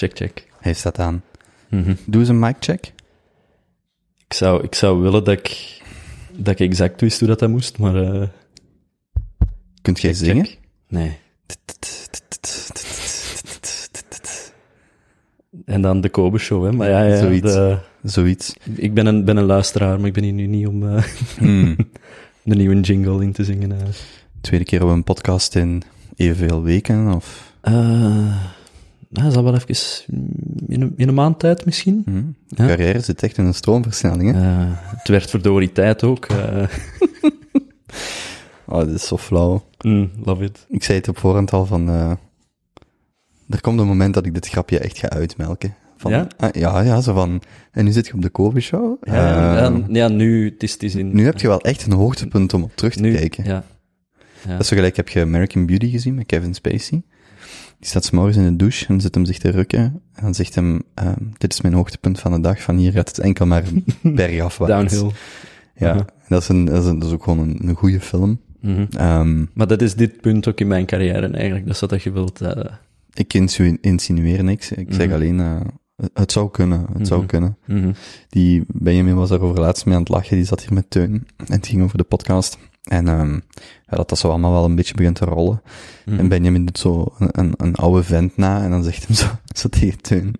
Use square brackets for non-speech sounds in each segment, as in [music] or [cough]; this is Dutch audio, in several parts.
Check, check. Hij staat aan. Mhm. Doe eens een mic check. Ik zou, ik zou willen dat ik, dat ik exact wist hoe dat, dat moest, maar... eh Kunt jij zingen? check. Nee. En dan de Kobe Show, hè. Maar ja, ja Zoiets. de- Zoiets. ik ben een, ben een luisteraar, maar ik ben hier nu niet om Hmm. [laughs] de nieuwe jingle in te zingen. eh. Tweede keer op een podcast in evenveel weken, of... nou, dat zal wel even in een, in een maand tijd misschien. Hmm. Ja. Carrière zit echt in een stroomversnelling, hè? Het werd verdorie tijd ook. eh. [laughs] Oh, dit is zo flauw. Mm, love it. Ik zei het op voorhand al van... eh, er komt een moment dat ik dit grapje echt ga uitmelken. Van, Ja? ah, ja, ja, zo van... En nu zit je op de Kobe-show. Ja, ja, Ehm, ja, nu, het is, het is in... nu heb je wel echt een hoogtepunt om op terug te nu, kijken. Ja. ja. Dat is zo gelijk, heb je American Beauty gezien met Kevin Spacey? Die staat s'morgens in de douche en zit hem zich te rukken. En dan zegt hem, ehm, dit is mijn hoogtepunt van de dag, van hier gaat het enkel maar [laughs] bergafwaarts. Downhill. Ja, dat, is een, dat, is een- dat is ook gewoon een, een goede film. Ehm, Maar dat is dit punt ook in mijn carrière eigenlijk. Dat is wat je wilt. eh, ik insinueer niks, ik zeg Mhm. alleen, eh, het zou kunnen, het zou Mhm. kunnen. mhm. Die Benjamin was daarover laatst mee aan het lachen, die zat hier met Teun. En het ging over de podcast. En ehm, ja, dat dat zo allemaal wel een beetje begint te rollen. Mhm. En Benjamin doet zo een, een, een oude vent na en dan zegt hem zo, zo tegen Teun.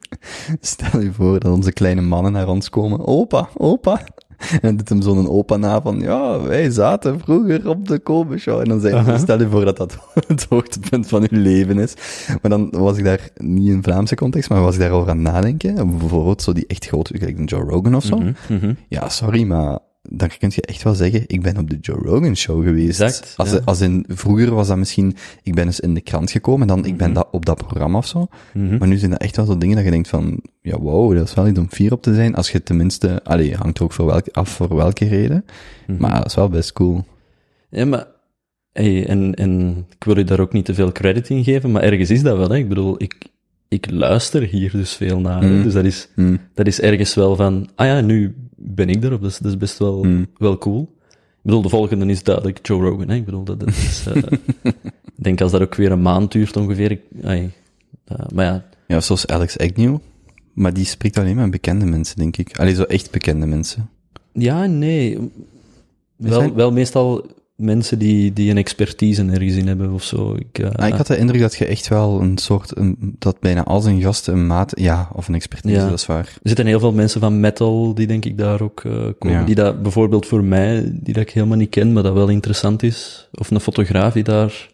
Stel je voor dat onze kleine mannen naar ons komen. Opa, opa. En dan doet hem zo'n opa na van, ja, wij zaten vroeger op de Kobe Show. En dan zei hij, Aha. stel je voor dat dat [laughs] het hoogtepunt van uw leven is. Maar dan was ik daar, niet in Vlaamse context, maar was ik daarover aan het nadenken. Bijvoorbeeld zo die echt grote, gelijk Joe Rogan of zo. Mhm, mhm. Ja, sorry, maar dan kun je echt wel zeggen, ik ben op de Joe Rogan show geweest. Exact, als, ja. als in, vroeger was dat misschien, ik ben eens in de krant gekomen, dan, ik ben Mhm. dat, op dat programma of zo. Mhm. Maar nu zijn dat echt wel zo dingen dat je denkt van, ja, wow, dat is wel iets om fier op te zijn. Als je tenminste, allee, hangt er ook voor welke, af voor welke reden. Mhm. Maar dat is wel best cool. Ja, maar... Hey, en, en ik wil je daar ook niet te veel credit in geven, maar ergens is dat wel. Hè. Ik bedoel, ik, ik luister hier dus veel naar. Mhm. Dus dat is, Hm. dat is ergens wel van... Ah ja, nu ben ik erop. Dat is, dat is best wel, Mhm. wel cool. Ik bedoel, de volgende is duidelijk Joe Rogan. Hè. Ik bedoel, dat, dat is... eh, [laughs] ik denk als dat ook weer een maand duurt ongeveer... Ik, ai, eh, maar ja, Ja, zoals Alex Agnew. Maar die spreekt alleen maar bekende mensen, denk ik. Allee, zo echt bekende mensen. Ja, nee. Wel, zijn- wel meestal mensen die, die een expertise ergens in hebben of zo. Ik, Ah, ik had de indruk dat je echt wel een soort, een, dat bijna al zijn gasten een maat, ja, of een expertise, Ja. dat is waar. Er zitten heel veel mensen van metal die denk ik daar ook eh, komen. Ja. Die dat bijvoorbeeld voor mij, die dat ik helemaal niet ken, maar dat wel interessant is. Of een fotograaf die daar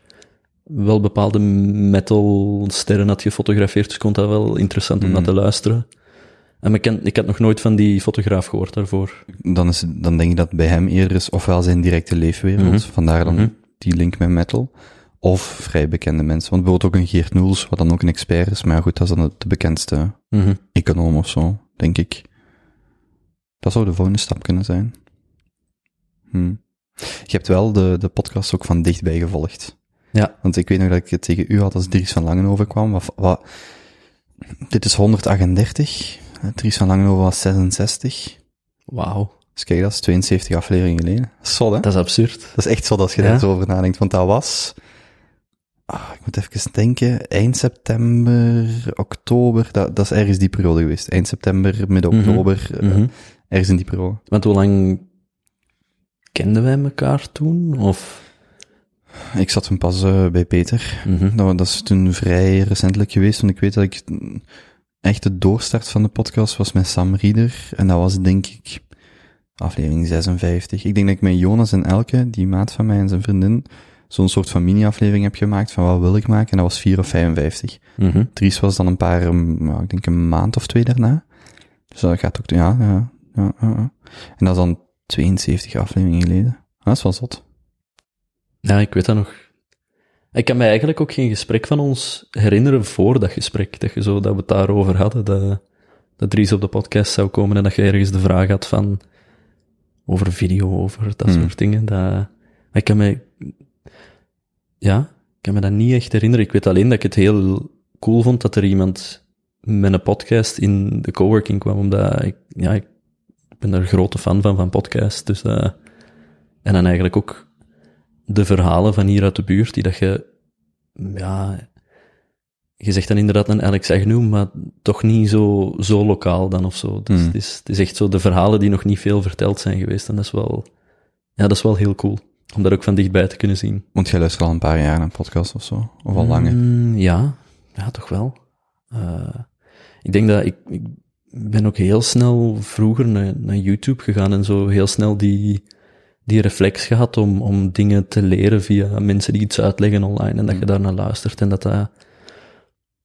wel bepaalde metalsterren had gefotografeerd. Dus ik vond dat wel interessant om Mm. naar te luisteren. En ik, ken, ik had nog nooit van die fotograaf gehoord daarvoor. Dan, is, dan denk ik dat bij hem eerder is ofwel zijn directe leefwereld, Mhm. vandaar dan Mhm. die link met metal, of vrij bekende mensen. Want bijvoorbeeld ook een Geert Noels, wat dan ook een expert is, maar goed, dat is dan de bekendste Mhm. econoom of zo, denk ik. Dat zou de volgende stap kunnen zijn. Hm. Je hebt wel de, de podcast ook van dichtbij gevolgd. Ja. Want ik weet nog dat ik het tegen u had als Dries van Langenhoven kwam. Wat, wat, dit is 138. Eh, Dries van Langenhoven was 66. Wauw, Dus kijk, dat is 72 afleveringen geleden. Zot, hè? dat is absurd. Dat is echt zo als je Ja. daar zo over nadenkt. Want dat was... Ah, ik moet even denken. Eind september, oktober. Dat, dat is ergens die periode geweest. Eind september, midden Mhm. oktober. eh, Mhm. ergens in die periode. Want hoe lang kenden wij elkaar toen? Of... Ik zat toen pas eh, bij Peter. Mhm. Dat, dat is toen vrij recentelijk geweest. Want ik weet dat ik... mm, Echt de doorstart van de podcast was met Sam Rieder. En dat was denk ik aflevering 56. Ik denk dat ik met Jonas en Elke, die maat van mij en zijn vriendin, zo'n soort van mini-aflevering heb gemaakt van wat wil ik maken. En dat was 4 of 55. Mhm. Dries was dan een paar, nou, ik denk een maand of twee daarna. Dus dat gaat ook, ja, ja, ja, ja, ja. En dat is dan 72 afleveringen geleden. Dat is wel zot. Ja, ik weet dat nog. Ik kan mij eigenlijk ook geen gesprek van ons herinneren voor dat gesprek. Dat, je zo, dat we het daarover hadden. Dat, dat Dries op de podcast zou komen en dat je ergens de vraag had van... Over video, over dat Hmm. soort dingen. Dat, ik kan mij... Ja, ik kan me dat niet echt herinneren. Ik weet alleen dat ik het heel cool vond dat er iemand met een podcast in de coworking kwam. Omdat ik... Ja, ik ben een grote fan van, van podcasts. Dus... eh en dan eigenlijk ook de verhalen van hier uit de buurt, die dat je, ja, je zegt dan inderdaad een Alex Agnew, maar toch niet zo, zo lokaal dan of zo. Dus Hmm. het, is, het is echt zo de verhalen die nog niet veel verteld zijn geweest. En dat is wel, ja, dat is wel heel cool. Om dat ook van dichtbij te kunnen zien. Want jij luistert al een paar jaar naar een podcast of zo? Of al langer? Mm, ja, ja, toch wel. Eh, ik denk dat ik, ik ben ook heel snel vroeger naar, naar YouTube gegaan en zo heel snel die, die reflex gehad om, om dingen te leren via mensen die iets uitleggen online en dat je daar naar luistert en dat dat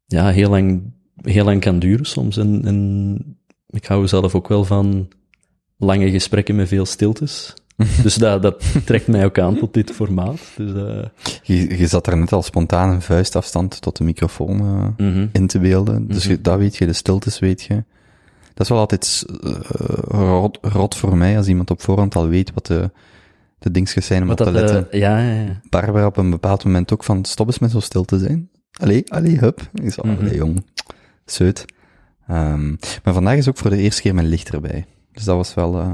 ja, heel lang, heel lang kan duren soms. En, en ik hou zelf ook wel van lange gesprekken met veel stiltes. [laughs] Dus dat, dat trekt mij ook aan tot dit formaat. Dus, eh, Je, je zat er net al spontaan een vuistafstand tot de microfoon eh, mhm. in te beelden. Dus Mhm. dat weet je, de stiltes weet je. Dat is wel altijd eh, rot, rot voor mij als iemand op voorhand al weet wat de, de dingetjes zijn om Wat op te letten. eh, ja, ja, ja. Barbara op een bepaald moment ook van, stop eens met zo stil te zijn. Allee, allee, hup. Zo, Mhm. allee, jong. Zeut. Ehm, maar vandaag is ook voor de eerste keer mijn licht erbij. Dus dat was wel... eh,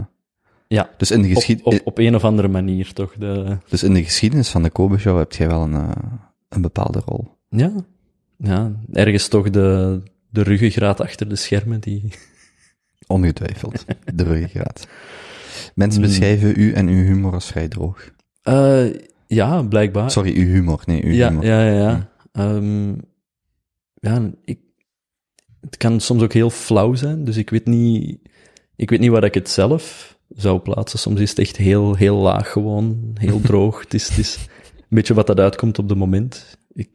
Ja, dus, in de op, op een of andere manier toch. De, dus in de geschiedenis van de Kobe Show heb jij wel een, eh, een bepaalde rol. ja, ja, ergens toch de, de ruggengraat achter de schermen die... Ongetwijfeld. De ruggengraat. [laughs] Mensen Hmm. beschrijven u en uw humor als vrij droog. Eh, ja, blijkbaar. Sorry, uw humor. Nee, uw ja, humor. ja, ja, ja. Ehm, ja, ik, het kan soms ook heel flauw zijn, dus ik weet niet, ik weet niet waar ik het zelf zou plaatsen. Soms is het echt heel, heel laag gewoon, heel [laughs] droog. het, is, het is een beetje wat dat uitkomt op het moment. Ik,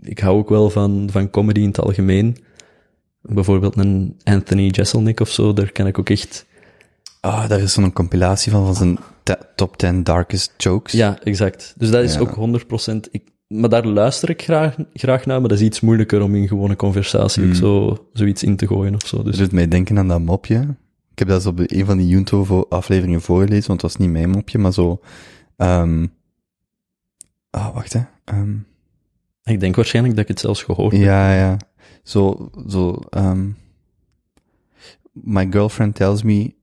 ik hou ook wel van, van comedy in het algemeen. Bijvoorbeeld een Anthony Jeselnik of zo, daar kan ik ook echt... Ah, daar is zo'n compilatie van, van zijn top 10 darkest jokes. Ja, exact. Dus dat is Ja. ook 100%. Ik, maar daar luister ik graag, graag naar, maar dat is iets moeilijker om in gewone conversatie ook Hmm. zo, zoiets in te gooien of zo. Dus doet mij denken aan dat mopje. Ik heb dat op een van die Junto-afleveringen voorgelezen, want het was niet mijn mopje, maar zo... ehm ah, wacht hè. Ehm, ik denk waarschijnlijk dat ik het zelfs gehoord heb. ja, ja. Zo, zo... ehm my girlfriend tells me,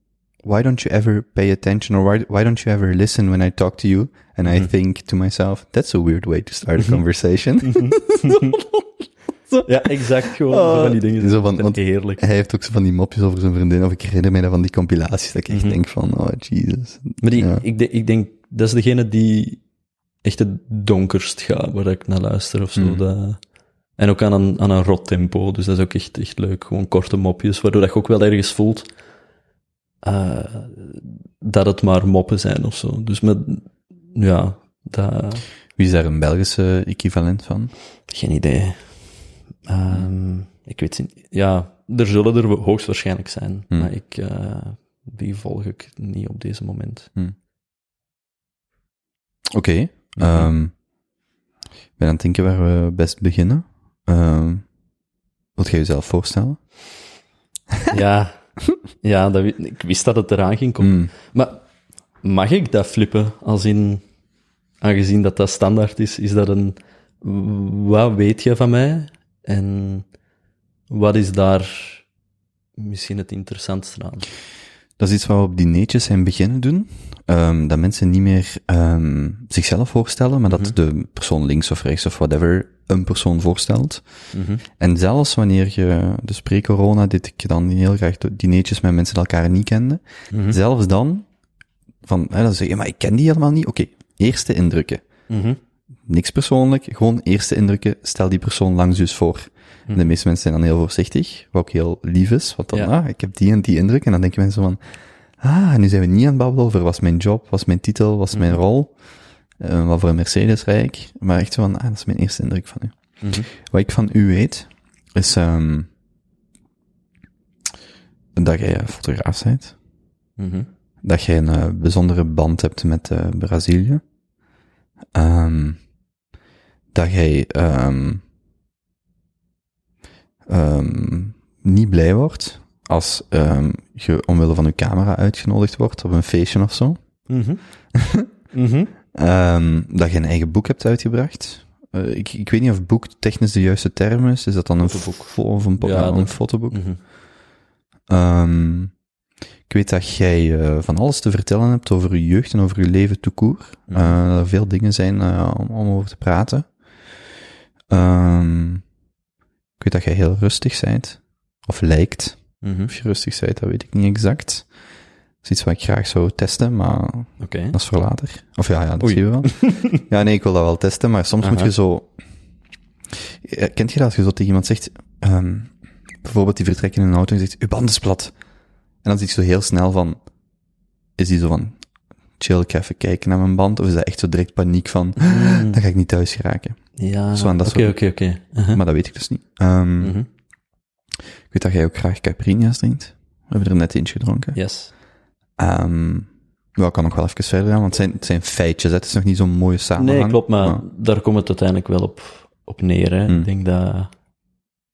why don't you ever pay attention, or why, why don't you ever listen when I talk to you? And I Mhm. think to myself, that's a weird way to start a conversation. [laughs] [laughs] Ja, exact. Gewoon Oh, zo van die dingen. zo van- heerlijk. Hij heeft ook zo van die mopjes over zijn vriendin, of ik herinner dat van die compilaties, dat ik echt denk van, oh, Jesus. Maar die, Ja. ik, de- ik denk, dat is degene die echt het donkerst gaat, waar ik naar luister of zo. Hmm. Dat, en ook aan een, aan een rot tempo, dus dat is ook echt, echt leuk. Gewoon korte mopjes, waardoor dat je ook wel ergens voelt eh, dat het maar moppen zijn of zo. Dus met, ja, dat, Wie is daar een Belgische equivalent van? geen idee. Ehm, ik weet niet, ja, er zullen er hoogstwaarschijnlijk zijn, Hmm. maar ik, eh, die volg ik niet op deze moment. Oké. Mhm. ehm, ik ben aan het denken waar we best beginnen. Ehm wilt jij jezelf voorstellen? Ja, [laughs] [laughs] ja dat, ik wist dat het eraan ging komen. Hmm. Maar mag ik dat flippen? Als in, aangezien dat dat standaard is, is dat een, wat weet je van mij? En wat is daar misschien het interessantste aan? Dat is iets wat we op dineetjes zijn beginnen doen. Ehm, dat mensen niet meer ehm, zichzelf voorstellen, maar dat Mhm. de persoon links of rechts of whatever een persoon voorstelt. Mhm. En zelfs wanneer je, dus pre-corona deed ik dan heel graag dineetjes met mensen die elkaar niet kenden. Mhm. Zelfs dan, van, hè, dan zeg je, maar ik ken die helemaal niet. Oké, eerste indrukken. Mhm. Niks persoonlijk, gewoon eerste indrukken. Stel die persoon langs dus voor. En de meeste mensen zijn dan heel voorzichtig, wat ook heel lief is. Want dan. Ja. ah, ik heb die en die indruk. En dan denken mensen van, ah, nu zijn we niet aan het babbelen over wat is mijn job, wat is mijn titel, wat is mijn rol. Eh, wat voor een Mercedes rijd ik. Maar echt zo van, ah, dat is mijn eerste indruk van u. Mhm. Wat ik van u weet, is dat jij fotograaf bent. Mhm. Dat jij een eh, bijzondere band hebt met eh, Brazilië. Ehm, dat jij ehm, ehm, niet blij wordt als je omwille van je camera uitgenodigd wordt op een feestje of zo. Mhm. [laughs] Mhm. Ehm, dat je een eigen boek hebt uitgebracht. Eh, ik, ik weet niet of boek technisch de juiste term is. Is dat dan een Fotoboek. fo- of een, Ja, een dat- fotoboek? Mhm. Ehm, ik weet dat jij eh, van alles te vertellen hebt over je jeugd en over je leven tout court. Mhm. Eh, dat er veel dingen zijn om, om over te praten. Ehm, Ik weet dat jij heel rustig bent. Of lijkt. Mhm. Of je rustig bent, dat weet ik niet exact. Is iets wat ik graag zou testen, maar Oké. dat is voor later. Of ja, ja dat Oei. zie je wel. [laughs] ja, nee, ik wil dat wel testen, maar soms moet je zo... Eh, Kent je dat als je zo tegen iemand zegt, ehm, bijvoorbeeld die vertrekken in een auto en zegt, uw band is plat. En dan zie je zo heel snel van, is die zo van, chill, ik ga even kijken naar mijn band, of is dat echt zo direct paniek van, Mm. dan ga ik niet thuis geraken. Ja, oké, oké, oké. Uh-huh. Maar dat weet ik dus niet. Ehm, Mhm. Ik weet dat jij ook graag caipirinha's drinkt. We hebben er net eentje gedronken. Yes. Ehm ja, ik kan nog wel even verder gaan, want het zijn, het zijn feitjes. hè. Het is nog niet zo'n mooie samenhang. Nee, klopt, maar daar komt het uiteindelijk wel op, op neer. Hè. Hmm. Ik denk dat...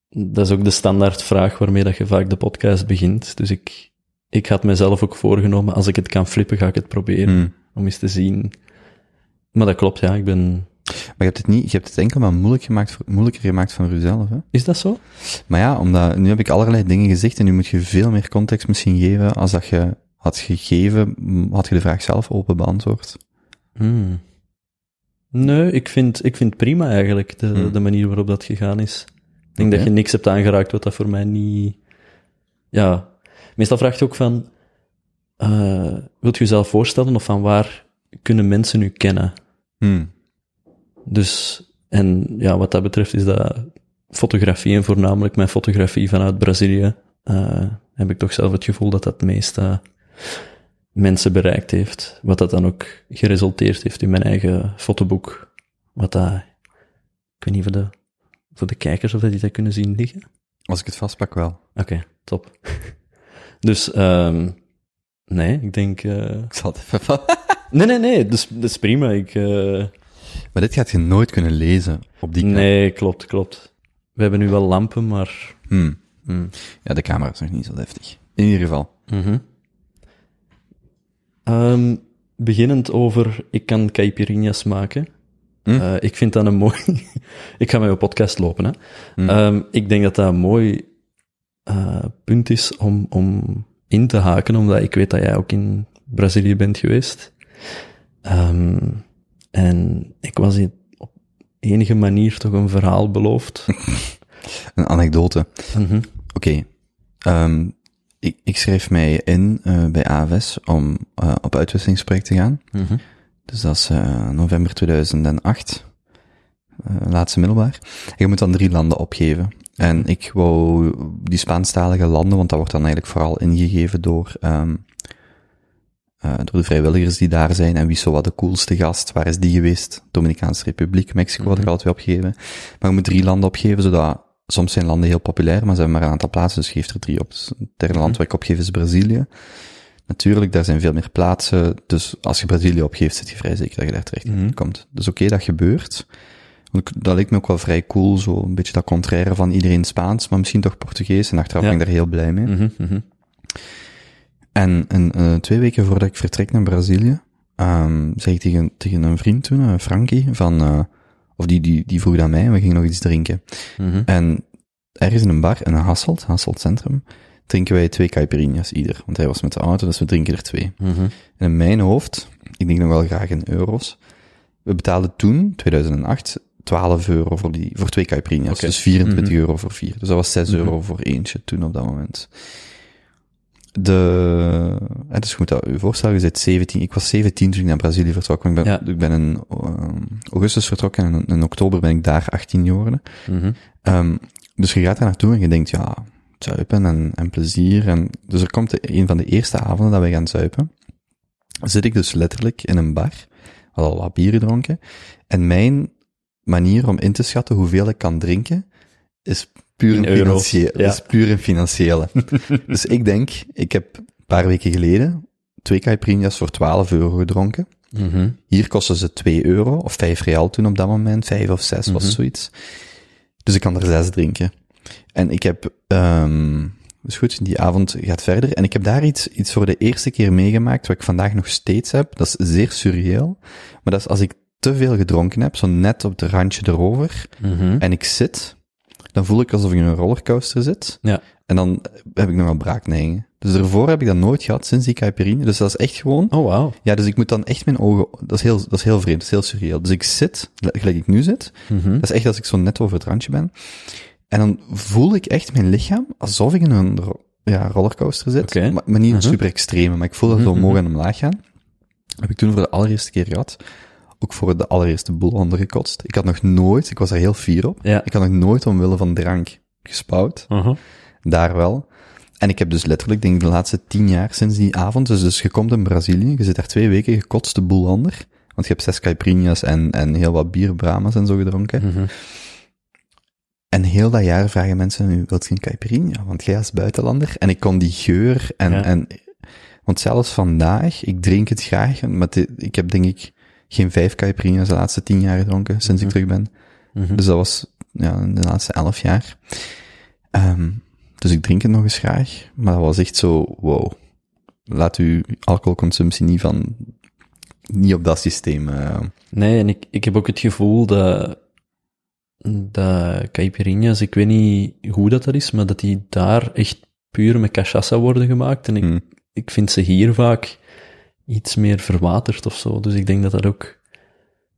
Dat is ook de standaardvraag waarmee dat je vaak de podcast begint. Dus ik, ik had mezelf ook voorgenomen, als ik het kan flippen, ga ik het proberen. Hmm. Om eens te zien. Maar dat klopt, ja. Ik ben... Maar je hebt het niet, je hebt het enkel maar moeilijk gemaakt, moeilijker gemaakt voor jezelf. Hè? Is dat zo? Maar ja, omdat, nu heb ik allerlei dingen gezegd en nu moet je veel meer context misschien geven als dat je had gegeven, had je de vraag zelf open beantwoord. Hmm. Nee, ik vind, ik vind prima eigenlijk, de, Hmm. de manier waarop dat gegaan is. Ik denk dat je niks hebt aangeraakt wat dat voor mij niet... Ja, meestal vraag je ook van... eh wilt je jezelf voorstellen of van waar kunnen mensen u kennen? Hmm. Dus, en ja, wat dat betreft is dat fotografie en voornamelijk mijn fotografie vanuit Brazilië, eh, heb ik toch zelf het gevoel dat dat het meeste mensen bereikt heeft. Wat dat dan ook geresulteerd heeft in mijn eigen fotoboek. Wat dat, ik weet niet voor de, voor de kijkers of dat die dat kunnen zien liggen. Als ik het vastpak wel. Oké, top. [laughs] dus, ehm nee, ik denk, eh, [laughs] Ik zal het even van... [laughs] nee, nee, nee, dus, dat is prima. Ik, eh, Maar dit gaat je nooit kunnen lezen op die nee, klopt, klopt. We hebben nu wel lampen, maar, Hmm. mm. Ja, de camera is nog niet zo deftig. In ieder geval. Mhm. Ehm, beginnend over, ik kan caipirinhas maken. Hm? Eh, ik vind dat een mooi... [laughs] ik ga met mijn podcast lopen, hè. Ehm, ik denk dat dat een mooi eh, punt is om, om in te haken, omdat ik weet dat jij ook in Brazilië bent geweest. Ehm, en ik was hier op enige manier toch een verhaal beloofd. [laughs] Een anekdote. Mhm. Oké. Ehm, ik, ik schreef mij in eh, bij AWS om eh, op uitwisselingsproject te gaan. Mhm. Dus dat is eh, november 2008. eh, laatste middelbaar. En je moet dan drie landen opgeven. En ik wou die Spaanstalige landen, want dat wordt dan eigenlijk vooral ingegeven door, ehm, eh, door de vrijwilligers die daar zijn. En wie is zo wat de coolste gast? Waar is die geweest? Dominicaanse Republiek, Mexico had ik Mhm. al twee opgegeven. Maar je moet drie landen opgeven, zodat soms zijn landen heel populair, maar ze hebben maar een aantal plaatsen, dus geef er drie op. Dus het derde land Mhm. waar ik opgeef is Brazilië. Natuurlijk, daar zijn veel meer plaatsen, dus als je Brazilië opgeeft, zit je vrij zeker dat je daar terecht Mhm. komt. Dus oké, dat gebeurt. Dat leek me ook wel vrij cool, zo een beetje dat contraire van iedereen Spaans, maar misschien toch Portugees, en achteraf Ja. ben ik daar heel blij mee. Mhm, mhm. En een, eh, twee weken voordat ik vertrek naar Brazilië, ehm zei ik tegen, tegen een vriend toen, eh, Frankie, van, eh, of die, die, die vroeg aan mij en we gingen nog iets drinken. Mhm. En ergens in een bar, in Hasselt, Hasselt Centrum, drinken wij twee caipirinhas ieder. Want hij was met de auto, dus we drinken er twee. Mhm. En in mijn hoofd, ik denk nog wel graag in euro's, we betaalden toen, 2008, 12 euro voor, die, voor twee caipirinhas. Dus 24 Mhm. euro voor vier. Dus dat was 6 Mhm. euro voor eentje toen op dat moment. De, dus je moet dat je voorstellen, je bent 17, ik was 17 toen ik naar Brazilië vertrok. Ik ben, Ja. ik ben in ehm, augustus vertrokken en in, in oktober ben ik daar 18 geworden. Mhm. Ehm, dus je gaat daar naartoe en je denkt, ja, zuipen en, en plezier. En, dus er komt de- een van de eerste avonden dat wij gaan zuipen. Zit ik dus letterlijk in een bar, had al wat bier gedronken. En mijn manier om in te schatten hoeveel ik kan drinken, is puur In een financiële. ja. Is puur een financiële. [laughs] dus ik denk, ik heb een paar weken geleden twee caipirinhas voor 12 euro gedronken. Mhm. Hier kosten ze 2 euro, of 5 real toen op dat moment, 5 of 6 was Mhm. zoiets. Dus ik kan er 6 drinken. En ik heb, um, dus goed, die avond gaat verder. En ik heb daar iets, iets voor de eerste keer meegemaakt, wat ik vandaag nog steeds heb. Dat is zeer surreëel. Maar dat is als ik te veel gedronken heb, zo net op het randje erover, Mhm. en ik zit, dan voel ik alsof ik in een rollercoaster zit. Ja. En dan heb ik nogal braakneigingen. Dus ervoor heb ik dat nooit gehad, sinds die caipirinha. Dus dat is echt gewoon, Oh, wauw. ja, dus ik moet dan echt mijn ogen, dat is heel, dat is heel vreemd, dat is heel surreëel. Dus ik zit, gelijk ik nu zit, Mhm. dat is echt als ik zo net over het randje ben. En dan voel ik echt mijn lichaam alsof ik in een ja, rollercoaster zit. Maar, maar niet een Mhm. super extreme, maar ik voel dat Mhm, omhoog en omlaag gaan. heb ik toen voor de allereerste keer gehad. Ook voor de allereerste boel ondergekotst. Ik had nog nooit, ik was er heel fier op, Ja. ik had nog nooit omwille van drank gespouwd. Uh-huh. Daar wel. En ik heb dus letterlijk, denk ik, de laatste tien jaar sinds die avond, dus, dus je komt in Brazilië, je zit daar twee weken, je kotst de boel onder. Want je hebt zes caipirinhas en, en heel wat bier, Brahmas en zo gedronken. Mhm. En heel dat jaar vragen mensen nu, wilt je een caipirinha? Want jij als buitenlander. En ik kon die geur en, Ja. en, want zelfs vandaag, ik drink het graag, maar ik heb denk ik geen vijf caipirinha's de laatste tien jaar gedronken, sinds ik terug ben. Mhm. Dus dat was, ja, de laatste elf jaar. Ehm, dus ik drink het nog eens graag, maar dat was echt zo, wow. Laat uw alcoholconsumptie niet van, niet op dat systeem, eh, Nee, en ik, ik heb ook het gevoel dat, dat caipirinha's, ik weet niet hoe dat, dat is, maar dat die daar echt puur met cachaça worden gemaakt. En ik, Hmm. ik vind ze hier vaak iets meer verwaterd of zo. Dus ik denk dat dat ook,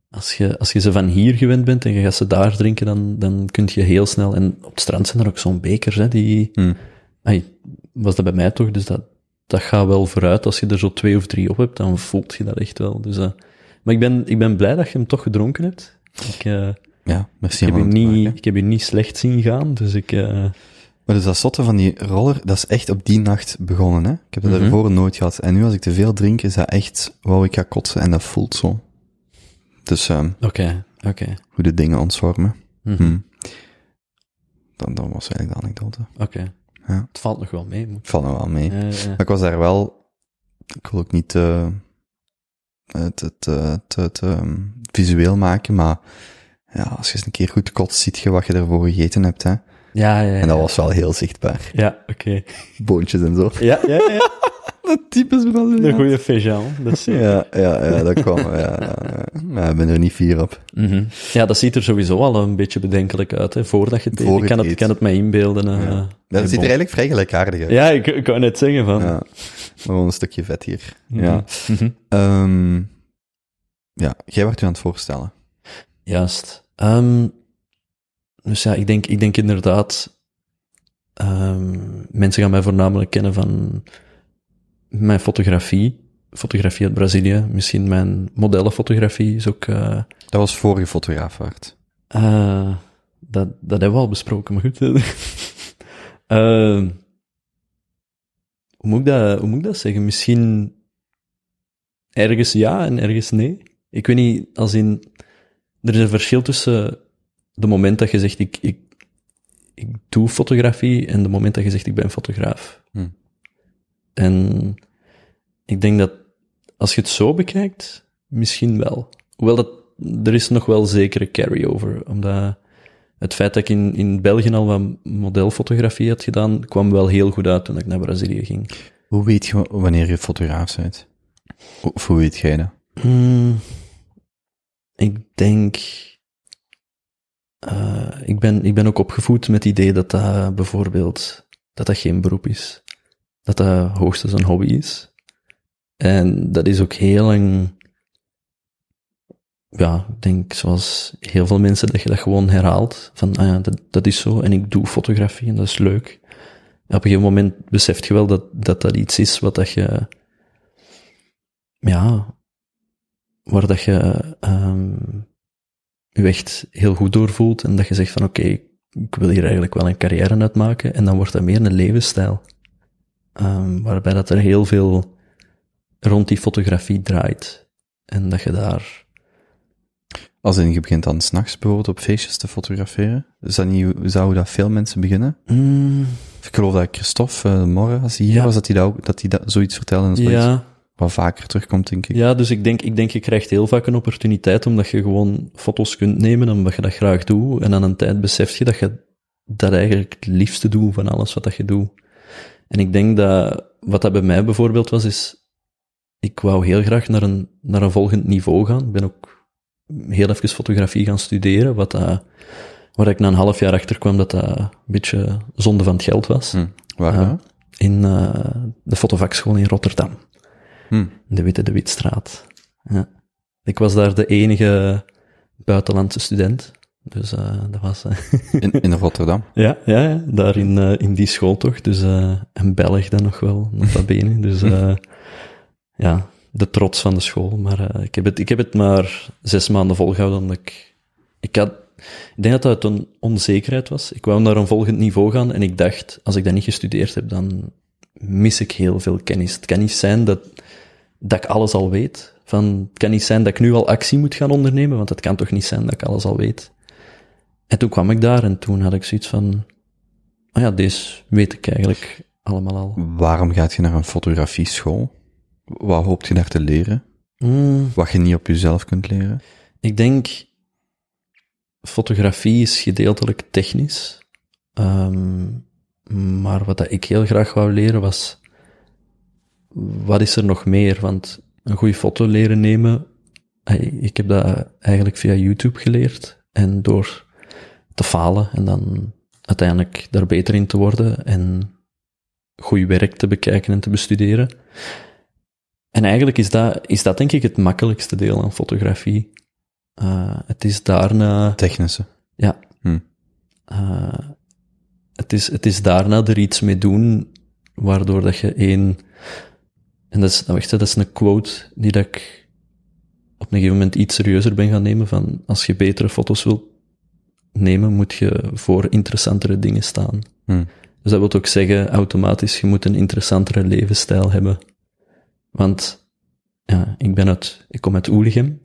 als je, als je ze van hier gewend bent en je gaat ze daar drinken, dan, dan kun je heel snel, en op het strand zijn er ook zo'n bekers, hè, die, Hmm. was dat bij mij toch, dus dat, dat gaat wel vooruit. Als je er zo twee of drie op hebt, dan voelt je dat echt wel. Dus, eh, maar ik ben, ik ben blij dat je hem toch gedronken hebt. Ik, eh, ja, merci ik, heb, je niet, maken. ik heb je niet slecht zien gaan, dus ik, eh, Maar dus dat zotte van die roller, dat is echt op die nacht begonnen, hè. Ik heb dat ervoor nooit gehad. En nu als ik te veel drink, is dat echt, wauw, ik ga kotsen en dat voelt zo. Dus, ehm oké, oké. hoe de dingen ontvormen. Mhm. Hm. Dan, dan was eigenlijk de anekdote. Oké. Ja. Het valt nog wel mee. moet- Het valt nou wel mee. Maar ik was daar wel, ik wil ook niet te, het, het, het, ehm, visueel maken, maar ja, als je eens een keer goed kotst, ziet je wat je ervoor gegeten hebt, hè. Ja, ja, ja. En dat was wel heel zichtbaar. Ja, oké. Boontjes en zo. Ja, ja, ja. [laughs] Dat typisch Braziliaans. Een goede feijão, dat is. Ja, ja, ja, dat kwam. Ja, ja, ik ben er niet fier op. Mhm. Ja, dat ziet er sowieso al een beetje bedenkelijk uit, hè. Voordat je het eet. Voor Ik kan het kan mij inbeelden. eh, Ja. dat ziet er eigenlijk vrij gelijkaardig uit. Ja, ik, ik wou net zeggen van... Ja. Gewoon een stukje vet hier. Mhm. Ja. Mhm. Ehm, ja, jij wordt u aan het voorstellen. Juist. Ehm, dus ja, ik denk, ik denk inderdaad... ehm, mensen gaan mij voornamelijk kennen van mijn fotografie. Fotografie uit Brazilië. Misschien mijn modellenfotografie is ook... eh, Dat was vorige fotograaf waard. Eh, dat, dat hebben we al besproken, maar goed. [laughs] Ehm, hoe, moet ik dat, hoe moet ik dat zeggen? Misschien ergens ja en ergens nee. Ik weet niet, als in... Er is een verschil tussen de moment dat je zegt, ik, ik, ik doe fotografie, en de moment dat je zegt, ik ben fotograaf. Hm. En ik denk dat, als je het zo bekijkt, misschien wel. Hoewel dat, er is nog wel zekere carry-over, omdat het feit dat ik in, in België al wat modelfotografie had gedaan, kwam wel heel goed uit toen ik naar Brazilië ging. Hoe weet je wanneer je fotograaf bent? Of hoe weet jij dat? Hmm, ik denk. Eh, ik, ben, ik ben ook opgevoed met het idee dat dat bijvoorbeeld. dat dat geen beroep is. Dat dat hoogstens een hobby is. En dat is ook heel lang. Ja, ik denk zoals heel veel mensen dat je dat gewoon herhaalt. Van, ah ja, dat, dat is zo en ik doe fotografie en dat is leuk. En op een gegeven moment beseft je wel dat dat, dat iets is wat dat je. Ja, waar dat je ehm je echt heel goed door voelt en dat je zegt van oké, ik wil hier eigenlijk wel een carrière uitmaken en dan wordt dat meer een levensstijl. Ehm, waarbij dat er heel veel rond die fotografie draait. En dat je daar... Als in, je begint dan s'nachts bijvoorbeeld op feestjes te fotograferen. Is dat niet, zouden dat veel mensen beginnen? Mm, Ik geloof dat Christophe uh, Morgen, als hij hier Ja. was, dat hij, dat ook, dat hij dat, zoiets vertelde. En ja, wat vaker terugkomt, denk ik. ja, dus ik denk, ik denk je krijgt heel vaak een opportuniteit omdat je gewoon foto's kunt nemen omdat je dat graag doet. En aan een tijd beseft je dat je dat eigenlijk het liefste doet van alles wat dat je doet. En ik denk dat, wat dat bij mij bijvoorbeeld was, is, ik wou heel graag naar een, naar een volgend niveau gaan. Ik ben ook heel even fotografie gaan studeren, wat dat, waar ik na een half jaar achter kwam dat dat een beetje zonde van het geld was. Hm. Waar dan? In uh, de fotovakschool in Rotterdam. Hm. De Witte de Witstraat. Ja. Ik was daar de enige buitenlandse student. Dus uh, dat was... Uh, [laughs] in, in Rotterdam? Ja, ja, ja daar in, uh, in die school toch. Dus een Belg dan nog wel, nota bene. Dus [laughs] ja, de trots van de school. Maar ik, heb het, ik heb het maar zes maanden volgehouden, omdat ik... Ik, had, ik denk dat dat uit een onzekerheid was. Ik wou naar een volgend niveau gaan en ik dacht, als ik dat niet gestudeerd heb, dan mis ik heel veel kennis. Het kan niet zijn dat, dat ik alles al weet. Van, het kan niet zijn dat ik nu al actie moet gaan ondernemen, want het kan toch niet zijn dat ik alles al weet. En toen kwam ik daar en toen had ik zoiets van, oh ja, deze weet ik eigenlijk allemaal al. Waarom gaat je naar een fotografieschool? Wat hoopt je daar te leren? Mm. Wat je niet op jezelf kunt leren? Ik denk, fotografie is gedeeltelijk technisch. Um, maar wat dat ik heel graag wou leren was, wat is er nog meer? Want een goede foto leren nemen, ik heb dat eigenlijk via YouTube geleerd. En door te falen en dan uiteindelijk daar beter in te worden en goed werk te bekijken en te bestuderen. En eigenlijk is dat, is dat denk ik het makkelijkste deel aan fotografie. Uh, het is daarna... Technische. Ja. Hm. Uh, het, is, het is daarna er iets mee doen, waardoor dat je één... En dat is, nou wacht, dat is een quote die dat ik op een gegeven moment iets serieuzer ben gaan nemen van als je betere foto's wilt nemen, moet je voor interessantere dingen staan. Hm. Dus dat wil ook zeggen, automatisch, je moet een interessantere levensstijl hebben. Want, ja, ik ben uit, ik kom uit Oelichem.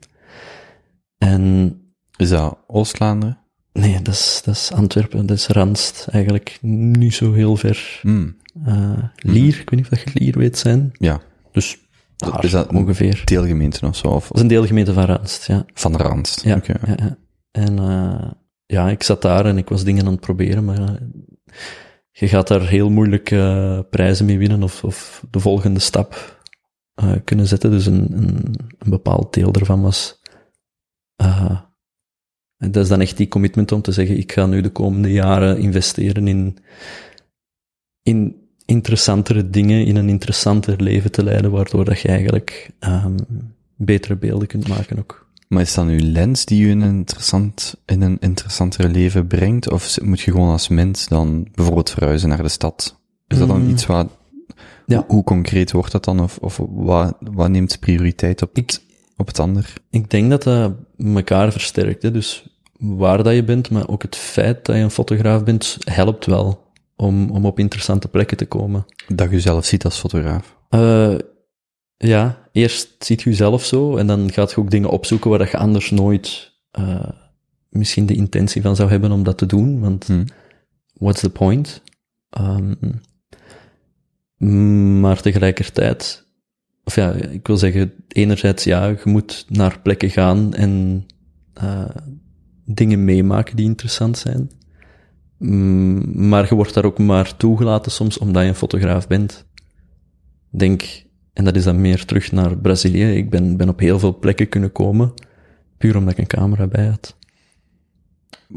En... Is dat Oost-Vlaanderen? Nee, dat is, dat is Antwerpen, dat is Randst, eigenlijk niet zo heel ver. Hm. Uh, Lier, ik weet niet of dat je Lier weet zijn. Ja. Dus, daar, is dat ongeveer. deelgemeente of zo? Of? Dat is een deelgemeente van Randst, ja. Van Randst, ja, okay. ja, ja. En uh, ja, ik zat daar en ik was dingen aan het proberen, maar uh, je gaat daar heel moeilijk prijzen mee winnen of, of de volgende stap kunnen zetten. Dus een, een, een bepaald deel ervan was. Uh, dat is dan echt die commitment om te zeggen: ik ga nu de komende jaren investeren in, in interessantere dingen, in een interessanter leven te leiden, waardoor dat je eigenlijk um, betere beelden kunt maken ook. Maar is dat nu lens die je in een, interessant, in een interessantere leven brengt? Of moet je gewoon als mens dan bijvoorbeeld verhuizen naar de stad? Is dat dan Mm. iets wat, Ja. hoe, concreet wordt dat dan? Of, of wat, wat neemt prioriteit op het, op het ander? Ik denk dat dat elkaar versterkt. Hè? Dus waar dat je bent, maar ook het feit dat je een fotograaf bent, helpt wel om, om op interessante plekken te komen. Dat je jezelf ziet als fotograaf. Uh, ja, eerst ziet je jezelf zo en dan gaat je ook dingen opzoeken waar dat je anders nooit uh, misschien de intentie van zou hebben om dat te doen, want Hm. what's the point? Um, maar tegelijkertijd, of ja, ik wil zeggen, enerzijds ja, je moet naar plekken gaan en uh, dingen meemaken die interessant zijn. Mm, maar je wordt daar ook maar toegelaten soms omdat je een fotograaf bent. Denk, en dat is dan meer terug naar Brazilië. Ik ben, ben op heel veel plekken kunnen komen, puur omdat ik een camera bij had.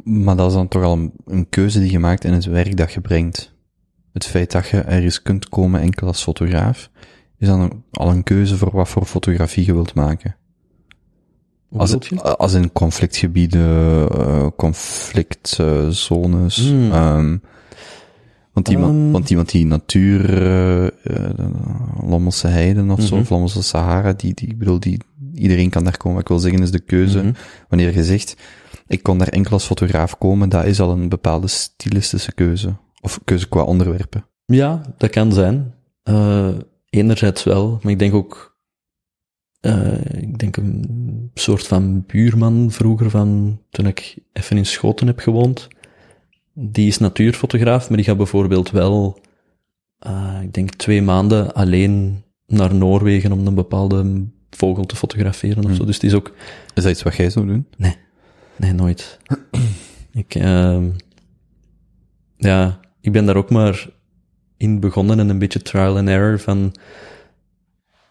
Maar dat is dan toch al een, een keuze die je maakt in het werk dat je brengt. Het feit dat je ergens kunt komen enkel als fotograaf, is dan al een keuze voor wat voor fotografie je wilt maken. Hoe Als, in conflictgebieden, uh, conflictzones. Hmm. Um, want, iemand, Um. want iemand die natuur, uh, uh, Lommelse Heiden of zo, Mhm. of Lommelse Sahara, die, die, ik bedoel, die, iedereen kan daar komen. Wat ik wil zeggen is de keuze, Mhm. wanneer je zegt, ik kon daar enkel als fotograaf komen, dat is al een bepaalde stilistische keuze. Of keuze qua onderwerpen. Ja, dat kan zijn. Uh, enerzijds wel, maar ik denk ook, uh, ik denk een soort van buurman vroeger van, toen ik even in Schoten heb gewoond, die is natuurfotograaf, maar die gaat bijvoorbeeld wel, uh, ik denk twee maanden alleen naar Noorwegen om een bepaalde vogel te fotograferen of Hmm. zo. Dus die is ook, Is dat iets wat jij zou doen? Nee, nooit. [clears throat] ik, uh, ja, ik ben daar ook maar in begonnen en een beetje trial and error van,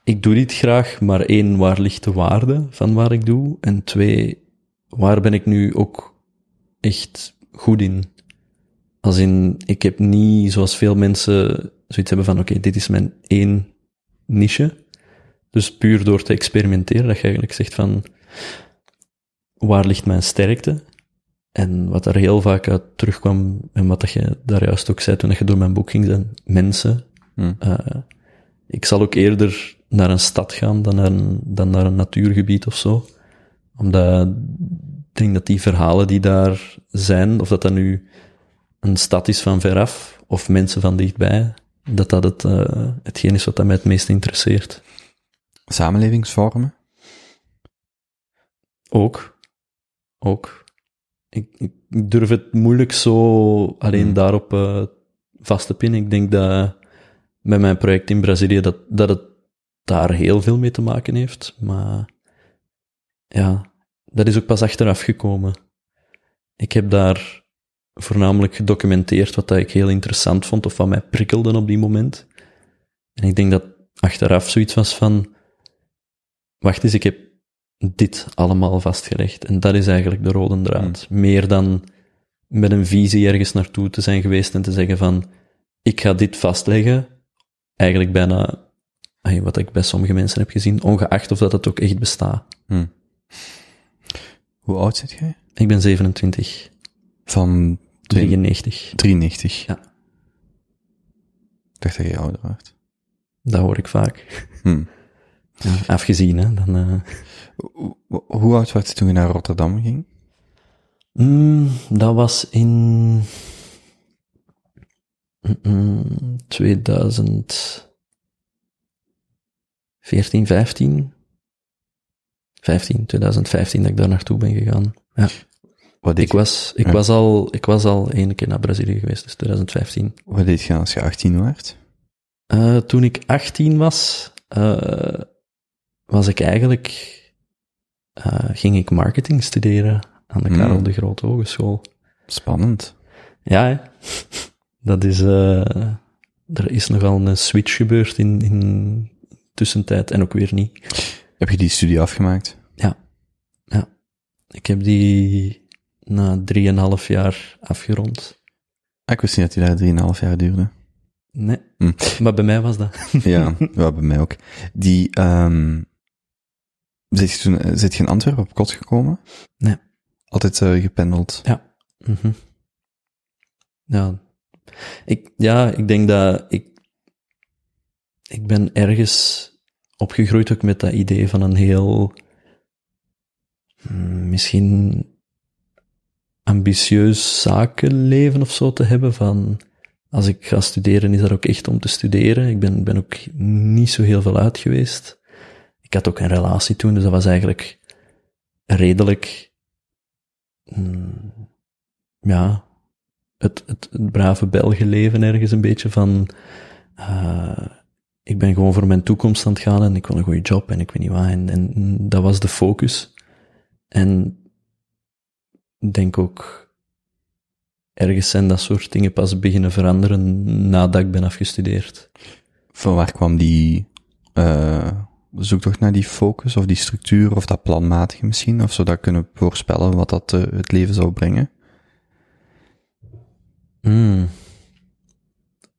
ik doe dit graag, maar één, waar ligt de waarde van waar ik doe? En twee, waar ben ik nu ook echt goed in? Als in, ik heb niet, zoals veel mensen zoiets hebben van, oké, dit is mijn één niche. Dus puur door te experimenteren, dat je eigenlijk zegt van, waar ligt mijn sterkte? En wat er heel vaak uit terugkwam, en wat dat je daar juist ook zei toen je door mijn boek ging, zijn mensen. Hmm. Uh, ik zal ook eerder naar een stad gaan dan naar een, dan naar een natuurgebied of zo. Omdat ik denk dat die verhalen die daar zijn, of dat dat nu een stad is van veraf, of mensen van dichtbij, dat dat het, uh, hetgeen is wat dat mij het meest interesseert. Samenlevingsvormen? Ook. Ook. Ik, ik durf het moeilijk zo alleen Hmm. daarop uh, vast te pinnen. Ik denk dat met mijn project in Brazilië dat, dat het daar heel veel mee te maken heeft. Maar ja, dat is ook pas achteraf gekomen. Ik heb daar voornamelijk gedocumenteerd wat dat ik heel interessant vond of wat mij prikkelde op die moment. En ik denk dat achteraf zoiets was van, wacht eens, ik heb dit allemaal vastgelegd. En dat is eigenlijk de rode draad. Meer dan met een visie ergens naartoe te zijn geweest en te zeggen van, ik ga dit vastleggen. Eigenlijk bijna, ay, wat ik bij sommige mensen heb gezien, ongeacht of dat het ook echt bestaat. Hm. Hoe oud zit jij? Ik ben 27. Van 93. 93? Ja. Ik dacht dat je ouder werd. Dat hoor ik vaak. Hm. Ja, afgezien, hè. Dan, uh... Hoe, hoe oud werd je toen je naar Rotterdam ging? Mm, dat was in... Mm, 2014, 15. 15, 2015 dat ik daar naartoe ben gegaan. Ja. Wat Ik was, ik, Ja. was al, ik was al één keer naar Brazilië geweest, dus 2015. Wat deed je als je 18 werd? Uh, toen ik 18 was, uh, was ik eigenlijk, uh, ging ik marketing studeren aan de Hmm. Karel de Grote Hogeschool. Spannend. Ja, hè. [laughs] dat is, er is nogal een switch gebeurd in, in tussentijd en ook weer niet. Heb je die studie afgemaakt? Ja, ja. Ik heb die na drieënhalf jaar afgerond. Ah, ik wist niet dat die daar drieënhalf jaar duurde. Nee, Hm. maar bij mij was dat. [laughs] Ja, wel bij mij ook. Die, um, zit je toen, zit je in Antwerpen op kot gekomen? Nee. Altijd uh, gependeld? Ja. Mm -hmm. Ja. Ik, ja, ik denk dat ik, ik ben ergens opgegroeid ook met dat idee van een heel, hmm, misschien ambitieus zakenleven of zo te hebben van, als ik ga studeren, is dat ook echt om te studeren. Ik ben, ben ook niet zo heel veel uit geweest. Ik had ook een relatie toen, dus dat was eigenlijk redelijk, mm, ja, het, het, brave Belgenleven ergens een beetje van, uh, ik ben gewoon voor mijn toekomst aan het gaan en ik wil een goede job en ik weet niet wat. En, en dat was de focus. En ik denk ook, ergens zijn dat soort dingen pas beginnen veranderen nadat ik ben afgestudeerd. Van waar kwam die uh, zoektocht naar die focus of die structuur of dat planmatige misschien? Of zodat kunnen voorspellen wat dat uh, het leven zou brengen?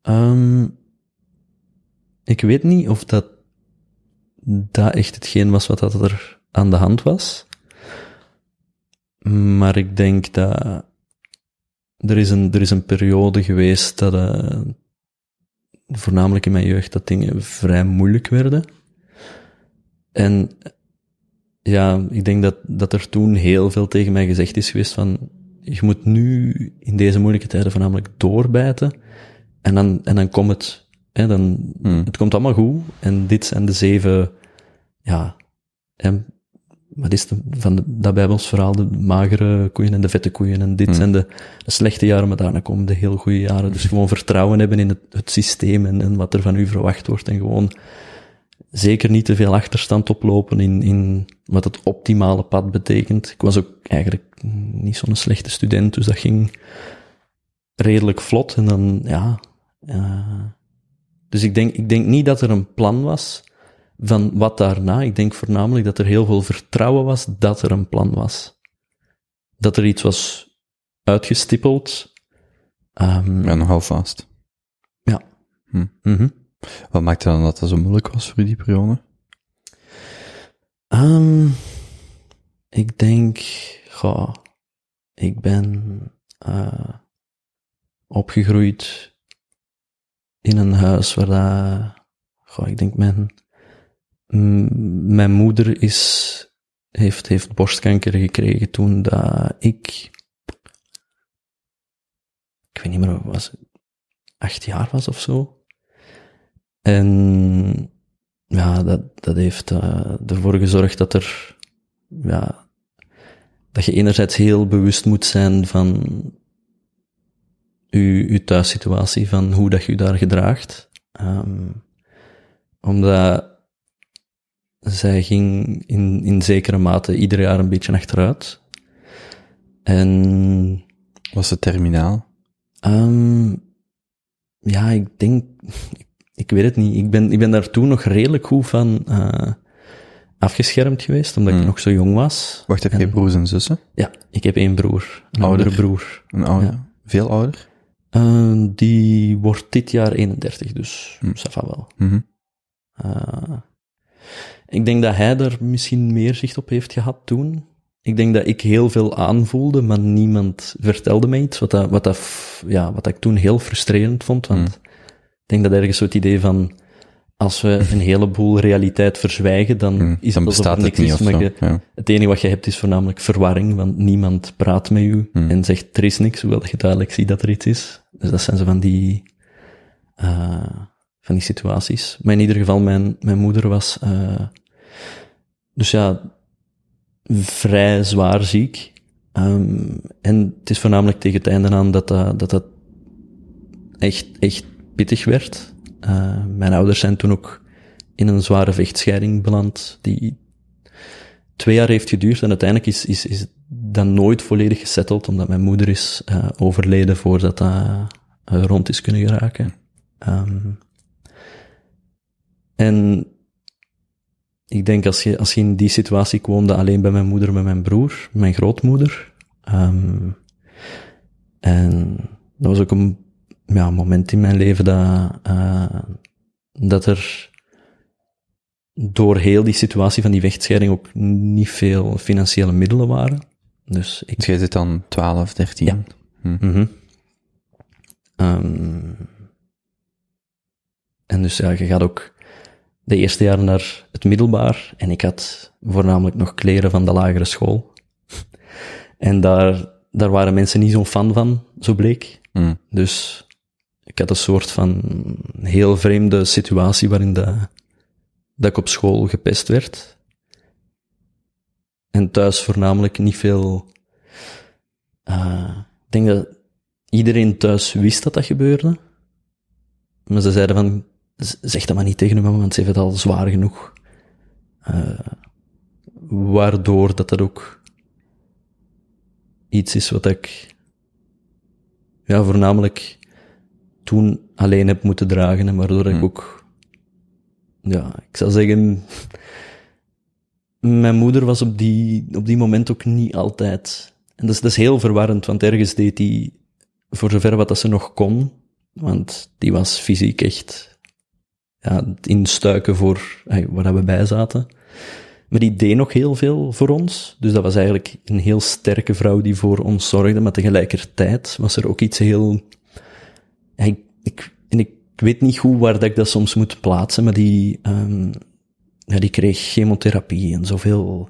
Um, ik weet niet of dat, dat echt hetgeen was wat er aan de hand was. Maar ik denk dat er is een, er is een periode geweest dat, uh, voornamelijk in mijn jeugd, dat dingen vrij moeilijk werden. En ja, ik denk dat, dat er toen heel veel tegen mij gezegd is geweest van, je moet nu in deze moeilijke tijden voornamelijk doorbijten. En dan, en dan komt het, hè, dan, Hmm. het komt allemaal goed. En dit zijn de zeven, ja, hè, wat is de, van de, dat Bijbels verhaal, de magere koeien en de vette koeien. En dit Hmm. zijn de, de slechte jaren, maar daarna komen de heel goede jaren. Dus [laughs] gewoon vertrouwen hebben in het, het systeem en, en wat er van u verwacht wordt. En gewoon zeker niet te veel achterstand oplopen in, in wat het optimale pad betekent. Ik was ook eigenlijk niet zo'n slechte student, dus dat ging redelijk vlot. En dan, ja. Uh, dus ik denk, ik denk niet dat er een plan was van wat daarna. Ik denk voornamelijk dat er heel veel vertrouwen was dat er een plan was. Dat er iets was uitgestippeld. Um, ja, nogal vast. Ja. Hm. Mm -hmm. Wat maakte dan dat dat zo moeilijk was voor die periode? Um, Ehm, ik denk, goh, ik ben uh, opgegroeid in een huis waar dat, goh, ik denk mijn, mijn moeder is, heeft, heeft borstkanker gekregen toen dat ik, ik weet niet meer, was acht jaar was of zo. En ja, dat, dat heeft uh, ervoor gezorgd dat er, ja, dat je enerzijds heel bewust moet zijn van uw, uw thuissituatie, van hoe dat je daar gedraagt. Um, omdat zij ging in, in zekere mate ieder jaar een beetje achteruit. En... Was het terminaal? Um, ja, ik denk, ik weet het niet. Ik ben, ik ben daar toen nog redelijk goed van uh, afgeschermd geweest, omdat ik hmm. nog zo jong was. Wacht, heb je broers en zussen? Ja, ik heb één broer. Een oudere broer. Een ouder? Ja. Veel ouder? Uh, die wordt dit jaar 31, dus mm. wel. Mm -hmm. uh, ik denk dat hij er misschien meer zicht op heeft gehad toen. Ik denk dat ik heel veel aanvoelde, maar niemand vertelde mij iets, wat, dat, wat, dat, ja, wat ik toen heel frustrerend vond, want mm. ik denk dat ergens zo het idee van, als we [laughs] een heleboel realiteit verzwijgen, dan mm, is dan het bestaat het niet. Of zo, ja. Het enige wat je hebt is voornamelijk verwarring, want niemand praat met u mm. en zegt er is niks, hoewel je duidelijk ziet dat er iets is. Dus dat zijn zo van die, uh, van die situaties. Maar in ieder geval, mijn, mijn moeder was, uh, dus ja, vrij zwaar ziek. Um, en het is voornamelijk tegen het einde aan dat dat, dat, dat echt, echt pittig werd. Mijn ouders zijn toen ook in een zware vechtscheiding beland, die twee jaar heeft geduurd en uiteindelijk is, is, is dat nooit volledig gesetteld, omdat mijn moeder is uh, overleden voordat dat uh, rond is kunnen geraken. Um, en ik denk als je, als je in die situatie woonde alleen bij mijn moeder, met mijn broer, mijn grootmoeder. Um, en dat was ook een ja, moment in mijn leven dat, uh, dat er door heel die situatie van die vechtscheiding ook niet veel financiële middelen waren. Dus ik... Dus jij zit dan 12, 13? Ja. Hm. Mm -hmm. um, en dus ja, je gaat ook de eerste jaar naar het middelbaar en ik had voornamelijk nog kleren van de lagere school. en daar, daar waren mensen niet zo'n fan van, zo bleek. Mm. Dus ik had een soort van heel vreemde situatie waarin de, dat ik op school gepest werd. En thuis voornamelijk niet veel. Uh, ik denk dat iedereen thuis wist dat dat gebeurde. Maar ze zeiden van, zeg dat maar niet tegen mama, want ze heeft het al zwaar genoeg. Uh, waardoor dat dat ook iets is wat ik ja, voornamelijk toen alleen heb moeten dragen en waardoor ik Hmm. ook, ja, ik zou zeggen, mijn moeder was op die, op die moment ook niet altijd. En dat is, dat is heel verwarrend, want ergens deed hij voor zover wat dat ze nog kon, want die was fysiek echt ja, instuiken voor hey, waar we bij zaten. Maar die deed nog heel veel voor ons. Dus dat was eigenlijk een heel sterke vrouw die voor ons zorgde. Maar tegelijkertijd was er ook iets heel... Ik, ik, en ik weet niet goed waar dat ik dat soms moet plaatsen, maar die, um, ja, die kreeg chemotherapie en zoveel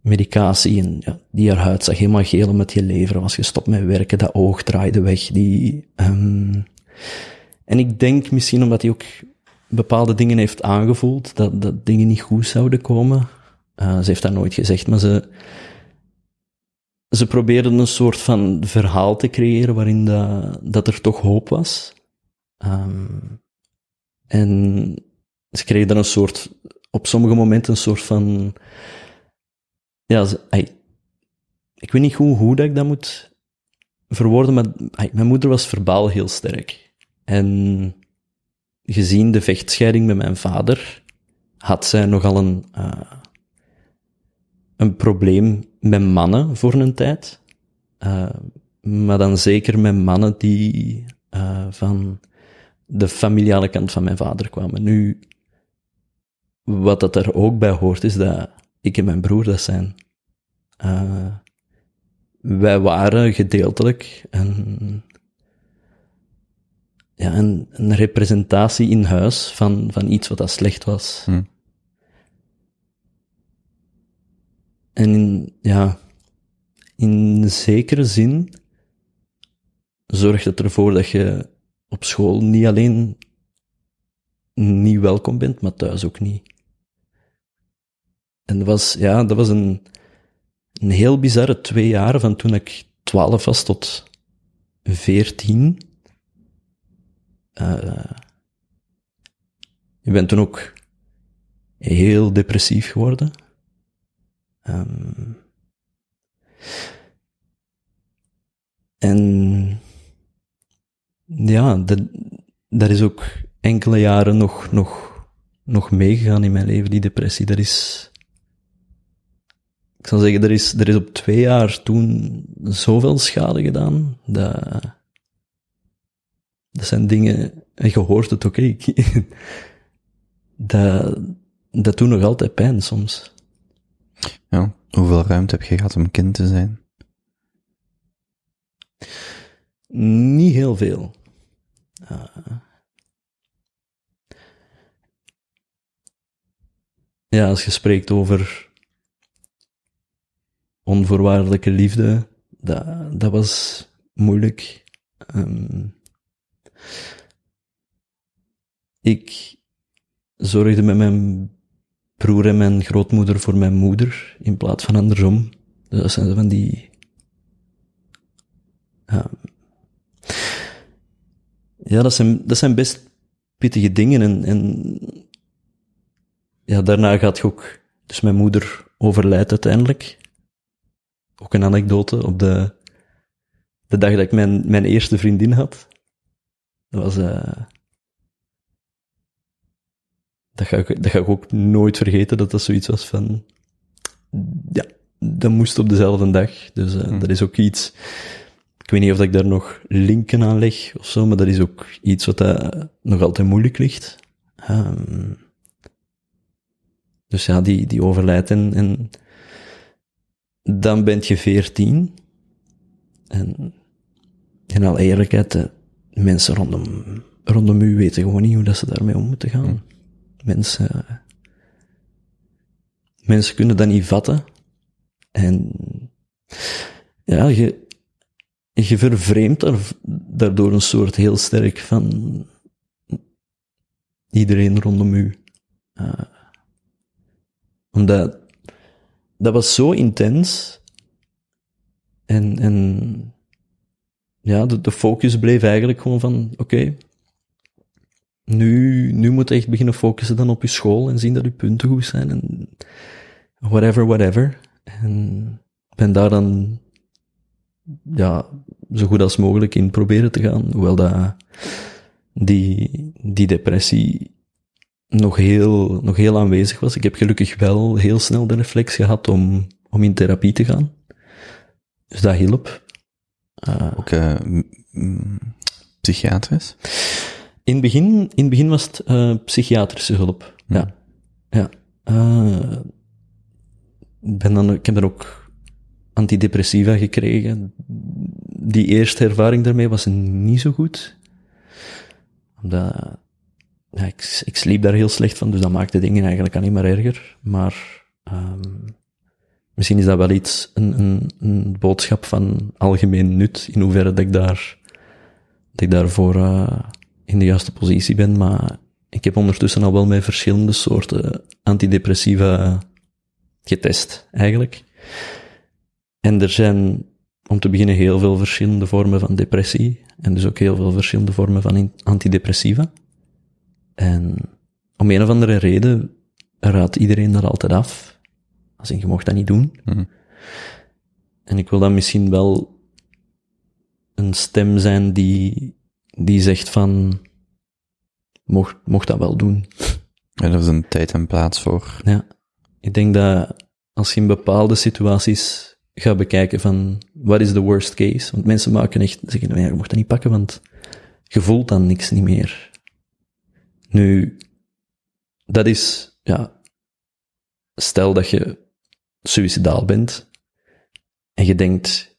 medicatie. En ja, die haar huid zag helemaal geel met je lever. Was gestopt met werken, dat oog draaide weg. Die, um, en ik denk misschien omdat hij ook bepaalde dingen heeft aangevoeld, dat, dat dingen niet goed zouden komen. Uh, ze heeft dat nooit gezegd, maar ze, ze probeerden een soort van verhaal te creëren waarin dat, dat er toch hoop was. Um, en ze kregen dan een soort, op sommige momenten een soort van, ja, ik weet niet goed hoe dat ik dat moet verwoorden, maar mijn moeder was verbaal heel sterk. En gezien de vechtscheiding met mijn vader, had zij nogal een, uh, een probleem met mannen voor een tijd. Uh, maar dan zeker met mannen die uh, van de familiale kant van mijn vader kwamen. Nu, wat dat er ook bij hoort, is dat ik en mijn broer dat zijn. wij waren gedeeltelijk een, ja, een, een representatie in huis van, van iets wat dat slecht was. Hm. En in, ja, in zekere zin zorgt het ervoor dat je op school niet alleen niet welkom bent, maar thuis ook niet. En dat was, ja, dat was een, een heel bizarre twee jaar van toen ik 12 was tot 14. Uh, ik ben toen ook heel depressief geworden. Um, en ja, dat, dat is ook enkele jaren nog, nog, nog meegegaan in mijn leven, die depressie. Dat is, ik zal zeggen, er is, er is op twee jaar toen zoveel schade gedaan, dat, dat zijn dingen, en je hoort het ook, okay, [laughs] dat, dat doet nog altijd pijn soms. Ja, hoeveel ruimte heb je gehad om kind te zijn? Niet heel veel. Uh, ja, als je spreekt over onvoorwaardelijke liefde, dat, dat was moeilijk. Um, ik zorgde met mijn broer en mijn grootmoeder voor mijn moeder, in plaats van andersom. Dus dat zijn van die... Ja, ja dat, zijn, dat zijn best pittige dingen. En, en ja, daarna gaat ook... Dus mijn moeder overlijdt uiteindelijk. Ook een anekdote. Op de, de dag dat ik mijn, mijn eerste vriendin had. Dat was... Uh, dat ga, ik, dat ga ik ook nooit vergeten, dat dat zoiets was van... Ja, dat moest op dezelfde dag. Dus uh, dat is ook iets... Ik weet niet of ik daar nog linken aan leg of zo, maar dat is ook iets wat dat nog altijd moeilijk ligt. Um, dus ja, die, die overlijdt en, en dan ben je veertien. En in alle eerlijkheid, de mensen rondom, rondom u weten gewoon niet hoe dat ze daarmee om moeten gaan. Hm. Mensen, mensen kunnen dat niet vatten. En ja, je, je vervreemdt daardoor een soort heel sterk van iedereen rondom u. Uh, omdat dat was zo intens. En, en ja, de, focus bleef eigenlijk gewoon van, oké, nu, nu moet je echt beginnen focussen dan op je school en zien dat je punten goed zijn en whatever, whatever. En ben daar dan, ja, zo goed als mogelijk in proberen te gaan, hoewel dat, die, die depressie nog heel, nog heel aanwezig was. Ik heb gelukkig wel heel snel de reflex gehad om, om in therapie te gaan. Dus dat hielp. Uh, Ook uh, psychiatrisch? In het begin, in het begin was het uh, psychiatrische hulp. Hm. Ja. ja. ben dan, ik heb dan ook antidepressiva gekregen. Die eerste ervaring daarmee was niet zo goed. Omdat ik, ik sliep daar heel slecht van, dus dat maakte dingen eigenlijk alleen maar erger. Maar um, misschien is dat wel iets, een, een, een, boodschap van algemeen nut, in hoeverre dat ik daar, dat ik daarvoor uh, in de juiste positie ben. Maar ik heb ondertussen al wel met verschillende soorten antidepressiva getest, eigenlijk. En er zijn, om te beginnen, heel veel verschillende vormen van depressie. En dus ook heel veel verschillende vormen van antidepressiva. En om een of andere reden raadt iedereen dat altijd af. Als in, je mocht dat niet doen. Mhm. En ik wil dan misschien wel een stem zijn die, die zegt van, mocht, mocht dat wel doen. En er is een tijd en plaats voor. Ja. Ik denk dat als je in bepaalde situaties gaat bekijken van, wat is de worst case? Want mensen maken echt, zeggen, nou ja, je mocht dat niet pakken, want je voelt dan niks niet meer. Nu, dat is, ja, stel dat je suicidaal bent en je denkt,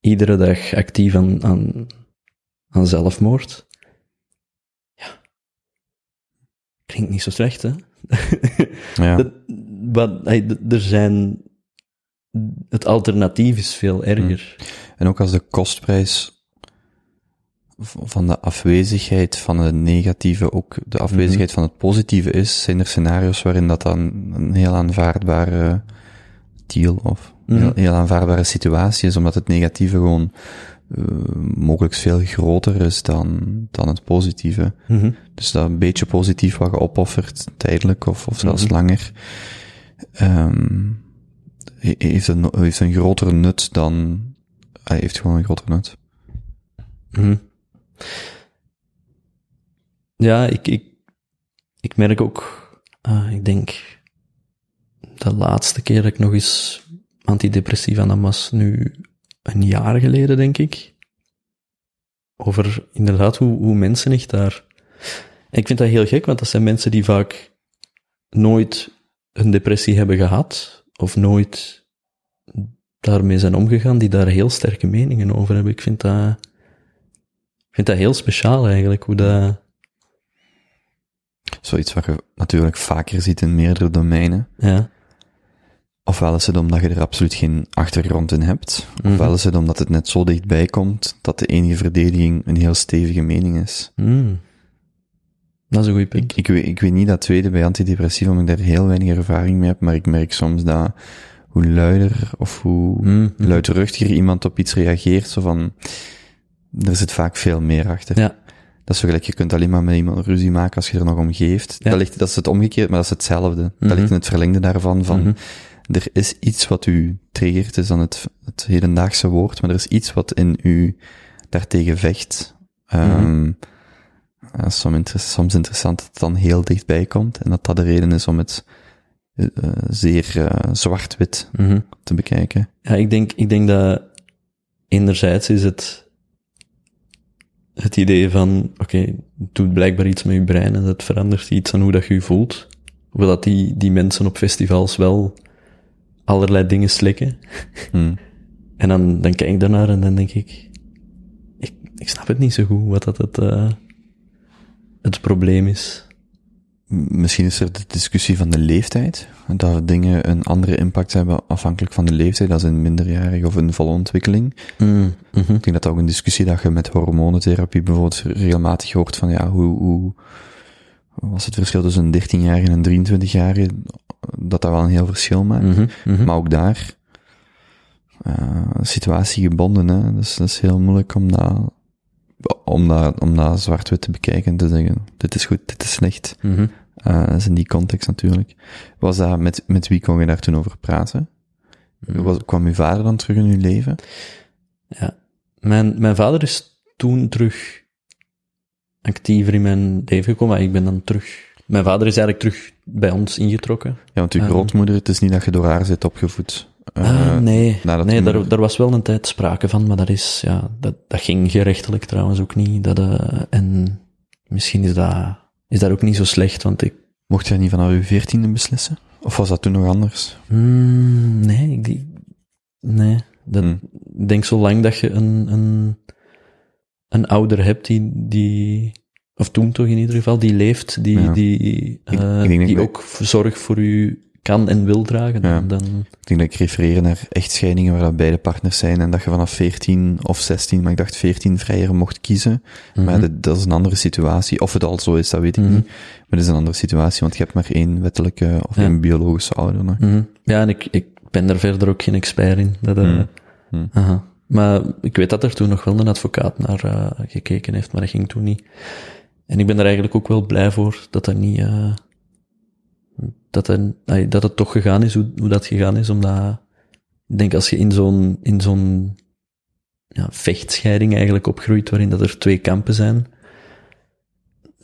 iedere dag actief aan, aan, aan zelfmoord. Ja. Klinkt niet zo slecht, hè? [laughs] Ja. Dat- wat, hey, er zijn, het alternatief is veel erger. En ook als de kostprijs van de afwezigheid van het negatieve ook de afwezigheid van het positieve is, zijn er scenario's waarin dat dan een heel aanvaardbare deal of Mhm. heel, heel aanvaardbare situatie is, omdat het negatieve gewoon eh, mogelijk veel groter is dan, dan het positieve. Mhm. Dus dat een beetje positief wat je opoffert, tijdelijk of, of zelfs Mhm. langer, ehm, he- heeft, een, heeft een grotere nut dan, hij heeft gewoon een grotere nut. Mhm. Ja, ik, ik, ik merk ook, ah, ik denk, de laatste keer dat ik nog eens antidepressiva nam was nu een jaar geleden, denk ik. Over inderdaad hoe, hoe mensen echt daar... En ik vind dat heel gek, want dat zijn mensen die vaak nooit een depressie hebben gehad, of nooit daarmee zijn omgegaan, die daar heel sterke meningen over hebben. Ik vind dat... Ik vind dat heel speciaal eigenlijk, hoe dat... Zoiets wat je natuurlijk vaker ziet in meerdere domeinen. Ja. Ofwel is het omdat je er absoluut geen achtergrond in hebt, Mhm. ofwel is het omdat het net zo dichtbij komt dat de enige verdediging een heel stevige mening is. Hmm. Dat is een goed punt. Ik weet, ik weet niet dat tweede bij antidepressiva, omdat ik daar heel weinig ervaring mee heb, maar ik merk soms dat hoe luider of hoe Hmm. luidruchtiger iemand op iets reageert, zo van, er zit vaak veel meer achter. Ja. Dat is zo gelijk, je kunt alleen maar met iemand ruzie maken als je er nog om geeft. Ja. Dat, ligt, dat is het omgekeerd, maar dat is hetzelfde. Mhm. Dat ligt in het verlengde daarvan, van, Mhm. er is iets wat u triggert, is dan het, het hedendaagse woord, maar er is iets wat in u daartegen vecht. Ehm ja, soms, inter- soms interessant dat het dan heel dichtbij komt en dat dat de reden is om het eh, zeer eh, zwart-wit Mhm. te bekijken. Ja, ik denk, ik denk dat enerzijds is het het idee van, oké, het doet blijkbaar iets met je brein en dat verandert iets aan hoe dat je je voelt. Hoewel dat die, die mensen op festivals wel allerlei dingen slikken. Hmm. [laughs] En dan, dan kijk ik daarnaar en dan denk ik, ik, ik snap het niet zo goed wat dat het, eh, het probleem is. Misschien is er de discussie van de leeftijd, dat dingen een andere impact hebben afhankelijk van de leeftijd, als een minderjarig of een volle ontwikkeling. Mm, mhm. Ik denk dat dat ook een discussie dat je met hormonentherapie bijvoorbeeld regelmatig hoort van ja, hoe, hoe was het verschil tussen een 13-jarige en een 23-jarige, dat dat wel een heel verschil maakt. Mhm, mhm. Maar ook daar, uh, situatiegebonden, hè. Dus dat is heel moeilijk om dat, om dat, om dat zwart-wit te bekijken en te zeggen, dit is goed, dit is slecht. Mhm. Uh, dat is in die context natuurlijk. Was dat, met, met wie kon je daar toen over praten? Mhm. Was, kwam uw vader dan terug in uw leven? Ja. Mijn, mijn vader is toen terug actiever in mijn leven gekomen. maar Ik ben dan terug... Mijn vader is eigenlijk terug bij ons ingetrokken. Ja, want uw Ah. grootmoeder, het is niet dat je door haar zit opgevoed. Uh, Ah, nee, nee daar, daar was wel een tijd sprake van, maar dat is, ja, dat, dat ging gerechtelijk trouwens ook niet. Dat, eh, en misschien is dat, is dat ook niet zo slecht, want ik, Mocht jij niet vanaf uw veertiende beslissen? Of was dat toen nog anders? Hmm, nee, ik nee. Dat, Hmm. Ik denk zolang dat je een, een, een ouder hebt die, die, of toen toch in ieder geval, die leeft, die, Ja. die, Ik- eh, ik die ook zorg voor u kan en wil dragen, dan, Ja. dan Ik denk dat ik refereer naar echtscheidingen waar dat beide partners zijn en dat je vanaf 14 of 16, maar ik dacht 14 vrijer mocht kiezen. Maar dat, dat is een andere situatie. Of het al zo is, dat weet ik Mhm. niet. Maar dat is een andere situatie, want je hebt maar één wettelijke of Ja. één biologische ouder. Mhm. Ja, en ik, ik ben daar verder ook geen expert in. Dat, eh, aha. Maar ik weet dat er toen nog wel een advocaat naar eh, gekeken heeft, maar dat ging toen niet. En ik ben er eigenlijk ook wel blij voor dat dat niet, eh, dat, ay, dat het toch gegaan is hoe, hoe dat gegaan is, omdat ik denk als je in zo'n, in zo'n ja, vechtscheiding eigenlijk opgroeit, waarin dat er twee kampen zijn,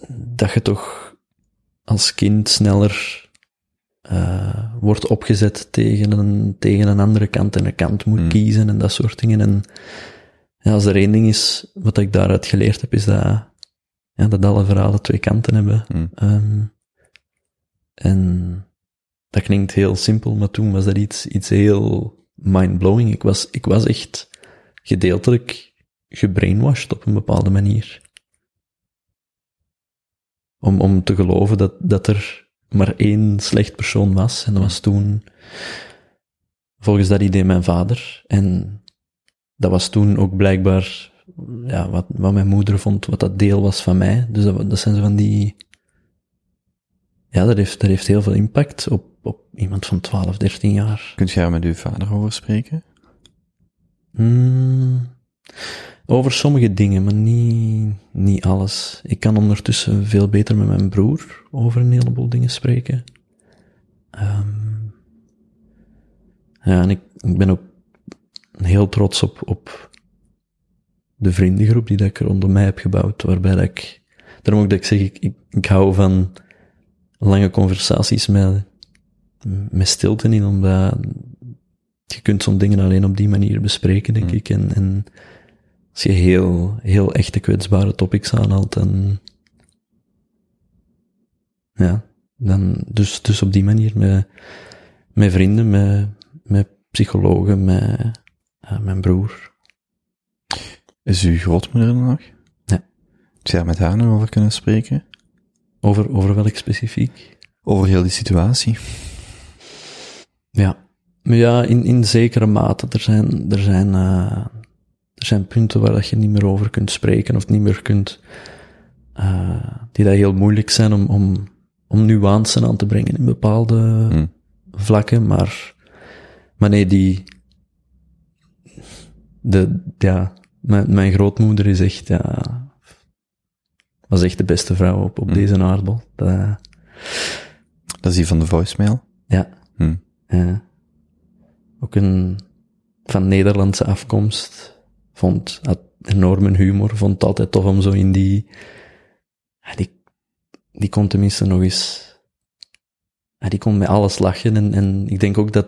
dat je toch als kind sneller eh, wordt opgezet tegen een, tegen een andere kant en een kant moet Hmm. kiezen en dat soort dingen. En ja, als er één ding is wat ik daaruit geleerd heb, is dat, ja, dat alle verhalen twee kanten hebben. Ehm, en dat klinkt heel simpel, maar toen was dat iets, iets heel mindblowing. Ik was, ik was echt gedeeltelijk gebrainwashed op een bepaalde manier. Om, om te geloven dat, dat er maar één slecht persoon was. En dat was toen, volgens dat idee, mijn vader. En dat was toen ook blijkbaar ja, wat, wat mijn moeder vond, wat dat deel was van mij. Dus dat, dat zijn zo van die... Ja, dat heeft, dat heeft heel veel impact op, op iemand van 12, 13 jaar. Kunt je daar met uw vader over spreken? Hmm, over sommige dingen, maar niet, niet alles. Ik kan ondertussen veel beter met mijn broer over een heleboel dingen spreken. Ehm, ja, en ik, ik ben ook heel trots op, op de vriendengroep die dat ik rondom mij heb gebouwd, waarbij dat ik, daarom ook dat ik zeg, ik, ik, ik hou van lange conversaties met, met stilte in, omdat je kunt zo'n dingen alleen op die manier bespreken, denk Hmm. ik. En, en als je heel, heel echte kwetsbare topics aanhaalt, dan, ja, dan, dus, dus op die manier met, met vrienden, met, met psychologen, met mijn broer. Is uw grootmoeder er nog? Ja. Zou je met haar nog over kunnen spreken? Over, over welk specifiek? Over heel die situatie? Ja. Maar ja, in, in zekere mate. Er zijn, er zijn, eh, er zijn punten waar dat je niet meer over kunt spreken of niet meer kunt, eh, die dat heel moeilijk zijn om, om, om nuance aan te brengen in bepaalde Hmm. vlakken, maar, maar nee, die, de, ja, mijn, mijn grootmoeder is echt, ja, was echt de beste vrouw op, op Hmm. deze aardbol. Dat, Dat is die van de voicemail? ja. Hm. Ja. Ook een van Nederlandse afkomst. Vond, had enorme humor. Vond het altijd tof om zo in die, ja, die, die kon tenminste nog eens, ja, die kon met alles lachen. En, en ik denk ook dat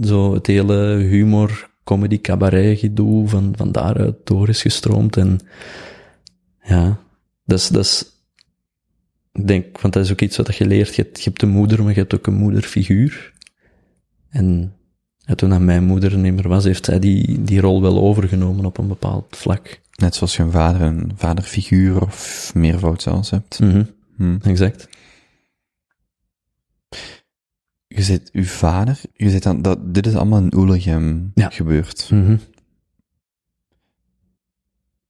zo het hele humor, comedy, cabaret gedoe van, van daaruit door is gestroomd. En ja, dat is, dat is, ik denk, want dat is ook iets wat je leert. Je hebt, je hebt een moeder, maar je hebt ook een moederfiguur. En ja, toen dat mijn moeder er niet meer was, heeft zij die, die rol wel overgenomen op een bepaald vlak. Net zoals je een vader, een vaderfiguur of meervoud zelfs hebt. Mhm, Hm. exact. Je zit uw vader, je zit aan, dat, dit is allemaal in Oelegem Ja. gebeurd. Mhm.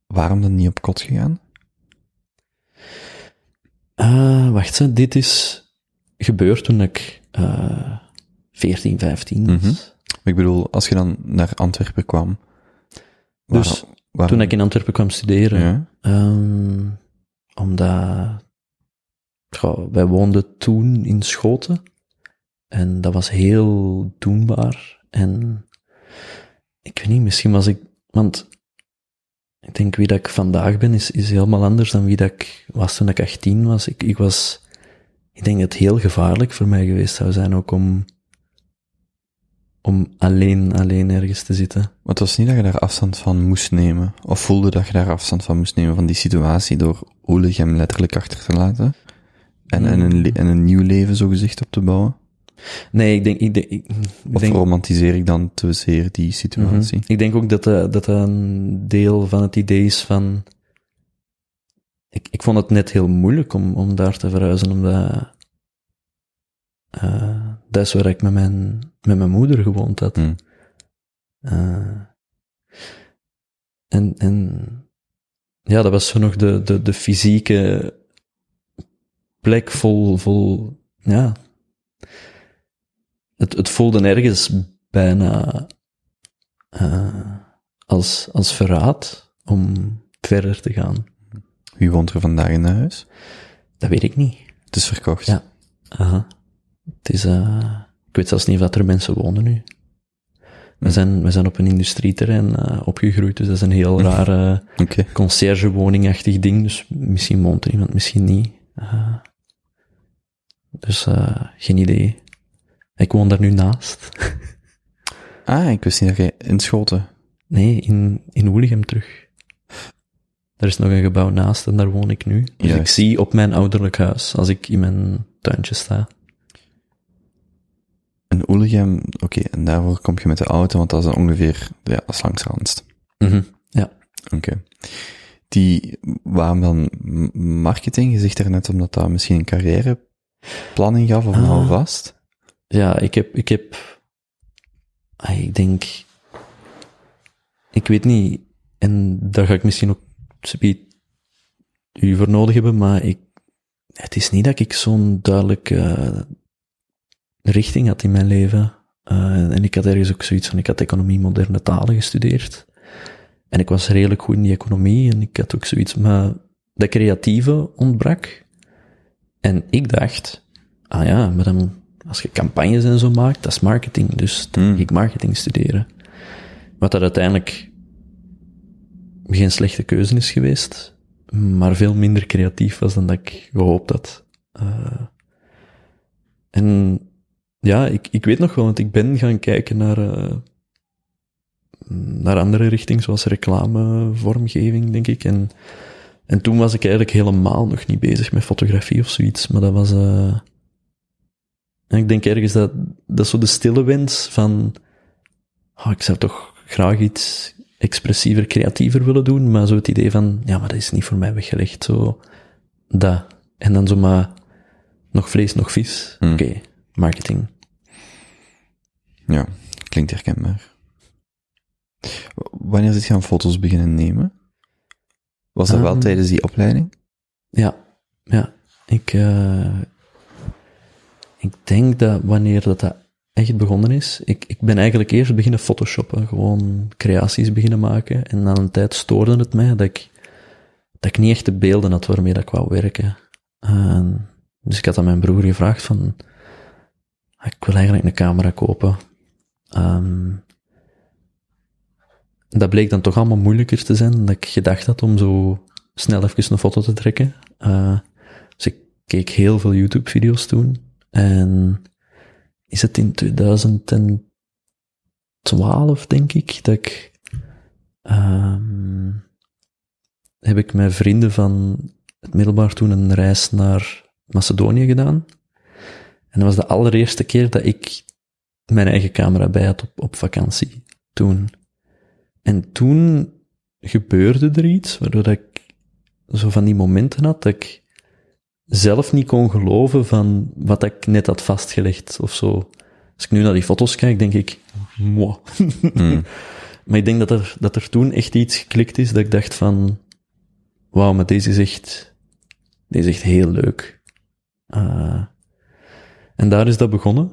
Waarom dan niet op kot gegaan? Ah, wacht eens, dit is gebeurd toen ik eh 14, 15 was. Mhm. Ik bedoel, als je dan naar Antwerpen kwam. Dus waar- Toen ik in Antwerpen kwam studeren. Ja. Ehm, omdat goh, wij woonden toen in Schoten. En dat was heel doenbaar. En ik weet niet, misschien was ik, want ik denk wie dat ik vandaag ben is, is helemaal anders dan wie dat ik was toen ik 18 was. Ik, ik was, ik denk dat het heel gevaarlijk voor mij geweest zou zijn ook om, om alleen, alleen ergens te zitten. Maar het was niet dat je daar afstand van moest nemen. Of voelde dat je daar afstand van moest nemen van die situatie door Oelegem letterlijk achter te laten. En, en, een, en een nieuw leven zo gezegd op te bouwen. Nee, ik denk, ik denk, ik, Of denk romantiseer ik dan te zeer die situatie? Mhm. Ik denk ook dat dat, dat een deel van het idee is van. Ik, ik vond het net heel moeilijk om, om daar te verhuizen, omdat. eh dat is waar ik met mijn, met mijn moeder gewoond had. Hm. Eh, en, en ja, dat was zo nog de, de, de fysieke plek vol, vol ja. Het, het voelde nergens bijna eh, als, als verraad om verder te gaan. Wie woont er vandaag in huis? Dat weet ik niet. Het is verkocht. Ja. Aha. Het is, eh, ik weet zelfs niet of dat er mensen wonen nu. We zijn, we zijn op een industrieterrein eh, opgegroeid, dus dat is een heel rare [laughs] Oké. conciergewoningachtig ding. Dus misschien woont er iemand, misschien niet. Eh, dus eh, geen idee. Ik woon daar nu naast. [laughs] Ah, ik wist niet dat jij in Schoten. Nee, in, in Woeligem terug. Er is nog een gebouw naast en daar woon ik nu. Dus Juist. ik zie op mijn ouderlijk huis als ik in mijn tuintje sta. In Oelegem, oké, en daarvoor kom je met de auto, want dat is dan ongeveer, ja, dat is langs Randst. Mhm. Ja. Oké. Die, waarom dan marketing? Je zegt er net omdat dat misschien een carrièreplanning gaf of Ah. nou vast. Ja, ik heb, ik heb, ik denk, ik weet niet, en daar ga ik misschien ook u voor nodig hebben, maar ik, het is niet dat ik zo'n duidelijke eh, richting had in mijn leven. Eh, en ik had ergens ook zoiets van, ik had economie moderne talen gestudeerd. En ik was redelijk goed in die economie en ik had ook zoiets, maar dat creatieve ontbrak. En ik dacht, ah ja, maar dan, als je campagnes en zo maakt, dat is marketing, dus dan Hmm. ik marketing studeren. Wat dat uiteindelijk geen slechte keuze is geweest, maar veel minder creatief was dan dat ik gehoopt had. Eh, en ja, ik, ik weet nog wel, want ik ben gaan kijken naar, eh, naar andere richtingen, zoals reclamevormgeving, denk ik. En, en toen was ik eigenlijk helemaal nog niet bezig met fotografie of zoiets, maar dat was... eh en ik denk ergens dat, dat zo de stille wens van, oh, ik zou toch graag iets expressiever, creatiever willen doen, maar zo het idee van, ja, maar dat is niet voor mij weggelegd, zo, dat. En dan zo maar, nog vlees, nog vis. Hmm. Oké, marketing. Ja, klinkt herkenbaar. Wanneer zit je aan foto's beginnen nemen? Was dat wel Ehm, tijdens die opleiding? Ja, ja. Ik, eh ik denk dat wanneer dat, dat echt begonnen is, ik, ik ben eigenlijk eerst beginnen photoshoppen, gewoon creaties beginnen maken. En na een tijd stoorde het mij dat ik, dat ik niet echt de beelden had waarmee dat ik wou werken. Dus ik had aan mijn broer gevraagd van, "Ah, ik wil eigenlijk een camera kopen. Ehm, dat bleek dan toch allemaal moeilijker te zijn dan ik gedacht had om zo snel even een foto te trekken. Eh, dus ik keek heel veel YouTube-video's toen. En is het in 2012, denk ik, dat ik... ehm, heb ik met vrienden van het middelbaar toen een reis naar Macedonië gedaan. En dat was de allereerste keer dat ik mijn eigen camera bij had op, op vakantie. Toen. En toen gebeurde er iets, waardoor ik zo van die momenten had dat ik zelf niet kon geloven van wat ik net had vastgelegd of zo. Als ik nu naar die foto's kijk, denk ik, moi. [laughs] Hmm. Maar ik denk dat er, dat er toen echt iets geklikt is dat ik dacht van, wauw, maar deze is echt, deze is echt heel leuk. Eh, en daar is dat begonnen.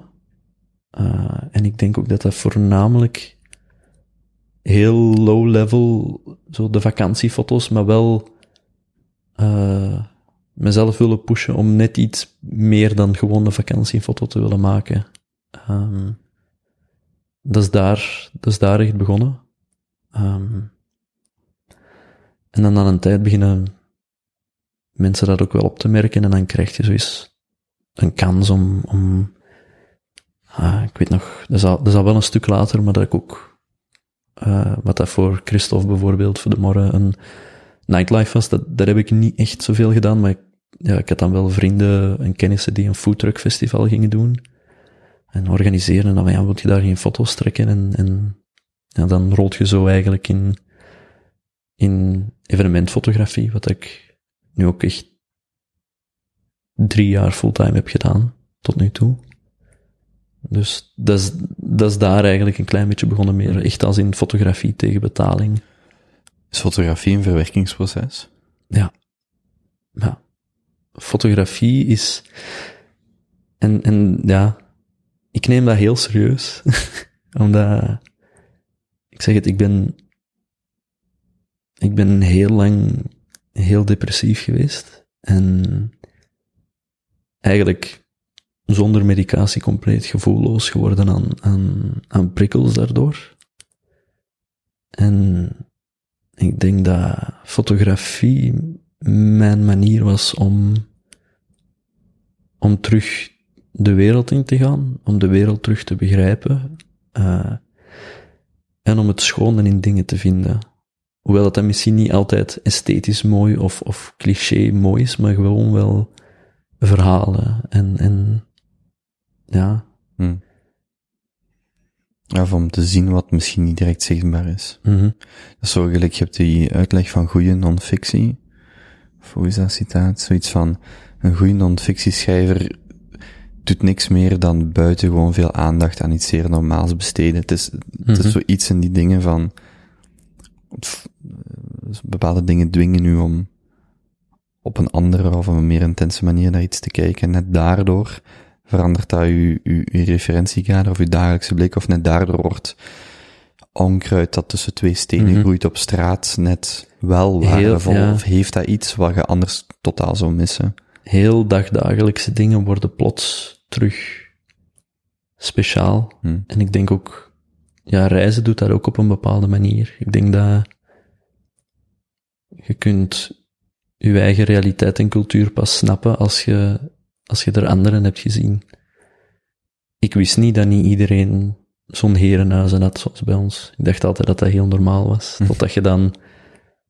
Eh, en ik denk ook dat dat voornamelijk heel low level, zo de vakantiefoto's, maar wel eh, mezelf willen pushen om net iets meer dan gewoon een vakantiefoto te willen maken. Ehm, dat, is daar, dat is daar echt begonnen. Ehm, en dan na een tijd beginnen mensen dat ook wel op te merken en dan krijg je zoiets een kans om, om ah, ik weet nog, dat is, al, dat wel een stuk later, maar dat ik ook, eh, wat dat voor Christophe bijvoorbeeld, voor de morgen, een nightlife was, dat, daar heb ik niet echt zoveel gedaan, maar ik, ja, ik had dan wel vrienden en kennissen die een foodtruck festival gingen doen en organiseren, en dan ja, wil je daar geen foto's trekken en, en ja, dan rolt je zo eigenlijk in, in evenementfotografie, wat ik nu ook echt drie jaar fulltime heb gedaan, tot nu toe. Dus dat is, dat is daar eigenlijk een klein beetje begonnen meer, echt als in fotografie tegen betaling. Is fotografie een verwerkingsproces? Ja. Ja. Fotografie is, en, en ja, ik neem dat heel serieus, [laughs] omdat, ik zeg het, ik ben, ik ben heel lang heel depressief geweest en eigenlijk zonder medicatie compleet gevoelloos geworden aan, aan, aan prikkels daardoor. En ik denk dat fotografie mijn manier was om, om terug de wereld in te gaan, om de wereld terug te begrijpen, eh, en om het schone in dingen te vinden. Hoewel dat dan misschien niet altijd esthetisch mooi of, of cliché mooi is, maar gewoon wel verhalen en, en ja, Hmm. Of om te zien wat misschien niet direct zichtbaar is. Mhm. Dat is zo gelijk, je hebt die uitleg van goede non-fictie. Of hoe is dat citaat? Zoiets van, een goede non-fictieschrijver doet niks meer dan buiten gewoon veel aandacht aan iets zeer normaals besteden. Het is, het Mhm. is zoiets in die dingen van, pff, dus bepaalde dingen dwingen u om op een andere of een meer intense manier naar iets te kijken. En net daardoor verandert dat uw, uw, uw referentiekader of uw dagelijkse blik, of net daardoor wordt onkruid dat tussen twee stenen Mhm. groeit op straat net wel waardevol, ja. of heeft dat iets wat je anders totaal zou missen. Heel dagdagelijkse dingen worden plots terug speciaal. Hm. En ik denk ook, ja, reizen doet dat ook op een bepaalde manier. Ik denk dat je kunt je eigen realiteit en cultuur pas snappen als je, als je er anderen hebt gezien. Ik wist niet dat niet iedereen zo'n herenhuizen had zoals bij ons. Ik dacht altijd dat dat heel normaal was. Hm. Totdat je dan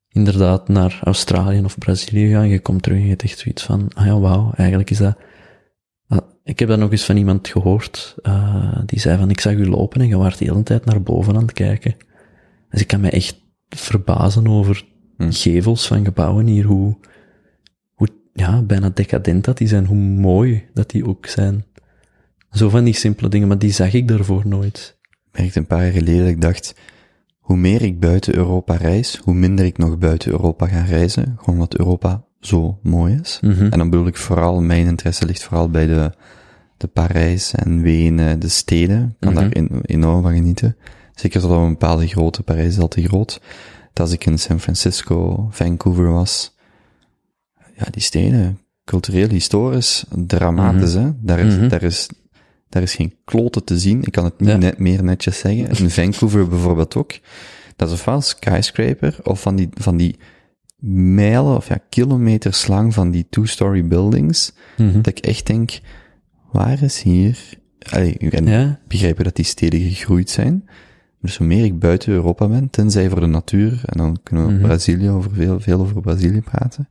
inderdaad naar Australië of Brazilië gaat en je komt terug en je hebt echt zoiets van, ah ja, wauw, eigenlijk is dat... Ah, Ik heb dat nog eens van iemand gehoord, eh, die zei van, ik zag u lopen en je waart de hele tijd naar boven aan het kijken. Dus ik kan me echt verbazen over Hm. gevels van gebouwen hier, hoe, hoe ja, bijna decadent dat die zijn, hoe mooi dat die ook zijn. Zo van die simpele dingen, maar die zag ik daarvoor nooit. Ik merkte een paar jaar geleden dat ik dacht, hoe meer ik buiten Europa reis, hoe minder ik nog buiten Europa ga reizen, gewoon omdat Europa zo mooi is. Mhm. En dan bedoel ik vooral, mijn interesse ligt vooral bij de, de Parijs en Wenen, de steden. Ik kan Mhm. daar en- enorm van genieten. Zeker tot op een bepaalde grootte. Parijs is al te groot. Dat als ik in San Francisco, Vancouver was, ja, die steden, cultureel, historisch, dramatisch, hè. Daar is, Mhm. daar is, daar is geen klote te zien. Ik kan het niet Ja. net meer netjes zeggen. In Vancouver bijvoorbeeld ook. Dat is ofwel skyscraper, of van die, van die mijlen of ja, kilometers lang van die two-story buildings, Mhm. dat ik echt denk, waar is hier, Allee, en Ja, begrijpen dat die steden gegroeid zijn, dus hoe meer ik buiten Europa ben, tenzij voor de natuur, en dan kunnen we Mhm. Brazilië over veel, veel over Brazilië praten,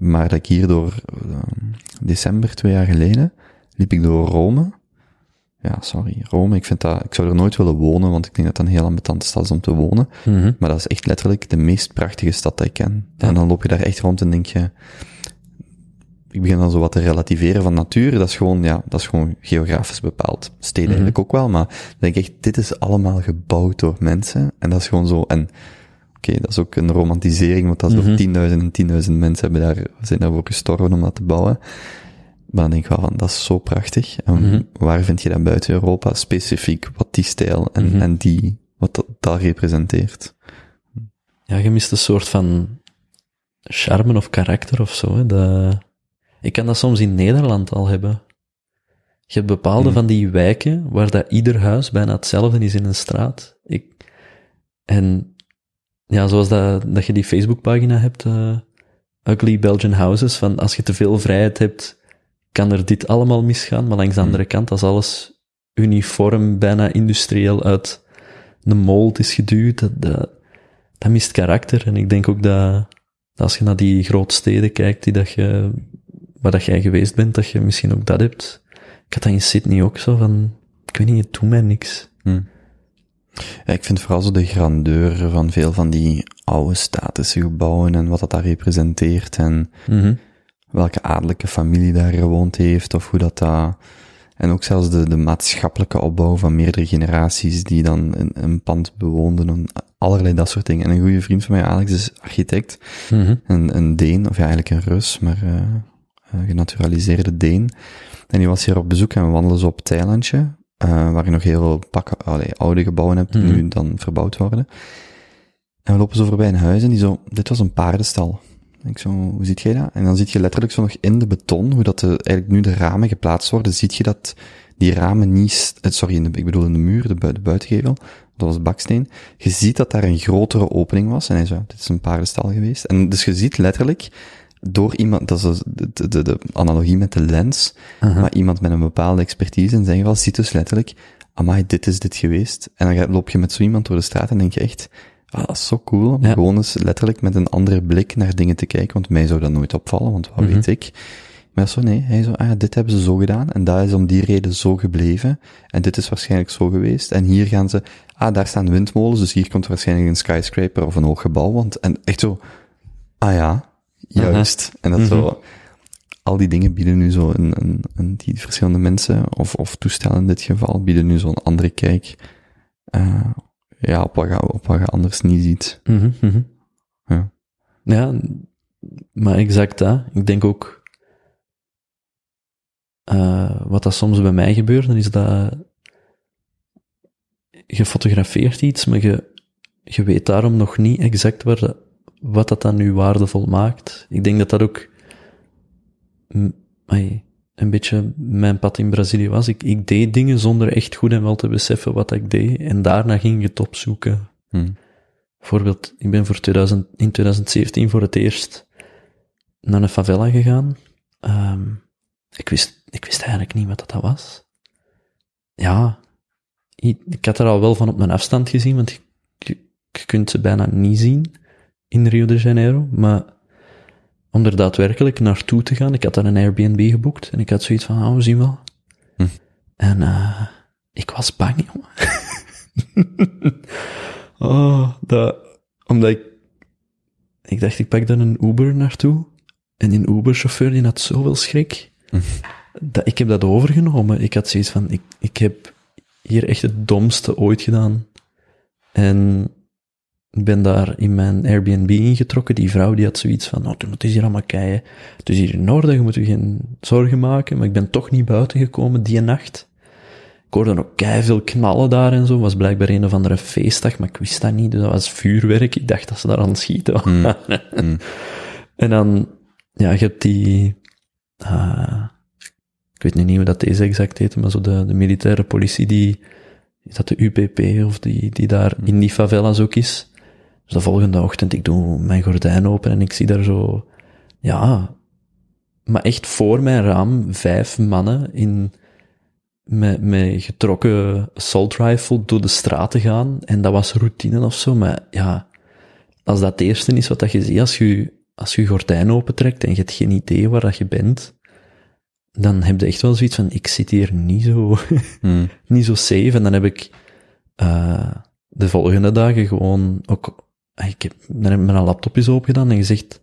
maar dat ik hier door, ehm, december twee jaar geleden, liep ik door Rome, ja, sorry, Rome, ik vind dat, ik zou er nooit willen wonen, want ik denk dat dat een heel ambetante stad is om te wonen, mhm. maar dat is echt letterlijk de meest prachtige stad dat ik ken. Ja. En dan loop je daar echt rond en denk je, ik begin dan zo wat te relativeren van natuur, dat is gewoon, ja, dat is gewoon geografisch bepaald. Steden Mhm. eigenlijk ook wel, maar dan denk ik echt, dit is allemaal gebouwd door mensen, en dat is gewoon zo, en oké, dat is ook een romantisering, want dat is Mhm. door tienduizenden en tienduizend mensen hebben daar, zijn daarvoor gestorven om dat te bouwen. Maar dan denk ik wel van, dat is zo prachtig. En Mhm. waar vind je dat buiten Europa, specifiek, wat die stijl en, Mhm. en die, wat dat, dat representeert? Ja, je mist een soort van charme of karakter of zo. Hè. Dat... Ik kan dat soms in Nederland al hebben. Je hebt bepaalde Hmm. van die wijken waar dat ieder huis bijna hetzelfde is in een straat. Ik... En ja, zoals dat, dat je die Facebookpagina hebt, eh, Ugly Belgian Houses, van als je te veel vrijheid hebt, kan er dit allemaal misgaan. Maar langs de Hmm. andere kant, als alles uniform, bijna industrieel uit de mold is geduwd, dat, dat, dat mist karakter. En ik denk ook dat, dat als je naar die grootsteden kijkt, die dat je, waar dat jij geweest bent, dat je misschien ook dat hebt. Ik had dat in Sydney ook zo van, ik weet niet, het doet mij niks. Hm. Ja, ik vind vooral zo de grandeur van veel van die oude statische gebouwen en wat dat daar representeert en Mhm. welke adellijke familie daar gewoond heeft of hoe dat dat... En ook zelfs de, de maatschappelijke opbouw van meerdere generaties die dan een, een pand bewoonden en allerlei dat soort dingen. En een goede vriend van mij, Alex, is architect. Mhm. Een, een Deen, of ja, eigenlijk een Rus, maar eh, een genaturaliseerde Deen. En die was hier op bezoek en we wandelen zo op het eh, waar je nog heel veel pakken, allee, oude gebouwen hebt, die Mhm. nu dan verbouwd worden. En we lopen zo voorbij een huis en die zo, dit was een paardenstal. En ik zo, hoe ziet jij dat? En dan zie je letterlijk zo nog in de beton, hoe dat de, eigenlijk nu de ramen geplaatst worden, ziet je dat die ramen niet, eh, sorry, in de, ik bedoel in de muur, de, de buitengevel, dat was baksteen. Je ziet dat daar een grotere opening was. En hij zo, dit is een paardenstal geweest. En dus je ziet letterlijk, door iemand, dat is dus de, de, de analogie met de lens, maar iemand met een bepaalde expertise in zijn geval ziet dus letterlijk, amai, dit is dit geweest. En dan loop je met zo iemand door de straat en denk je echt, ah, dat is zo cool, om Ja. gewoon eens letterlijk met een andere blik naar dingen te kijken, want mij zou dat nooit opvallen, want wat Mhm. weet ik. Maar zo, nee, hij zo, ah, dit hebben ze zo gedaan, en dat is om die reden zo gebleven, en dit is waarschijnlijk zo geweest, en hier gaan ze, ah, daar staan windmolens, dus hier komt waarschijnlijk een skyscraper of een hoog gebouw, want, en echt zo, ah ja, juist. En dat zo, al die dingen bieden nu zo een, een, een die verschillende mensen, of, of toestellen in dit geval, bieden nu zo'n andere kijk, uh, ja, op wat, je, op wat je anders niet ziet. Mhm, mhm. Ja. Ja, maar exact dat. Ik denk ook, uh, wat dat soms bij mij gebeurt, dan is dat je fotografeert iets, maar je, je weet daarom nog niet exact waar dat, wat dat dan nu waardevol maakt. Ik denk dat dat ook een beetje mijn pad in Brazilië was. Ik, ik deed dingen zonder echt goed en wel te beseffen wat ik deed. En daarna ging ik het opzoeken. Hmm. Bijvoorbeeld, ik ben voor 2000, in 2017 voor het eerst naar een favela gegaan. Um, ik, wist, ik wist eigenlijk niet wat dat was. Ja, ik, ik had er al wel van op mijn afstand gezien, want je, je, je kunt ze bijna niet zien in Rio de Janeiro. Maar om er daadwerkelijk naartoe te gaan, ik had daar een Airbnb geboekt en ik had zoiets van, oh, we zien wel. Hm. En uh, ik was bang, jongen. [laughs] oh, dat, omdat ik, ik dacht, ik pak dan een Uber naartoe. En die Uber-chauffeur, die had zoveel schrik. Hm. Dat, ik heb dat overgenomen. Ik had zoiets van, ik, ik heb hier echt het domste ooit gedaan. En ben daar in mijn Airbnb ingetrokken. Die vrouw die had zoiets van, nou, het is hier allemaal keien. Het is hier in orde, je moet je geen zorgen maken. Maar ik ben toch niet buiten gekomen die nacht. Ik hoorde ook kei veel knallen daar en zo. was blijkbaar een of andere feestdag, maar ik wist dat niet. Dus dat was vuurwerk. Ik dacht dat ze daar aan het schieten waren. Mm. [laughs] Mm. En dan, ja, je hebt die, uh, ik weet niet hoe dat deze exact heet, maar zo de, de militaire politie die, is dat de UPP of die, die daar in die favelas ook is. Dus de volgende ochtend, ik doe mijn gordijn open en ik zie daar zo, ja, maar echt voor mijn raam vijf mannen in, met, met getrokken assault rifle door de straten gaan. En dat was routine of zo, maar ja, als dat het eerste is wat dat je ziet, als je als je gordijn opentrekt en je hebt geen idee waar dat je bent, dan heb je echt wel zoiets van, ik zit hier niet zo, [laughs] Hmm. niet zo safe. En dan heb ik, uh, de volgende dagen gewoon ook, ik heb, mijn laptop eens opengedaan en gezegd,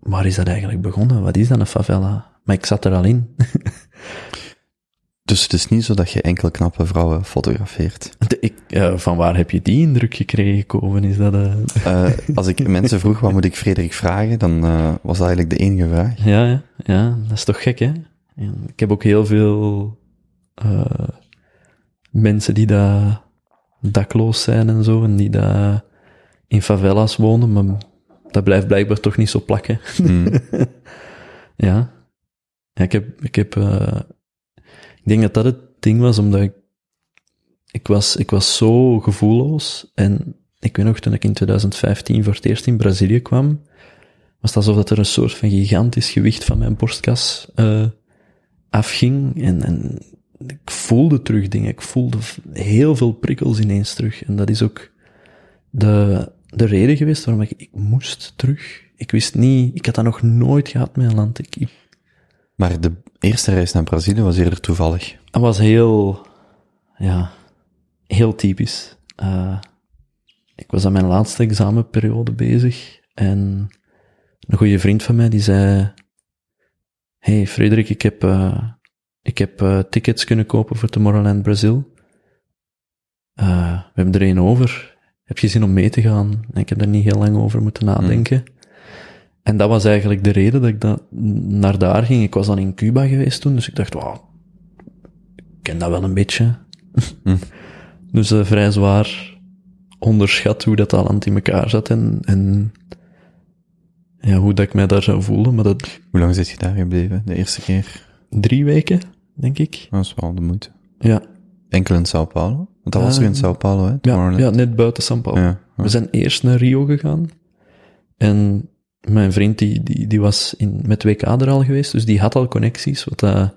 waar is dat eigenlijk begonnen? Wat is dat een favela? Maar ik zat er al in. [laughs] Dus het is niet zo dat je enkel knappe vrouwen fotografeert. De, ik, uh, van waar heb je die indruk gekregen, Koven? Is dat, uh... uh, als ik [laughs] mensen vroeg, wat moet ik Frederik vragen, dan was dat eigenlijk de enige vraag. Ja, ja, ja, dat is toch gek, hè? Ik heb ook heel veel mensen die daar dakloos zijn en zo, en die daar in favelas wonen, maar dat blijft blijkbaar toch niet zo plakken. Mm. [laughs] ja. ja. Ik heb, ik heb ik denk dat dat het ding was, omdat ik, ik was, ik was zo gevoelloos. En ik weet nog, toen ik in 2015 voor het eerst in Brazilië kwam, was het alsof dat er een soort van gigantisch gewicht van mijn borstkas uh, afging. En, en ik voelde terug dingen. Ik voelde heel veel prikkels ineens terug. En dat is ook de, de reden geweest waarom ik, ik moest terug. Ik wist niet, ik had dat nog nooit gehad met een land. Ik, ik, maar de eerste reis naar Brazilië was eerder toevallig. Dat was heel, ja, heel typisch. Uh, ik was aan mijn laatste examenperiode bezig en een goede vriend van mij die zei, hey Frederik, ik heb, uh, ik heb uh, tickets kunnen kopen voor Tomorrowland Brazil. we hebben er één over. Heb je zin om mee te gaan? En ik heb er niet heel lang over moeten nadenken. Mm. En dat was eigenlijk de reden dat ik dat naar daar ging. Ik was dan in Cuba geweest toen, dus ik dacht, wauw, ik ken dat wel een beetje. Hm. [laughs] dus uh, vrij zwaar onderschat hoe dat land in elkaar zat en, en ja, hoe dat ik mij daar zou voelen. Maar dat... Hoe lang zit je daar gebleven, de eerste keer? Drie weken, denk ik. Dat is wel de moeite. Ja. Enkel in Sao Paulo? Want dat was er in Sao Paulo, hè? Ja, ja, net buiten Sao Paulo. We zijn eerst naar Rio gegaan. En mijn vriend die, die, die was in, met WK er al geweest, dus die had al connecties, wat dat,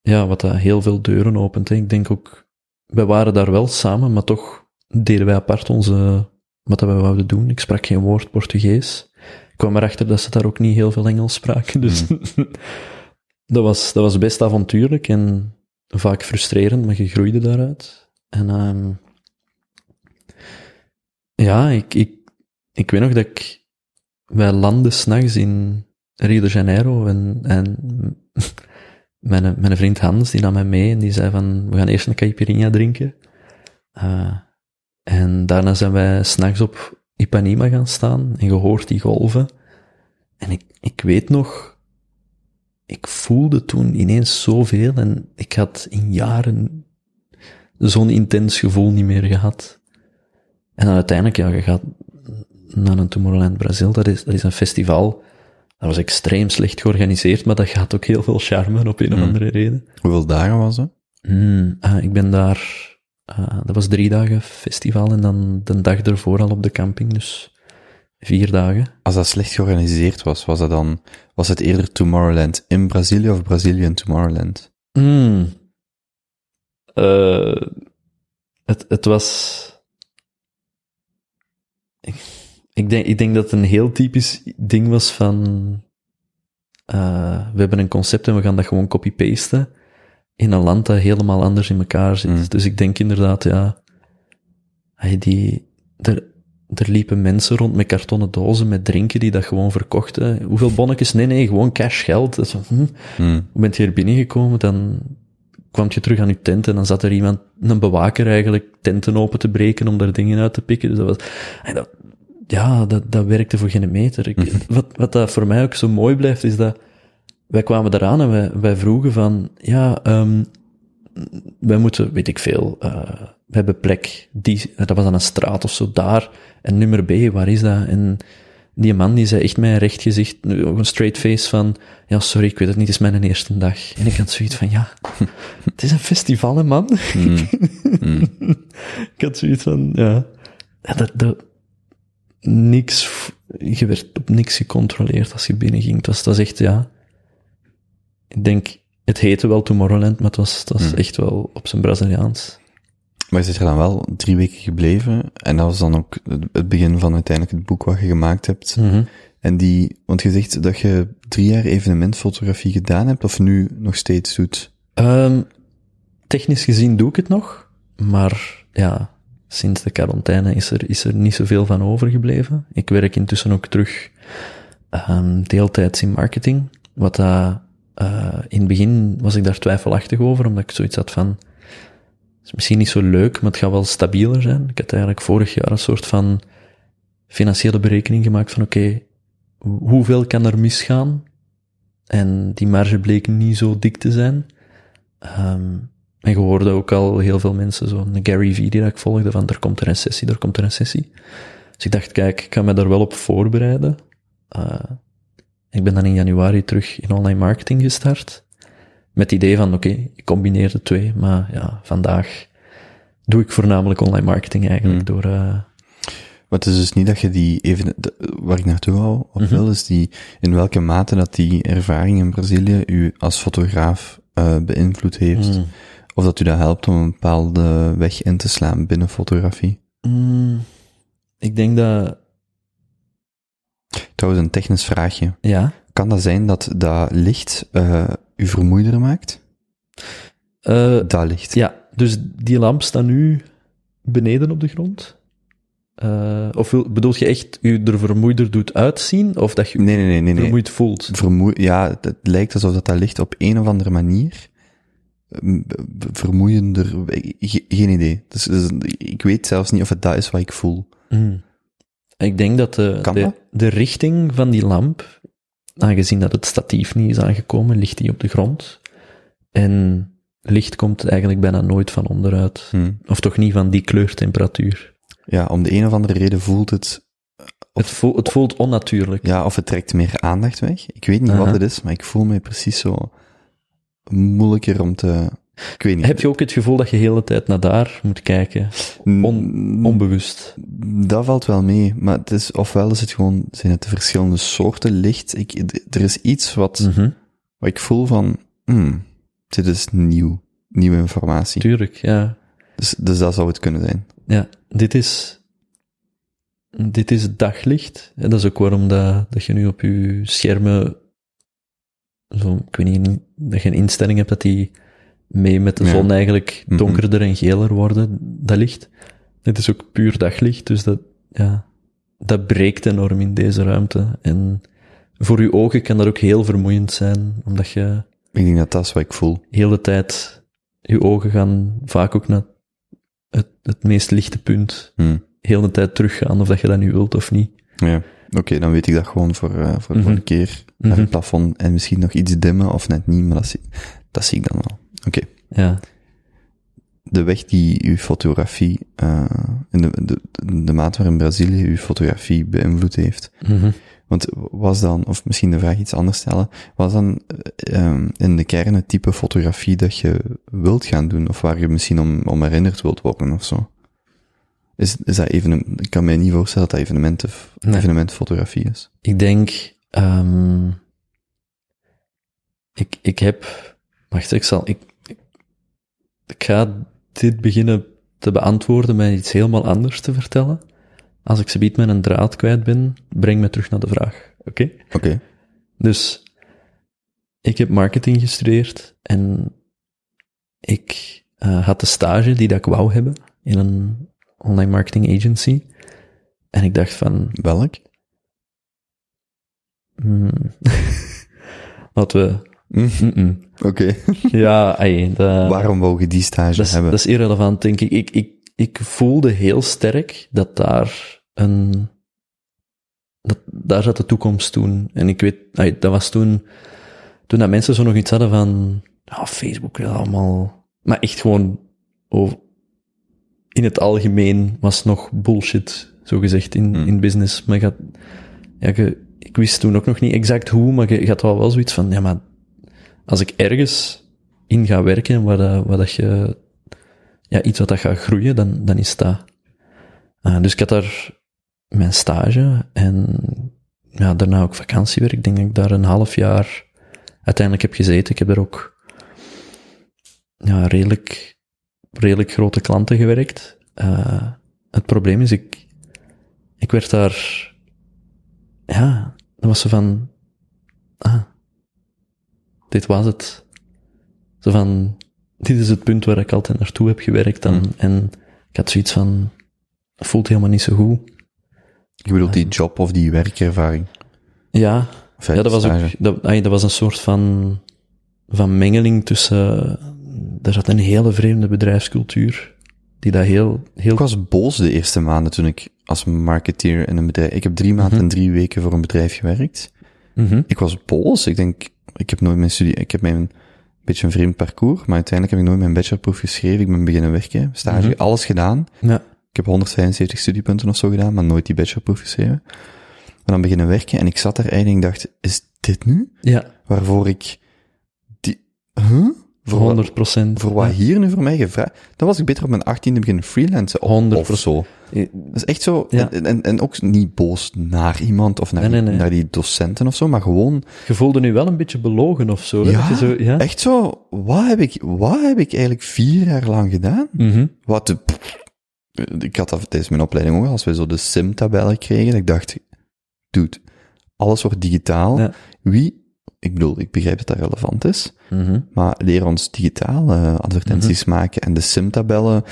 ja, wat dat heel veel deuren opent. Hè. Ik denk ook, wij waren daar wel samen, maar toch deden wij apart onze, wat dat wij wouden doen. Ik sprak geen woord Portugees. Ik kwam erachter dat ze daar ook niet heel veel Engels spraken. Dus [laughs] dat, was, dat was best avontuurlijk en vaak frustrerend, maar je groeide daaruit. En um, ja, ik, ik, ik weet nog dat ik, wij landden s'nachts in Rio de Janeiro en, en [laughs] mijn, mijn vriend Hans, die nam mij mee en die zei van, we gaan eerst een caipirinha drinken. Uh, en daarna zijn wij s'nachts op Ipanema gaan staan en gehoord die golven. En ik, ik weet nog, ik voelde toen ineens zoveel en ik had in jaren zo'n intens gevoel niet meer gehad. En dan uiteindelijk, ja, je gaat naar een Tomorrowland Brazil, dat is, dat is een festival, dat was extreem slecht georganiseerd, maar dat gaat ook heel veel charme op een of andere reden. Hoeveel dagen was dat? Mm, ah, ik ben daar, uh, dat was drie dagen festival en dan de dag ervoor al op de camping, dus vier dagen. Als dat slecht georganiseerd was, was dat dan, was het eerder Tomorrowland in Brazilië of Brazilië in Tomorrowland? Mm. Uh, het, het was, ik, ik, denk, ik denk dat het een heel typisch ding was van, uh, we hebben een concept en we gaan dat gewoon copy-pasten in een land dat helemaal anders in elkaar zit. Mm. Dus ik denk inderdaad, ja, hey, die, er, er liepen mensen rond met kartonnen dozen met drinken die dat gewoon verkochten. Hoeveel bonnetjes? Nee, nee, gewoon cash geld. Dus, hm, Mm. hoe bent je hier binnengekomen? Dan kwam je terug aan je tent en dan zat er iemand, een bewaker eigenlijk, tenten open te breken om daar dingen uit te pikken. Dus dat was, en dat, ja, dat, dat werkte voor geen meter. Ik, wat, wat dat voor mij ook zo mooi blijft, is dat wij kwamen eraan en wij, wij vroegen van, ja, um, wij moeten, weet ik veel, uh, we hebben plek, die, dat was aan een straat of zo, daar, en nummer B, waar is dat? En die man die zei echt een recht gezicht, een straight face van, ja, sorry, ik weet het niet, het is mijn eerste dag. En ik had zoiets van, ja, [laughs] het is een festival, hè, man. Mm. Mm. [laughs] ik had zoiets van, ja, ja dat, dat, niks, je werd op niks gecontroleerd als je binnenging. Het was, dat is echt, ja, ik denk, het heette wel Tomorrowland, maar het was, het was Mm. echt wel op zijn Braziliaans. Maar je zit er dan wel drie weken gebleven en dat was dan ook het begin van uiteindelijk het boek wat je gemaakt hebt. Mhm. En die, want je zegt dat je drie jaar evenementfotografie gedaan hebt of nu nog steeds doet. Um, technisch gezien doe ik het nog, maar ja, sinds de quarantaine is er, is er niet zoveel van overgebleven. Ik werk intussen ook terug um, deeltijds in marketing, wat dat, uh, in het begin was ik daar twijfelachtig over, omdat ik zoiets had van, het is misschien niet zo leuk, maar het gaat wel stabieler zijn. Ik had eigenlijk vorig jaar een soort van financiële berekening gemaakt van, oké, hoeveel kan er misgaan? En die marge bleek niet zo dik te zijn. Um, en je hoorde ook al heel veel mensen, zo'n Gary Vee die ik volgde, van er komt een recessie, er komt een recessie. Dus ik dacht, kijk, ik ga me daar wel op voorbereiden. Uh, ik ben dan in januari terug in online marketing gestart. Met het idee van, oké, okay, ik combineer de twee, maar ja, vandaag doe ik voornamelijk online marketing eigenlijk Hmm. door... Uh, maar het is dus niet dat je die even, waar ik naartoe of Mhm. wil, is die, in welke mate dat die ervaring in Brazilië u als fotograaf uh, beïnvloed heeft. mm, Of dat u dat helpt om een bepaalde weg in te slaan binnen fotografie. mm, ik denk dat, Trouwens, een technisch vraagje. ja, Kan dat zijn dat dat licht uh, u vermoeider maakt? uh, dat licht. Ja, dus die lamp staat nu beneden op de grond. Uh, of wil, bedoelt je echt u er vermoeider doet uitzien, of dat je nee, nee, nee, nee, nee. vermoeid voelt? Vermoe ja, het lijkt alsof dat, dat licht op een of andere manier vermoeiender, ge geen idee. Dus, dus, ik weet zelfs niet of het dat is wat ik voel. Mm. Ik denk dat de, de, de richting van die lamp, aangezien dat het statief niet is aangekomen, ligt die op de grond. En licht komt eigenlijk bijna nooit van onderuit. Hmm. Of toch niet van die kleurtemperatuur. Ja, om de een of andere reden voelt het... Of, het, voelt, het voelt onnatuurlijk. Ja, of het trekt meer aandacht weg. Ik weet niet wat het is, maar ik voel me precies zo moeilijker om te... Ik weet niet. Heb je ook het gevoel dat je de hele tijd naar daar moet kijken? On, onbewust. Dat valt wel mee, maar het is, ofwel is het gewoon, zijn het de verschillende soorten licht. Ik, er is iets wat, mm -hmm. wat ik voel van, hmm, dit is nieuw, nieuwe informatie. Tuurlijk, ja. Dus, dus dat zou het kunnen zijn. Ja, dit is, dit is het daglicht. En dat is ook waarom dat, dat je nu op je schermen, zo, ik weet niet, dat je een instelling hebt dat die mee met de Ja. zon eigenlijk Mhm. donkerder en geler worden, dat licht. Dit is ook puur daglicht, dus dat, ja, dat breekt enorm in deze ruimte. En voor je ogen kan dat ook heel vermoeiend zijn, omdat je Ik denk dat dat is wat ik voel. heel de tijd, je ogen gaan vaak ook naar het, het meest lichte punt, Hm. heel de tijd teruggaan, of dat je dat nu wilt of niet. Ja. Oké, dan weet ik dat gewoon voor, eh, voor de Mhm. volgende keer. Naar Mhm. het plafond en misschien nog iets dimmen of net niet, maar dat zie, dat zie ik dan wel. Oké. Ja. De weg die uw fotografie, eh, in de, de, de maat waarin Brazilië uw fotografie beïnvloed heeft. Mhm. Want was dan, of misschien de vraag iets anders stellen, was dan eh, ehm, in de kern het type fotografie dat je wilt gaan doen, of waar je misschien om, om herinnerd wilt worden of zo? Is, is dat even, ik kan mij niet voorstellen dat dat evenementen, Nee. evenementfotografie is. Ik denk, ehm ik, ik heb, wacht, ik zal, ik, ga dit beginnen te beantwoorden met iets helemaal anders te vertellen. Als ik ze biedt met een draad kwijt ben, breng me terug naar de vraag. Oké? Oké. Dus, ik heb marketing gestudeerd en ik eh, had de stage die dat ik wou hebben in een online marketing agency. En ik dacht van, Welk? hmm, [laughs] laten we, Mm-mm. Oké. [laughs] ja, dat, Waarom wou je die stage dat, is, hebben? dat is irrelevant, denk ik. ik. Ik ik voelde heel sterk dat daar een, dat, daar zat de toekomst toen. En ik weet, dat was toen, toen dat mensen zo nog iets hadden van, ja, Facebook, ja, allemaal, maar echt gewoon, over, in het algemeen was nog bullshit, zo gezegd, in, Hmm. in business. Maar je had, ja, je, ik wist toen ook nog niet exact hoe, maar je, je had wel wel zoiets van, ja, maar als ik ergens in ga werken, waar, dat, waar dat je, ja, iets wat dat gaat groeien, dan, dan is dat. Ah, dus ik had daar mijn stage en ja, daarna ook vakantiewerk. Denk ik daar een half jaar uiteindelijk heb gezeten. Ik heb er ook ja, redelijk, redelijk grote klanten gewerkt. Eh, het probleem is, ik, ik werd daar, ja, dat was zo van, ah, dit was het. Zo van, dit is het punt waar ik altijd naartoe heb gewerkt dan, Mm. en ik had zoiets van, het voelt helemaal niet zo goed. Je bedoelt die job of die werkervaring? Ja, ja dat was ook, dat, dat was een soort van, van mengeling tussen, er zat een hele vreemde bedrijfscultuur, die dat heel, heel Ik was boos de eerste maanden toen ik als marketeer in een bedrijf... Ik heb drie maanden Mhm. en drie weken voor een bedrijf gewerkt. Mhm. Ik was boos. Ik denk, ik heb nooit mijn studie... Ik heb mijn beetje een vreemd parcours, maar uiteindelijk heb ik nooit mijn bachelorproef geschreven. Ik ben beginnen werken, stage, Mhm. alles gedaan. Ja. Ik heb 175 studiepunten of zo gedaan, maar nooit die bachelorproef geschreven. En dan beginnen werken en ik zat daar eigenlijk en dacht, is dit nu? Ja, Waarvoor ik die... Huh? Voor, wat- 100 procent. voor wat hier nu voor mij gevraagd? Dan was ik beter op mijn 18e beginnen freelancen. Of, 100%. of zo. Dat is echt zo. Ja. En, en, en ook niet boos naar iemand of naar, Nee, nee, die, nee. naar die docenten of zo, maar gewoon Je voelde nu wel een beetje belogen of zo. Ja, zo, ja? echt zo. Wat heb ik, wat heb ik eigenlijk vier jaar lang gedaan? Mhm. Wat de, ik had dat tijdens mijn opleiding ook al, als we zo de SIM-tabellen kregen, ik dacht, dude, alles wordt digitaal. Ja. Wie, ik bedoel, ik begrijp dat dat relevant is, Mhm. maar leer ons digitaal eh, advertenties maken en de SIM-tabellen.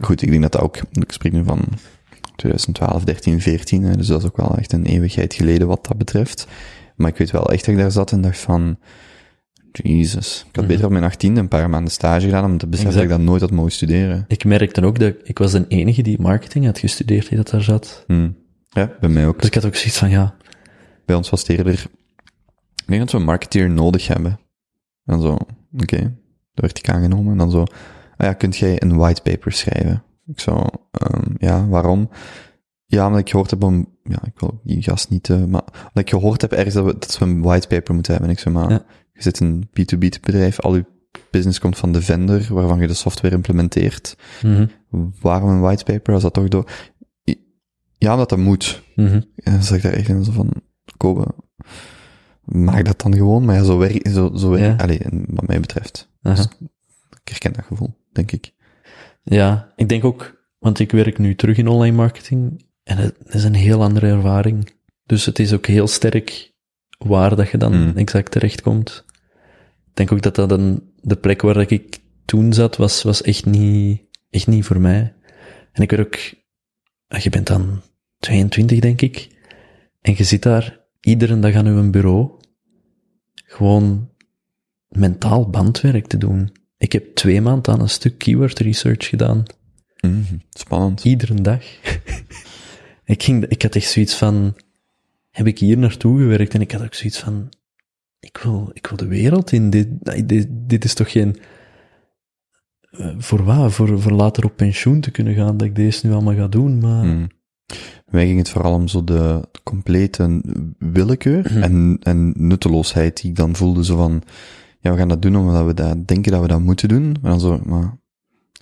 Goed, ik denk dat dat ook, ik spreek nu van 2012, 13, 14, hè, dus dat is ook wel echt een eeuwigheid geleden wat dat betreft. Maar ik weet wel echt dat ik daar zat en dacht van, Jezus. Ik had Mhm. beter op mijn 18 een paar maanden stage gedaan om te beseffen Exact. dat ik dat nooit had mogen studeren. Ik merkte ook dat ik was de enige die marketing had gestudeerd die dat daar zat. Hmm. Ja, bij mij ook. Dus ik had ook zoiets van, ja, Bij ons was het eerder, ik denk dat we een marketeer nodig hebben. En zo, oké, daar werd ik aangenomen. En dan zo, ah ja, kunt jij een whitepaper schrijven? Ik zo, ehm, ja, waarom? Ja, omdat ik gehoord heb om, ja, ik wil die gast niet, eh, maar omdat ik gehoord heb ergens dat we, dat we een whitepaper moeten hebben. En ik zo, maar, Ja. je zit in een B2B bedrijf, al je business komt van de vendor waarvan je de software implementeert. mhm, Waarom een whitepaper als dat toch door, ja, omdat dat moet. mhm. En dan zag ik daar echt in zo van, Kobe, maak dat dan gewoon, maar ja, zo werk, zo, zo werk, Ja. allee, wat mij betreft. Dus ik herken dat gevoel, denk ik. Ja, ik denk ook, want ik werk nu terug in online marketing en het is een heel andere ervaring. Dus het is ook heel sterk waar dat je dan Hmm. exact terechtkomt. Ik denk ook dat dat een, de plek waar ik toen zat, was, was echt niet, echt niet voor mij. En ik weet ook, ah, je bent dan 22 denk ik, en je zit daar iedere dag aan uw bureau, gewoon mentaal bandwerk te doen. Ik heb twee maanden aan een stuk keyword research gedaan. Mhm. Spannend. Iedere dag. [laughs] ik, ging, ik had echt zoiets van, heb ik hier naartoe gewerkt? En ik had ook zoiets van, ik wil, ik wil de wereld in. Dit, dit, dit is toch geen, eh, voor wat? Voor, voor later op pensioen te kunnen gaan, dat ik deze nu allemaal ga doen, maar... Mhm. Mij ging het vooral om zo de complete willekeur Mhm. en, en nutteloosheid die ik dan voelde. Zo van, ja, we gaan dat doen omdat we dat denken dat we dat moeten doen. Maar dan zo, maar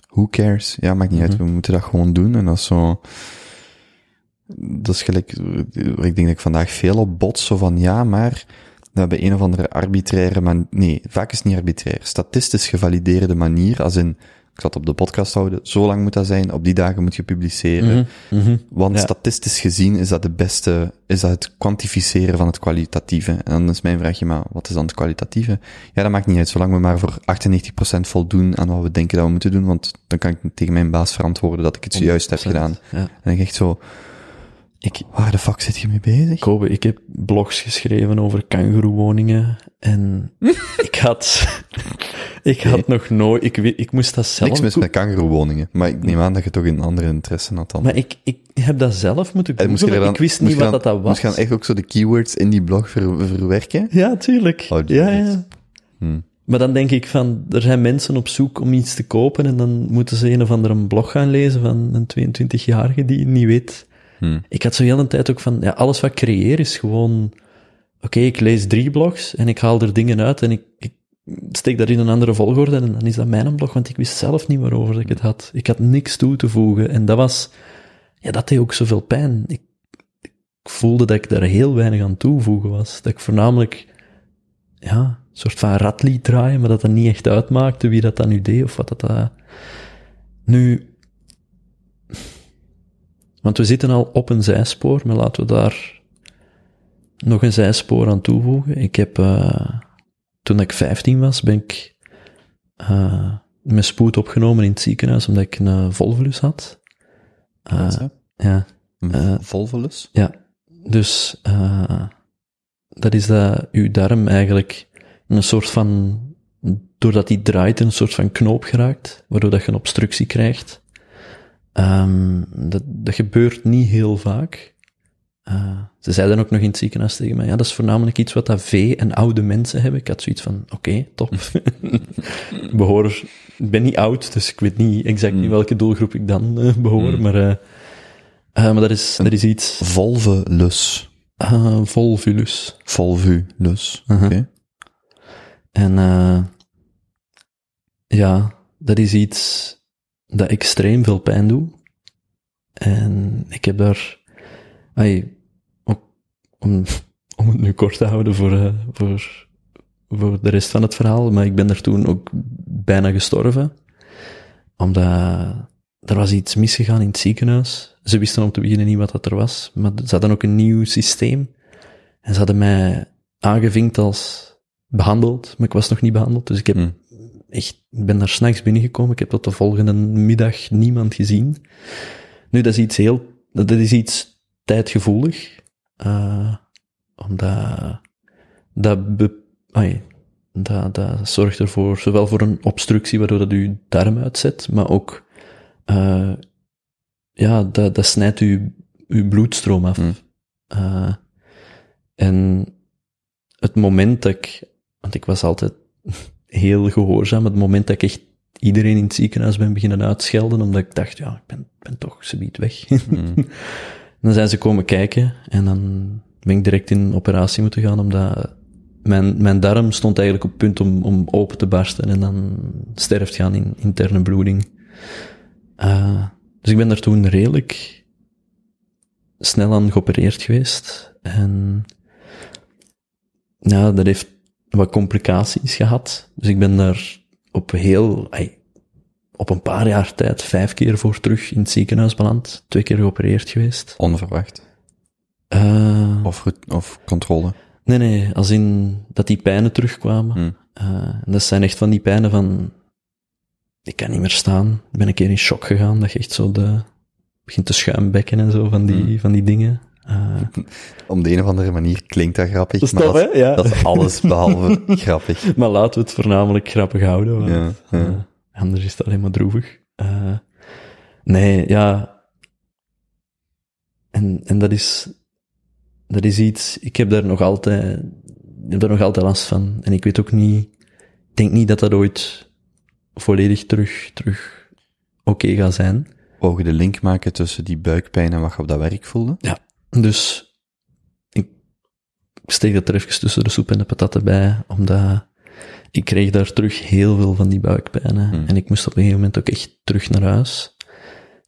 who cares? Ja, maakt niet uit, Mhm. we moeten dat gewoon doen. En dat is zo, dat is gelijk, ik denk dat ik vandaag veel op bots, zo van, ja, maar we hebben een of andere arbitraire, man nee, vaak is het niet arbitrair, statistisch gevalideerde manier, als in, ik zal het op de podcast houden, zo lang moet dat zijn, op die dagen moet je publiceren. Mhm, mhm. Want Ja. statistisch gezien is dat de beste, is dat het kwantificeren van het kwalitatieve. En dan is mijn vraagje, maar wat is dan het kwalitatieve? Ja, dat maakt niet uit, zolang we maar voor 98% voldoen aan wat we denken dat we moeten doen, want dan kan ik tegen mijn baas verantwoorden dat ik het zojuist heb 100%. gedaan. Ja. En ik echt zo, Ik, waar de fuck zit je mee bezig? Kobe, ik heb blogs geschreven over kangoeroewoningen en [laughs] ik had, ik had Nee. nog nooit, ik, ik moest dat zelf Niks mis met kangeroewoningen, maar ik neem aan dat je toch een andere interesse had dan. Maar ik, ik heb dat zelf moeten je googlen. dan, Ik wist moest niet wat dan- dat, dat was. Moest je dan echt ook zo de keywords in die blog ver- verwerken? Ja, tuurlijk. Oh, ja, ja. Hm. Maar dan denk ik van, er zijn mensen op zoek om iets te kopen en dan moeten ze een of andere blog gaan lezen van een 22-jarige die niet weet. Hm. Ik had zo heel de tijd ook van, ja, alles wat ik creëer is gewoon, oké, ik lees drie blogs en ik haal er dingen uit en ik, ik steek dat in een andere volgorde en dan is dat mijn blog, want ik wist zelf niet waarover ik het had. Ik had niks toe te voegen en dat was, ja, dat deed ook zoveel pijn. Ik, ik voelde dat ik daar heel weinig aan toevoegen was. Dat ik voornamelijk, ja, een soort van radlied draaien, maar dat dat niet echt uitmaakte wie dat dan nu deed of wat dat... dat... Nu, want we zitten al op een zijspoor, maar laten we daar nog een zijspoor aan toevoegen. Ik heb, eh, toen ik 15 was, ben ik eh met spoed opgenomen in het ziekenhuis omdat ik een eh, volvulus had. Dat? ja, Een volvulus? ja. Dus dat is dat uw darm eigenlijk een soort van, doordat die draait, een soort van knoop geraakt, waardoor dat je een obstructie krijgt. Ehm, dat, dat gebeurt niet heel vaak. Eh, ze zeiden ook nog in het ziekenhuis tegen mij, ja, dat is voornamelijk iets wat dat vee en oude mensen hebben. Ik had zoiets van, oké, top. ik [laughs] behoor, ik ben niet oud, dus ik weet niet exact in welke doelgroep ik dan eh, behoor, maar, eh, eh, maar dat is, dat is iets, Volvulus. uh, volvulus. Volvulus. Uh-huh. Oké. En eh ja, dat is iets dat extreem veel pijn doet. En ik heb daar, ook om, om het nu kort te houden voor, eh, voor, voor de rest van het verhaal, maar ik ben er toen ook bijna gestorven. Omdat er was iets misgegaan in het ziekenhuis. Ze wisten om te beginnen niet wat dat er was, maar ze hadden ook een nieuw systeem. En ze hadden mij aangevinkt als behandeld, maar ik was nog niet behandeld. Dus ik heb Hm. Echt, ik ben daar s'nachts binnengekomen. Ik heb tot de volgende middag niemand gezien. Nu, dat is iets heel, dat is iets tijdgevoelig. eh omdat, dat, be, ai, dat, dat zorgt ervoor, zowel voor een obstructie, waardoor dat uw darm uitzet, maar ook, eh ja, dat, dat snijdt uw, uw bloedstroom af. Hm. Eh, en het moment dat ik, want ik was altijd heel gehoorzaam, het moment dat ik echt iedereen in het ziekenhuis ben beginnen uitschelden, omdat ik dacht, ja, ik ben, ben toch subiet weg. Hm. [laughs] dan zijn ze komen kijken en dan ben ik direct in operatie moeten gaan, omdat mijn, mijn darm stond eigenlijk op punt om, om open te barsten en dan sterft gaan in interne bloeding. Eh, dus ik ben daar toen redelijk snel aan geopereerd geweest. En ja, dat heeft wat complicaties gehad. Dus ik ben daar op heel, op een paar jaar tijd vijf keer voor terug in het ziekenhuis beland. Twee keer geopereerd geweest. Onverwacht. Eh, Of, of controle. nee, nee, als in dat die pijnen terugkwamen. Hm. Eh, en dat zijn echt van die pijnen van, ik kan niet meer staan. Ik ben een keer in shock gegaan, dat je echt zo de, begint te schuimbekken en zo van die, Hmm. van die dingen. Eh, Op de een of andere manier klinkt dat grappig, dat is maar tof, dat? Ja. dat is alles behalve [laughs] grappig. Maar laten we het voornamelijk grappig houden, want Ja, ja. eh, anders is het alleen maar droevig. Eh, nee, ja. En, en dat is, dat is iets, ik heb daar nog altijd, ik heb daar nog altijd last van. En ik weet ook niet, ik denk niet dat dat ooit volledig terug, terug oké gaat zijn. Wou je de link maken tussen die buikpijn en wat je op dat werk voelde? Dus ik steek dat er even tussen de soep en de patatten bij, omdat ik kreeg daar terug heel veel van die buikpijnen. Hmm. En ik moest op een gegeven moment ook echt terug naar huis.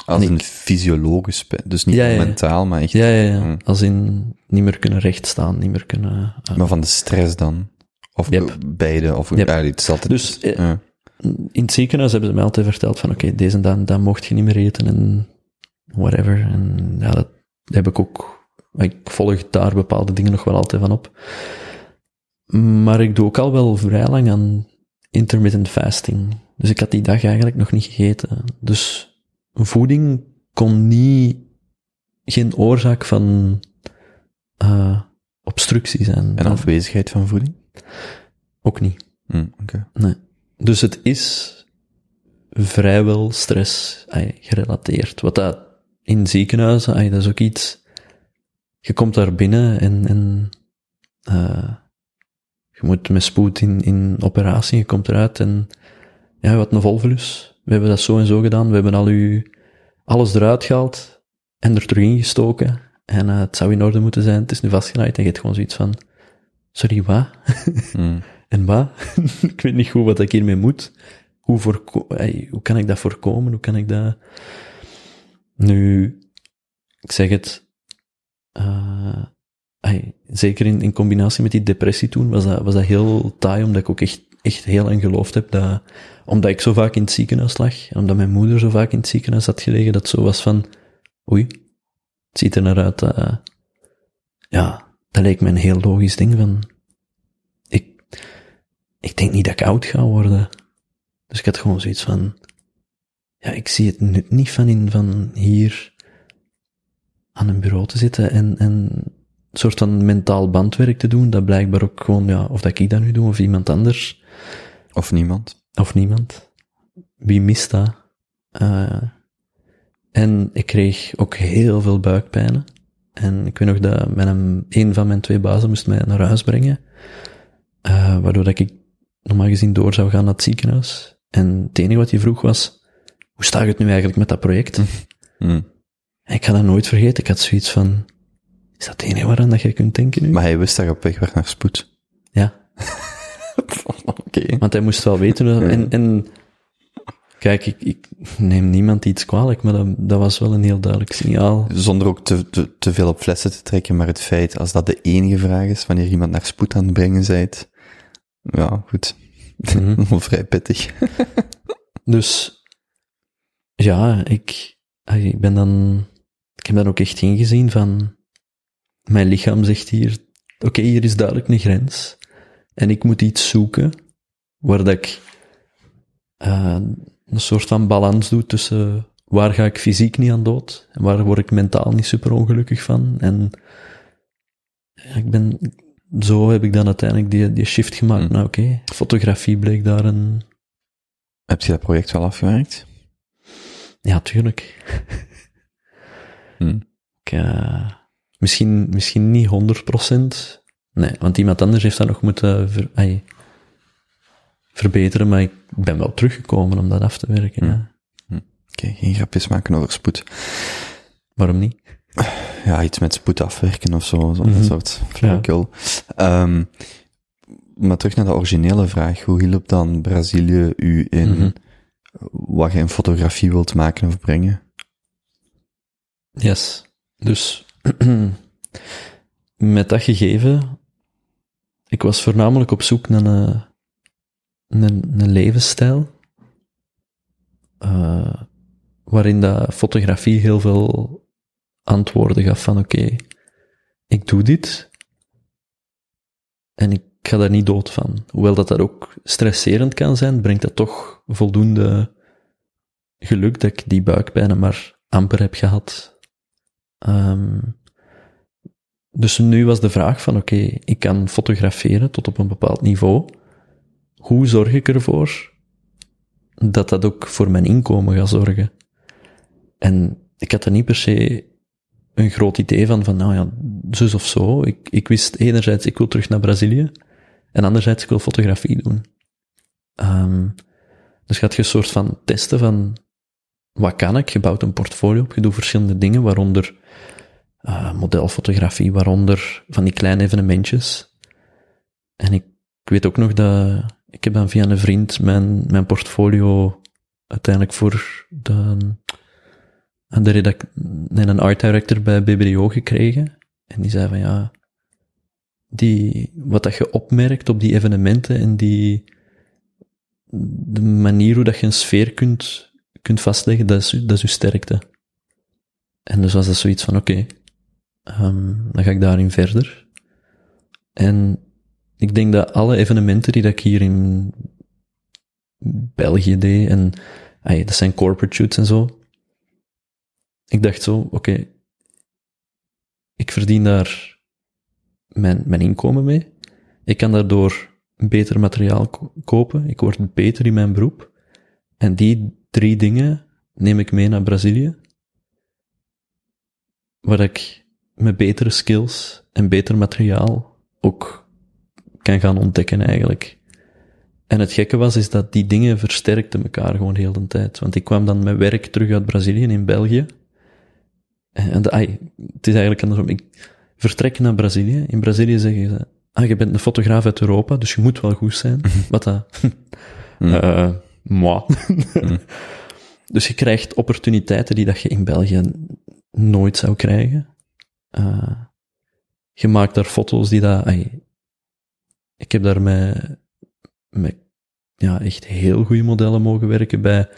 Als En een fysiologisch pijn, dus niet Ja, ja, ja. mentaal, maar echt. Ja, ja, ja. Hmm. Als in niet meer kunnen rechtstaan, niet meer kunnen... eh, Maar van de stress dan? Of Yep. beide? Of, Yep. ja, het is altijd... Dus, eh, in het ziekenhuis hebben ze mij altijd verteld van oké, deze en dat, dat mocht je niet meer eten en whatever. En ja, dat heb ik ook... Ik volg daar bepaalde dingen nog wel altijd van op. Maar ik doe ook al wel vrij lang aan intermittent fasting. Dus ik had die dag eigenlijk nog niet gegeten. Dus voeding kon niet... Geen oorzaak van eh, obstructie zijn. En afwezigheid van voeding? Ook niet. Hm, Oké. Nee. Dus het is vrijwel stress ai, gerelateerd. Wat dat in ziekenhuizen, ai, dat is ook iets. Je komt daar binnen en, en eh, je moet met spoed in, in operatie, je komt eruit en ja, wat een volvulus. We hebben dat zo en zo gedaan. We hebben al uw, alles eruit gehaald en er terug ingestoken. En eh, het zou in orde moeten zijn. Het is nu vastgenaaid en je hebt gewoon zoiets van, sorry, wat? [laughs] Hm. En wat? [laughs] ik weet niet goed wat ik hiermee moet. Hoe, voorko hoe kan ik dat voorkomen? Hoe kan ik dat... Nu, ik zeg het, ey, zeker in, in combinatie met die depressie toen, was dat, was dat heel taai, omdat ik ook echt, echt heel aan geloofd heb dat, omdat ik zo vaak in het ziekenhuis lag, en omdat mijn moeder zo vaak in het ziekenhuis had gelegen, dat zo was van, oei, het ziet er naar uit, dat, ja, dat leek me een heel logisch ding van, ik, ik denk niet dat ik oud ga worden. Dus ik had gewoon zoiets van, ja, ik zie het nut niet van in, van hier aan een bureau te zitten en, en een soort van mentaal bandwerk te doen, dat blijkbaar ook gewoon, ja, of dat ik dat nu doe, of iemand anders, Of niemand? of niemand. Wie mist dat? Eh, en ik kreeg ook heel veel buikpijnen. En ik weet nog dat mijn, een van mijn twee bazen moest mij naar huis brengen. Eh, waardoor dat ik normaal gezien door zou gaan naar het ziekenhuis. En het enige wat hij vroeg was, hoe staat het nu eigenlijk met dat project? [laughs] Hm. Ik ga dat nooit vergeten. Ik had zoiets van, is dat het enige waaraan dat je kunt denken nu? Maar hij wist dat je op weg was naar spoed. Ja. [laughs] Oké. Want hij moest wel weten. hoe- En, en kijk, ik, ik neem niemand iets kwalijk, maar dat, dat was wel een heel duidelijk signaal. Zonder ook te, te, te veel op flessen te trekken, maar het feit, als dat de enige vraag is, wanneer iemand naar spoed aan het brengen zijt, ja, goed. [laughs] Wel vrij pittig. [laughs] Dus ja, ik, ik ben dan, ik heb dan ook echt ingezien van, mijn lichaam zegt hier, oké, hier is duidelijk een grens. En ik moet iets zoeken waar dat ik eh, een soort van balans doe tussen waar ga ik fysiek niet aan dood en waar word ik mentaal niet super ongelukkig van. En ja, ik ben, zo heb ik dan uiteindelijk die, die shift gemaakt. Nou oké, fotografie bleek daar een, Heb je dat project wel afgewerkt? ja tuurlijk. [laughs] Hm. Ik, eh, misschien, misschien niet 100%. Nee, want iemand anders heeft dat nog moeten ver, verbeteren, maar ik ben wel teruggekomen om dat af te werken. Hmm. Ja. Oké, geen grapjes maken over spoed. Waarom niet? Ja, iets met spoed afwerken of zo, zo'n Mhm. soort flauwekul. Ehm, maar terug naar de originele vraag. Hoe hielp dan Brazilië u in Mhm. wat je in fotografie wilt maken of brengen? Yes. Dus [clears throat] met dat gegeven, ik was voornamelijk op zoek naar een, een, een levensstijl uh, waarin dat fotografie heel veel antwoorden gaf van oké, ik doe dit en ik ga daar niet dood van. Hoewel dat dat ook stresserend kan zijn, brengt dat toch voldoende geluk dat ik die buikpijn maar amper heb gehad. Um, dus nu was de vraag van oké, ik kan fotograferen tot op een bepaald niveau. Hoe zorg ik ervoor dat dat ook voor mijn inkomen gaat zorgen? En ik had er niet per se een groot idee van, van nou ja, zus of zo. Ik, ik wist enerzijds, ik wil terug naar Brazilië. En anderzijds, ik wil fotografie doen. Um, dus gaat je een soort van testen van, wat kan ik? Je bouwt een portfolio op, je doet verschillende dingen, waaronder uh, modelfotografie, waaronder van die kleine evenementjes. En ik, weet ook nog dat, ik heb dan via een vriend mijn, mijn portfolio uiteindelijk voor de, de redact, een art director bij BBDO gekregen. En die zei van ja, die, wat dat je opmerkt op die evenementen en die, de manier hoe dat je een sfeer kunt, kunt vastleggen, dat is, dat is je sterkte. En dus was dat zoiets van, oké, okay, um, dan ga ik daarin verder. En ik denk dat alle evenementen die ik hier in België deed, en ay, dat zijn corporate shoots en zo, ik dacht zo, oké, okay, ik verdien daar mijn, mijn inkomen mee. Ik kan daardoor beter materiaal kopen. Ik word beter in mijn beroep. En die drie dingen neem ik mee naar Brazilië. Waar ik met betere skills en beter materiaal ook kan gaan ontdekken eigenlijk. En het gekke was, is dat die dingen versterkten elkaar gewoon heel de tijd. Want ik kwam dan met werk terug uit Brazilië in België. En de, ai, het is eigenlijk andersom. Ik vertrek naar Brazilië. In Brazilië zeggen ze, ah, je bent een fotograaf uit Europa, dus je moet wel goed zijn. [laughs] Wat dat? mm. uh, moi. mm. [laughs] Dus je krijgt opportuniteiten die dat je in België nooit zou krijgen. Uh, je maakt daar foto's die dat, ik heb daar met, met, ja, echt heel goede modellen mogen werken bij,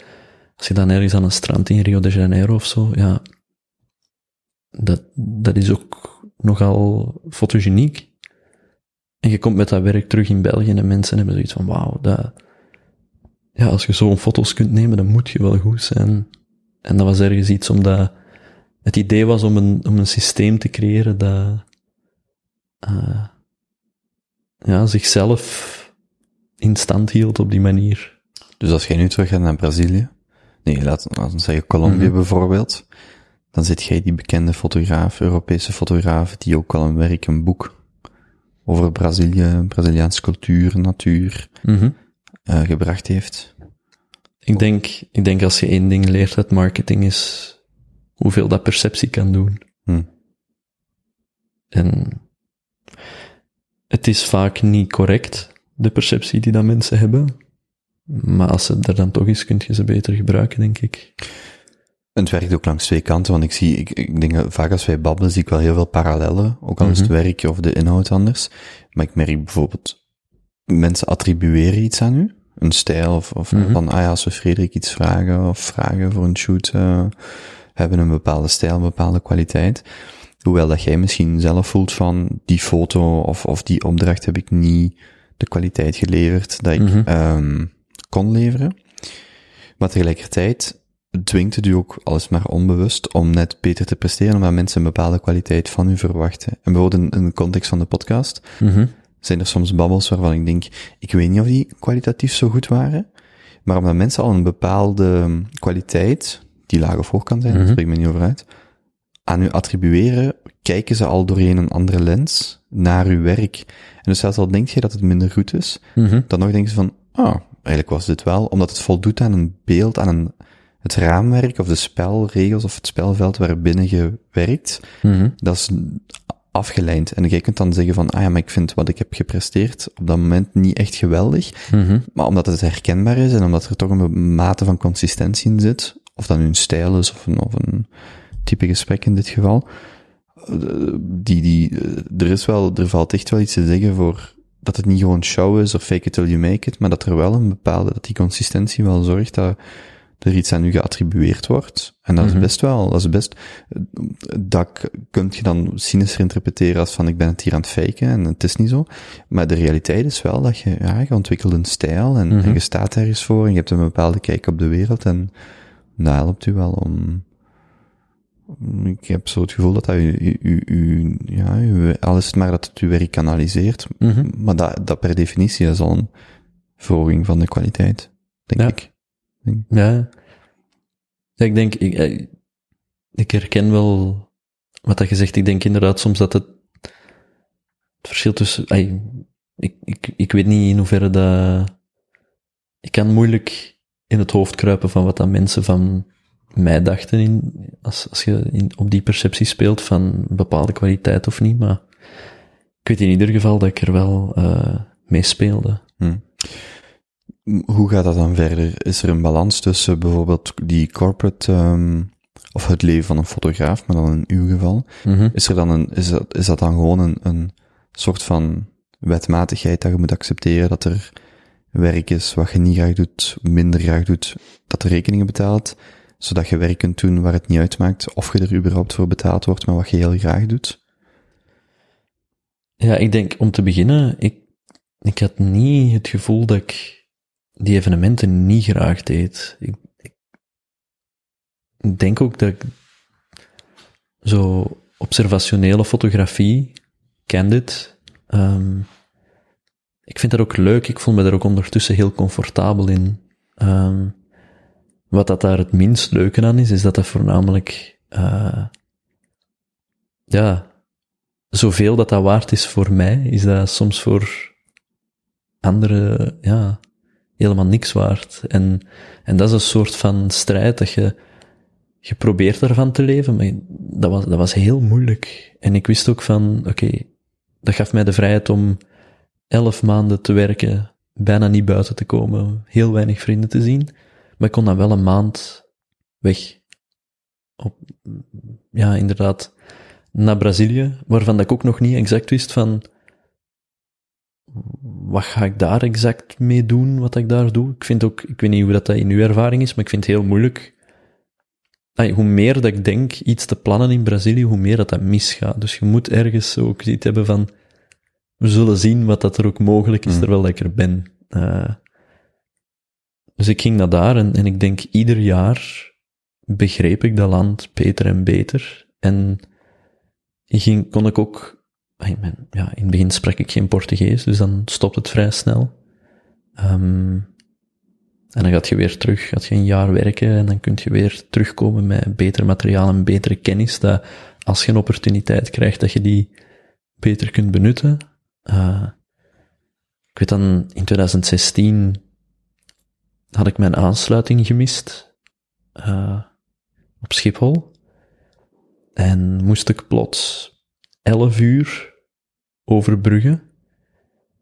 als je dan ergens aan een strand in Rio de Janeiro of zo, ja, dat, dat is ook nogal fotogeniek. En je komt met dat werk terug in België en mensen hebben zoiets van, wauw, dat, ja, als je zo'n foto's kunt nemen, dan moet je wel goed zijn. En dat was ergens iets omdat het idee was om een, om een systeem te creëren dat, uh, ja, zichzelf in stand hield op die manier. Dus als jij nu terug gaat naar Brazilië, nee, laten we zeggen Colombia mm bijvoorbeeld, dan zit jij die bekende fotograaf, Europese fotograaf, die ook al een werk, een boek over Brazilië, Braziliaanse cultuur, natuur, mm uh, gebracht heeft. Ik denk, ik denk als je één ding leert uit marketing is hoeveel dat perceptie kan doen. Hm. En het is vaak niet correct, de perceptie die dat mensen hebben. Maar als ze er dan toch is, kun je ze beter gebruiken, denk ik. Het werkt ook langs twee kanten, want ik zie, ik, ik denk vaak als wij babbelen, zie ik wel heel veel parallellen, ook al is het mhm. werk of de inhoud anders. Maar ik merk bijvoorbeeld, mensen attribueren iets aan u, een stijl, of, of mm -hmm. van, ah ja, als we Frederik iets vragen, of vragen voor een shoot, uh, hebben een bepaalde stijl, een bepaalde kwaliteit. Hoewel dat jij misschien zelf voelt van, die foto of, of die opdracht heb ik niet de kwaliteit geleverd dat ik mm -hmm. kon leveren. Maar tegelijkertijd, dwingt het u ook, alles maar onbewust, om net beter te presteren, omdat mensen een bepaalde kwaliteit van u verwachten. En bijvoorbeeld in, in de context van de podcast, mm zijn er soms babbels waarvan ik denk, ik weet niet of die kwalitatief zo goed waren, maar omdat mensen al een bepaalde kwaliteit, die laag of hoog kan zijn, mm daar spreek ik me niet over uit, aan u attribueren, kijken ze al doorheen een andere lens naar uw werk. En dus zelfs al denk je dat het minder goed is, mhm. dan nog denken ze van, ah, eigenlijk was dit wel, omdat het voldoet aan een beeld, aan een het raamwerk of de spelregels of het spelveld waarbinnen je werkt, mm dat is afgeleid. En jij kunt dan zeggen van, ah ja, maar ik vind wat ik heb gepresteerd op dat moment niet echt geweldig, mm maar omdat het herkenbaar is en omdat er toch een mate van consistentie in zit, of dat nu een stijl is of een, of een type gesprek in dit geval, die, die, er is wel, er valt echt wel iets te zeggen voor dat het niet gewoon show is of fake it till you make it, maar dat er wel een bepaalde, dat die consistentie wel zorgt dat er iets aan u geattribueerd wordt. En dat Mhm. is best wel, dat is best, dat kunt je dan cynischer interpreteren als van ik ben het hier aan het faken en het is niet zo. Maar de realiteit is wel dat je, ja, je ontwikkelt een stijl en, Mhm. en je staat ergens voor en je hebt een bepaalde kijk op de wereld en dat helpt u wel om, ik heb zo het gevoel dat dat u, u, u, ja, u, al is het maar dat het uw werk kanaliseert, Mhm. maar dat, dat per definitie is al een verhoging van de kwaliteit, denk Ja. ik. Ja. Ja, ik denk, ik, eh, ik herken wel wat dat je zegt. Ik denk inderdaad soms dat het, het verschil tussen, ik, ik, ik weet niet in hoeverre dat, ik kan moeilijk in het hoofd kruipen van wat dat mensen van mij dachten in, als, als je in, op die perceptie speelt van bepaalde kwaliteit of niet, maar ik weet in ieder geval dat ik er wel eh mee speelde. Hm. Hoe gaat dat dan verder? Is er een balans tussen bijvoorbeeld die corporate, ehm, of het leven van een fotograaf, maar dan in uw geval? Mhm. Is er dan een, is dat, is dat dan gewoon een, een soort van wetmatigheid dat je moet accepteren dat er werk is wat je niet graag doet, minder graag doet, dat er rekeningen betaalt, zodat je werk kunt doen waar het niet uitmaakt of je er überhaupt voor betaald wordt, maar wat je heel graag doet? Ja, ik denk om te beginnen, ik, ik had niet het gevoel dat ik die evenementen niet graag deed. Ik, ik, denk ook dat ik zo observationele fotografie, candid, ehm, ik vind dat ook leuk. Ik voel me daar ook ondertussen heel comfortabel in. Ehm, wat dat daar het minst leuke aan is, is dat dat voornamelijk, eh, ja, zoveel dat dat waard is voor mij, is dat soms voor anderen, ja, helemaal niks waard. En, en dat is een soort van strijd dat je, je probeert ervan te leven, maar dat was, dat was heel moeilijk. En ik wist ook van, oké, dat gaf mij de vrijheid om elf maanden te werken, bijna niet buiten te komen, heel weinig vrienden te zien, maar ik kon dan wel een maand weg. Op, ja, inderdaad, naar Brazilië, waarvan dat ik ook nog niet exact wist van, wat ga ik daar exact mee doen, wat ik daar doe. Ik vind ook, ik weet niet hoe dat, dat in uw ervaring is, maar ik vind het heel moeilijk. Ay, hoe meer dat ik denk iets te plannen in Brazilië, hoe meer dat dat misgaat. Dus je moet ergens ook iets hebben van, we zullen zien wat dat er ook mogelijk is, Mm. terwijl ik er ben. Eh, dus ik ging naar daar en, en ik denk ieder jaar begreep ik dat land beter en beter. En ging, kon ik ook ja, in het begin sprak ik geen Portugees, dus dan stopt het vrij snel. Ehm, en dan gaat je weer terug, gaat je een jaar werken en dan kun je weer terugkomen met beter materiaal en betere kennis, dat als je een opportuniteit krijgt, dat je die beter kunt benutten. Eh, ik weet dan, in 2016 had ik mijn aansluiting gemist eh, op Schiphol. En moest ik plots 11 uur overbruggen.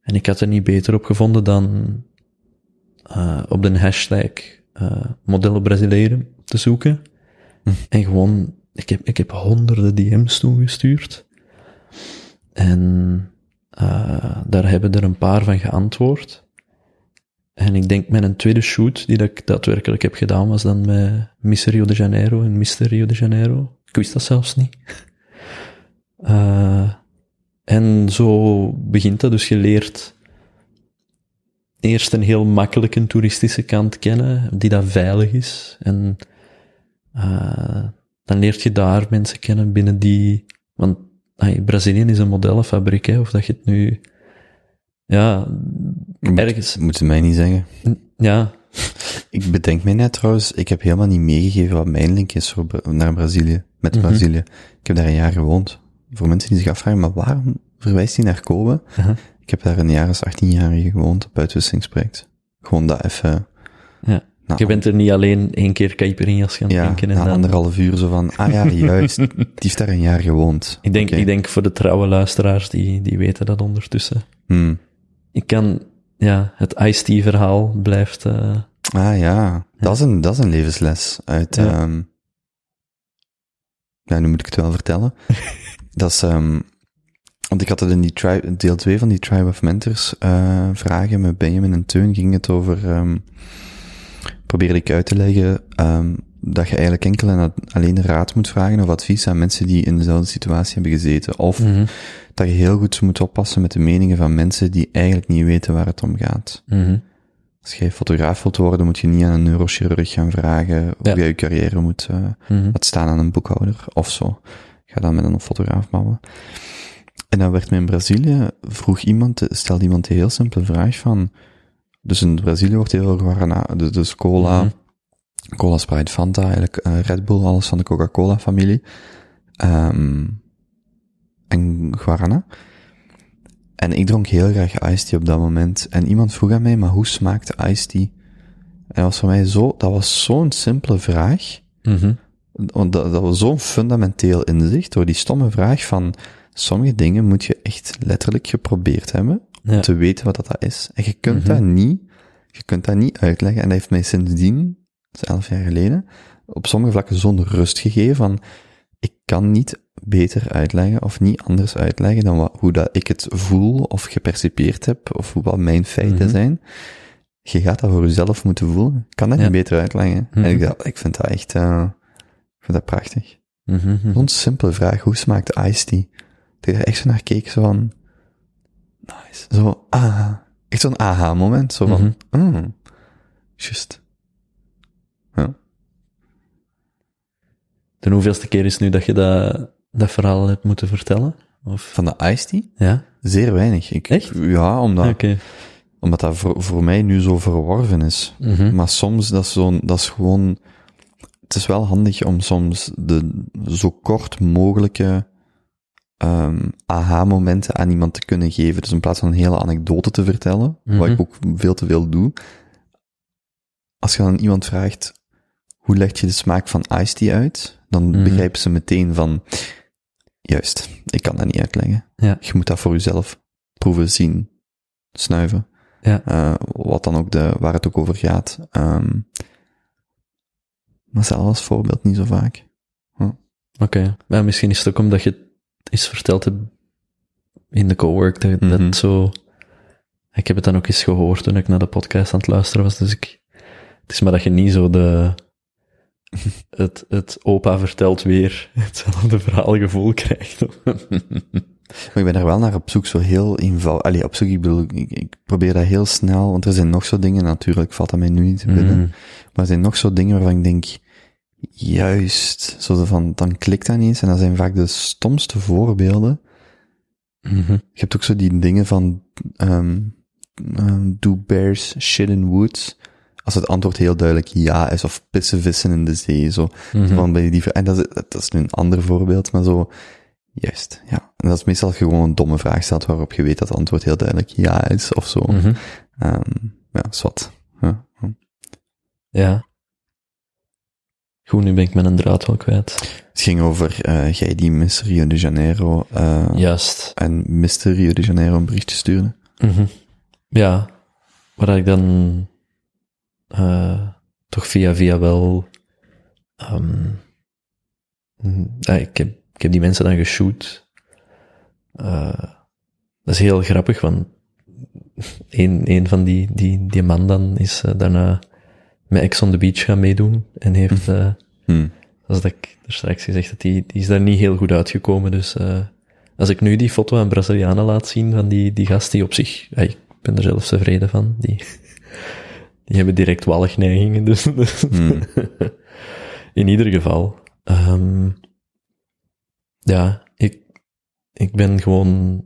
En ik had er niet beter op gevonden dan eh, op de hashtag eh modellen Braziliëren te zoeken. Hm. En gewoon, ik heb, ik heb honderden DM's toegestuurd. En eh, daar hebben er een paar van geantwoord. En ik denk mijn tweede shoot die dat ik daadwerkelijk heb gedaan was dan met Miss Rio de Janeiro en Mr. Rio de Janeiro. Ik wist dat zelfs niet. Eh, en zo begint dat. Dus je leert eerst een heel makkelijke toeristische kant kennen, die dat veilig is. En eh, dan leert je daar mensen kennen binnen die... Want ay, Brazilië is een modellenfabriek, hè, of dat je het nu... Ja, ergens... Moet je mij niet zeggen. Ja, Ik bedenk mij net trouwens, ik heb helemaal niet meegegeven wat mijn link is voor, naar Brazilië, met Mhm. Brazilië. Ik heb daar een jaar gewoond. Voor mensen die zich afvragen, maar waarom verwijst hij naar Kobe? Aha. Ik heb daar een jaar als 18-jarige gewoond op uitwisselingsproject. Gewoon dat even... Ja. je bent er niet alleen één keer caipirinhas gaan ja, drinken. En na dan... anderhalf uur zo van, ah ja, [laughs] juist, die heeft daar een jaar gewoond. Ik denk, ik denk voor de trouwe luisteraars, die, die weten dat ondertussen. Hmm. Ik kan, ja, het Ice-T verhaal blijft, eh, Ah ja, dat is een, dat is een levensles uit, Ja. ehm ja, nu moet ik het wel vertellen. [laughs] dat is, ehm want ik had het in die tribe, deel 2 van die Tribe of Mentors, eh vragen met Benjamin en Teun ging het over, ehm probeerde ik uit te leggen ehm, dat je eigenlijk enkel en alleen raad moet vragen of advies aan mensen die in dezelfde situatie hebben gezeten. Of Mhm. dat je heel goed moet oppassen met de meningen van mensen die eigenlijk niet weten waar het om gaat. Mhm. Als jij fotograaf wilt worden, moet je niet aan een neurochirurg gaan vragen Ja. hoe jij je carrière moet Mhm. laten staan aan een boekhouder of zo. Ga dan met een fotograaf babbelen. En dan werd me in Brazilië, vroeg iemand, stelde iemand een heel simpele vraag van, dus in Brazilië wordt heel veel guarana, dus, dus cola, Mhm. cola, Sprite, Fanta, eigenlijk eh, Red Bull, alles van de Coca-Cola familie. Ehm en guarana. En ik dronk heel graag iced tea op dat moment. En iemand vroeg aan mij, maar hoe smaakt iced tea? En dat was voor mij zo, dat was zo'n simpele vraag. Mhm. Want dat, dat was zo'n fundamenteel inzicht door die stomme vraag van sommige dingen moet je echt letterlijk geprobeerd hebben om Ja. te weten wat dat is. En je kunt Mhm. dat niet, je kunt dat niet uitleggen. En dat heeft mij sindsdien, dat is elf jaar geleden, op sommige vlakken zo'n rust gegeven van ik kan niet beter uitleggen of niet anders uitleggen dan wat, hoe dat ik het voel of gepercipieerd heb of wat mijn feiten Mhm. zijn. Je gaat dat voor jezelf moeten voelen. Ik kan dat Ja. niet beter uitleggen. Mhm. En ik, ik vind dat echt, eh, vind dat prachtig. Mhm. Mhm. Zo'n simpele vraag, hoe smaakt de iced tea? Dat je er echt zo naar keek, zo van, nice. Zo, ah, echt zo'n aha-moment, zo van, mm, just. Ja. De hoeveelste keer is het nu dat je dat, dat verhaal hebt moeten vertellen? Of? Van de iced tea? Ja? Zeer weinig. Ik, Echt? Ja, omdat, omdat dat voor, voor mij nu zo verworven is. Mhm. Maar soms, dat is zo'n, dat is gewoon, het is wel handig om soms de zo kort mogelijke ehm aha-momenten aan iemand te kunnen geven. Dus in plaats van een hele anekdote te vertellen, wat Mhm. ik ook veel te veel doe. Als je dan iemand vraagt, hoe leg je de smaak van iced tea uit? Dan Mhm. begrijpen ze meteen van, juist, ik kan dat niet uitleggen. Ja. Je moet dat voor jezelf proeven, zien, snuiven. Ja. Eh, wat dan ook de, waar het ook over gaat. Ehm, maar zelf als voorbeeld niet zo vaak. Oké. Maar misschien is het ook omdat je het eens verteld hebt in de cowork, dat, het zo... Ik heb het dan ook eens gehoord toen ik naar de podcast aan het luisteren was, dus ik... Het is maar dat je niet zo de... [laughs] Het, het opa vertelt weer hetzelfde verhaal gevoel krijgt. [laughs] Maar ik ben er wel naar op zoek, zo heel eenvoudig. Allee, op zoek, ik bedoel, ik, ik probeer dat heel snel, want er zijn nog zo dingen, natuurlijk valt dat mij nu niet te binnen. Mhm. Maar er zijn nog zo dingen waarvan ik denk, juist, zo van, dan klikt dat niet eens. En dat zijn vaak de stomste voorbeelden. Mhm. Je hebt ook zo die dingen van, ehm, do bears shit in woods? Als het antwoord heel duidelijk ja is, of pissen vissen in de zee, zo. Mhm. Van bij die, en dat is, dat is nu een ander voorbeeld, maar zo, juist, ja. En dat is meestal gewoon een domme vraag stelt waarop je weet dat het antwoord heel duidelijk ja is, of zo. Mhm. Ehm, ja, zwart. Ja. Ja. Goed, nu ben ik mijn draad wel kwijt. Het ging over, eh jij die Miss Rio de Janeiro, eh Juist. en Mr. Rio de Janeiro een berichtje stuurde. Mhm. Ja, waar ik dan eh, toch via via wel. ehm, mm, ik, heb, ik heb die mensen dan geshoot. Dat is heel grappig, want [laughs] een, een van die, die, die man dan is daarna met Ex on the Beach gaan meedoen en heeft, eh Hm. zoals dat ik er straks gezegd heb, die, die is daar niet heel goed uitgekomen. Dus eh, als ik nu die foto aan Brazilianen laat zien van die, die gast die op zich, ik ben er zelfs tevreden van, die, die hebben direct walgneigingen. Dus, [laughs] dus Hmm. [laughs] in ieder geval, ehm, ja, ik, ik ben gewoon,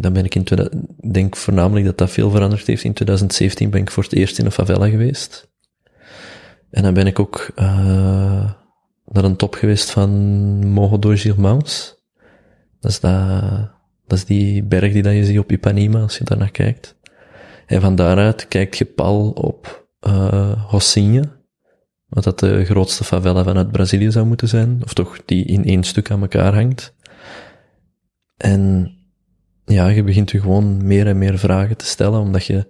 dan ben ik in 2000, ik denk voornamelijk dat dat veel veranderd heeft. In 2017 ben ik voor het eerst in een favela geweest. En dan ben ik ook uh, naar een top geweest van Morro dos Irmãos. Dat is, dat, dat is die berg die dat je ziet op Ipanema, als je daar naar kijkt. En van daaruit kijkt je pal op uh, Rocinha, wat dat de grootste favela vanuit Brazilië zou moeten zijn, of toch die in één stuk aan elkaar hangt. En ja, je begint je gewoon meer en meer vragen te stellen, omdat je,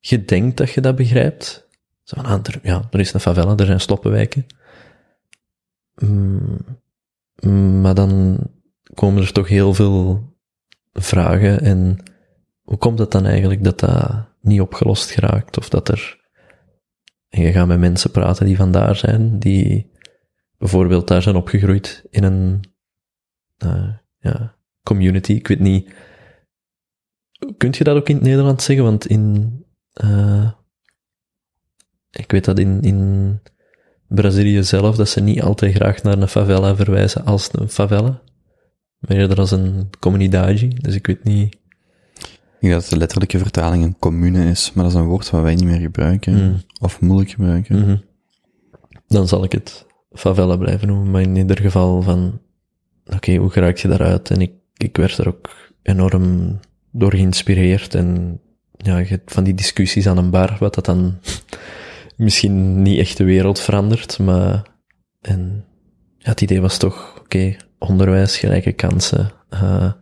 je denkt dat je dat begrijpt, zo van, ah, ja, er is een favela, er zijn sloppenwijken. Mm, maar dan komen er toch heel veel vragen en hoe komt het dan eigenlijk dat dat niet opgelost geraakt? Of dat er En je gaat met mensen praten die vandaar zijn, die bijvoorbeeld daar zijn opgegroeid in een uh, ja, community. Ik weet niet, kunt je dat ook in het Nederlands zeggen? Want in, uh, ik weet dat in, in Brazilië zelf, dat ze niet altijd graag naar een favela verwijzen als een favela. Maar eerder als een comunidade. Dus ik weet niet. Ik denk dat de letterlijke vertaling een commune is, maar dat is een woord wat wij niet meer gebruiken. Mm. Of moeilijk gebruiken. Mhm. Dan zal ik het favela blijven noemen, maar in ieder geval van, oké, hoe geraak je daaruit? En ik, ik werd er ook enorm door geïnspireerd en ja, van die discussies aan een bar, wat dat dan [laughs] misschien niet echt de wereld verandert, maar en ja, het idee was toch, oké, onderwijs, gelijke kansen. Uh,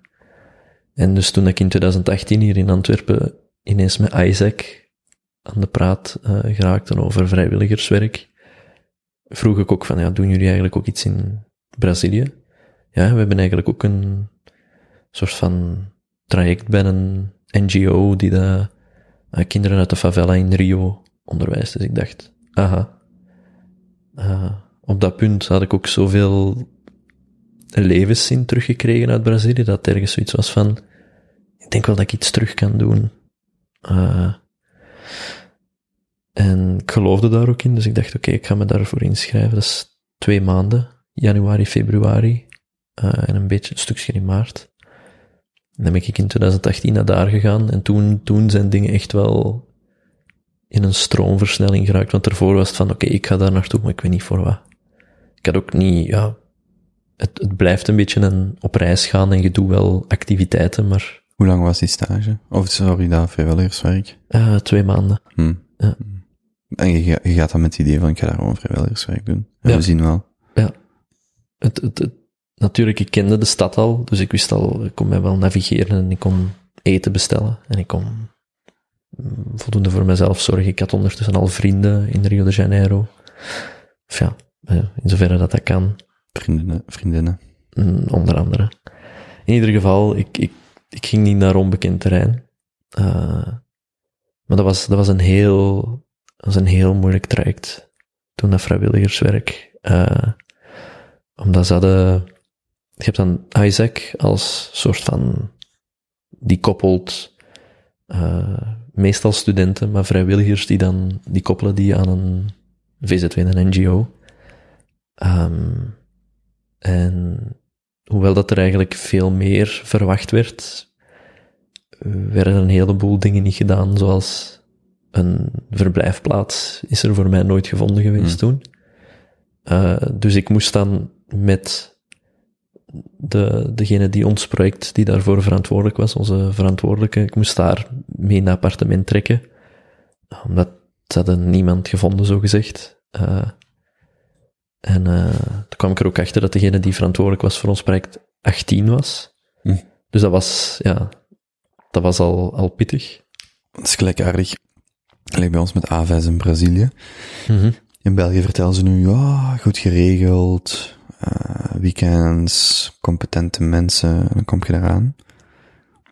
en dus toen ik in 2018 hier in Antwerpen ineens met Isaac aan de praat uh, geraakte over vrijwilligerswerk, vroeg ik ook van, ja, doen jullie eigenlijk ook iets in Brazilië? Ja, we hebben eigenlijk ook een soort van traject bij een NGO die de uh, kinderen uit de favela in Rio onderwijst. Dus ik dacht, aha. Uh, op dat punt had ik ook zoveel levenszin teruggekregen uit Brazilië, dat ergens zoiets was van, ik denk wel dat ik iets terug kan doen. Uh, en ik geloofde daar ook in, dus ik dacht, oké, ik ga me daarvoor inschrijven. Dat is twee maanden, januari, februari, en een beetje een stukje in maart. En dan ben ik in 2018 naar daar gegaan, en toen, toen zijn dingen echt wel in een stroomversnelling geraakt, want ervoor was het van, oké, okay, ik ga daar naartoe, maar ik weet niet voor wat. Ik had ook niet, ja, het, het blijft een beetje een op reis gaan en je doet wel activiteiten, maar... Hoe lang was die stage? Of sorry, dat vrijwilligerswerk? Uh, twee maanden. Hm. Ja. En je, je, gaat dan met het idee van, ik ga daar gewoon vrijwilligerswerk doen. En Ja. we zien wel. Ja. Het, het, het, natuurlijk, ik kende de stad al, dus ik wist al, ik kon mij wel navigeren en ik kon eten bestellen en ik kon mm, voldoende voor mezelf zorgen. Ik had ondertussen al vrienden in Rio de Janeiro. Of ja, eh, in zoverre dat dat kan. Vriendinnen, vriendinnen. Mm, onder andere. In ieder geval, ik, ik, ik ging niet naar onbekend terrein. Uh, maar dat was, dat was een heel, dat was een heel moeilijk traject. Toen dat vrijwilligerswerk. Uh, omdat ze hadden, je hebt dan Isaac als soort van, die koppelt, uh, meestal studenten, maar vrijwilligers die dan, die koppelen die aan een VZW, een NGO. Um, en hoewel dat er eigenlijk veel meer verwacht werd, werden een heleboel dingen niet gedaan, zoals een verblijfplaats is er voor mij nooit gevonden geweest Hmm. toen. Uh, dus ik moest dan met de, degene die ons project, die daarvoor verantwoordelijk was, onze verantwoordelijke, ik moest daar mee een appartement trekken, omdat ze hadden niemand gevonden, zo gezegd. Uh, en uh, toen kwam ik er ook achter dat degene die verantwoordelijk was voor ons project 18 was. Hm. Dus dat was, ja, dat was al, al pittig. Dat is gelijkaardig. Gelijk bij ons met AVS in Brazilië. Mm -hmm. In België vertellen ze nu, ja, goed geregeld, weekends, competente mensen, en dan kom je eraan.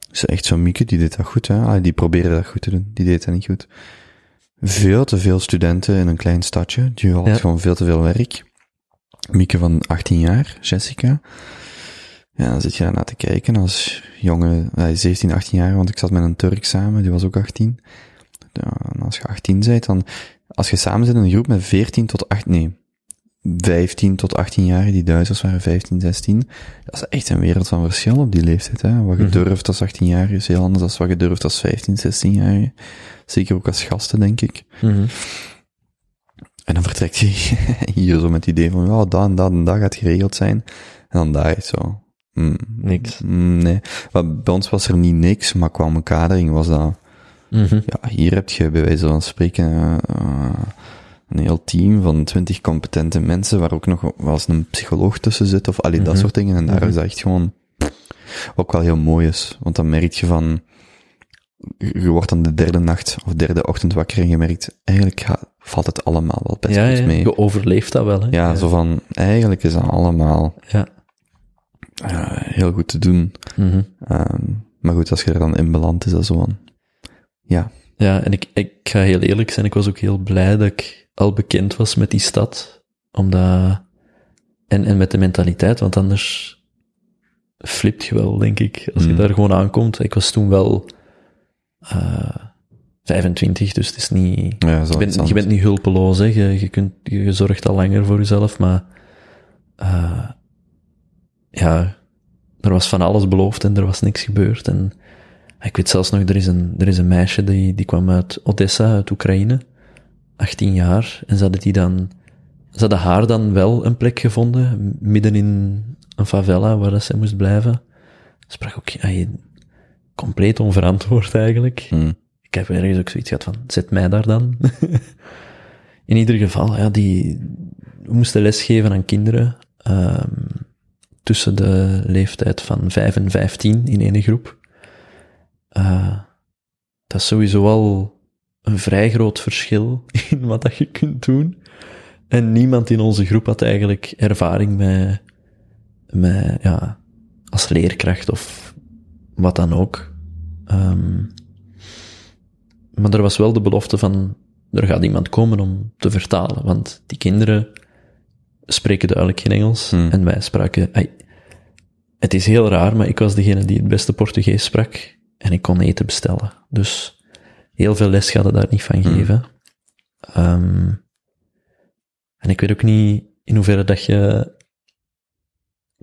Dus echt zo'n Mieke, die deed dat goed, hè. Ah, die probeerde dat goed te doen, die deed dat niet goed. Veel te veel studenten in een klein stadje, die had ja. gewoon veel te veel werk. Mieke van 18 jaar, Jessica. Ja, dan zit je daarna te kijken als jonge, uh, 17, 18 jaar, want ik zat met een Turk samen, die was ook 18. Ja, en als je 18 bent, dan, als je samen zit in een groep met 14 tot 8, nee, 15 tot 18 jaar, die Duitsers waren 15, 16, dat is echt een wereld van verschil op die leeftijd, hè. Wat je -hmm. durft als 18 jaar is heel anders dan wat je durft als 15, 16 jaar. Zeker ook als gasten, denk ik. Mm -hmm. En dan vertrekt je [laughs] hier zo met het idee van, ja, dat en dat en dat gaat geregeld zijn. En dan daar is zo, mm, niks. Mm, nee. Maar bij ons was er niet niks, maar qua omkadering was dat, -hmm. ja, hier heb je bij wijze van spreken uh, een heel team van twintig competente mensen, waar ook nog wel eens een psycholoog tussen zit, of allee, mm -hmm. dat soort dingen. En daar mm -hmm. is dat echt gewoon, ook wel heel mooi is. Want dan merk je van, je wordt dan de derde nacht of derde ochtend wakker en je merkt, eigenlijk gaat, valt het allemaal wel best ja, goed ja, mee. Je overleeft dat wel, hè? Ja, ja, zo van, eigenlijk is dat allemaal ja. uh, heel goed te doen. Mm -hmm. um, maar goed, als je er dan in belandt, is dat zo van, ja. Ja, en ik, ik ga heel eerlijk zijn, ik was ook heel blij dat ik al bekend was met die stad. Omdat, en, en met de mentaliteit, want anders flipt je wel, denk ik, als je Mm. daar gewoon aankomt. Ik was toen wel eh 25, dus het is niet... Ja, Je bent niet hulpeloos, hè. Je, je, kunt, je zorgt al langer voor jezelf, maar eh, ja, er was van alles beloofd en er was niks gebeurd. En ik weet zelfs nog, er is een, er is een meisje die, die kwam uit Odessa, uit Oekraïne, 18 jaar, en ze hadden die dan, ze hadden haar dan wel een plek gevonden, midden in een favela waar dat ze moest blijven. Sprak ook, ja, compleet onverantwoord eigenlijk. Mm. Ik heb ergens ook zoiets gehad van, zet mij daar dan. [laughs] In ieder geval, ja, die, we moesten lesgeven aan kinderen, ehm, tussen de leeftijd van 5 en 15 in ene groep. Eh, dat is sowieso al een vrij groot verschil [laughs] in wat dat je kunt doen. En niemand in onze groep had eigenlijk ervaring met, met ja, als leerkracht of wat dan ook. Ehm, maar er was wel de belofte van, er gaat iemand komen om te vertalen, want die kinderen spreken duidelijk geen Engels Hmm. en wij spraken, het is heel raar, maar ik was degene die het beste Portugees sprak en ik kon eten bestellen. Dus heel veel les gaat het daar niet van Hmm. geven. Ehm, en ik weet ook niet in hoeverre dat je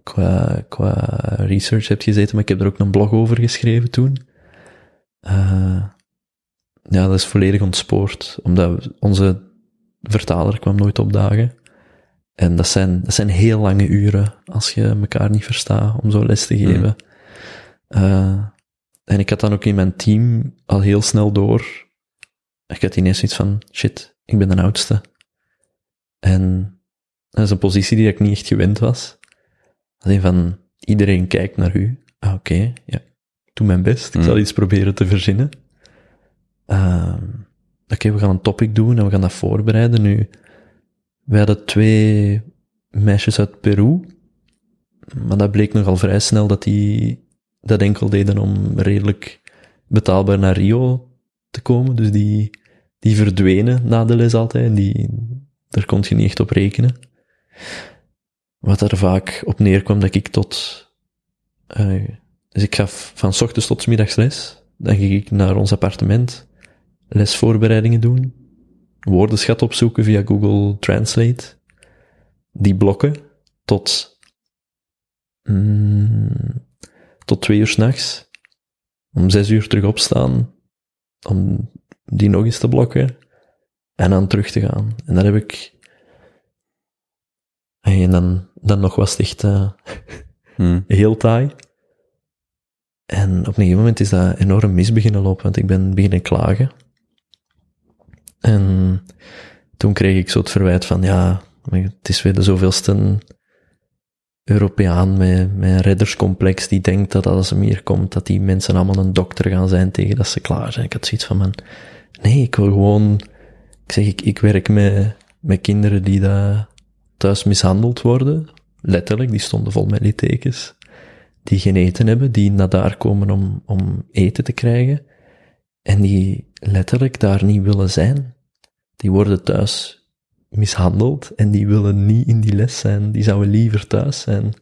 qua, qua research hebt gezeten, maar ik heb er ook een blog over geschreven toen. Eh, ja, dat is volledig ontspoord, omdat onze vertaler kwam nooit opdagen. En dat zijn, dat zijn heel lange uren als je elkaar niet verstaat om zo les te geven. Eh, en ik had dan ook in mijn team al heel snel door. Ik had ineens iets van, shit, ik ben de oudste. En dat is een positie die ik niet echt gewend was. Alleen van, iedereen kijkt naar u. Ah, oké, ja. Ik doe mijn best. Ik Mm. zal iets proberen te verzinnen. Ehm, oké, we gaan een topic doen en we gaan dat voorbereiden. Nu, we hadden twee meisjes uit Peru, maar dat bleek nogal vrij snel dat die dat enkel deden om redelijk betaalbaar naar Rio te komen. Dus die, die verdwenen na de les altijd die, daar kon je niet echt op rekenen. Wat er vaak op neerkwam dat ik tot, eh, dus ik gaf van ochtends tot middags les. Dan ging ik naar ons appartement, lesvoorbereidingen doen, woordenschat opzoeken via Google Translate, die blokken tot, mm, tot twee uur s'nachts, om zes uur terug opstaan, om die nog eens te blokken, en dan terug te gaan. En dat heb ik, en dan, dan nog was het echt eh, Mm. [laughs] heel taai. En op een gegeven moment is dat enorm mis beginnen lopen, want ik ben beginnen klagen. En toen kreeg ik zo het verwijt van, ja, het is weer de zoveelste Europeaan met, met een redderscomplex die denkt dat als hem hier komt, dat die mensen allemaal een dokter gaan zijn tegen dat ze klaar zijn. Ik had zoiets van, man, nee, ik wil gewoon, ik zeg, ik, ik werk met, met kinderen die daar thuis mishandeld worden. Letterlijk, die stonden vol met littekens. Die geen eten hebben, die naar daar komen om, om eten te krijgen. En die letterlijk daar niet willen zijn. Die worden thuis mishandeld en die willen niet in die les zijn. Die zouden liever thuis zijn.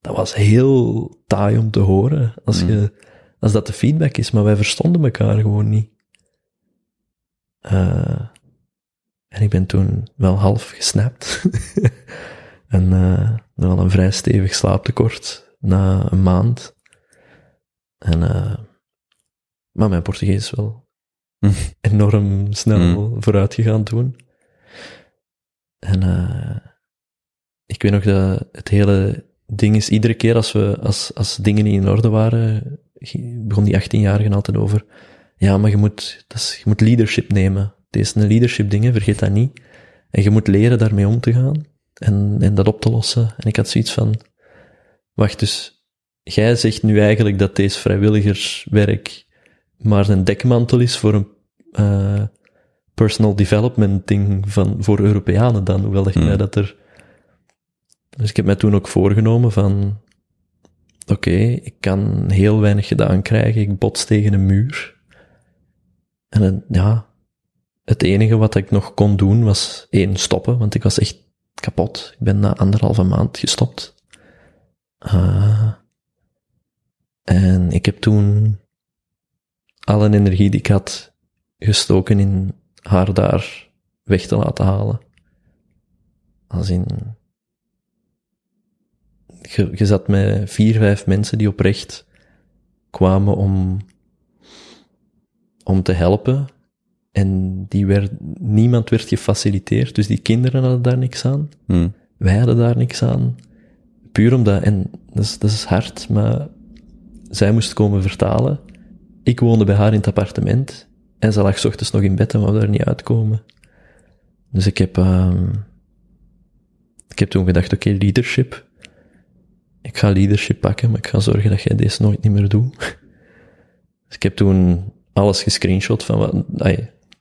Dat was heel taai om te horen. Als, je, als dat de feedback is, maar wij verstonden elkaar gewoon niet. Eh, en ik ben toen wel half gesnapt. [laughs] en eh wel een vrij stevig slaaptekort na een maand. En, eh, maar mijn Portugees is wel [laughs] enorm snel vooruit gegaan toen. En eh, ik weet nog dat het hele ding is, iedere keer als, we, als, als dingen niet in orde waren, begon die 18-jarige altijd over, ja, maar je moet, dat is, je moet leadership nemen. Het is een leadership ding, hè, vergeet dat niet. En je moet leren daarmee om te gaan en, en dat op te lossen. En ik had zoiets van, wacht, dus jij zegt nu eigenlijk dat deze vrijwilligerswerk maar een dekmantel is voor een uh, personal development ding van, voor Europeanen dan, hoewel dat je mij dat er... Dus ik heb mij toen ook voorgenomen van, oké, okay, ik kan heel weinig gedaan krijgen, ik bots tegen een muur. En dan, ja, het enige wat ik nog kon doen was één, stoppen, want ik was echt kapot. Ik ben na anderhalve maand gestopt. Uh, en ik heb toen alle energie die ik had gestoken in haar daar weg te laten halen. Als in, je, je zat met vier, vijf mensen die oprecht kwamen om, om te helpen. En die werd, niemand werd gefaciliteerd, dus die kinderen hadden daar niks aan. Hmm. Wij hadden daar niks aan. Puur omdat, en dat is, dat is hard, maar zij moest komen vertalen. Ik woonde bij haar in het appartement. En ze lag 's ochtends nog in bed en wou daar niet uitkomen. Dus ik heb, um, ik heb toen gedacht, oké, okay, leadership. Ik ga leadership pakken, maar ik ga zorgen dat jij deze nooit niet meer doet. [laughs] Dus ik heb toen alles gescreenshot van wat, ay,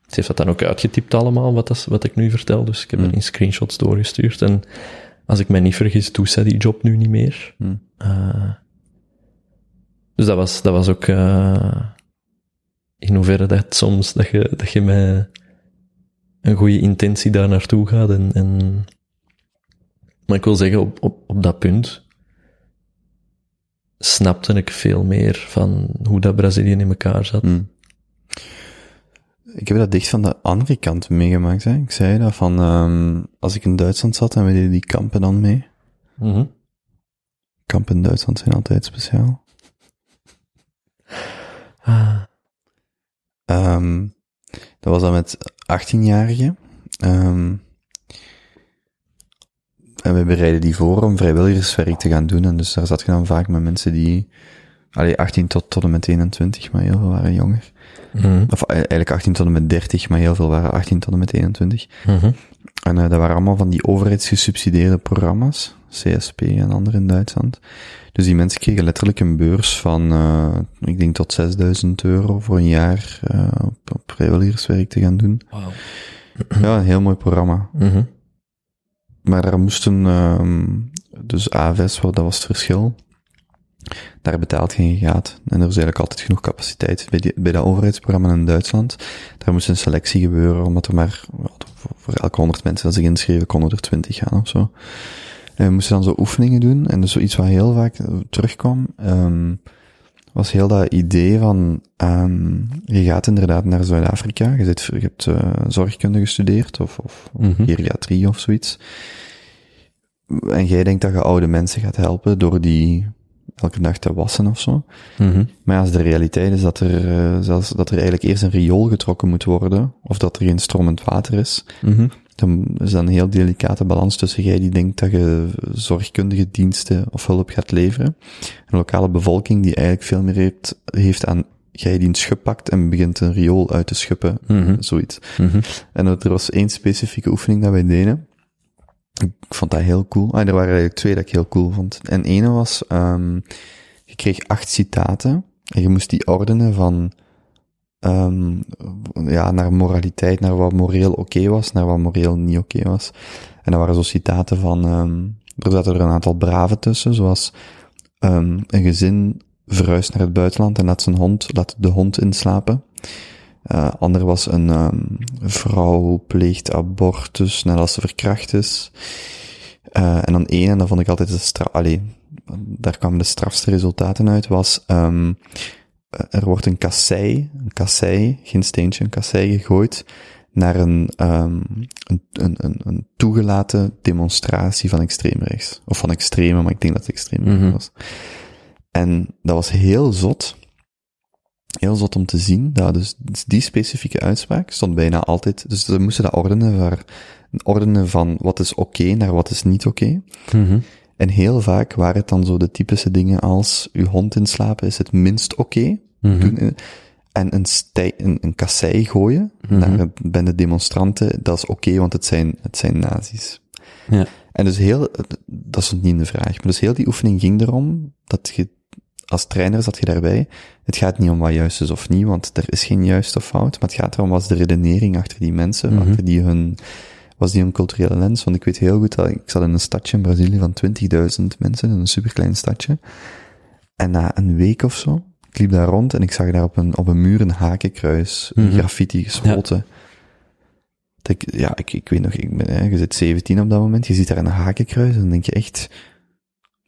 ze heeft dat dan ook uitgetypt allemaal, wat, dat, wat ik nu vertel. Dus ik heb mm. er in screenshots doorgestuurd. En als ik mij niet vergis, doet zij die job nu niet meer. Mm. Uh, dus dat was, dat was ook, uh, in hoeverre dat soms, dat je, dat je met een goede intentie daar naartoe gaat en, en, maar ik wil zeggen, op, op, op dat punt snapte ik veel meer van hoe dat Brazilië in elkaar zat. Mm. Ik heb dat dicht van de andere kant meegemaakt. Hè. Ik zei dat van, um, als ik in Duitsland zat en we deden die kampen dan mee. Mm -hmm. Kampen in Duitsland zijn altijd speciaal. Ah. Um, dat was dan met 18-jarigen. Um, en we bereiden die voor om vrijwilligerswerk te gaan doen. En dus daar zat je dan vaak met mensen die, allee, 18 tot, tot en met 21, maar heel veel waren jonger. Mm. Of eigenlijk 18 tot en met 30, maar heel veel waren 18 tot en met 21. Mm -hmm. En uh, dat waren allemaal van die overheidsgesubsidieerde programma's, CSP en andere in Duitsland. Dus die mensen kregen letterlijk een beurs van, uh, ik denk tot 6000 euro voor een jaar uh, op, op vrijwilligerswerk te gaan doen. Wow. Ja, een heel mooi programma. Mm -hmm. Maar daar moesten, um, dus AVS, dat was het verschil. Daar betaalt geen gaat. En er is eigenlijk altijd genoeg capaciteit. Bij, die, bij dat overheidsprogramma in Duitsland, daar moest een selectie gebeuren, omdat er maar, voor, elke 100 mensen dat zich inschreven, konden er 20 gaan of zo. En we moesten dan zo oefeningen doen. En dus zoiets wat heel vaak terugkwam, um, was heel dat idee van, um, je gaat inderdaad naar Zuid-Afrika, je, zit, je hebt uh, zorgkunde gestudeerd, of, of mm -hmm. geriatrie of zoiets. En jij denkt dat je oude mensen gaat helpen door die elke dag te wassen of zo. Mm -hmm. Maar als de realiteit is dat er, uh, zelfs, dat er eigenlijk eerst een riool getrokken moet worden, of dat er geen stromend water is, mm -hmm. Dan is dat een heel delicate balans tussen jij die denkt dat je zorgkundige diensten of hulp gaat leveren, een lokale bevolking die eigenlijk veel meer heeft, heeft aan jij die een schub pakt en begint een riool uit te schuppen, mm -hmm. zoiets. -hmm. En er was één specifieke oefening dat wij deden. Ik vond dat heel cool. Ah, er waren eigenlijk twee dat ik heel cool vond. En ene was, um, je kreeg acht citaten en je moest die ordenen van, um, ja, naar moraliteit, naar wat moreel oké was, naar wat moreel niet oké was. En dat waren zo citaten van, um, er zaten er een aantal braven tussen, zoals, um, een gezin verhuist naar het buitenland en laat zijn hond, laat de hond inslapen. Uh, ander was een vrouw pleegt abortus nadat ze verkracht is. Uh, en dan één, en dat vond ik altijd de straf, allee, daar kwamen de strafste resultaten uit, was, er wordt een kassei, een kassei, geen steentje, een kassei gegooid naar een, um, een, een, een, toegelaten demonstratie van extreemrechts. Of van extreme, maar ik denk dat het extreem mm -hmm. was. En dat was heel zot, heel zot om te zien, dat dus die specifieke uitspraak stond bijna altijd, dus ze moesten dat ordenen, waar, ordenen van wat is oké okay naar wat is niet oké. Okay. Mm -hmm. En heel vaak waren het dan zo de typische dingen als, uw hond inslapen is het minst oké. Okay. Mm -hmm. En een, stij, een, een kassei gooien Mhm. mm -hmm. naar bij de demonstranten, dat is oké, okay, want het zijn, het zijn nazi's. Ja. En dus heel, dat stond niet in de vraag, maar dus heel die oefening ging erom dat je als trainer zat je daarbij. Het gaat niet om wat juist is of niet, want er is geen juist of fout, maar het gaat erom wat is de redenering achter die mensen, Mhm. mm -hmm. achter die hun, was die hun culturele lens. Want ik weet heel goed dat ik zat in een stadje in Brazilië van 20.000 mensen, in een superklein stadje. En na een week of zo, ik liep daar rond en ik zag daar op een, op een muur een hakenkruis, Mhm. een graffiti geschoten. dat ik, ja, ik, ik weet nog, ik ben, hè, je zit 17 op dat moment, je ziet daar een hakenkruis en dan denk je echt,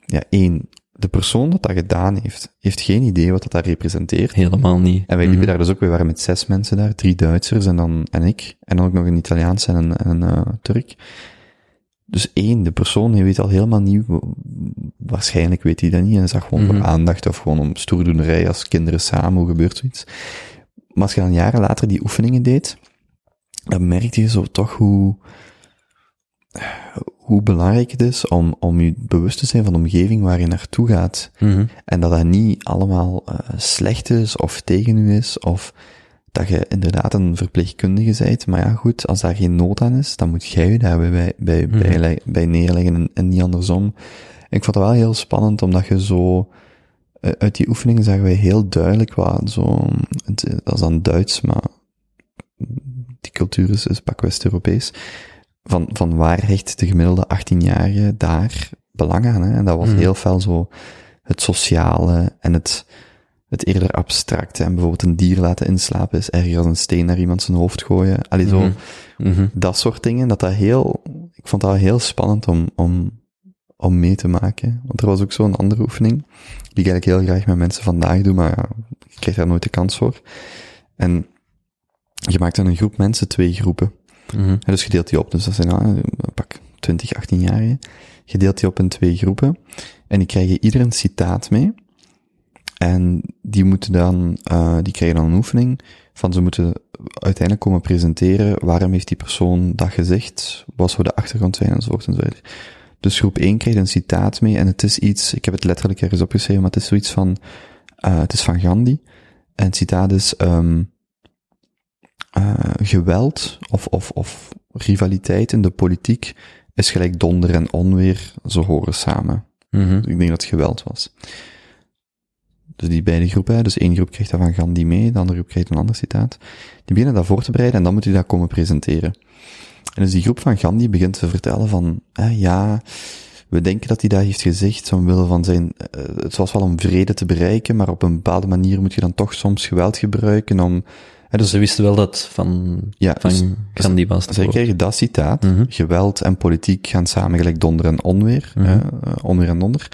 ja, één, de persoon dat dat gedaan heeft, heeft geen idee wat dat daar representeert. Helemaal niet. En wij liepen Mhm. daar dus ook, we waren met zes mensen daar, drie Duitsers en dan, en ik, en dan ook nog een Italiaans en een, en een eh, Turk. Dus één, de persoon, die weet al helemaal niet, wa- waarschijnlijk weet hij dat niet, en zag gewoon Mhm. voor aandacht of gewoon om stoerdoenerij als kinderen samen, hoe gebeurt zoiets. Maar als je dan jaren later die oefeningen deed, dan merkte je zo toch hoe, hoe belangrijk het is om, om je bewust te zijn van de omgeving waar je naartoe gaat. Mhm. En dat dat niet allemaal eh, slecht is of tegen u is, of dat je inderdaad een verpleegkundige bent. Maar ja, goed, als daar geen nood aan is, dan moet jij je daarbij bij, bij, Mhm. bij, le- bij neerleggen en, en niet andersom. Ik vond het wel heel spannend, omdat je zo, eh, uit die oefeningen zagen wij heel duidelijk wat zo, het, dat is dan Duits, maar die cultuur is, is pak West-Europees, van, van waar hecht de gemiddelde 18-jarige daar belang aan. Hè? En dat was Mhm. heel veel zo het sociale en het, het eerder abstracte. En bijvoorbeeld een dier laten inslapen is erger als een steen naar iemand zijn hoofd gooien. Allee, zo, Mhm. Mhm. dat soort dingen, dat dat heel, ik vond dat heel spannend om, om, om mee te maken. Want er was ook zo'n andere oefening, die ik eigenlijk heel graag met mensen vandaag doe, maar ja, ik krijg daar nooit de kans voor. En je maakt dan een groep mensen twee groepen. Mhm. Dus je deelt die op, dus dat zijn ah, pak 20, 18 jaar. Je deelt die op in twee groepen. En die krijgen ieder een citaat mee. En die moeten dan, eh, die krijgen dan een oefening van ze moeten uiteindelijk komen presenteren waarom heeft die persoon dat gezegd, wat zou de achtergrond zijn enzovoort enzovoort. Dus groep 1 krijgt een citaat mee en het is iets, ik heb het letterlijk ergens opgeschreven, maar het is zoiets van, eh, het is van Gandhi. En het citaat is, ehm eh, geweld of, of, of rivaliteit in de politiek is gelijk donder en onweer, ze horen samen. Mhm. Ik denk dat het geweld was. Dus die beide groepen, dus één groep krijgt dat van Gandhi mee, de andere groep krijgt een ander citaat. Die beginnen dat voor te bereiden en dan moet hij dat komen presenteren. En dus die groep van Gandhi begint te vertellen van, eh, ja, we denken dat hij dat heeft gezegd omwille van zijn, eh, het was wel om vrede te bereiken, maar op een bepaalde manier moet je dan toch soms geweld gebruiken om, Dus dus ze wisten wel dat van, Ja, van dus- Gandhi was. zij krijgen dat citaat, Mhm. geweld en politiek gaan samen gelijk donder en onweer, Mhm. eh, onweer en donder.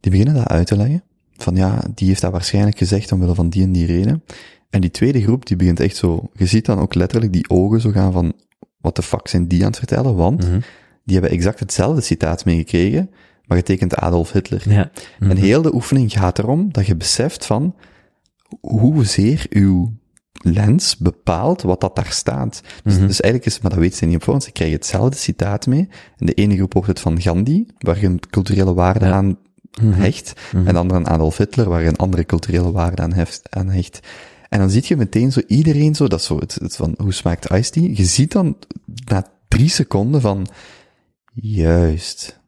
Die beginnen dat uit te leggen. Van ja, die heeft dat waarschijnlijk gezegd omwille van die en die reden. En die tweede groep, die begint echt zo, je ziet dan ook letterlijk die ogen zo gaan van, wat de fuck zijn die aan het vertellen? Want Mhm. die hebben exact hetzelfde citaat meegekregen, maar getekend Adolf Hitler. Ja. Mhm. En heel de oefening gaat erom dat je beseft van hoezeer uw lens bepaalt wat dat daar staat. Dus, Mhm. dus eigenlijk is, maar dat weet ze niet op voorhand, ze krijgen hetzelfde citaat mee. En de ene groep hoort het van Gandhi, waar je een culturele waarde Ja. aan Mhm. hecht. Mhm. En de andere aan Adolf Hitler, waar je een andere culturele waarde aan, heft, aan hecht. En dan zie je meteen zo iedereen zo, dat is zo het, het van, hoe smaakt iced tea? Je ziet dan na drie seconden van, juist,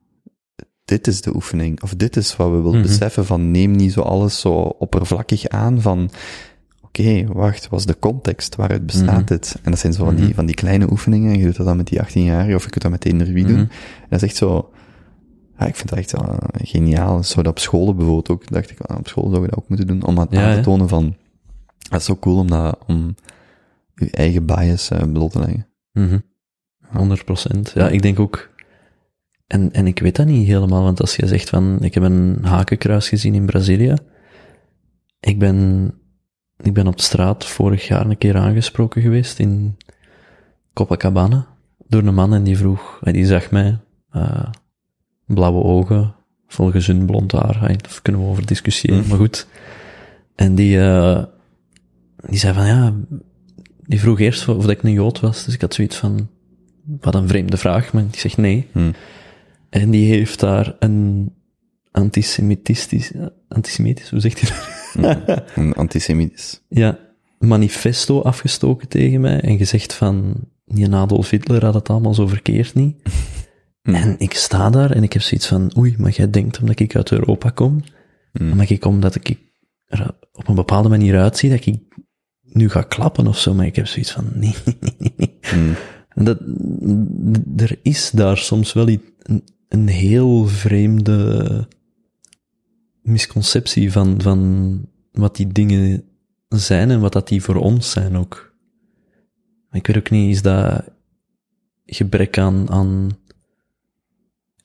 dit is de oefening, of dit is wat we willen beseffen van, neem niet zo alles zo oppervlakkig aan van, oké, wacht, wat is de context, waaruit bestaat Mhm. dit? En dat zijn zo van, die, Mhm. van die kleine oefeningen, je doet dat dan met die 18 jaar, of je kunt dat met de energie doen. Mhm. En dat is echt zo, ja, ik vind dat echt uh, geniaal. Zo dat op scholen bijvoorbeeld ook, dacht ik, op school zou je dat ook moeten doen, om dat Ja, aan te tonen van, dat is zo cool om dat, om je eigen bias uh, bloot te leggen. Mhm. 100 procent. Ja, ik denk ook, en, en ik weet dat niet helemaal, want als je zegt van, ik heb een hakenkruis gezien in Brazilië, ik ben, ik ben op straat vorig jaar een keer aangesproken geweest in Copacabana, door een man en die vroeg, en die zag mij, eh, blauwe ogen, vol gezond blond haar, daar kunnen we over discussiëren, Mm. maar goed. En die, eh, die zei van, ja, die vroeg eerst of ik een Jood was, dus ik had zoiets van, wat een vreemde vraag, maar ik zeg nee. Hm. En die heeft daar een antisemitistisch, antisemitisch, hoe zegt hij dat? [laughs] Een antisemitisch. ja, manifesto afgestoken tegen mij en gezegd van, die Adolf Hitler had het allemaal zo verkeerd niet. [laughs] Hm. En ik sta daar en ik heb zoiets van, oei, maar jij denkt omdat ik uit Europa kom, Hm. omdat ik omdat ik er op een bepaalde manier uitzie, dat ik nu ga klappen of zo, maar ik heb zoiets van, [laughs] nee. Hm. En dat, er is daar soms wel iets, een, een heel vreemde misconceptie van, van wat die dingen zijn en wat dat die voor ons zijn ook. ik weet ook niet, is dat gebrek aan, aan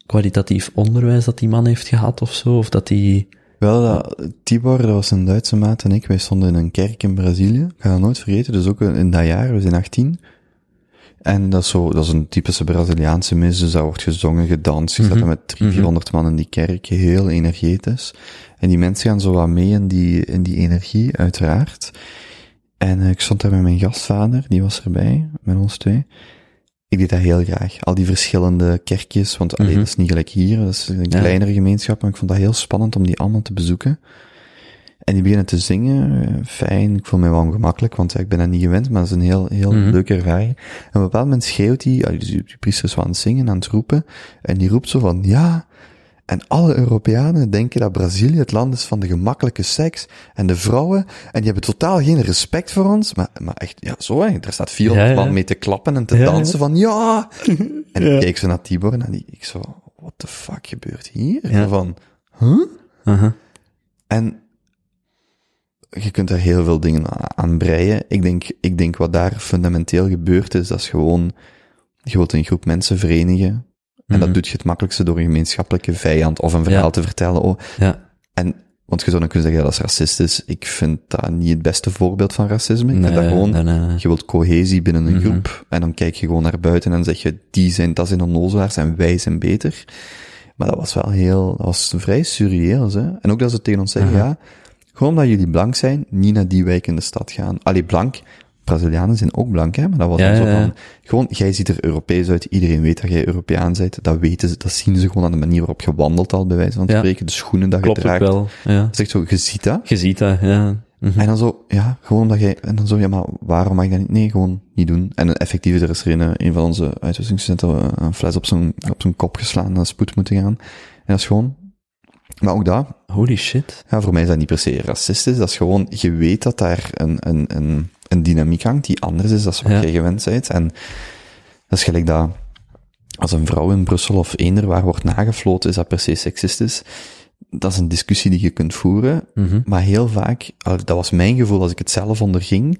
kwalitatief onderwijs dat die man heeft gehad of zo? Of dat die... Wel, dat, Tibor, dat was een Duitse maat en ik, wij stonden in een kerk in Brazilië. Ik ga dat nooit vergeten, dus ook in dat jaar, we zijn 18. En dat is zo, dat is een typische Braziliaanse mis, dus daar wordt gezongen, gedanst, je staat met 300, 400 man in die kerk, heel energetisch. En die mensen gaan zo wat mee in die, in die energie, uiteraard. En uh, ik stond daar met mijn gastvader, die was erbij, met ons twee. Ik deed dat heel graag. Al die verschillende kerkjes, want alleen dat is niet gelijk hier, dat is een kleinere gemeenschap, maar ik vond dat heel spannend om die allemaal te bezoeken. En die beginnen te zingen, uh, fijn, ik voel me wel ongemakkelijk, want ja, ik ben dat niet gewend, maar dat is een heel, heel leuke ervaring. En op een bepaald moment schreeuwt hij, uh, die, die priester is wel aan het zingen, aan het roepen, en die roept zo van, ja, en alle Europeanen denken dat Brazilië het land is van de gemakkelijke seks en de vrouwen. En die hebben totaal geen respect voor ons. Maar, maar echt, ja, zo hè. Daar staat 400 man mee te klappen en te dansen van ja. [laughs] En ik keek zo naar Tibor en die, ik zo, what the fuck gebeurt hier? Van, huh? Uh-huh. En je kunt er heel veel dingen aan breien. Ik denk, ik denk wat daar fundamenteel gebeurt is, dat is gewoon, je wilt een groep mensen verenigen. En dat doet je het makkelijkste door een gemeenschappelijke vijand of een verhaal Ja. te vertellen. Oh, Ja. en, want je zou dan kunnen zeggen dat is racistisch. Ik vind dat niet het beste voorbeeld van racisme. Ik dat gewoon, nee, nee. je wilt cohesie binnen een groep. En dan kijk je gewoon naar buiten en zeg je, die zijn, dat zijn onnozelaars en wij zijn beter. Maar dat was wel heel, dat was vrij surreëel, hè. En ook dat ze tegen ons zeggen, ja, gewoon omdat jullie blank zijn, niet naar die wijk in de stad gaan. Allee, blank, Brazilianen zijn ook blank, hè, maar dat was Ja, dan zo van, gewoon, jij ziet er Europees uit, iedereen weet dat jij Europeaan bent, dat weten ze, dat zien ze gewoon aan de manier waarop je wandelt al, bij wijze van spreken, de schoenen dat Klopt je draagt. wel. Ja. Echt zo, je ziet dat, Je ziet dat, ja. Mhm. en dan zo, ja, gewoon omdat jij, en dan zo, ja, maar waarom mag je dat niet? Nee, gewoon niet doen. En effectief, er is er een, een van onze uitrustingstudenten een fles op zijn, op zijn kop geslaan, naar spoed moeten gaan. En dat is gewoon, maar ook dat, Holy shit. ja, voor mij is dat niet per se racistisch, dat is gewoon, je weet dat daar een, een, een, een dynamiek hangt die anders is dan wat Ja. jij gewend bent. En dat is gelijk dat, als een vrouw in Brussel of eender waar wordt nagefloten, is dat per se seksistisch. Dat is een discussie die je kunt voeren, Mhm. maar heel vaak, dat was mijn gevoel als ik het zelf onderging,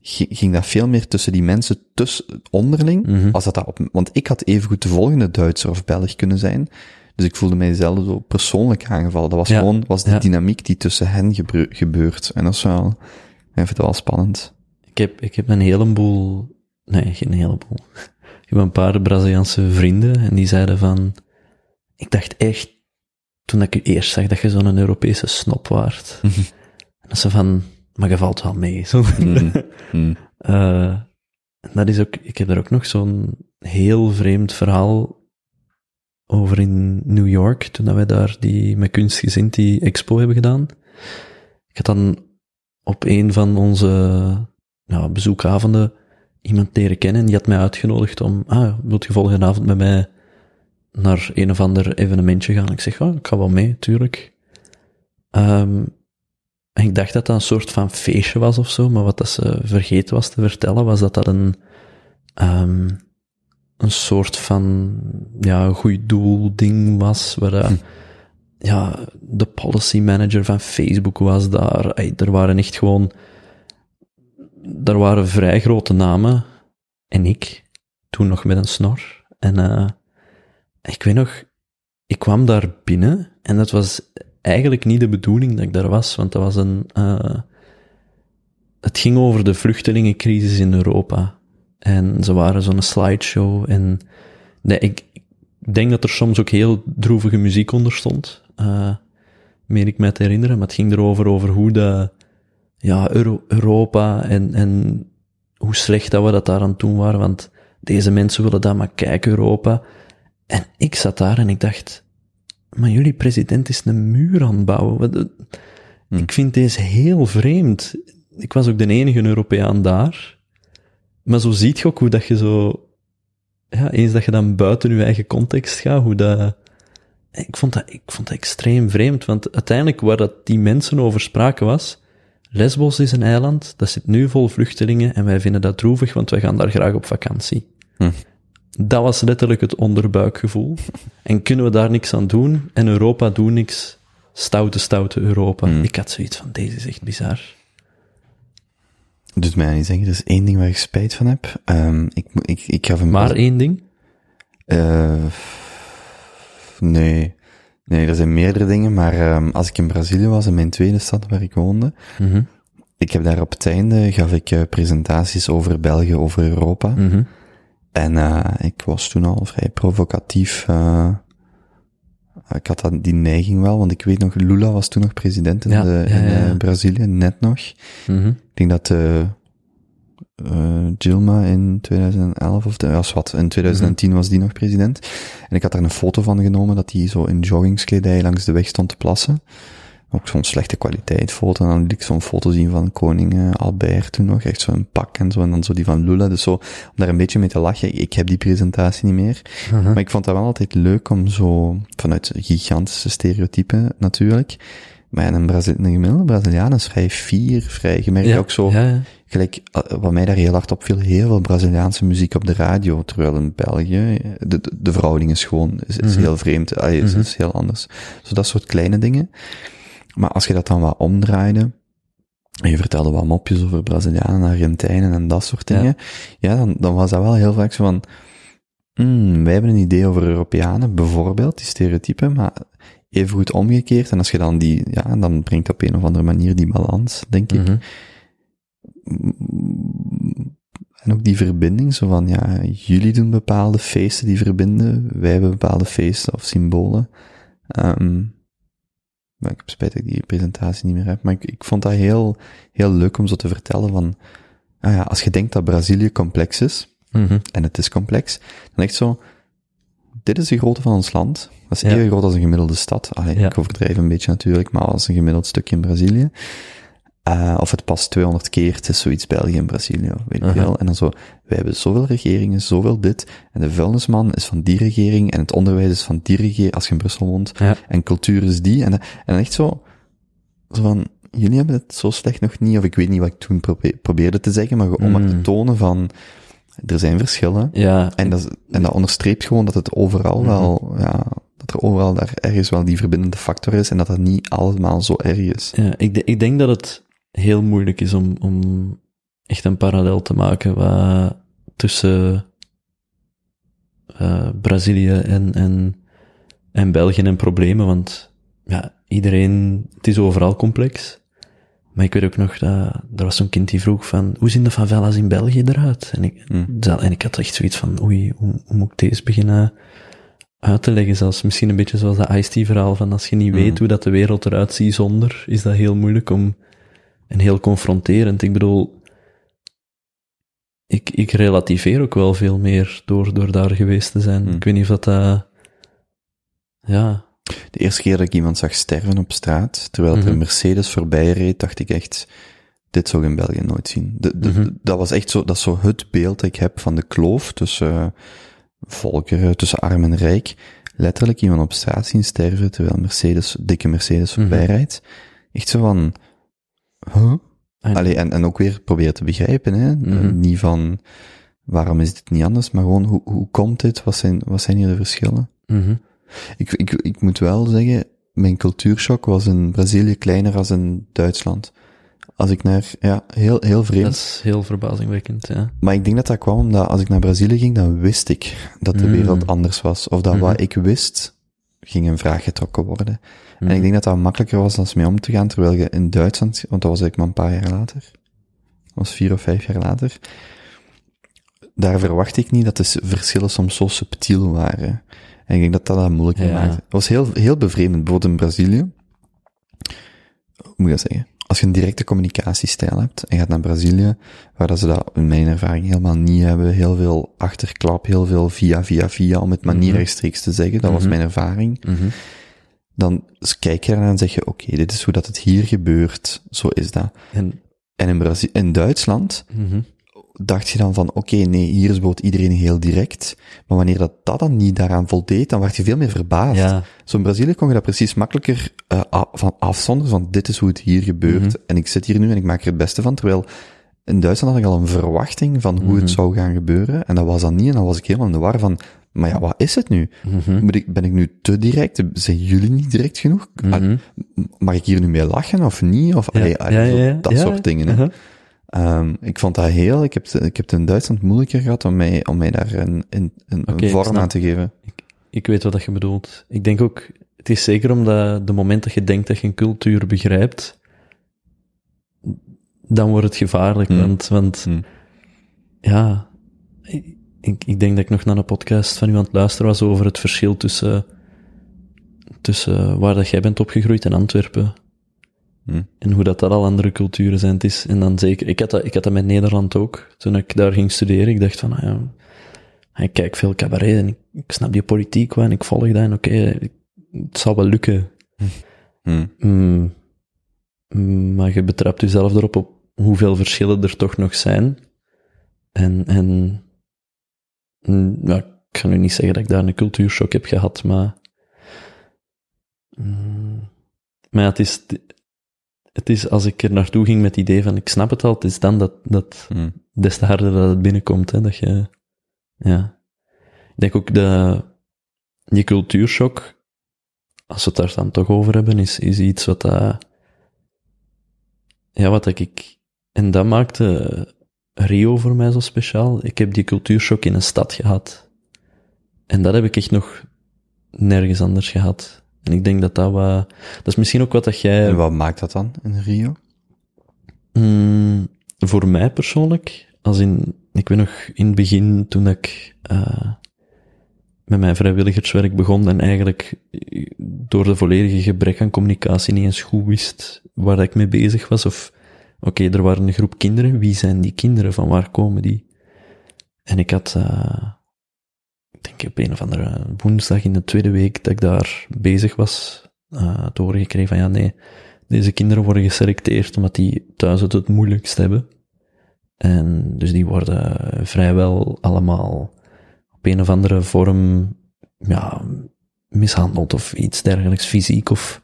gi- ging dat veel meer tussen die mensen tussen, onderling, Mhm. als dat, dat op, want ik had evengoed de volgende Duitser of Belg kunnen zijn, dus ik voelde mijzelf zo persoonlijk aangevallen. Dat was Ja. gewoon, was de Ja. dynamiek die tussen hen gebeur- gebeurt. En dat is wel, ik vind wel spannend. Ik heb, ik heb een heleboel, nee, geen heleboel. [laughs] Ik heb een paar Braziliaanse vrienden en die zeiden van, ik dacht echt, toen ik u eerst zag, dat je zo'n Europese snop waart. [laughs] En dat ze van, maar je valt wel mee. Zo. Mm. Mm. [laughs] Eh, en dat is ook, ik heb er ook nog zo'n heel vreemd verhaal over in New York, toen wij daar die, met kunstgezind die expo hebben gedaan. Ik had dan op een van onze ja, bezoekavonden iemand leren kennen en die had mij uitgenodigd om, ah, wilt je volgende avond met mij naar een of ander evenementje gaan? Ik zeg, oh, ik ga wel mee, tuurlijk. Ehm, en ik dacht dat dat een soort van feestje was of zo, maar wat dat ze vergeten was te vertellen, was dat dat een, ehm, een soort van, ja, goed doel ding was, waar dat, ja, de policy manager van Facebook was daar. Er waren echt gewoon, er waren vrij grote namen. En ik, toen nog met een snor. En, eh, ik weet nog, ik kwam daar binnen en dat was eigenlijk niet de bedoeling dat ik daar was, want dat was een, eh, het ging over de vluchtelingencrisis in Europa. En ze waren zo'n slideshow en nee, ik, ik denk dat er soms ook heel droevige muziek onder stond, eh meen ik mij te herinneren, maar het ging erover over hoe de, ja, Euro- Europa en, en hoe slecht dat we dat daar aan het doen waren, want deze mensen willen dat maar kijken, Europa. En ik zat daar en ik dacht, maar jullie president is een muur aan het bouwen. Wat- Ik vind deze heel vreemd. Ik was ook de enige Europeaan daar. Maar zo ziet je ook hoe dat je zo, ja, eens dat je dan buiten je eigen context gaat, hoe dat, ik vond dat, ik vond dat extreem vreemd, want uiteindelijk waar dat die mensen over spraken was, Lesbos is een eiland, dat zit nu vol vluchtelingen en wij vinden dat droevig, want wij gaan daar graag op vakantie. Hm. Dat was letterlijk het onderbuikgevoel. [laughs] En kunnen we daar niks aan doen? En Europa doet niks. Stoute, stoute Europa. Hm. Ik had zoiets van, deze is echt bizar. Dus doet mij niet zeggen. Er is één ding waar ik spijt van heb. Um, ik, ik, ik gaf een... Maar één ding? Uh, nee. Nee, er zijn meerdere dingen, maar um, als ik in Brazilië was, in mijn tweede stad waar ik woonde, mm -hmm. ik heb daar op het einde, gaf ik uh, presentaties over België, over Europa. Mm -hmm. En uh, ik was toen al vrij provocatief. Uh, ik had dat, die neiging wel, want ik weet nog, Lula was toen nog president in, Ja, de, in ja, ja. uh, Brazilië, net nog. Mhm. Ik denk dat uh, uh, Dilma in 2011 of de, was wat, in 2010 was die nog president. En ik had daar een foto van genomen dat hij zo in joggingskledij langs de weg stond te plassen. Ook zo'n slechte kwaliteit foto. En dan liet ik zo'n foto zien van koning uh, Albert toen nog. Echt zo'n pak en zo. En dan zo die van Lula. Dus zo, om daar een beetje mee te lachen. Ik heb die presentatie niet meer. Mhm. Maar ik vond dat wel altijd leuk om zo, vanuit gigantische stereotypen natuurlijk. Maar een, Brazil, een gemiddelde Braziliaan is vrij fier, vrij, je merkt Ja, ook zo, ja, ja. gelijk, uh, wat mij daar heel hard opviel, heel veel Braziliaanse muziek op de radio, terwijl in België, de, de, de verhouding is gewoon, is, is Mhm. heel vreemd, allee, is, Mhm. is heel anders. Zo dat soort kleine dingen. Maar als je dat dan wat omdraaide, en je vertelde wat mopjes over Brazilianen, Argentijnen en dat soort dingen, ja, dan, dan was dat wel heel vaak zo van, hmm, wij hebben een idee over Europeanen, bijvoorbeeld, die stereotypen, maar even goed omgekeerd, en als je dan die, ja, dan brengt op een of andere manier die balans, denk ik. Mhm. En ook die verbinding, zo van, ja, jullie doen bepaalde feesten die verbinden, wij hebben bepaalde feesten of symbolen. Ehm maar ik heb spijt dat ik die presentatie niet meer heb, maar ik, ik vond dat heel, heel leuk om zo te vertellen van, ah ja, als je denkt dat Brazilië complex is, Mhm. en het is complex, dan echt zo, dit is de grootte van ons land. Dat is Ja. even groot als een gemiddelde stad. Allee, Ja. Ik overdrijf een beetje natuurlijk, maar als een gemiddeld stukje in Brazilië. Uh, of het past 200 keer, het is zoiets België en Brazilië, weet ik Aha. veel. En dan zo, wij hebben zoveel regeringen, zoveel dit, en de vuilnisman is van die regering, en het onderwijs is van die regering, als je in Brussel woont, Ja. en cultuur is die, en, en echt zo, zo van, jullie hebben het zo slecht nog niet, of ik weet niet wat ik toen probe- probeerde te zeggen, maar om maar te Mm. tonen van, er zijn verschillen, Ja. en dat, en dat onderstreept gewoon dat het overal Mhm. wel, ja, dat er overal daar ergens wel die verbindende factor is en dat dat niet allemaal zo erg is. Ja, ik, ik denk dat het heel moeilijk is om, om echt een parallel te maken waar, tussen eh, Brazilië en, en, en België en problemen, want ja, iedereen, het is overal complex. Maar ik weet ook nog dat er was zo'n kind die vroeg van, hoe zien de favelas in België eruit? En ik, dat- en ik had echt zoiets van, oei, hoe, hoe moet ik deze beginnen uit te leggen? Zelfs misschien een beetje zoals dat Ice-T-verhaal van, als je niet Mhm. weet hoe dat de wereld eruit ziet zonder, is dat heel moeilijk om, en heel confronterend. Ik bedoel, ik, ik relativeer ook wel veel meer door, door daar geweest te zijn. Hm. Ik weet niet of dat, dat ja, De eerste keer dat ik iemand zag sterven op straat, terwijl er Mhm. een Mercedes voorbij reed, dacht ik echt, dit zou ik in België nooit zien. De, de- Mhm. Dat was echt zo, dat is zo het beeld dat ik heb van de kloof tussen uh, volkeren, tussen arm en rijk. Letterlijk iemand op straat zien sterven, terwijl Mercedes, dikke Mercedes Mhm. voorbij rijdt. Echt zo van, huh? En- Allee, en, en ook weer proberen te begrijpen, hè. Mhm. Niet van, waarom is dit niet anders, maar gewoon, hoe, hoe komt dit? Wat zijn, wat zijn hier de verschillen? mhm. Ik, ik, ik moet wel zeggen, mijn cultuurshock was in Brazilië kleiner als in Duitsland. Als ik naar, ja, heel, heel vreemd. dat is heel verbazingwekkend, ja. Maar ik denk dat dat kwam omdat als ik naar Brazilië ging, dan wist ik dat de Mm. wereld anders was. Of dat Mhm. wat ik wist, ging in vraag getrokken worden. Mhm. En ik denk dat dat makkelijker was dan mee om te gaan, terwijl je in Duitsland, want dat was eigenlijk maar een paar jaar later, dat was vier of vijf jaar later, daar verwacht ik niet dat de verschillen soms zo subtiel waren. En ik denk dat dat dat moeilijk Ja. maakte. Het was heel, heel bevreemdend. Bijvoorbeeld in Brazilië, hoe moet ik dat zeggen? Als je een directe communicatiestijl hebt en je gaat naar Brazilië, waar dat ze dat in mijn ervaring helemaal niet hebben, heel veel achterklap, heel veel via, via, via, om het maar niet Mhm. rechtstreeks te zeggen, dat was Mhm. mijn ervaring Mhm. Dan kijk je ernaar en zeg je, oké, dit is hoe dat het hier gebeurt, zo is dat. En, En in, Brazi in Duitsland mhm. dacht je dan van, oké, nee, hier is bijvoorbeeld iedereen heel direct, maar wanneer dat, dat dan niet daaraan voldeed, dan werd je veel meer verbaasd. ja, Zo in Brazilië kon je dat precies makkelijker uh, van afzonderen, van dit is hoe het hier gebeurt, Mhm. en ik zit hier nu en ik maak er het beste van, terwijl in Duitsland had ik al een verwachting van hoe Mhm. het zou gaan gebeuren, en dat was dan niet, en dan was ik helemaal in de war van, maar ja, wat is het nu? mhm. Ik, ben ik nu te direct? Zijn jullie niet direct genoeg? Ah, Mhm. Mag ik hier nu mee lachen of niet? Of, Ja, allee, allee, ja, zo ja, ja. dat soort dingen. Hè? uh-huh. Ehm, ik vond dat heel, ik heb, ik heb het in Duitsland moeilijker gehad om mij, om mij daar een, een, een, ik vorm aan te geven. Ik weet wat dat je bedoelt. Ik denk ook, het is zeker omdat de moment dat je denkt dat je een cultuur begrijpt, dan wordt het gevaarlijk. Hmm. Want, want Hmm. ja, ik, ik, denk dat ik nog naar een podcast van u aan het luisteren was over het verschil tussen, tussen waar dat jij bent opgegroeid en Antwerpen. Hmm. En hoe dat, dat al andere culturen zijn. Het is, en dan zeker, ik had, dat, ik had dat met Nederland ook. Toen ik daar ging studeren, ik dacht van, ah ja, ik kijk veel cabaret en ik, ik snap die politiek wel en ik volg dat en oké, het zal wel lukken. Hmm. Mm, mm, maar je betrapt jezelf erop op hoeveel verschillen er toch nog zijn. En, en ja, ik ga nu niet zeggen dat ik daar een cultuurshock heb gehad, maar... Mm, maar ja, het is, het is als ik er naartoe ging met het idee van ik snap het al, het is dan dat, dat Hmm. des te harder dat het binnenkomt, hè, dat je, ja. Ik denk ook de, die cultuurshock, als we het daar dan toch over hebben, is, is iets wat dat, ja, wat ik, en dat maakte Rio voor mij zo speciaal. Ik heb die cultuurshock in een stad gehad. En dat heb ik echt nog nergens anders gehad. En ik denk dat dat wat, dat is misschien ook wat dat jij, En wat maakt dat dan in Rio? Mm, voor mij persoonlijk, als in, ik weet nog in het begin toen ik eh, met mijn vrijwilligerswerk begon en eigenlijk door de volledige gebrek aan communicatie niet eens goed wist waar ik mee bezig was. Of, oké, er waren een groep kinderen, wie zijn die kinderen, van waar komen die? En ik had, eh, ik denk op een of andere woensdag in de tweede week dat ik daar bezig was, eh te horen gekregen van ja, nee, deze kinderen worden geselecteerd omdat die thuis het het moeilijkst hebben. En dus die worden vrijwel allemaal op een of andere vorm, ja, mishandeld of iets dergelijks, fysiek of,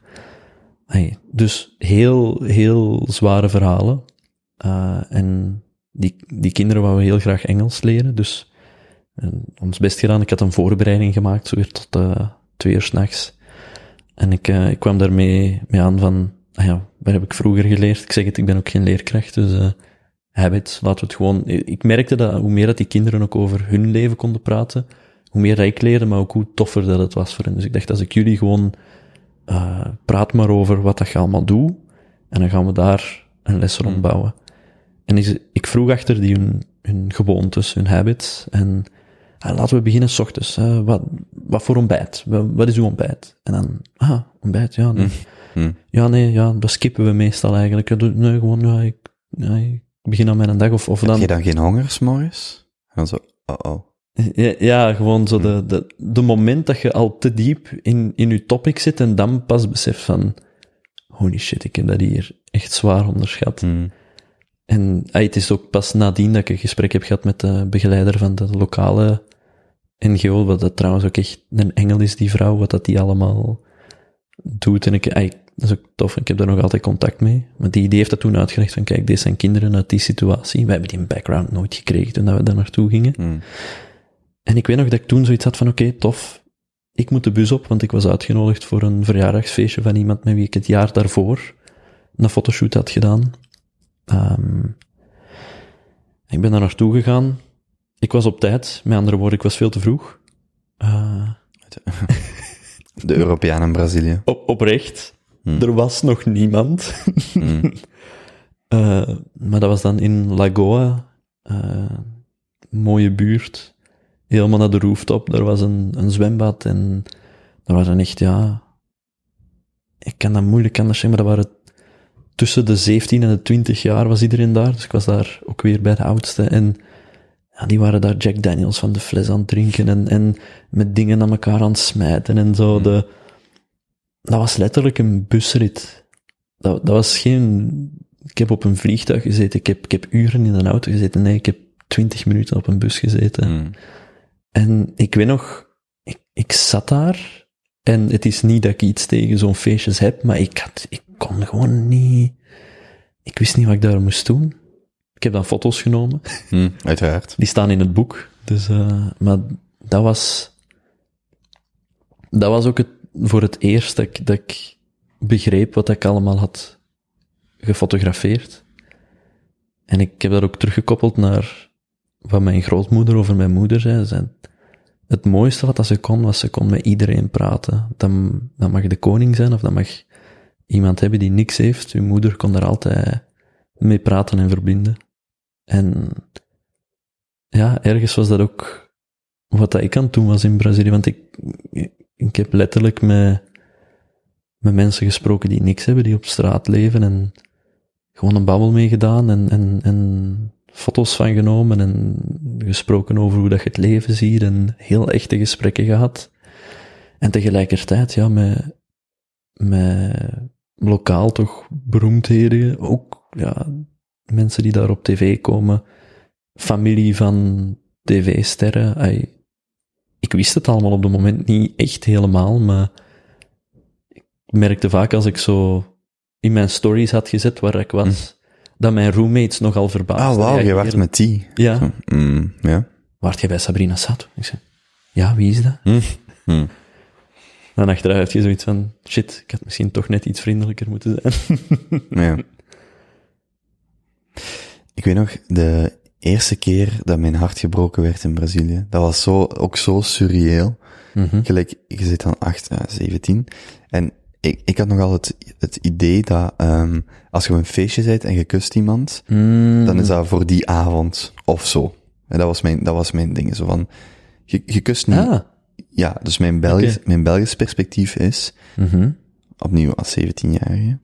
hey, dus heel, heel zware verhalen. Eh, en die, die kinderen wouden heel graag Engels leren, dus ons best gedaan. Ik had een voorbereiding gemaakt, zo weer tot eh, twee uur s'nachts. En ik, eh, ik kwam daarmee mee aan van, ah ja, waar heb ik vroeger geleerd? Ik zeg het, ik ben ook geen leerkracht, dus eh habit, laten we het gewoon... Ik merkte dat hoe meer dat die kinderen ook over hun leven konden praten, hoe meer dat ik leerde, maar ook hoe toffer dat het was voor hen. Dus ik dacht, als ik jullie gewoon eh praat maar over wat dat je allemaal doet, en dan gaan we daar een les rond bouwen. En ik vroeg achter die hun, hun gewoontes, hun habits, en ah, laten we beginnen s ochtends. wat, wat voor ontbijt? Wat, wat is uw ontbijt? En dan, ah, ontbijt, ja, nee. Hmm. Ja, nee, ja, dat skippen we meestal eigenlijk. Nee, gewoon, ja, ik, ja, ik begin aan mijn dag, of, of Heb dan... je dan geen honger s'morgens? En dan zo, oh oh. Ja, ja, gewoon zo de, de, de moment dat je al te diep in, in je topic zit en dan pas beseft van, holy shit, ik heb dat hier echt zwaar onderschat. Hmm. En ah, het is ook pas nadien dat ik een gesprek heb gehad met de begeleider van de lokale NGO, wat dat trouwens ook echt een engel is, die vrouw, wat dat die allemaal doet. En ik, ah, ik- dat is ook tof, ik heb daar nog altijd contact mee. Maar die, die heeft dat toen uitgelegd van, kijk, deze zijn kinderen uit die situatie. Wij hebben die background nooit gekregen toen dat we daar naartoe gingen. Hmm. En ik weet nog dat ik toen zoiets had van, oké, tof. Ik moet de bus op, want ik was uitgenodigd voor een verjaardagsfeestje van iemand met wie ik het jaar daarvoor een fotoshoot had gedaan. Ehm, ik ben daar naartoe gegaan. Ik was op tijd. Met andere woorden, ik was veel te vroeg. Eh, [laughs] De Europeaan in Brazilië. op, oprecht. Hmm. Er was nog niemand. Hmm. [laughs] Eh, maar dat was dan in Lagoa. eh, mooie buurt. Helemaal naar de rooftop. Daar was een, een zwembad en daar waren echt, ja... Ik kan dat moeilijk anders zeggen, maar dat waren... Tussen de 17 en de 20 jaar was iedereen daar. Dus ik was daar ook weer bij de oudste. En ja, die waren daar Jack Daniels van de fles aan het drinken en, en met dingen aan elkaar aan het smijten en zo. De, dat was letterlijk een busrit. Dat, dat was geen... Ik heb op een vliegtuig gezeten, ik heb, ik heb uren in een auto gezeten. Nee, ik heb twintig minuten op een bus gezeten. Hmm. En ik weet nog, ik, ik zat daar en het is niet dat ik iets tegen zo'n feestjes heb, maar ik had, ik kon gewoon niet, ik wist niet wat ik daar moest doen. Ik heb dan foto's genomen. Hmm. Uiteraard. Die staan in het boek. Dus, eh, maar dat was, dat was ook het, voor het eerst dat ik, dat ik begreep wat ik allemaal had gefotografeerd. En ik heb dat ook teruggekoppeld naar wat mijn grootmoeder over mijn moeder zei. Ze zei het mooiste wat ze kon, was ze kon met iedereen praten. Dan, dan mag de koning zijn of dan mag iemand hebben die niks heeft. Uw moeder kon daar altijd mee praten en verbinden. En ja, ergens was dat ook wat dat ik aan het doen was in Brazilië. Want ik, ik heb letterlijk met, met mensen gesproken die niks hebben, die op straat leven en gewoon een babbel meegedaan en, en, en foto's van genomen en gesproken over hoe dat je het leven ziet en heel echte gesprekken gehad. En tegelijkertijd, ja, met, met lokaal toch beroemdheden, ook, ja, mensen die daar op tv komen, familie van tv-sterren. Ik wist het allemaal op het moment niet echt helemaal, maar ik merkte vaak als ik zo in mijn stories had gezet waar ik was, dat mijn roommates nogal verbaasd Ah, wauw, je wacht met die. Ja. Zo, mm, ja. Waart jij bij Sabrina Sato? Ik zei, ja, wie is dat? Hm. Dan achteraf heb je zoiets van, shit, ik had misschien toch net iets vriendelijker moeten zijn. [laughs] Ja. Ik weet nog, de eerste keer dat mijn hart gebroken werd in Brazilië, dat was zo, ook zo surreëel. Mhm. Gelijk, je zit dan 8, ja, 17. En ik, ik had nogal het, het idee dat, ehm als je op een feestje bent en je kust iemand, Mm. dan is dat voor die avond of zo. En dat was mijn, dat was mijn ding. Zo van, je, je kust niet. Ah. Ja, dus mijn Belgisch, mijn Belgisch perspectief is, Mhm. opnieuw als 17-jarige.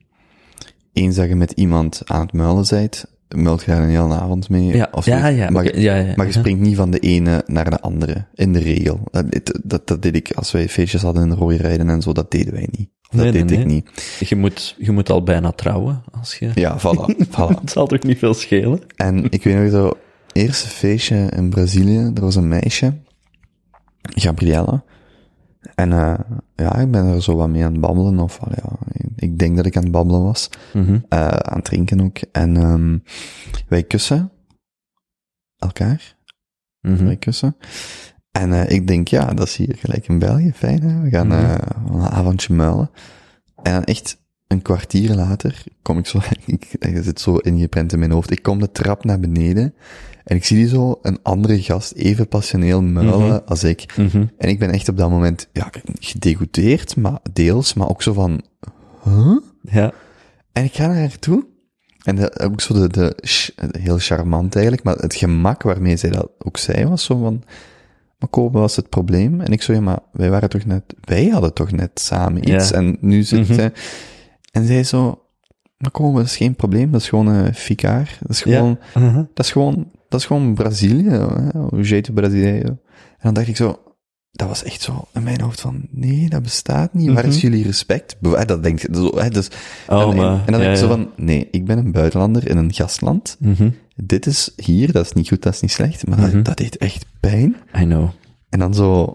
Eens dat je met iemand aan het muilen bent, muilt je daar een hele avond mee. Ja, of ja, ja, Maar, je- ja, ja, maar je ja. springt niet van de ene naar de andere, in de regel. Dat, dat, dat, deed ik, als wij feestjes hadden in rode rijden en zo, dat deden wij niet. Of dat Nee, nee, deed ik nee. niet. Je moet, je moet al bijna trouwen, als je... Ja, voilà, [laughs] voilà. Het zal toch niet veel schelen? En ik weet nog zo, eerste feestje in Brazilië, er was een meisje, Gabriella. En eh ja, ik ben er zo wat mee aan het babbelen, of ja, ik denk dat ik aan het babbelen was. Eh, aan het drinken ook. En ehm wij kussen elkaar, Mhm. wij kussen. En eh, ik denk, ja, dat is hier gelijk in België, fijn hè. We gaan eh, een avondje muilen. En echt een kwartier later kom ik zo, [laughs] ik, zit zo ingeprent in mijn hoofd. Ik kom de trap naar beneden en ik zie die zo een andere gast even passioneel muilen Mhm. als ik. Mhm. En ik ben echt op dat moment, ja, gedegoûteerd, maar deels, maar ook zo van, huh? Ja. En ik ga naar haar toe. En de, ook zo de, de, heel charmant eigenlijk, maar het gemak waarmee zij dat ook zei was zo van, maar Kobe was het probleem. En ik zo, ja, maar wij waren toch net, wij hadden toch net samen iets. Ja. En nu zit Mhm. zij, en zij zo, maar Kobe, dat is geen probleem, dat is gewoon een ficaar. Dat is Ja. gewoon, Mhm. dat is gewoon, dat is gewoon Brazilië, jeito Brazilië. En dan dacht ik zo, dat was echt zo in mijn hoofd van, nee, dat bestaat niet. Waar is Mhm. jullie respect? Dat denk je, zo, hè, dus, Oh, en, en- maar... en dan ja, denk ik zo van, nee, ik ben een buitenlander in een gastland. Mhm. Dit is hier, dat is niet goed, dat is niet slecht, maar Mhm. dat, dat deed echt pijn. I know. En dan zo,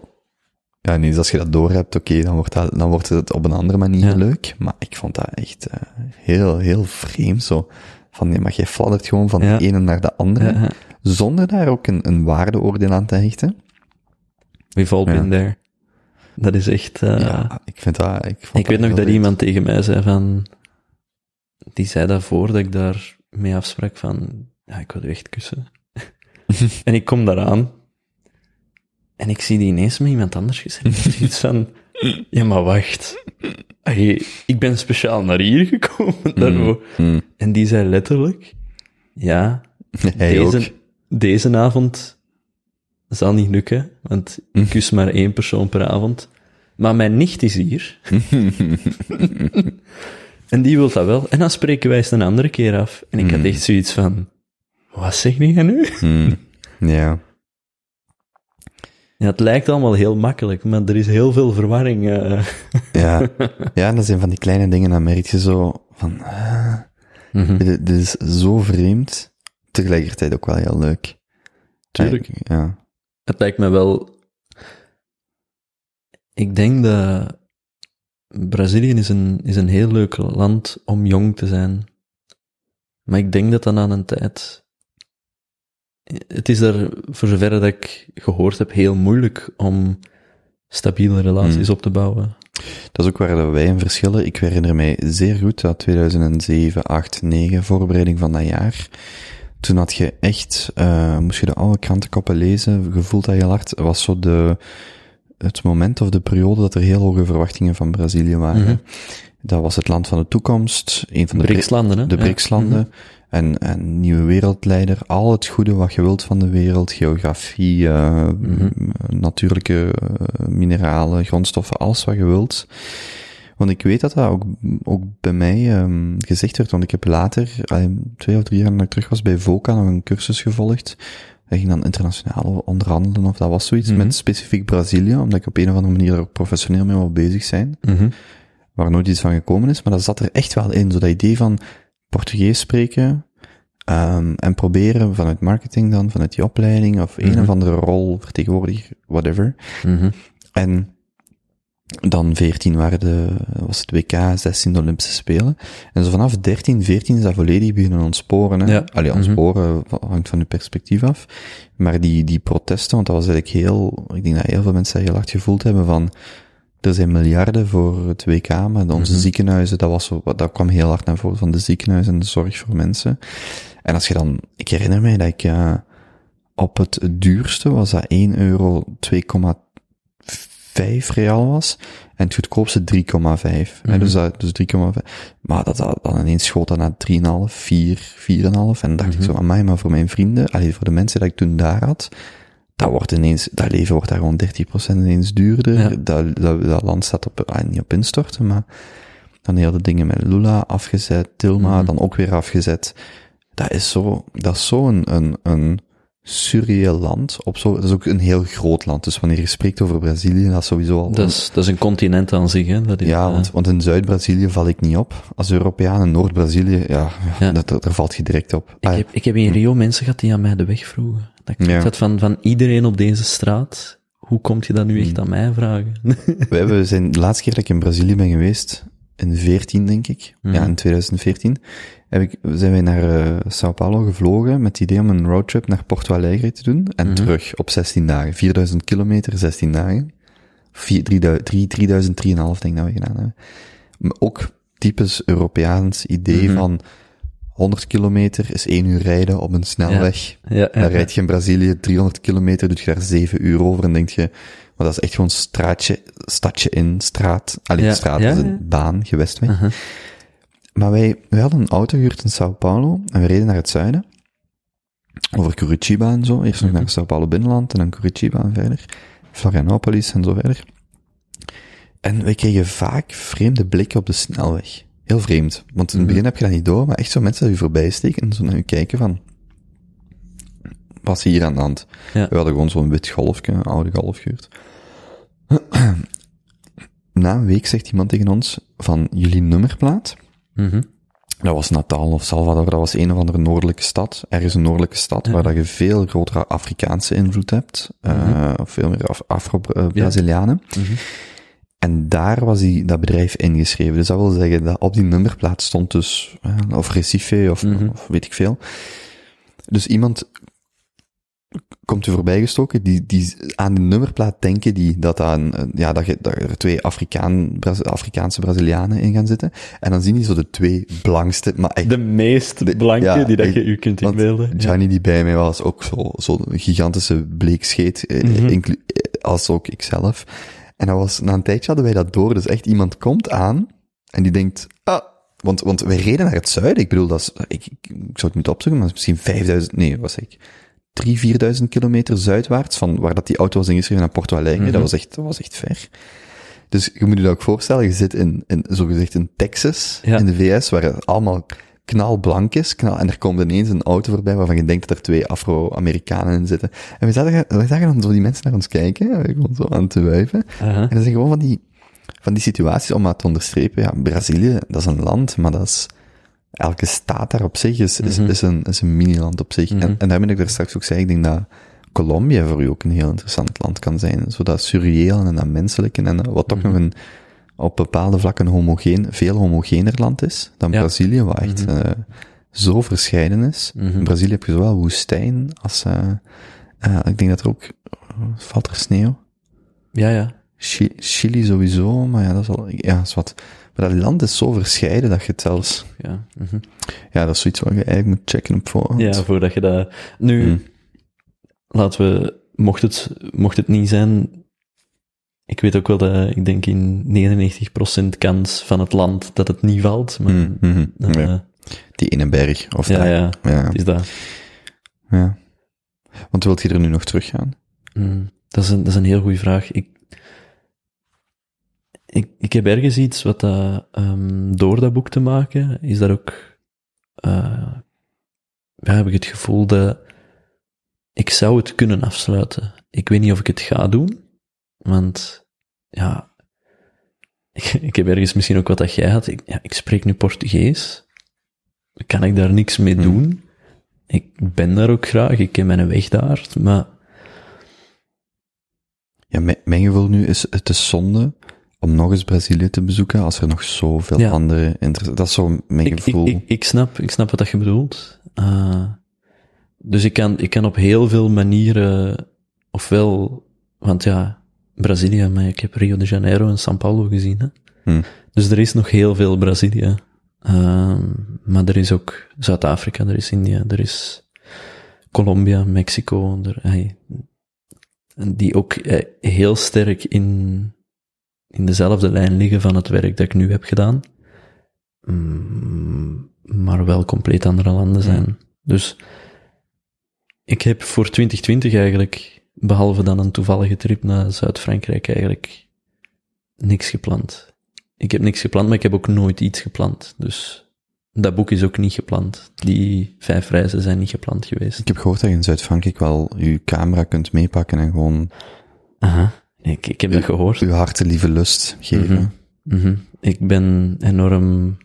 ja, nee, dus als je dat doorhebt, oké, dan wordt dat, dan wordt het op een andere manier Ja. leuk. Maar ik vond dat echt eh, heel, heel vreemd zo. Van, nee, maar jij fladdert gewoon van Ja. de ene naar de andere, Ja, ja. zonder daar ook een, een waardeoordeel aan te hechten. We've all been there. Dat is echt... eh, ja, ik vind dat, ik vond ik weet nog dat leuk. iemand tegen mij zei van... Die zei daarvoor dat ik daar mee afsprak van... Ja, ik wil u echt kussen. [laughs] en ik kom daaraan. En ik zie die ineens met iemand anders gezegd. [laughs] Iets van... Ja, maar wacht. Hey, ik ben speciaal naar hier gekomen. daarvoor. Mm. En die zei letterlijk... Ja, [laughs] Hij deze, ook. deze avond zal niet lukken, want ik kus maar één persoon per avond. Maar mijn nicht is hier. [laughs] en die wil dat wel. En dan spreken wij eens een andere keer af. En ik had echt zoiets van, wat zeg jij nu? Mm. Ja. Ja, het lijkt allemaal heel makkelijk, maar er is heel veel verwarring. eh. [laughs] Ja. ja, dat zijn van die kleine dingen, dan merk je zo van, Mhm. dit, dit is zo vreemd, tegelijkertijd ook wel heel leuk. Tuurlijk. Ja. Het lijkt me wel. Ik denk dat Brazilië is een, is een heel leuk land om jong te zijn. Maar ik denk dat dan aan een tijd. Het is daar, voor zover dat ik gehoord heb, heel moeilijk om stabiele relaties Hmm. op te bouwen. Dat is ook waar dat wij in verschillen. Ik herinner mij zeer goed dat 2007, 8, 9, voorbereiding van dat jaar, toen had je echt, uh, moest je de oude krantenkoppen lezen, gevoeld dat je hard, was zo de, het moment of de periode dat er heel hoge verwachtingen van Brazilië waren. Mhm. Dat was het land van de toekomst, een van de BRICS-landen, hè? de. BRICS-landen. Mhm. En, en nieuwe wereldleider, al het goede wat je wilt van de wereld, geografie, eh, Mhm. natuurlijke eh, mineralen, grondstoffen, alles wat je wilt. Want ik weet dat dat ook, ook bij mij ehm, gezegd werd, want ik heb later, twee of drie jaar nadat ik terug was bij VOCA, nog een cursus gevolgd. Dat ging dan internationaal onderhandelen, of dat was zoiets, Mhm. met specifiek Brazilië, omdat ik op een of andere manier er ook professioneel mee wil bezig zijn Mhm. waar nooit iets van gekomen is, maar dat zat er echt wel in. Zo dat idee van Portugees spreken, ehm, en proberen vanuit marketing dan, vanuit die opleiding, of een Mhm. of andere rol, vertegenwoordiger, whatever. Mhm. En dan 14 waren de, was het WK, 16 de Olympische Spelen. En zo vanaf 13, 14 is dat volledig beginnen ontsporen. Hè? Ja. Allee, Mhm. ontsporen hangt van uw perspectief af. Maar die, die protesten, want dat was eigenlijk heel, ik denk dat heel veel mensen dat heel hard gevoeld hebben van, er zijn miljarden voor het WK, maar onze Mhm. ziekenhuizen, dat was dat kwam heel hard naar voren van de ziekenhuizen en de zorg voor mensen. En als je dan, ik herinner mij dat ik, eh, op het duurste was dat 1 euro 2,5 real was. En het goedkoopste 3,5. hè, Mhm. Dus, dat, dus 3,5. Maar dat, dat dan ineens schoot dat naar 3,5, 4, 4,5. En dan dacht Mhm. ik zo, amai, maar voor mijn vrienden, allee, voor de mensen dat ik toen daar had, dat wordt ineens, dat leven wordt daar gewoon 30% ineens duurder. Ja. Dat, dat, dat land staat op, ah, niet op instorten, maar dan heel de dingen met Lula afgezet, Tilma Mhm. dan ook weer afgezet. Dat is zo, dat is zo een, een, een surreëel land. Op zo, dat is ook een heel groot land. Dus wanneer je spreekt over Brazilië, dat is sowieso al... Dat is, dat is een continent aan zich, hè? Dat is, ja, want, want in Zuid-Brazilië val ik niet op. Als Europeaan in Noord-Brazilië, ja, Ja. Dat, dat- daar valt je direct op. Ik Ah, heb, ik heb in Rio mensen gehad die aan mij de weg vroegen. Dat ik Ja. had van, van iedereen op deze straat, hoe komt je dat nu Hmm. echt aan mij vragen? We hebben, zijn, de laatste keer dat ik in Brazilië ben geweest, in 14 denk ik, Mhm. ja, in 2014, heb ik, zijn wij naar eh, Sao Paulo gevlogen met het idee om een roadtrip naar Porto Alegre te doen en Mhm. terug op 16 dagen. 4000 kilometer, 16 dagen. Vier- 3000, 3, 3000, 3,5 denk ik dat we gedaan hebben. Maar ook typisch Europeaans idee Mhm. van 100 kilometer is 1 uur rijden op een snelweg. ja, ja, Dan rijd je in Brazilië 300 kilometer, doet je daar 7 uur over en denk je, maar dat is echt gewoon straatje, stadje in, straat. Alleen Ja, straat ja, is een baan, gewestweg. Uh-huh. Maar wij, wij hadden een auto gehuurd in Sao Paulo en we reden naar het zuiden. Over Curitiba en zo. Eerst nog Mhm. naar Sao Paulo binnenland en dan Curitiba en verder. Florianopolis en zo verder. En wij kregen vaak vreemde blikken op de snelweg. Heel vreemd. Want in het Mhm. begin heb je dat niet door, maar echt zo mensen die je voorbij steken en zo naar je kijken van... Wat is hier aan de hand? Ja. We hadden gewoon zo'n wit golfje, een oude golf gehuurd. [clears throat] Na een week zegt iemand tegen ons van jullie nummerplaat. Mhm. Dat was Natal of Salvador, dat was een of andere noordelijke stad. Ergens een noordelijke stad Ja. waar dat je veel grotere Afrikaanse invloed hebt. eh, Mhm. of veel meer Af- Afro-Brazilianen. Mhm. En daar was die, dat bedrijf ingeschreven. Dus dat wil zeggen dat op die nummerplaat stond dus, eh, of Recife of, of weet ik veel. Dus iemand komt er voorbij gestoken, die, die aan de nummerplaat denken die dat, een, een- ja, dat, je, dat er twee Afrikaan, Braz- Afrikaanse Brazilianen in gaan zitten. En dan zien die zo de twee blankste, maar echt De meest De- blanke ja, die dat je u kunt inbeelden. Ja. Gianni die bij mij was, ook zo, zo'n gigantische bleekscheet, eh, inclu- eh, als ook ikzelf. En dat was, na een tijdje hadden wij dat door, dus echt iemand komt aan, en die denkt, ah, want, want wij reden naar het zuiden, ik bedoel, dat is, ik, ik, ik zou het moeten opzoeken, maar misschien 5000, nee, was ik, 3, 4000 kilometer zuidwaarts van waar dat die auto was ingeschreven naar Porto Alegre, Mhm. dat was echt, dat was echt ver. Dus je moet je dat ook voorstellen, je zit in, in zogezegd in Texas, Ja. in de VS, waar het allemaal knalblank is, knal, en er komt ineens een auto voorbij waarvan je denkt dat er twee Afro-Amerikanen in zitten. En we zagen, we zagen dan zo die mensen naar ons kijken, gewoon zo aan te wuiven. En dat zijn gewoon van die, van die situaties om maar te onderstrepen, ja, Brazilië, dat is een land, maar dat is, elke staat daar op zich is, is, Mhm. is een, is een mini-land op zich. Mhm. En, en daar ben ik er straks ook zei, ik denk dat Colombia voor u ook een heel interessant land kan zijn. Zo dat surreëel en dat menselijke en wat toch Mhm. nog een, op bepaalde vlakken homogeen, veel homogener land is dan Ja. Brazilië, wat echt eh, zo verscheiden is. In Brazilië heb je zowel woestijn als, eh, eh, ik denk dat er ook, valt er sneeuw? Ja, ja. Chi- Chili sowieso, maar ja, dat is al, ja, is wat. Maar dat land is zo verscheiden dat je het zelfs... Ja, mhm. Ja, dat is zoiets wat je eigenlijk moet checken op voorhand. ja voordat je dat... Nu, Hmm. laten we, mocht het, mocht het niet zijn, ik weet ook wel dat, ik denk in 99% kans van het land dat het niet valt, maar, Mm, ja. Die ene berg, of ja, daar. ja, Ja. het is dat. ja. Want wilt je er nu nog terug gaan? Mm, dat, is een, dat is een heel goede vraag. Ik, ik, ik heb ergens iets wat dat, ehm, door dat boek te maken, is dat ook, eh, ja, heb ik het gevoel dat ik zou het kunnen afsluiten. Ik weet niet of ik het ga doen, want ja, ik, [laughs] ik heb ergens misschien ook wat dat jij had. Ik, ja, ik spreek nu Portugees. Kan ik daar niks mee Hmm. doen? Ik ben daar ook graag, ik ken mijn weg daar, maar Ja, mijn, mijn gevoel nu is, het is zonde om nog eens Brazilië te bezoeken als er nog zoveel Ja. andere inter- Dat is zo mijn ik, gevoel. ik, ik, ik snap, ik snap wat dat je bedoelt. Eh, dus ik kan, ik kan op heel veel manieren, ofwel, want ja, Brazilië, maar ik heb Rio de Janeiro en São Paulo gezien. Hè? Hmm. Dus er is nog heel veel Brazilië. Ehm, maar er is ook Zuid-Afrika, er is India, er is Colombia, Mexico, er, hey, die ook eh, heel sterk in, in dezelfde lijn liggen van het werk dat ik nu heb gedaan. Mm, maar wel compleet andere landen zijn. Dus ik heb voor 2020 eigenlijk, behalve dan een toevallige trip naar Zuid-Frankrijk, eigenlijk niks gepland. Ik heb niks gepland, maar ik heb ook nooit iets gepland. Dus dat boek is ook niet gepland. Die vijf reizen zijn niet gepland geweest. Ik heb gehoord dat je in Zuid-Frankrijk wel je camera kunt meepakken en gewoon Aha, ik, ik heb dat gehoord. je hartelieve lust geven. Mhm. Mhm. Ik ben enorm,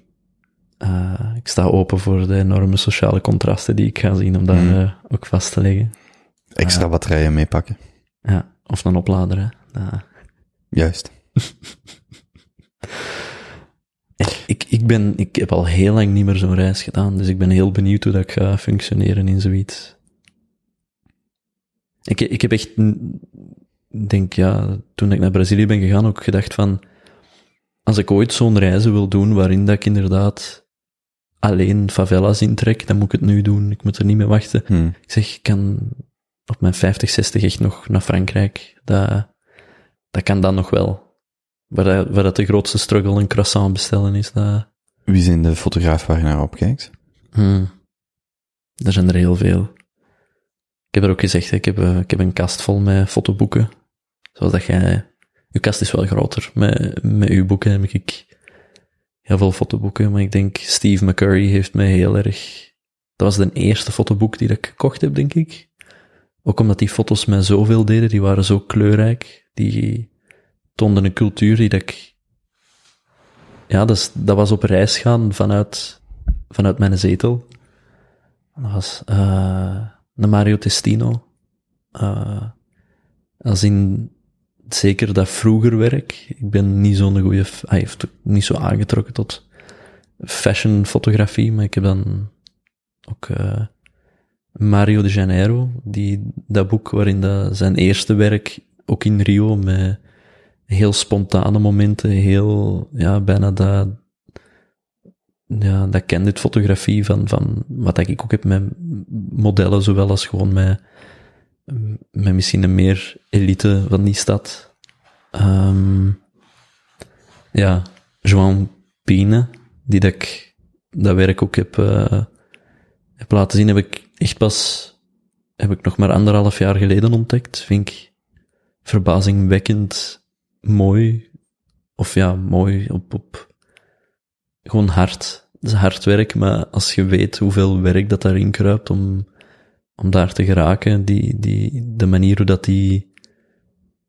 eh, ik sta open voor de enorme sociale contrasten die ik ga zien om daar Mhm. eh, ook vast te leggen. Extra batterijen meepakken. Ja, of een oplader, hè. Juist. [laughs] Ik, ik, ben, ik heb al heel lang niet meer zo'n reis gedaan, dus ik ben heel benieuwd hoe dat ik ga functioneren in zoiets. Ik, ik heb echt, denk ja, toen ik naar Brazilië ben gegaan, ook gedacht van, als ik ooit zo'n reizen wil doen waarin dat ik inderdaad alleen favelas intrek, dan moet ik het nu doen. Ik moet er niet mee wachten. Hm. Ik zeg, ik kan op mijn 50, 60 echt nog naar Frankrijk. Dat, dat kan dan nog wel. Waar, dat- waar dat de grootste struggle een croissant bestellen is, dat... Wie zijn de fotograaf waar je naar opkijkt? Hmm. Er zijn er heel veel. Ik heb er ook gezegd, hè, ik heb, eh, ik heb een kast vol met fotoboeken. Zoals dat jij... Uw kast is wel groter. Met, met uw boeken heb ik heel veel fotoboeken. Maar ik denk, Steve McCurry heeft mij heel erg... Dat was de eerste fotoboek die ik gekocht heb, denk ik. Ook omdat die foto's mij zoveel deden. Die waren zo kleurrijk. Die toonden een cultuur die dat ik... Ja, dat, is, dat was op reis gaan vanuit, vanuit mijn zetel. Dat was eh de Mario Testino. Eh, als in zeker dat vroeger werk. Ik ben niet zo'n goede, hij heeft niet zo aangetrokken tot fashion fotografie, maar ik heb dan ook eh, Mario de Janeiro, die, dat boek waarin dat zijn eerste werk, ook in Rio, met heel spontane momenten, heel, ja, bijna dat, ja, dat candid fotografie van, van wat ik ook heb met modellen, zowel als gewoon met, met misschien een meer elite van die stad. Ehm, ja, João Pine, die dat ik, dat werk ook heb, eh, heb laten zien, heb ik echt pas, heb ik nog maar anderhalf jaar geleden ontdekt. Vind ik verbazingwekkend mooi. Of ja, mooi op, op, gewoon hard. Het is hard werk, maar als je weet hoeveel werk dat daarin kruipt om, om daar te geraken, die, die, de manier hoe dat die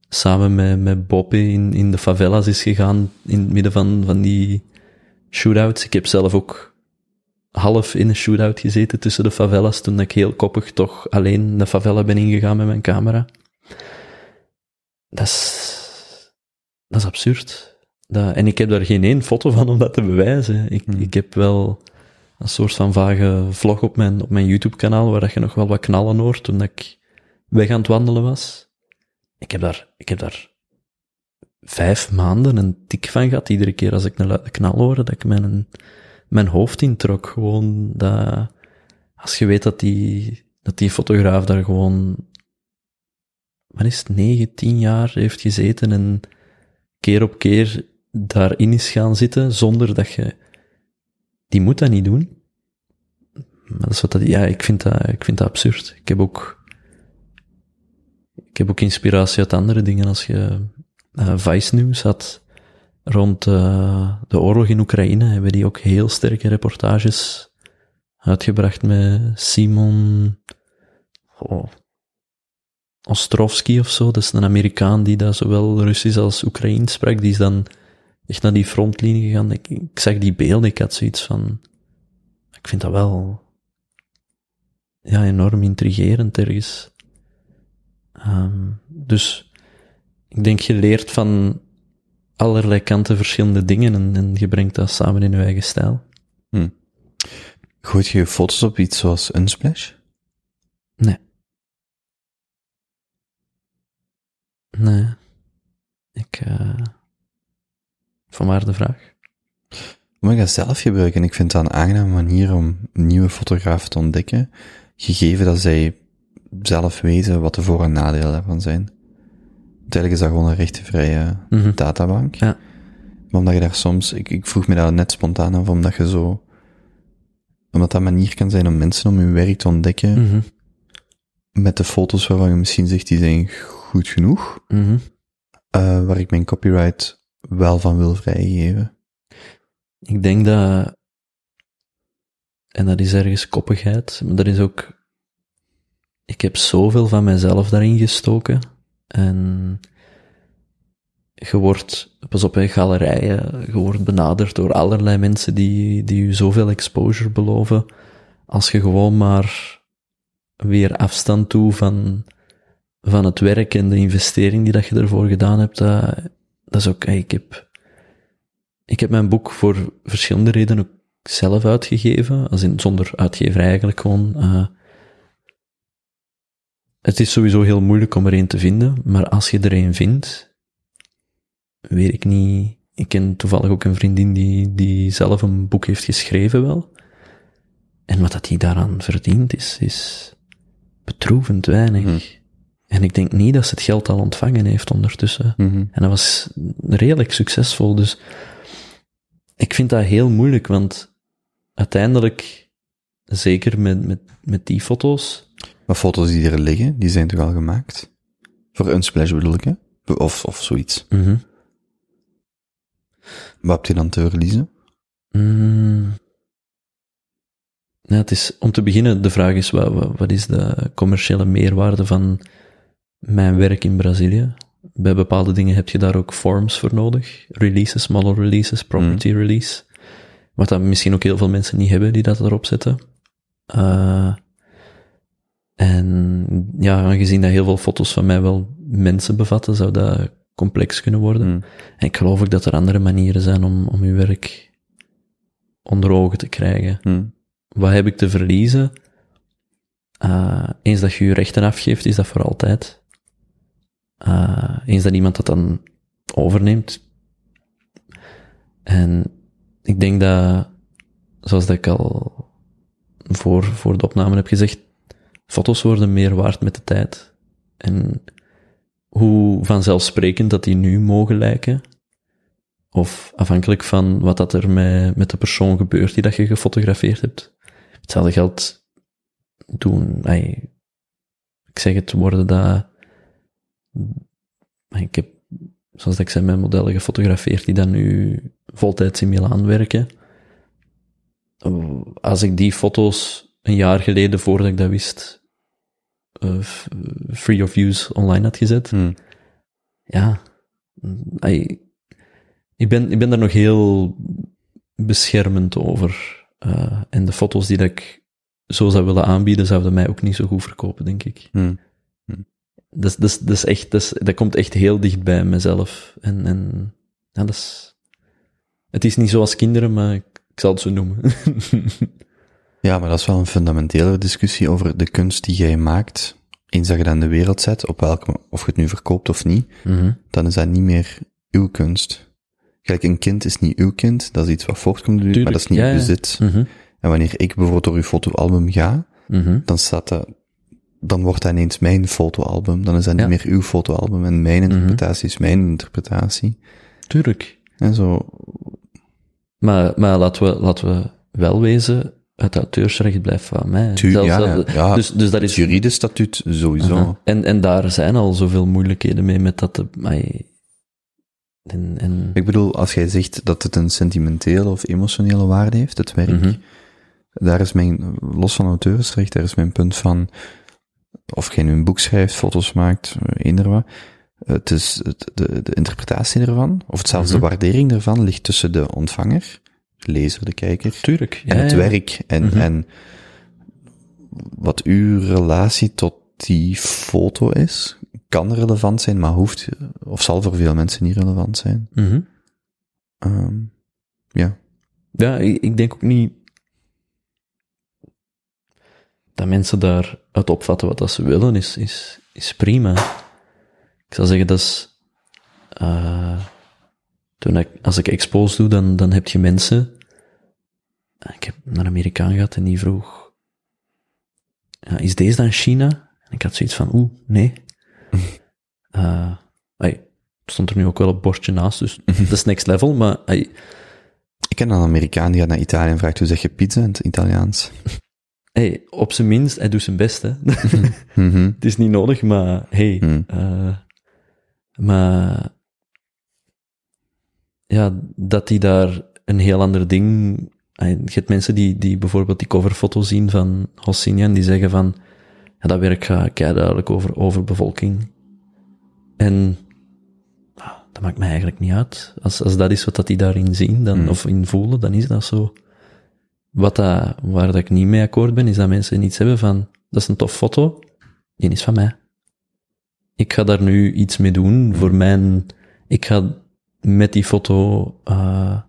samen met, met Boppe in, in de favelas is gegaan, in het midden van, van die shootouts. Ik heb zelf ook half in een shootout gezeten tussen de favelas, toen ik heel koppig toch alleen de favela ben ingegaan met mijn camera. Dat is, dat is absurd. Dat, en ik heb daar geen één foto van om dat te bewijzen. Ik, Hmm. ik heb wel een soort van vage vlog op mijn, op mijn YouTube-kanaal, waar dat je nog wel wat knallen hoort toen ik weg aan het wandelen was. Ik heb daar, ik heb daar vijf maanden een tik van gehad. Iedere keer als ik een knal hoorde, dat ik mijn, mijn hoofd introk. Gewoon dat, als je weet dat die, dat die fotograaf daar gewoon, wat is het, negen, tien jaar heeft gezeten en keer op keer daarin is gaan zitten, zonder dat je, die moet dat niet doen. Maar dat is wat dat, ja, ik vind dat, ik vind dat absurd. Ik heb ook, ik heb ook inspiratie uit andere dingen. Als je uh, Vice News had rond uh, de oorlog in Oekraïne, hebben die ook heel sterke reportages uitgebracht met Simon Ostrovsky of zo. Dat is een Amerikaan die daar zowel Russisch als Oekraïens sprak. Die is dan echt naar die frontlinie gegaan. Ik, ik zag die beelden, ik had zoiets van, ik vind dat wel, ja, enorm intrigerend ergens. Um, dus, ik denk je leert van allerlei kanten verschillende dingen en, en je brengt dat samen in je eigen stijl. Hm. Gooit je foto's op iets zoals Unsplash? Nee. Nee. Ik, uh, vanwaar de vraag? Omdat ik dat zelf gebruik en ik vind dat een aangename manier om nieuwe fotografen te ontdekken, gegeven dat zij zelf weten wat de voor- en nadelen daarvan zijn. Uiteindelijk is dat gewoon een rechtenvrije Mhm. databank. Ja. Maar omdat je daar soms, ik, ik vroeg me daar net spontaan af, omdat je zo, omdat dat een manier kan zijn om mensen om hun werk te ontdekken, Mhm. met de foto's waarvan je misschien zegt, die zijn goed genoeg, Mhm. eh, waar ik mijn copyright wel van wil vrijgeven. Ik denk dat, en dat is ergens koppigheid, maar dat is ook, ik heb zoveel van mezelf daarin gestoken. En je wordt, pas op, in galerijen, je wordt benaderd door allerlei mensen die, die je zoveel exposure beloven. Als je gewoon maar weer afstand toe van, van het werk en de investering die dat je ervoor gedaan hebt, dat, dat is ook, ik heb, ik heb mijn boek voor verschillende redenen ook zelf uitgegeven, als in zonder uitgever eigenlijk gewoon. Uh, het is sowieso heel moeilijk om er een te vinden, maar als je er een vindt, weet ik niet. Ik ken toevallig ook een vriendin die, die zelf een boek heeft geschreven wel. En wat dat hij daaraan verdient is, is betroevend weinig. Hmm. En ik denk niet dat ze het geld al ontvangen heeft ondertussen. Mhm. En dat was redelijk succesvol, dus ik vind dat heel moeilijk, want uiteindelijk, zeker met, met, met die foto's, Maar foto's die er liggen, die zijn toch al gemaakt? Voor Unsplash bedoel ik, hè? Of, of zoiets. mhm. Wat heb je dan te releasen? Mm. Ja, het is, om te beginnen, de vraag is, wat, wat, wat is de commerciële meerwaarde van mijn werk in Brazilië? Bij bepaalde dingen heb je daar ook forms voor nodig. Releases, model releases, property release. Wat dat misschien ook heel veel mensen niet hebben die dat erop zetten. Uh, en ja, aangezien dat heel veel foto's van mij wel mensen bevatten, zou dat complex kunnen worden. Hmm. En ik geloof ook dat er andere manieren zijn om, om uw werk onder ogen te krijgen. Hmm. Wat heb ik te verliezen? Uh, eens dat je je rechten afgeeft, is dat voor altijd. Uh, eens dat iemand dat dan overneemt. En ik denk dat, zoals ik al voor, voor de opname heb gezegd, foto's worden meer waard met de tijd. En hoe vanzelfsprekend dat die nu mogen lijken, of afhankelijk van wat dat er met, met de persoon gebeurt die dat je gefotografeerd hebt. Hetzelfde geldt doen, ik zeg het, worden dat, ik heb, zoals ik zei, mijn modellen gefotografeerd die dan nu voltijds in Milaan werken. Als ik die foto's een jaar geleden, voordat ik dat wist, uh, free of use online had gezet, Hmm. ja, ik ben, ik ben daar nog heel beschermend over. Uh, en de foto's die dat ik zo zou willen aanbieden, zouden mij ook niet zo goed verkopen, denk ik. Hmm. Dat, dat, dat, is echt, dat, komt echt heel dicht bij mezelf. En, en ja, dat is, het is niet zoals kinderen, maar ik, ik zal het zo noemen. [laughs] Ja, maar dat is wel een fundamentele discussie over de kunst die jij maakt. Eens dat je dat in de wereld zet, op welke, of je het nu verkoopt of niet, Mhm. dan is dat niet meer uw kunst. Kijk, een kind is niet uw kind, dat is iets wat voortkomt u, maar dat is niet ja, uw ja. bezit. Mhm, En wanneer ik bijvoorbeeld door uw fotoalbum ga, mhm. dan staat dat, dan wordt dat ineens mijn fotoalbum. Dan is dat niet meer uw fotoalbum en mijn interpretatie is mijn interpretatie. Tuurlijk. En zo, Maar, maar laten, we, laten we wel wezen, het auteursrecht blijft van mij. tu, Zelfs ja, dat- ja, ja, dus, dus dat het is... juridisch statuut sowieso. En, en daar zijn al zoveel moeilijkheden mee met dat... De, en, Ik bedoel, als jij zegt dat het een sentimentele of emotionele waarde heeft, het werk, Mhm. daar is mijn, los van auteursrecht, daar is mijn punt van, of nu een boek schrijft, foto's maakt, eh, eender wat, het is, het, de, de interpretatie ervan, of zelfs Mhm. de waardering ervan, ligt tussen de ontvanger, de lezer, de kijker, Tuurlijk. en ja, het ja. werk, en, Mhm. en wat uw relatie tot die foto is, kan relevant zijn, maar hoeft, of zal voor veel mensen niet relevant zijn. Mhm. Ehm, ja. Ja, ik, ik denk ook niet dat mensen daar uit opvatten wat dat ze willen, is, is, is prima. Ik zou zeggen, dat is, eh, toen ik, als ik expose doe, dan, dan heb je mensen, ik heb naar Amerikaan gehad en die vroeg, ja, is deze dan China? En ik had zoiets van, oeh, nee. [laughs] Ai, stond er nu ook wel op bordje naast, dus [laughs] dat is next level, maar Ik ken een Amerikaan die gaat naar Italië en vraagt hoe zeg je pizza in het Italiaans. [laughs] Hey, op zijn minst, hij doet zijn best, hè. [laughs] Mhm. het is niet nodig, maar hey, Hmm. eh, maar ja, dat hij daar een heel ander ding. eh, Je hebt mensen die, die bijvoorbeeld die coverfoto zien van Hosseini en die zeggen van, ja, dat werk gaat duidelijk over overbevolking. En ah, dat maakt mij eigenlijk niet uit. Als, als dat is wat dat die daarin zien, dan, Hmm. of in voelen, dan is dat zo. Wat dat, waar dat ik niet mee akkoord ben, is dat mensen iets hebben van, dat is een tof foto, die is van mij. Ik ga daar nu iets mee doen voor mijn, ik ga met die foto eh,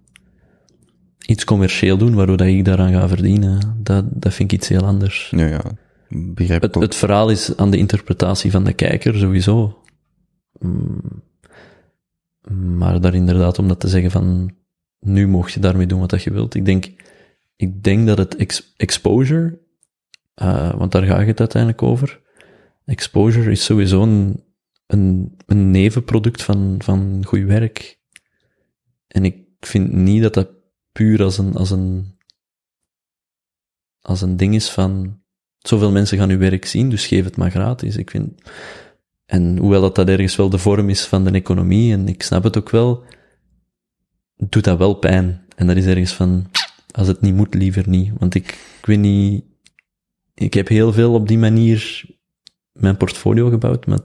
iets commercieel doen, waardoor dat ik daaraan ga verdienen. Dat, dat vind ik iets heel anders. Ja, ja. Begrijp Het, het verhaal is aan de interpretatie van de kijker, sowieso. Mm, Maar daar inderdaad om dat te zeggen van, nu mocht je daarmee doen wat dat je wilt. Ik denk, ik denk dat het ex- exposure, eh, want daar gaat het uiteindelijk over. Exposure is sowieso een, een, een nevenproduct van, van goed werk. En ik vind niet dat dat puur als een, als een, als een ding is van, zoveel mensen gaan uw werk zien, dus geef het maar gratis. Ik vind, en hoewel dat, dat ergens wel de vorm is van de economie, en ik snap het ook wel, doet dat wel pijn. En dat is ergens van, als het niet moet, liever niet. Want ik, ik weet niet, ik heb heel veel op die manier mijn portfolio gebouwd, maar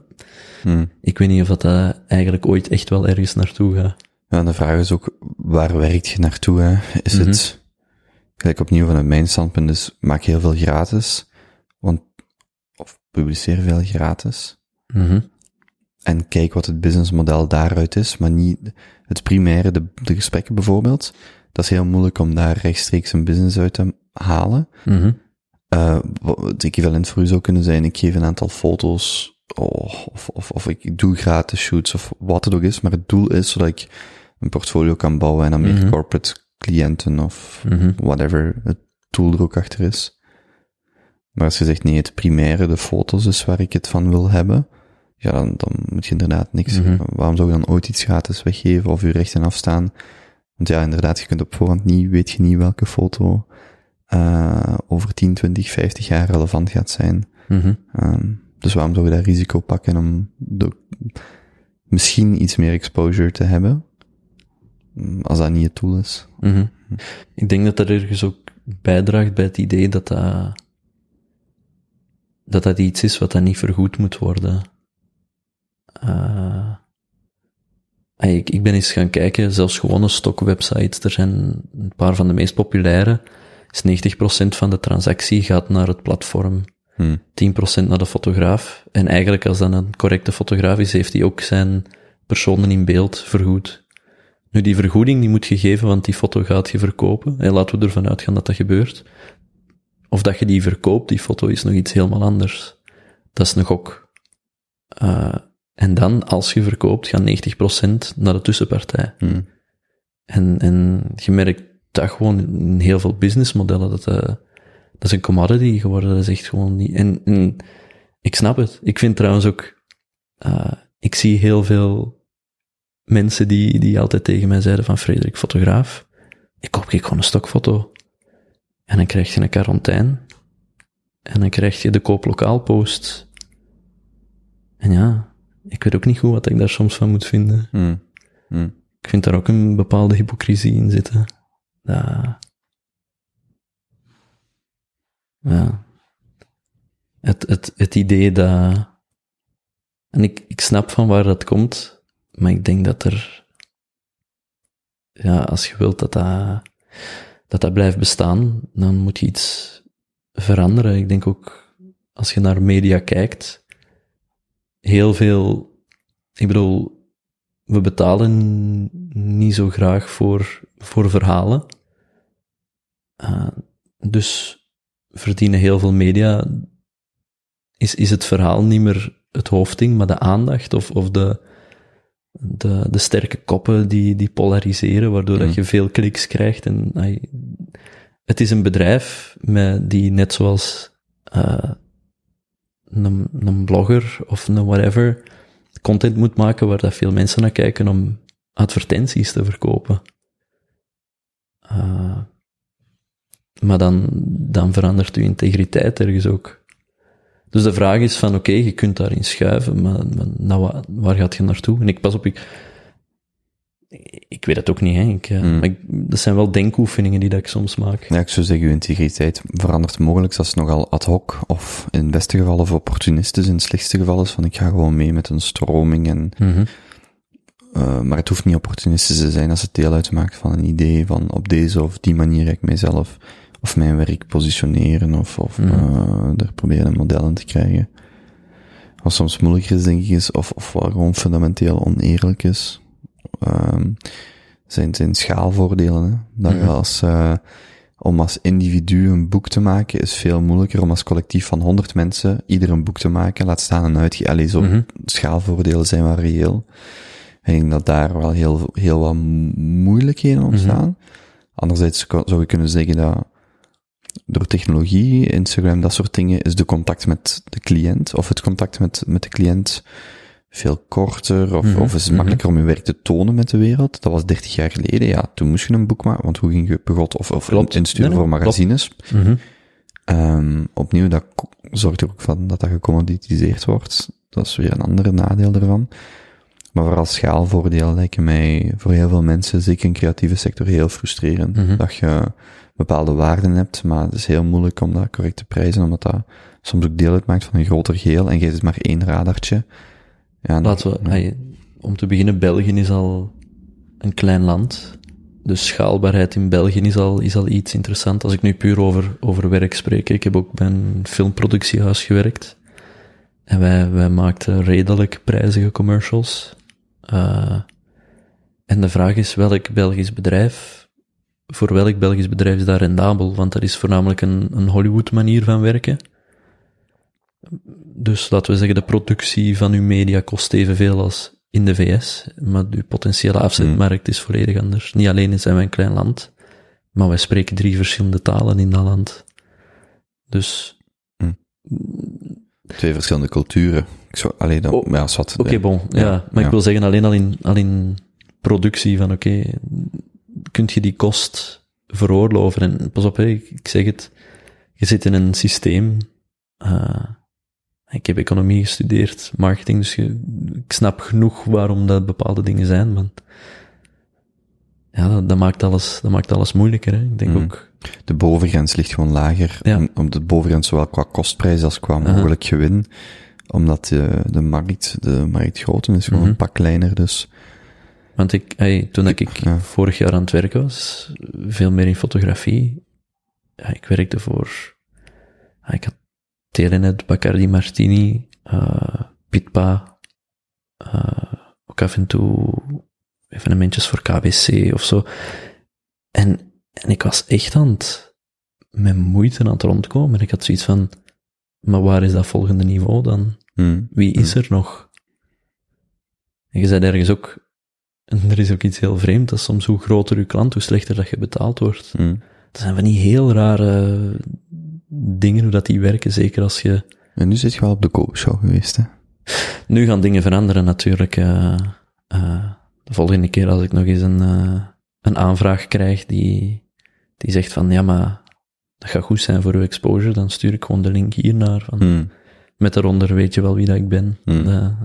Hmm. ik weet niet of dat, dat eigenlijk ooit echt wel ergens naartoe gaat. Ja, de vraag is ook, waar werkt je naartoe, hè? Is Mhm. het, gelijk opnieuw vanuit mijn standpunt, is maak heel veel gratis, want, of publiceer veel gratis, Mhm. en kijk wat het businessmodel daaruit is, maar niet het primaire, de, de gesprekken bijvoorbeeld. Dat is heel moeilijk om daar rechtstreeks een business uit te halen. Mhm. Eh, wat het equivalent voor u zou kunnen zijn, ik geef een aantal foto's, oh, of, of, of ik doe gratis shoots, of wat het ook is, maar het doel is zodat ik een portfolio kan bouwen en dan meer Mhm. corporate cliënten of Mhm. whatever het doel er ook achter is. Maar als je zegt, nee, het primaire, de foto's is waar ik het van wil hebben, ja, dan, dan moet je inderdaad niks, Mhm. waarom zou je dan ooit iets gratis weggeven of je rechten afstaan? Want ja, inderdaad, je kunt op voorhand niet, weet je niet welke foto eh, over 10, 20, 50 jaar relevant gaat zijn. Mhm. Ehm, dus waarom zou je daar risico pakken om de, misschien iets meer exposure te hebben, mm, als dat niet het doel is? Mhm. Ik denk dat dat ergens ook bijdraagt bij het idee dat dat, dat, dat iets is wat dan niet vergoed moet worden. Eh, ik, ik ben eens gaan kijken, zelfs gewone stockwebsites, er zijn een paar van de meest populaire, is 90% van de transactie gaat naar het platform. Hm. 10% naar de fotograaf. En eigenlijk, als dat een correcte fotograaf is, heeft hij ook zijn personen in beeld vergoed. Nu, die vergoeding die moet je geven, want die foto gaat je verkopen. En laten we ervan uitgaan dat dat gebeurt. Of dat je die verkoopt, die foto is nog iets helemaal anders. Dat is een gok. Eh, En dan, als je verkoopt, gaat 90% naar de tussenpartij. Hmm. En, en je merkt dat gewoon in heel veel businessmodellen, dat, eh, dat is een commodity geworden, dat is echt gewoon niet, en, en ik snap het. Ik vind trouwens ook, uh, ik zie heel veel mensen die, die altijd tegen mij zeiden van Frederik, fotograaf, ik koop gewoon een stokfoto. En dan krijg je een quarantaine. En dan krijg je de kooplokaal post. En ja, ik weet ook niet goed wat ik daar soms van moet vinden. Hmm. Hmm. Ik vind daar ook een bepaalde hypocrisie in zitten. Dat, ja. Het, het, het idee dat, en ik, ik snap van waar dat komt, maar ik denk dat er, ja, als je wilt dat dat, dat, dat blijft bestaan, dan moet je iets veranderen. Ik denk ook, als je naar media kijkt, heel veel, ik bedoel, we betalen niet zo graag voor, voor verhalen. Uh, dus verdienen heel veel media, is, is het verhaal niet meer het hoofdding, maar de aandacht of, of de, de, de sterke koppen die, die polariseren, waardoor dat je veel kliks krijgt. En, ay, het is een bedrijf met, die net zoals uh, een, een blogger of een whatever content moet maken waar dat veel mensen naar kijken om advertenties te verkopen. Uh, maar dan, dan verandert uw integriteit ergens ook. Dus de vraag is van, oké, je kunt daarin schuiven, maar, maar nou, waar gaat je naartoe? En ik pas op, ik, ik weet het ook niet, hè. Ik, mm. maar ik, dat zijn wel denkoefeningen die dat ik soms maak. Ja, ik zou zeggen, uw integriteit verandert mogelijk als nogal ad hoc, of in het beste geval of opportunistisch, in het slechtste geval is van, ik ga gewoon mee met een stroming en, mm -hmm. uh, maar het hoeft niet opportunistisch te zijn als het deel uitmaakt van een idee van, op deze of die manier ga ik mijzelf of mijn werk positioneren of, of mm. uh, er proberen een model in te krijgen. Wat soms moeilijker is, denk ik, is, of, of wat gewoon fundamenteel oneerlijk is, um, zijn, zijn schaalvoordelen. Hè? Dat -hmm. als, uh, om als individu een boek te maken is veel moeilijker om als collectief van honderd mensen ieder een boek te maken, laat staan een uitge... Allee, zo, mm -hmm. schaalvoordelen zijn wel reëel. Ik denk dat daar wel heel, heel wat moeilijkheden ontstaan. Mm -hmm. Anderzijds zou je kunnen zeggen dat door technologie, Instagram, dat soort dingen, is de contact met de cliënt, of het contact met, met de cliënt veel korter, of, mm -hmm. of is het makkelijker om je werk te tonen met de wereld. Dat was 30 jaar geleden, ja, toen moest je een boek maken, want hoe ging je begot of, of klopt. insturen nee, nee, voor magazines. Mm -hmm. um, opnieuw, dat zorgt er ook van dat dat gecommoditiseerd wordt. Dat is weer een andere nadeel ervan. Maar vooral schaalvoordeel lijken mij voor heel veel mensen, zeker in de creatieve sector, heel frustrerend. Mhm. Mm -hmm. Dat je bepaalde waarden hebt, maar het is heel moeilijk om dat correct te prijzen, omdat dat soms ook deel uitmaakt van een groter geheel en je zit maar één radartje. Ja, Laten we, ja. om te beginnen, België is al een klein land. Dus schaalbaarheid in België is al, is al iets interessant. Als ik nu puur over, over werk spreek, ik heb ook bij een filmproductiehuis gewerkt. En wij, wij maakten redelijk prijzige commercials. Uh, en de vraag is, welk Belgisch bedrijf voor welk Belgisch bedrijf is dat rendabel? Want dat is voornamelijk een, een Hollywood manier van werken. Dus laten we zeggen, de productie van uw media kost evenveel als in de VS, maar uw potentiële afzetmarkt is volledig anders. Niet alleen zijn wij een klein land, maar wij spreken drie verschillende talen in dat land. Dus... Hm. Twee verschillende culturen. Ik zou, alleen dan, oh, ja, wat. Oké, okay, bon. Ja, ja maar ja. ik wil zeggen, alleen al in, al in productie van, oké, okay, kunt je die kost veroorloven. En pas op, ik zeg het, je zit in een systeem. Uh, ik heb economie gestudeerd, marketing, dus je, ik snap genoeg waarom dat bepaalde dingen zijn, maar ja, dat, dat, maakt alles, dat maakt alles moeilijker. Hè. Ik denk mm. ook. De bovengrens ligt gewoon lager. Ja. Om de bovengrens zowel qua kostprijs als qua mogelijk uh -huh. gewin. Omdat de, de markt, de markt groter is, gewoon mm -hmm. een pak kleiner, dus. Want ik, hey, toen ik ja. vorig jaar aan het werken was, veel meer in fotografie, ja, ik werkte voor, ik had Telenet, Bacardi Martini, uh, Pitpa, uh, ook af en toe evenementjes voor KBC of zo. En, en ik was echt aan het, met moeite aan het rondkomen. En ik had zoiets van, maar waar is dat volgende niveau dan? Hmm. Wie is er nog? En je zei ergens ook, en er is ook iets heel vreemd, dat soms hoe groter je klant, hoe slechter dat je betaald wordt. Mm. Dat zijn van die heel rare dingen, hoe dat die werken, zeker als je... En nu zit je wel op de koopshow geweest, hè? Nu gaan dingen veranderen natuurlijk. eh, eh, de volgende keer als ik nog eens een, eh, een aanvraag krijg die, die zegt van, ja, maar dat gaat goed zijn voor uw exposure, dan stuur ik gewoon de link hier naar. Van, Mm. Met daaronder weet je wel wie dat ik ben. Hmm. [laughs]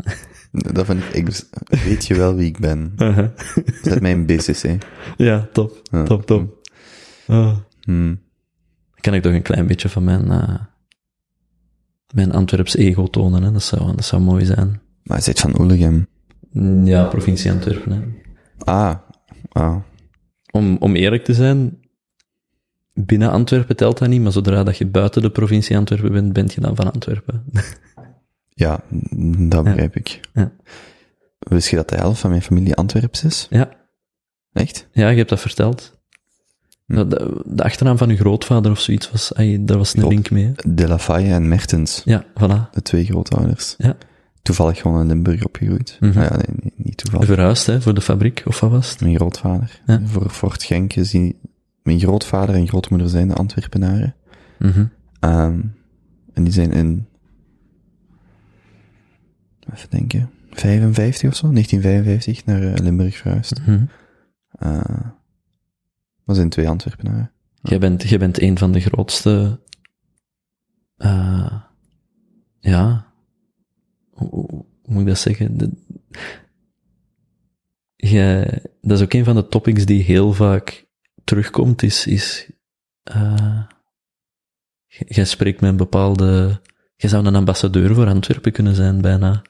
Dat vind ik, ik, weet je wel wie ik ben? Zet mij in BCC. ja, top, Ja. top, top. Ah. Mm. Kan ik toch een klein beetje van mijn, eh, mijn Antwerps ego tonen, hè. Dat, zou, dat zou mooi zijn. Maar hij zit van Oelegem. Mm, Ja, provincie Antwerpen. Hè. Ah. Ah. Om, om eerlijk te zijn, binnen Antwerpen telt dat niet, maar zodra dat je buiten de provincie Antwerpen bent, bent je dan van Antwerpen. [laughs] Ja, dat begrijp ik. Ja. Wist je dat de helft van mijn familie Antwerps is? ja, Echt? ja, je hebt dat verteld. De, de achternaam van uw grootvader of zoiets was, daar was een link mee. hè. De La Faye en Mertens. Ja, voilà. De twee grootouders. Ja. Toevallig gewoon in Limburg opgegroeid. Nou ja, nee, nee, niet toevallig. Verhuisd, hè, voor de fabriek, of wat was het? Mijn grootvader. Ja. Voor Fort Genk is die... Mijn grootvader en grootmoeder zijn de Antwerpenaren. Mhm. Ehm, en die zijn in... Even denken. 55 of zo? 1955 naar eh, Limburg verhuisd. Eh dat zijn twee Antwerpenaren. Jij bent, jij bent een van de grootste, eh ja, hoe, moet ik dat zeggen? De, jij, dat is ook een van de topics die heel vaak terugkomt, is, is eh, jij spreekt met een bepaalde, jij zou een ambassadeur voor Antwerpen kunnen zijn, bijna.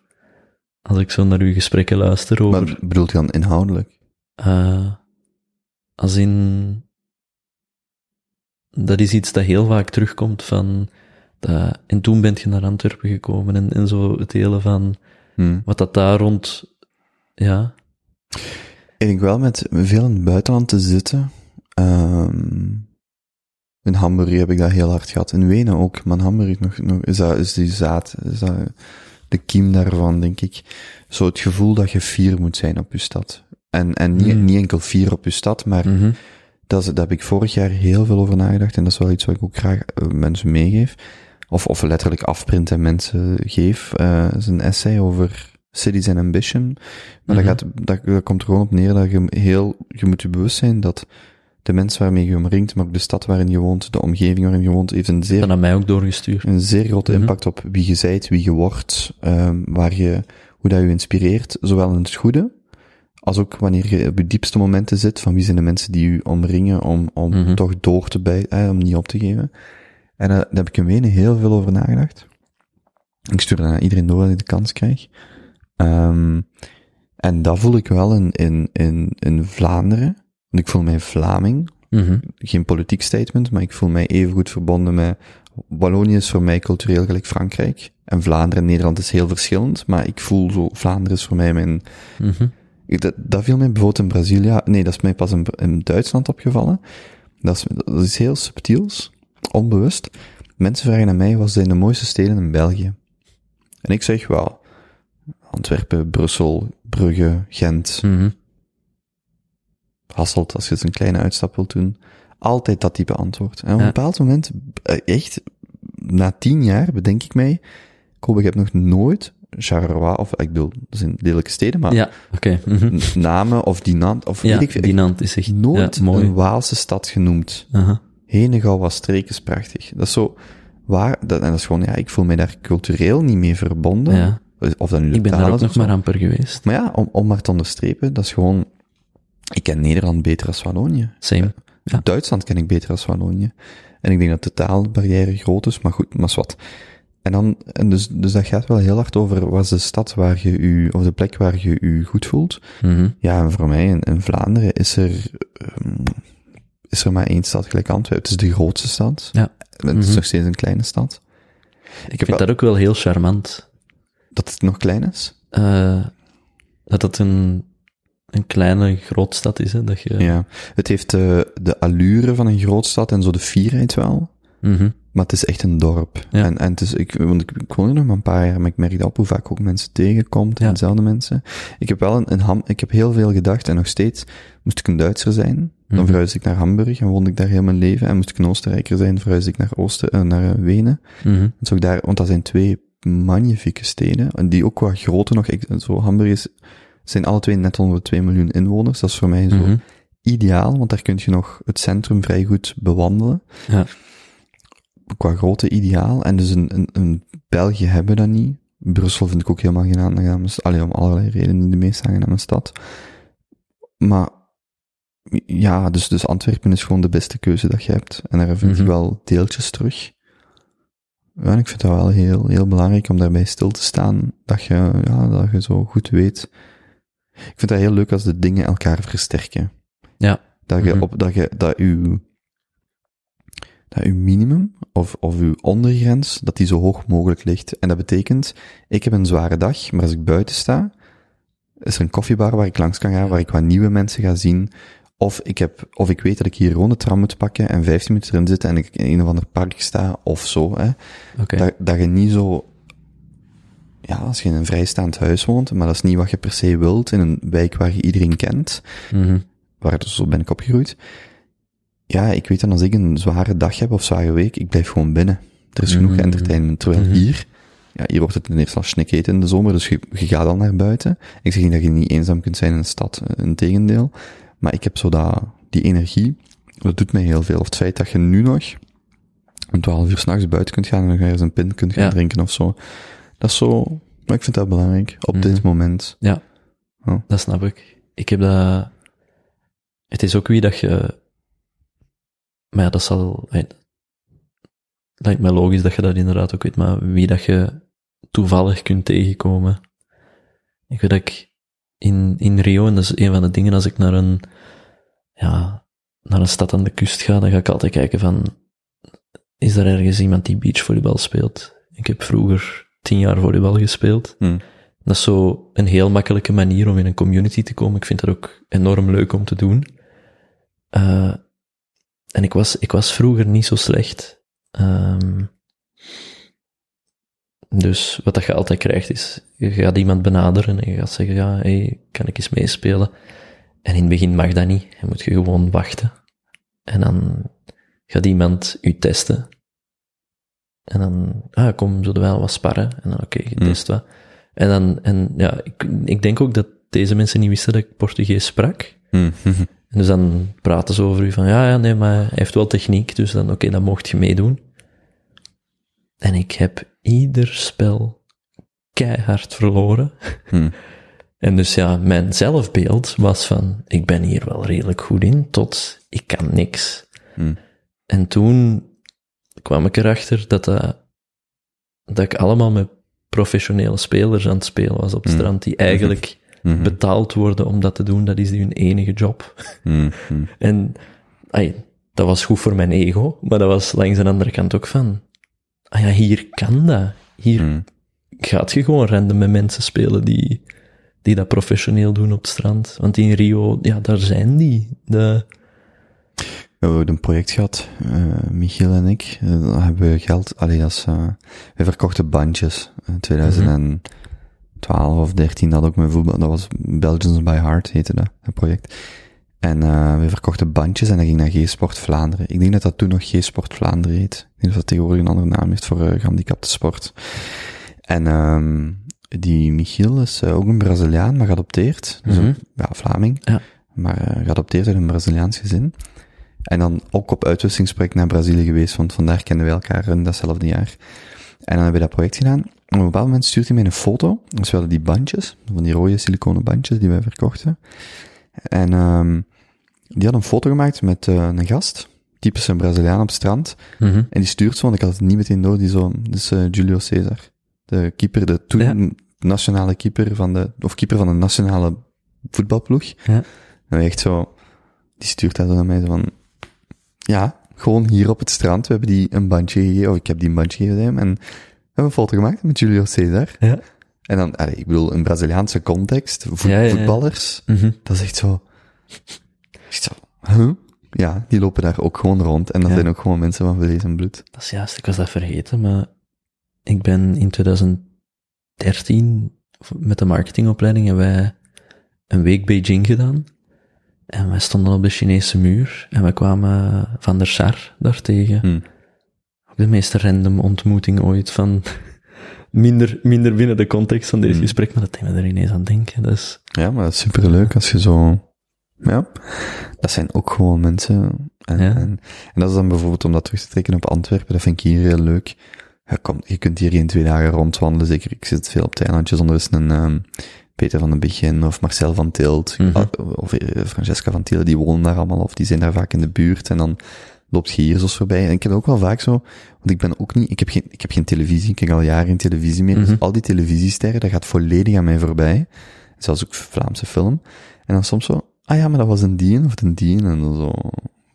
Als ik zo naar uw gesprekken luister over... Maar bedoelt je dan inhoudelijk? Eh, als in, dat is iets dat heel vaak terugkomt van, dat, en toen bent je naar Antwerpen gekomen en, en zo het hele van, Hm. wat dat daar rond, ja, Ik denk wel met veel in het buitenland te zitten. Ehm in Hamburg heb ik dat heel hard gehad. In Wenen ook, maar in Hamburg nog, nog, is, dat, is die zaad, is dat de kiem daarvan, denk ik. Zo het gevoel dat je fier moet zijn op je stad. En, en niet, Mm. niet enkel fier op je stad, maar mhm, dat, is, daar heb ik vorig jaar heel veel over nagedacht. En dat is wel iets wat ik ook graag eh, mensen meegeef. Of, of letterlijk afprint en mensen geef. Eh is een essay over cities and ambition. Maar Mhm. dat, gaat, dat, dat komt er gewoon op neer dat je heel, je moet je bewust zijn dat de mensen waarmee je omringt, maar ook de stad waarin je woont, de omgeving waarin je woont, heeft een dat zeer, naar mij ook doorgestuurd. een zeer grote Mhm. impact op wie je zijt, wie je wordt, ehm, waar je, hoe dat je inspireert, zowel in het goede, als ook wanneer je op je diepste momenten zit, van wie zijn de mensen die je omringen om, om Mhm. toch door te bij, eh, om niet op te geven. En eh, daar heb ik in Wenen heel veel over nagedacht. Ik stuur dat naar iedereen door dat ik de kans krijg. Ehm, en dat voel ik wel in, in, in, in Vlaanderen. Want ik voel mij Vlaming. Mhm, Geen politiek statement, maar ik voel mij even goed verbonden met... Wallonië is voor mij cultureel gelijk Frankrijk. En Vlaanderen en Nederland is heel verschillend. Maar ik voel zo... Vlaanderen is voor mij mijn... mhm, Ik- Dat, dat viel mij bijvoorbeeld in Brazilië... Nee, dat is mij pas in, in Duitsland opgevallen. Dat is, dat is heel subtiels. Onbewust. Mensen vragen aan mij, wat zijn de mooiste steden in België? En ik zeg wel... Antwerpen, Brussel, Brugge, Gent... mhm. Hasselt, als je eens een kleine uitstap wilt doen. Altijd dat type antwoord. En op Ja. een bepaald moment, eh, echt, na tien jaar bedenk ik mij, Kobe, ik heb nog nooit Charleroi, of ik bedoel, dat zijn lelijke steden, maar Ja, oké. mhm. namen of Dinant, of Ja, weet ik veel. Dinant is echt nooit ja, mooi. een Waalse stad genoemd. Aha. Henegouw was prachtig. Dat is zo, waar, dat, en dat is gewoon, ja, ik voel mij daar cultureel niet mee verbonden. Ja. Of dat nu de Ik ben daar ook nog maar amper geweest. Maar ja, om, om maar te onderstrepen, dat is gewoon, ik ken Nederland beter als Wallonië. Same. Ja. Duitsland ken ik beter als Wallonië. En ik denk dat de taalbarrière groot is, maar goed, maar wat. En dan, en dus, dus dat gaat wel heel hard over, wat is de stad waar je u, of de plek waar je u goed voelt. Mhm. Ja, en voor mij in, in Vlaanderen is er, ehm, is er maar één stad gelijk Antwerpen. Het is de grootste stad. Ja. Het is Mhm. nog steeds een kleine stad. Ik vind dat ook wel heel charmant. Dat het nog klein is. eh, dat het een, een kleine grootstad is, hè, dat je... Ja. Het heeft de, de allure van een grootstad en zo de fierheid wel. Mhm. Maar het is echt een dorp. Ja. En, en het is, ik, want ik, ik woon er nog maar een paar jaar, maar ik merk op hoe vaak ook mensen tegenkomt, Ja. dezelfde mensen. Ik heb wel een, een ham, ik heb heel veel gedacht en nog steeds, moest ik een Duitser zijn, dan Mhm. verhuisde ik naar Hamburg en woonde ik daar heel mijn leven. En moest ik een Oostenrijker zijn, verhuisde ik naar Oosten, eh, naar eh, Wenen. Mhm. Want, ook daar, want dat zijn twee magnifieke steden, en die ook wat groter nog, ik, zo Hamburg is, zijn alle twee net onder de 2 miljoen inwoners. Dat is voor mij zo Mhm. ideaal, want daar kun je nog het centrum vrij goed bewandelen. Ja. Qua grootte ideaal. En dus een, een, een België hebben dat niet. Brussel vind ik ook helemaal geen aangename stad. Allee, om allerlei redenen niet de meest aangename stad. Maar, ja, dus, dus Antwerpen is gewoon de beste keuze dat je hebt. En daar vind Mhm. je wel deeltjes terug. Ja, en ik vind dat wel heel, heel belangrijk om daarbij stil te staan. Dat je, ja, dat je zo goed weet. Ik vind dat heel leuk als de dingen elkaar versterken. Ja. Dat je Mhm. op, dat je, dat uw, dat uw minimum of, of uw ondergrens, dat die zo hoog mogelijk ligt. En dat betekent, ik heb een zware dag, maar als ik buiten sta, is er een koffiebar waar ik langs kan gaan, waar ik wat nieuwe mensen ga zien. Of ik heb, of ik weet dat ik hier gewoon de tram moet pakken en 15 minuten erin zitten en ik in een of ander park sta, of zo, hè. Dat, dat je niet zo, ja, als je in een vrijstaand huis woont, maar dat is niet wat je per se wilt, in een wijk waar je iedereen kent, Mhm. waar dus zo ben ik opgegroeid. Ja, ik weet dan als ik een zware dag heb of zware week, ik blijf gewoon binnen. Er is genoeg Mhm. entertainment. Terwijl Mhm. hier, ja, hier wordt het ten eerste al snikheet in de zomer, dus je, je gaat al naar buiten. Ik zeg niet dat je niet eenzaam kunt zijn in een stad, een tegendeel. Maar ik heb zo dat, die energie, dat doet mij heel veel. Of het feit dat je nu nog om 12 uur s'nachts buiten kunt gaan en nog ergens een pint kunt gaan Ja. drinken of zo. Dat is zo, maar ik vind dat belangrijk, op dit Mhm. moment. Ja, Oh. dat snap ik. Ik heb dat... Het is ook wie dat je... Maar ja, dat zal... Lijkt mij logisch dat je dat inderdaad ook weet, maar wie dat je toevallig kunt tegenkomen. Ik weet dat ik in, in Rio, en dat is een van de dingen als ik naar een... Ja, naar een stad aan de kust ga, dan ga ik altijd kijken van... Is er ergens iemand die beachvolleybal speelt? Ik heb vroeger tien jaar volleybal gespeeld. Hm. Dat is zo een heel makkelijke manier om in een community te komen. Ik vind dat ook enorm leuk om te doen. Eh, en ik was, ik was vroeger niet zo slecht. Ehm, dus wat dat je altijd krijgt is, je gaat iemand benaderen en je gaat zeggen, ja, hey, kan ik eens meespelen? En in het begin mag dat niet. Dan moet je gewoon wachten. En dan gaat iemand u testen. En dan, ah, kom, zullen we wel wat sparren? En dan, oké, je Hmm. test wat. En dan, en ja, ik, ik denk ook dat deze mensen niet wisten dat ik Portugees sprak. Hm. [laughs] En dus dan praten ze over u van, ja, ja, nee, maar hij heeft wel techniek, dus dan, oké, dan mocht je meedoen. En ik heb ieder spel keihard verloren. Hm. En dus ja, mijn zelfbeeld was van, ik ben hier wel redelijk goed in, tot ik kan niks. Hm. En toen kwam ik erachter dat, dat, dat ik allemaal met professionele spelers aan het spelen was op het Mm. strand, die eigenlijk Mhm. betaald worden om dat te doen. Dat is hun enige job. Hm. Hm. [laughs] En ai, dat was goed voor mijn ego, maar dat was langs de andere kant ook van, ah ja, hier kan dat. Hier Hm. gaat je gewoon random met mensen spelen die, die dat professioneel doen op het strand. Want in Rio, ja, daar zijn die. De, We hebben een project gehad, eh, Michiel en ik. Dan hebben we geld, allee, dat is, eh, we verkochten bandjes. In 2012 of 13 dat ook mijn voetbal, dat was Belgians by Heart heette dat, het project. En eh, we verkochten bandjes en dat ging naar G-Sport Vlaanderen. Ik denk dat dat toen nog G-Sport Vlaanderen heet. Ik denk dat dat tegenwoordig een andere naam heeft voor eh, gehandicapte sport. En ehm die Michiel is eh, ook een Braziliaan, maar geadopteerd. Dus een, ja, Vlaming. Ja. Maar geadopteerd uit een Braziliaans gezin. En dan ook op uitwisselingsproject naar Brazilië geweest, want vandaar kennen we elkaar in datzelfde jaar. En dan hebben we dat project gedaan. Op een bepaald moment stuurt hij mij een foto. Dus we hadden die bandjes, van die rode siliconen bandjes die wij verkochten. En um, die had een foto gemaakt met uh, een gast, typisch een Braziliaan op het strand. Mhm. En die stuurt zo, want ik had het niet meteen door, die zo, dus uh, Julio Cesar. De keeper, de toen Ja. nationale keeper van de, of keeper van de nationale voetbalploeg. Ja. En echt zo, die stuurt dat naar mij zo van, ja, gewoon hier op het strand, we hebben die een bandje gegeven, of ik heb die een bandje gegeven en hebben een foto gemaakt met Julio Cesar. Ja. En dan, allee, ik bedoel, in Braziliaanse context, voet- Ja, ja, ja. voetballers, Mhm. dat is echt zo, echt zo, huh? Ja, die lopen daar ook gewoon rond. En dat zijn ook gewoon mensen van vlees en bloed. Dat is juist, ik was dat vergeten, maar ik ben in 2013 met de marketingopleiding hebben wij een week Beijing gedaan. En wij stonden op de Chinese muur en we kwamen Van der Sar daar tegen. Hm. De meest random ontmoeting ooit van [laughs] minder, minder binnen de context van deze Hmm. gesprek, maar dat deed me er ineens aan denken. Dus Ja, maar dat is superleuk als je zo... Ja, dat zijn ook gewoon mensen. En, Ja. en, en dat is dan bijvoorbeeld om dat terug te trekken op Antwerpen, dat vind ik hier heel leuk. Je, komt, je kunt hier geen twee dagen rondwandelen, zeker. Ik zit veel op het eilandje zonder eens een um, Peter van den Begin of Marcel van Tilt Mhm. of eh, Francesca van Tielt, die wonen daar allemaal of die zijn daar vaak in de buurt en dan loopt je hier zo voorbij. En ik heb ook wel vaak zo, want ik ben ook niet, ik heb geen, ik heb geen televisie, ik kijk al jaren geen televisie meer, Mhm. dus al die televisiesterren, dat gaat volledig aan mij voorbij. Zelfs ook Vlaamse film. En dan soms zo, ah ja, maar dat was een dien of een dien, en dan zo,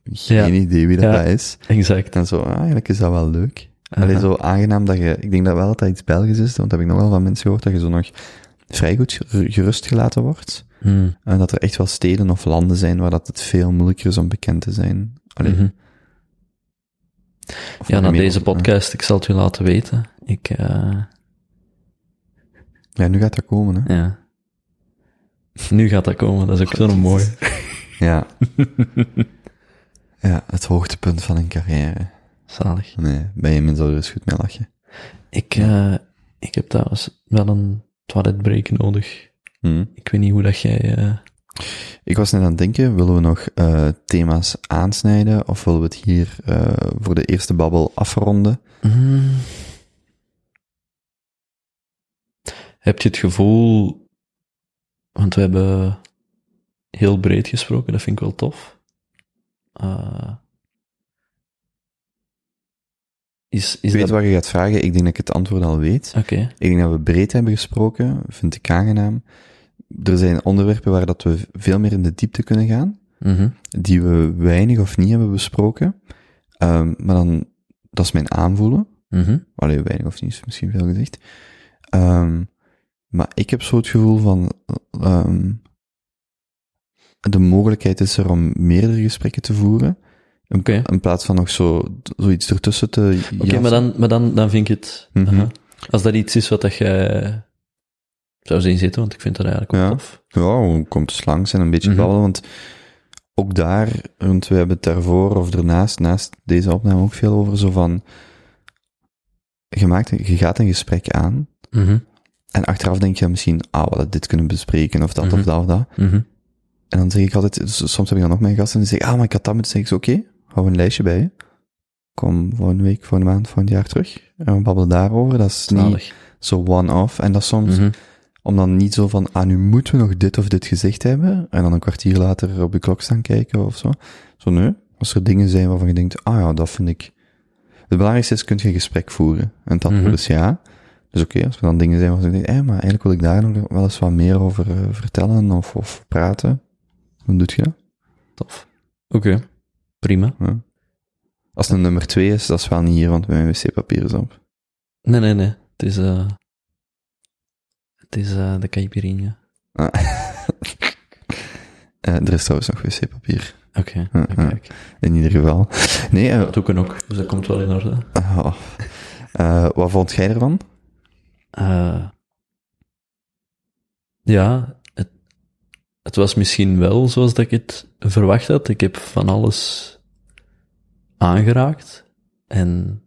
geen Ja. idee wie dat, Ja. dat is. exact. En zo, ah, eigenlijk is dat wel leuk. Aha. Alleen zo aangenaam dat je, ik denk dat wel dat dat iets Belgisch is, want dat heb ik nog wel van mensen gehoord, dat je zo nog vrij goed ger- gerust gelaten wordt. Hmm. En dat er echt wel steden of landen zijn waar dat het veel moeilijker is om bekend te zijn. Allee, Mhm. Ja, na deze podcast, ik zal het u laten weten. Ik, eh, Ja, nu gaat dat komen, hè. ja. Nu gaat dat komen, dat is ook zo'n mooi. [laughs] Ja. ja, het hoogtepunt van een carrière. Zalig. Nee, bij je mensen eens goed mee lachen. Ik, eh, ik heb trouwens wel een toiletbreak nodig. Hm. Ik weet niet hoe dat jij... eh, Ik was net aan het denken, willen we nog eh, thema's aansnijden, of willen we het hier eh, voor de eerste babbel afronden? mm. Heb je het gevoel... Want we hebben heel breed gesproken, dat vind ik wel tof. Eh, is, is Ik weet dat... wat je gaat vragen, ik denk dat ik het antwoord al weet. Oké. Ik denk dat we breed hebben gesproken, vind ik aangenaam. Er zijn onderwerpen waar dat we veel meer in de diepte kunnen gaan, Mhm. die we weinig of niet hebben besproken. Ehm, maar dan, dat is mijn aanvoelen. Mhm. Allee, weinig of niet, is misschien veel gezegd. Ehm, maar ik heb zo het gevoel van, ehm, de mogelijkheid is er om meerdere gesprekken te voeren. In, plaats van nog zo, zoiets ertussen te Oké, maar, dan, maar dan, dan vind ik het... Mhm. Als dat iets is wat dat jij zou zien zitten, want ik vind dat eigenlijk wel Ja. tof. Ja, komt eens langs en een beetje Mhm. babbelen, want ook daar, want we hebben het daarvoor of ernaast, naast deze opname ook veel over zo van, je, maakt, een- je gaat een gesprek aan, Mhm. en achteraf denk je misschien, ah, we hadden dit kunnen bespreken, of dat, Mhm. of dat, of dat. Mhm. En dan zeg ik altijd, soms heb ik dan nog mijn gasten, die zeggen, ah, maar ik had dat moeten zeggen. Ik zeg, oké, hou een lijstje bij je. Kom volgende week, volgende maand, volgend jaar terug. En we babbelen daarover. Dat is niet zo one-off. En dat soms, Mhm. Om dan niet zo van, ah, nu moeten we nog dit of dit gezegd hebben. En dan een kwartier later op de klok staan kijken of zo. Zo, nee. Als er dingen zijn waarvan je denkt, ah ja, dat vind ik... Het belangrijkste is, kun je een gesprek voeren. En het antwoord Mhm. is ja. Dus oké, als er dan dingen zijn waarvan je denkt, eh, maar eigenlijk wil ik daar nog wel eens wat meer over eh, vertellen of, of praten. Dan doe je dat. Tof. Oké. Prima. Ja. Als het een nummer twee is, dat is wel niet hier, want mijn wc-papier is op. Nee, nee, nee. Het is, eh het is eh de caipirinha. Ah. [laughs] Eh, er is trouwens nog wc-papier. Oké, ja. oké. In ieder geval. Nee, eh, Dat doe ik ook, dus dat komt wel in orde. wat vond jij ervan? Eh, ja, het, het was misschien wel zoals dat ik het verwacht had. Ik heb van alles aangeraakt. En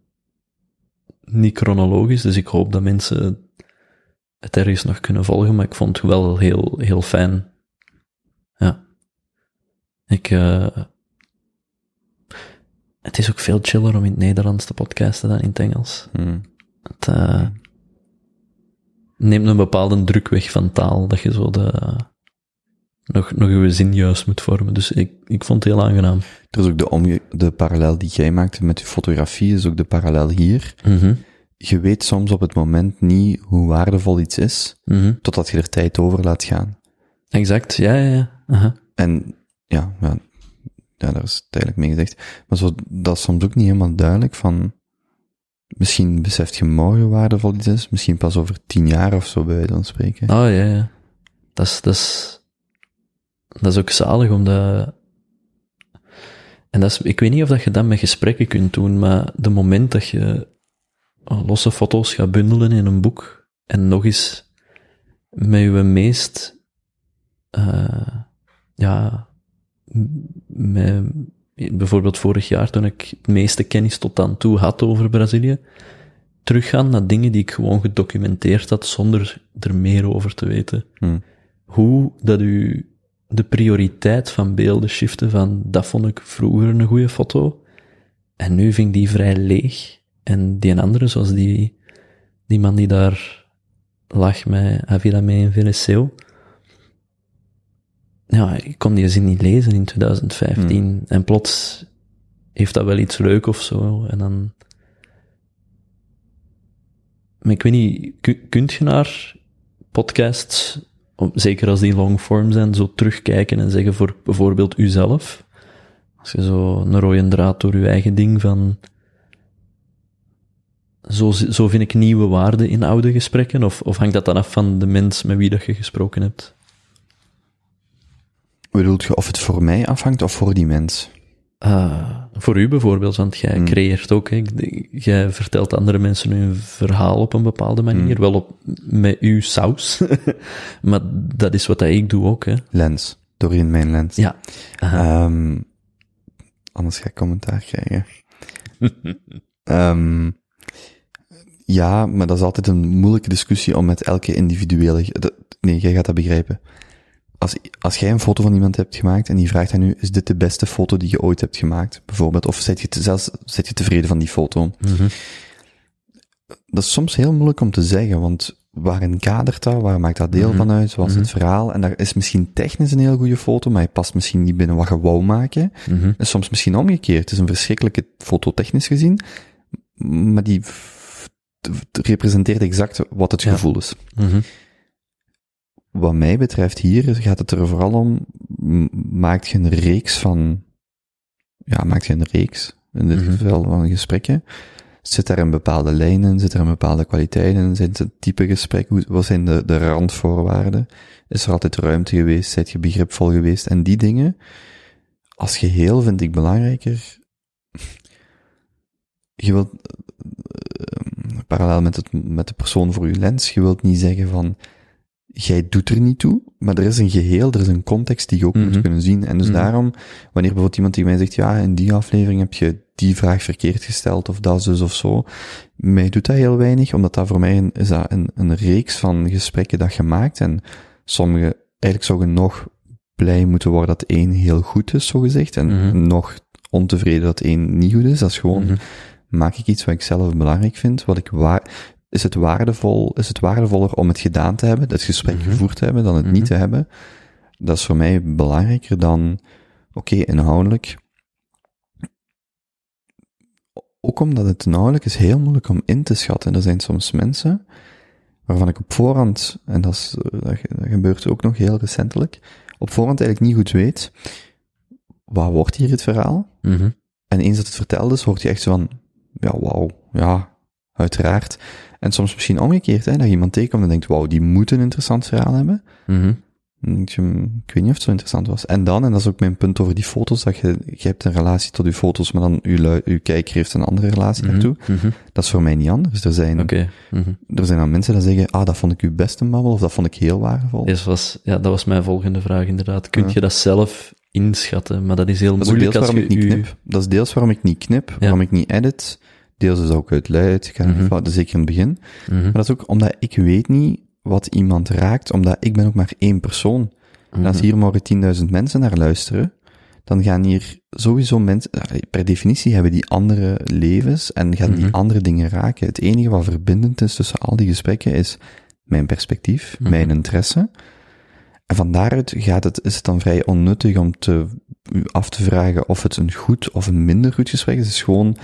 niet chronologisch, dus ik hoop dat mensen het ergens nog kunnen volgen, maar ik vond het wel heel, heel fijn. Ja. Ik, eh, het is ook veel chiller om in het Nederlands te podcasten dan in het Engels. Hm. Het eh, neemt een bepaalde druk weg van taal, dat je zo de, nog, nog je zin juist moet vormen. Dus ik, ik vond het heel aangenaam. Er is ook de, omge de parallel die jij maakte met je fotografie, is ook de parallel hier. Mhm, Je weet soms op het moment niet hoe waardevol iets is, mhm. totdat je er tijd over laat gaan. Exact, ja, ja, ja. Aha. En ja, ja, ja daar is het eigenlijk mee gezegd. Maar zo, dat is soms ook niet helemaal duidelijk van, misschien beseft je morgen hoe waardevol iets is, misschien pas over tien jaar of zo bij wijze van spreken. Oh, ja, ja. Dat is, dat is, dat is ook zalig, omdat En dat is, ik weet niet of dat je dat met gesprekken kunt doen, maar de moment dat je losse foto's gaat bundelen in een boek en nog eens met je meest, uh, ja, met, bijvoorbeeld vorig jaar toen ik het meeste kennis tot dan toe had over Brazilië, teruggaan naar dingen die ik gewoon gedocumenteerd had zonder er meer over te weten. Hmm. Hoe dat u de prioriteit van beelden shiften van dat vond ik vroeger een goede foto en nu vind ik die vrij leeg en die andere zoals die, die man die daar lag met Avila mee in Venezuela ja, ik kon die zin niet lezen in 2015 Hmm. en plots heeft dat wel iets leuk of zo en dan maar ik weet niet, ku- kunt je naar podcasts, zeker als die longform zijn, zo terugkijken en zeggen voor bijvoorbeeld uzelf? Als je zo een rode draad door je eigen ding van, zo, zo vind ik nieuwe waarden in oude gesprekken, of, of hangt dat dan af van de mens met wie dat je gesproken hebt? Bedoelt je of het voor mij afhangt of voor die mens? Ah, voor u bijvoorbeeld, want jij Hmm. creëert ook, hè. Jij vertelt andere mensen hun verhaal op een bepaalde manier, wel op, met uw saus, [laughs] maar dat is wat dat ik doe ook, hè. Lens. Doorheen mijn lens. Ja. Ehm, anders ga ik commentaar krijgen. [laughs] Ehm, ja, maar dat is altijd een moeilijke discussie om met elke individuele... dat- nee, jij gaat dat begrijpen. Als, als jij een foto van iemand hebt gemaakt en die vraagt aan u, is dit de beste foto die je ooit hebt gemaakt? Bijvoorbeeld, of zet je, te- zelfs, zet je tevreden van die foto? Mhm. Dat is soms heel moeilijk om te zeggen, want waarin kadert dat? Waar maakt dat deel Mhm. van uit? Wat is Mhm. het verhaal? En dat is misschien technisch een heel goede foto, maar hij past misschien niet binnen wat je wou maken. Mhm. En soms misschien omgekeerd. Het is een verschrikkelijke foto technisch gezien, maar die representeert exact wat het Ja. gevoel is. Mhm. Wat mij betreft hier gaat het er vooral om, maakt je een reeks van, ja, maakt je een reeks, in dit Mhm. geval van gesprekken. Zit er een bepaalde lijn in? Zit er een bepaalde kwaliteit in? Zijn het een type gesprek? Hoe- Wat zijn de, de randvoorwaarden? Is er altijd ruimte geweest? Zijt je begripvol geweest? En die dingen, als geheel vind ik belangrijker. Je wilt, parallel met, het, met de persoon voor je lens, je wilt niet zeggen van, jij doet er niet toe, maar er is een geheel, er is een context die je ook Mhm. moet kunnen zien. En dus Mhm. daarom, wanneer bijvoorbeeld iemand tegen mij zegt, ja, in die aflevering heb je die vraag verkeerd gesteld, of dat dus of zo, mij doet dat heel weinig, omdat dat voor mij een, is dat een, een reeks van gesprekken dat je maakt, en sommige, eigenlijk zou je nog blij moeten worden dat één heel goed is, zo gezegd, en Mhm. nog ontevreden dat één niet goed is. Dat is gewoon, Mhm. Maak ik iets wat ik zelf belangrijk vind, wat ik waar, is het waardevol, is het waardevoller om het gedaan te hebben, het gesprek Mhm. gevoerd te hebben, dan het Mhm. niet te hebben. Dat is voor mij belangrijker dan, oké, inhoudelijk. Ook omdat het inhoudelijk is heel moeilijk om in te schatten. Er zijn soms mensen waarvan ik op voorhand, en dat, is, dat, dat gebeurt ook nog heel recentelijk, op voorhand eigenlijk niet goed weet, wat wordt hier het verhaal? Mhm. En eens dat het verteld is, hoort je echt zo van, ja, wauw, ja, uiteraard. En soms misschien omgekeerd, hè, dat je iemand tegenkomt en denkt, wauw, die moet een interessant verhaal hebben. Mhm. Dan denk je, hm, ik weet niet of het zo interessant was. En dan, en dat is ook mijn punt over die foto's, dat je, je hebt een relatie tot je foto's, maar dan lui- je kijker heeft een andere relatie daartoe. Mhm. Dat is voor mij niet anders. Er zijn, Oké. Mhm. er zijn dan mensen die zeggen, ah, dat vond ik uw beste babbel, of dat vond ik heel waardevol. Deze was, ja, dat was mijn volgende vraag inderdaad. Kun Ja. je dat zelf inschatten? Maar dat is heel Dat is moeilijk deels als je ik niet u- knip. Dat is deels waarom ik niet knip, waarom ik niet edit. Deels is ook uit luid, ik ga Mhm. niet fouten, zeker in het begin. Mhm. Maar dat is ook omdat ik weet niet wat iemand raakt, omdat ik ben ook maar één persoon. En als Mhm. hier morgen 10.000 mensen naar luisteren, dan gaan hier sowieso mensen, per definitie hebben die andere levens en gaan die Mhm. andere dingen raken. Het enige wat verbindend is tussen al die gesprekken is mijn perspectief, mijn interesse. En van daaruit gaat het, is het dan vrij onnuttig om te, u af te vragen of het een goed of een minder goed gesprek is. Het is gewoon,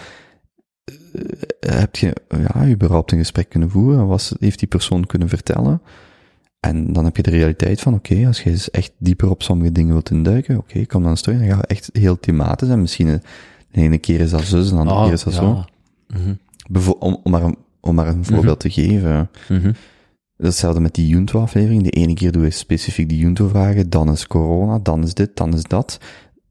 eh, heb je, ja, überhaupt een gesprek kunnen voeren? Was, heeft die persoon kunnen vertellen? En dan heb je de realiteit van, oké, als je eens echt dieper op sommige dingen wilt induiken, oké, kom dan eens terug. Dan gaan we echt heel thematisch en misschien de ene keer is dat zo, de andere Ah, keer is dat ja. zo. Mhm. Om, om, maar een, om maar een voorbeeld te geven. Mhm. Hetzelfde met die Junto-aflevering. De ene keer doen we specifiek die Junto-vragen, dan is corona, dan is dit, dan is dat.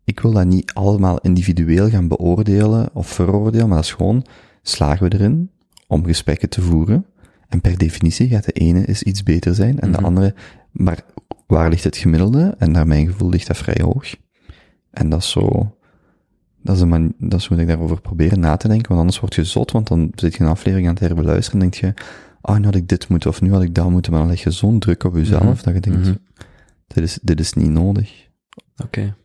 ik wil dat niet allemaal individueel gaan beoordelen of veroordelen, maar dat is gewoon, slagen we erin om gesprekken te voeren? En per definitie gaat de ene is iets beter zijn en de Mhm. andere, maar waar ligt het gemiddelde? En naar mijn gevoel ligt dat vrij hoog. En dat is zo, dat is, een man, dat is hoe ik daarover proberen na te denken, want anders word je zot, want dan zit je een aflevering aan het herbeluisteren en denk je, ah, nu had ik dit moeten, of nu had ik dat moeten, maar dan leg je zo'n druk op jezelf, Mhm. dat je denkt, Mhm. dit, is, dit is niet nodig. Oké.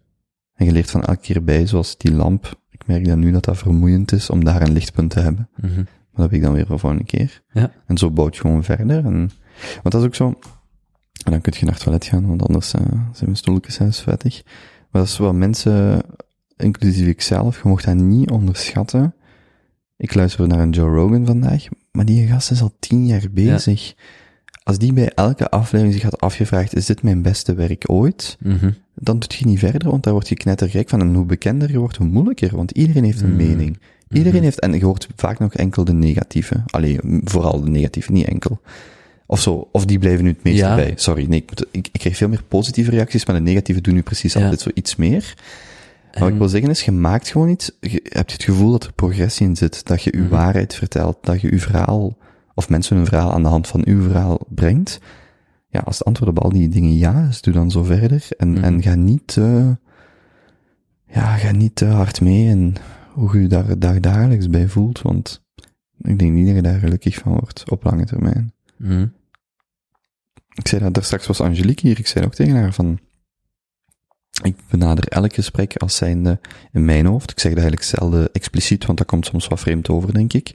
En je leert van elke keer bij, zoals die lamp, ik merk dan nu dat dat vermoeiend is om daar een lichtpunt te hebben. Mhm. Maar dat heb ik dan weer voor volgende keer. Ja. En zo bouwt je gewoon verder. En, want dat is ook zo, en dan kun je naar het toilet gaan, want anders eh, zijn mijn stoeltjes zelfs vettig. Maar dat is wat mensen, inclusief ikzelf, je mocht dat niet onderschatten. Ik luister naar een Joe Rogan vandaag, maar die gast is al tien jaar bezig. Als die bij elke aflevering zich had afgevraagd, is dit mijn beste werk ooit? Mhm. dan doet je niet verder, want daar word je knettergek van. En hoe bekender je wordt, hoe moeilijker, want iedereen heeft een Mm. mening. Iedereen Mhm. heeft, en je hoort vaak nog enkel de negatieve. Allee, m, vooral de negatieve, niet enkel. Of zo, of die blijven nu het meest Ja. bij. Sorry, nee, ik, ik, ik krijg veel meer positieve reacties, maar de negatieve doen nu precies Ja. altijd zo iets meer. Wat En- ik wil zeggen is, je maakt gewoon iets, je hebt het gevoel dat er progressie in zit, dat je je Mhm. waarheid vertelt, dat je je verhaal, of mensen hun verhaal aan de hand van uw verhaal brengt. Ja, als het antwoord op al die dingen ja is, doe dan zo verder. En, Mhm. en ga niet te, ja, ga niet te hard mee in hoe je je daar, daar dagelijks bij voelt, want ik denk niet dat je daar gelukkig van wordt op lange termijn. Mhm. Ik zei dat, daar straks was Angelique hier, ik zei ook tegen haar van, ik benader elk gesprek als zijnde in mijn hoofd. Ik zeg dat eigenlijk zelden expliciet, want dat komt soms wat vreemd over, denk ik.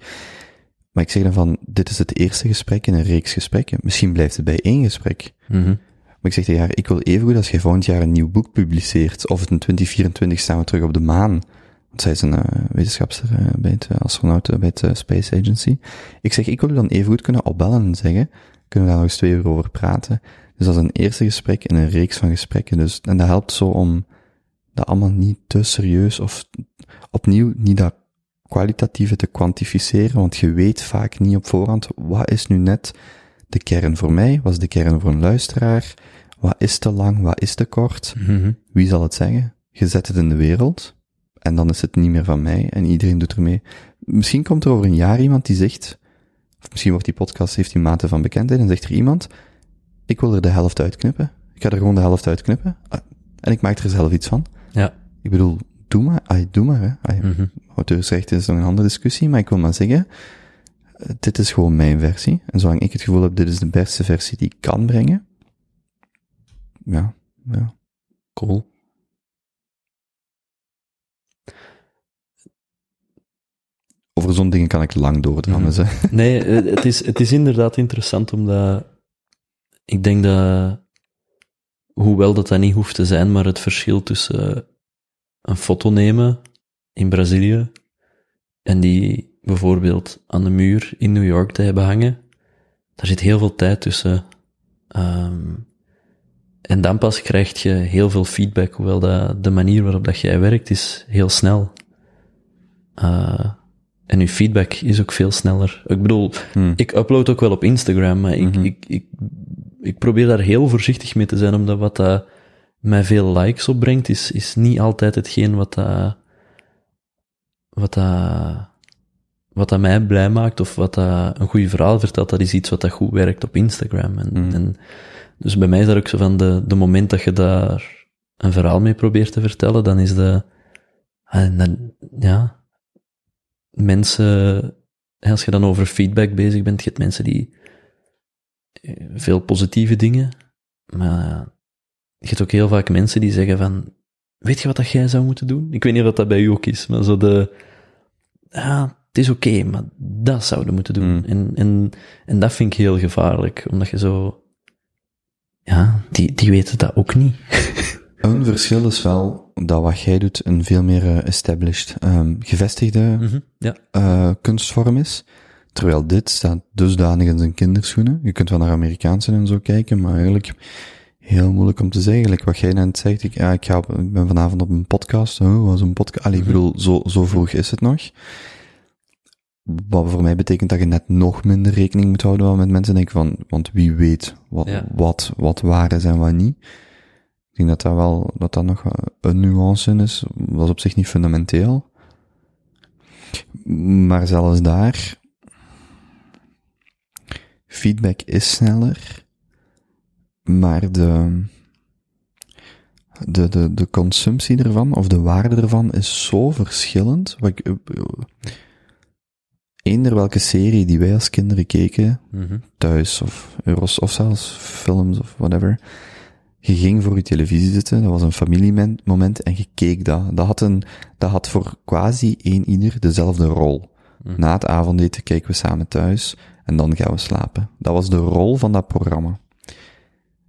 Maar ik zeg dan van, dit is het eerste gesprek in een reeks gesprekken. Misschien blijft het bij één gesprek. Mhm. Maar ik zeg tegen haar, ik wil evengoed als jij volgend jaar een nieuw boek publiceert, of het in 2024 staan we terug op de maan. Want zij is een uh, wetenschapster uh, bij het uh, astronauten, bij het Space Agency. Ik zeg, ik wil u dan evengoed kunnen opbellen en zeggen, kunnen we daar nog eens twee uur over praten. Dus dat is een eerste gesprek in een reeks van gesprekken. Dus, en dat helpt zo om dat allemaal niet te serieus of opnieuw niet dat kwalitatieve te kwantificeren, want je weet vaak niet op voorhand, wat is nu net de kern voor mij, wat is de kern voor een luisteraar, wat is te lang, wat is te kort, Mhm. wie zal het zeggen? Je zet het in de wereld, en dan is het niet meer van mij, en iedereen doet ermee. Misschien komt er over een jaar iemand die zegt, of misschien wordt die podcast, heeft die mate van bekendheid, en zegt er iemand, ik wil er de helft uitknippen. Ik ga er gewoon de helft uitknippen. Ah, En ik maak er zelf iets van. Ja. Ik bedoel, doe maar, doe maar, hè. Ay, Mhm. Auteursrecht is nog een andere discussie, maar ik wil maar zeggen, eh, dit is gewoon mijn versie. En zolang ik het gevoel heb, dit is de beste versie die ik kan brengen, ja, ja. Cool. Over zo'n dingen kan ik lang doordrammen, Mhm. Nee, eh, het is, het is inderdaad interessant omdat ik denk dat, hoewel dat dat niet hoeft te zijn, maar het verschil tussen een foto nemen in Brazilië en die bijvoorbeeld aan de muur in New York te hebben hangen, daar zit heel veel tijd tussen. Ehm, en dan pas krijg je heel veel feedback, hoewel dat de manier waarop dat jij werkt is heel snel. Eh, en uw feedback is ook veel sneller. Ik bedoel, Hmm. ik upload ook wel op Instagram, maar ik, Mhm. ik, ik, ik probeer daar heel voorzichtig mee te zijn, omdat wat dat mij veel likes opbrengt, is, is niet altijd hetgeen wat dat, wat dat, wat dat mij blij maakt, of wat dat een goed verhaal vertelt, dat is iets wat dat goed werkt op Instagram. En, Mhm. en dus bij mij is dat ook zo van, de, de moment dat je daar een verhaal mee probeert te vertellen, dan is de, en dan, ja, mensen, als je dan over feedback bezig bent, je hebt mensen die veel positieve dingen, maar je hebt ook heel vaak mensen die zeggen van, weet je wat dat jij zou moeten doen? Ik weet niet of dat bij u ook is, maar zo de, ja, het is oké, maar dat zouden moeten doen. Mm. En, en, en dat vind ik heel gevaarlijk, omdat je zo, ja, die, die weten dat ook niet. [laughs] Een verschil is wel dat wat jij doet een veel meer eh, established, ehm, gevestigde Mhm, Ja. eh, kunstvorm is. Terwijl dit staat dusdanig in zijn kinderschoenen. Je kunt wel naar Amerikaanse en zo kijken, maar eigenlijk heel moeilijk om te zeggen. Like wat jij net zegt, ik, ja, ik, ga op- ik ben vanavond op een podcast. Oh, was een podcast. Allee, ik Mhm. bedoel, zo, zo vroeg is het nog. Wat voor mij betekent dat je net nog minder rekening moet houden met mensen denken van, want wie weet wat, Ja. wat, wat waar is en wat niet. Ik denk dat dat wel, dat dat nog een nuance in is. Was op zich niet fundamenteel. Maar zelfs daar, feedback is sneller, maar de, de, de, de consumptie ervan, of de waarde ervan, is zo verschillend. Wat ik, eender welke serie die wij als kinderen keken, Mhm. thuis, of, Euros, of zelfs films, of whatever, je ging voor je televisie zitten, dat was een familiemoment, en je keek dat. Dat had, een, dat had voor quasi één ieder dezelfde rol. Mhm. Na het avondeten kijken we samen thuis, en dan gaan we slapen. Dat was de rol van dat programma.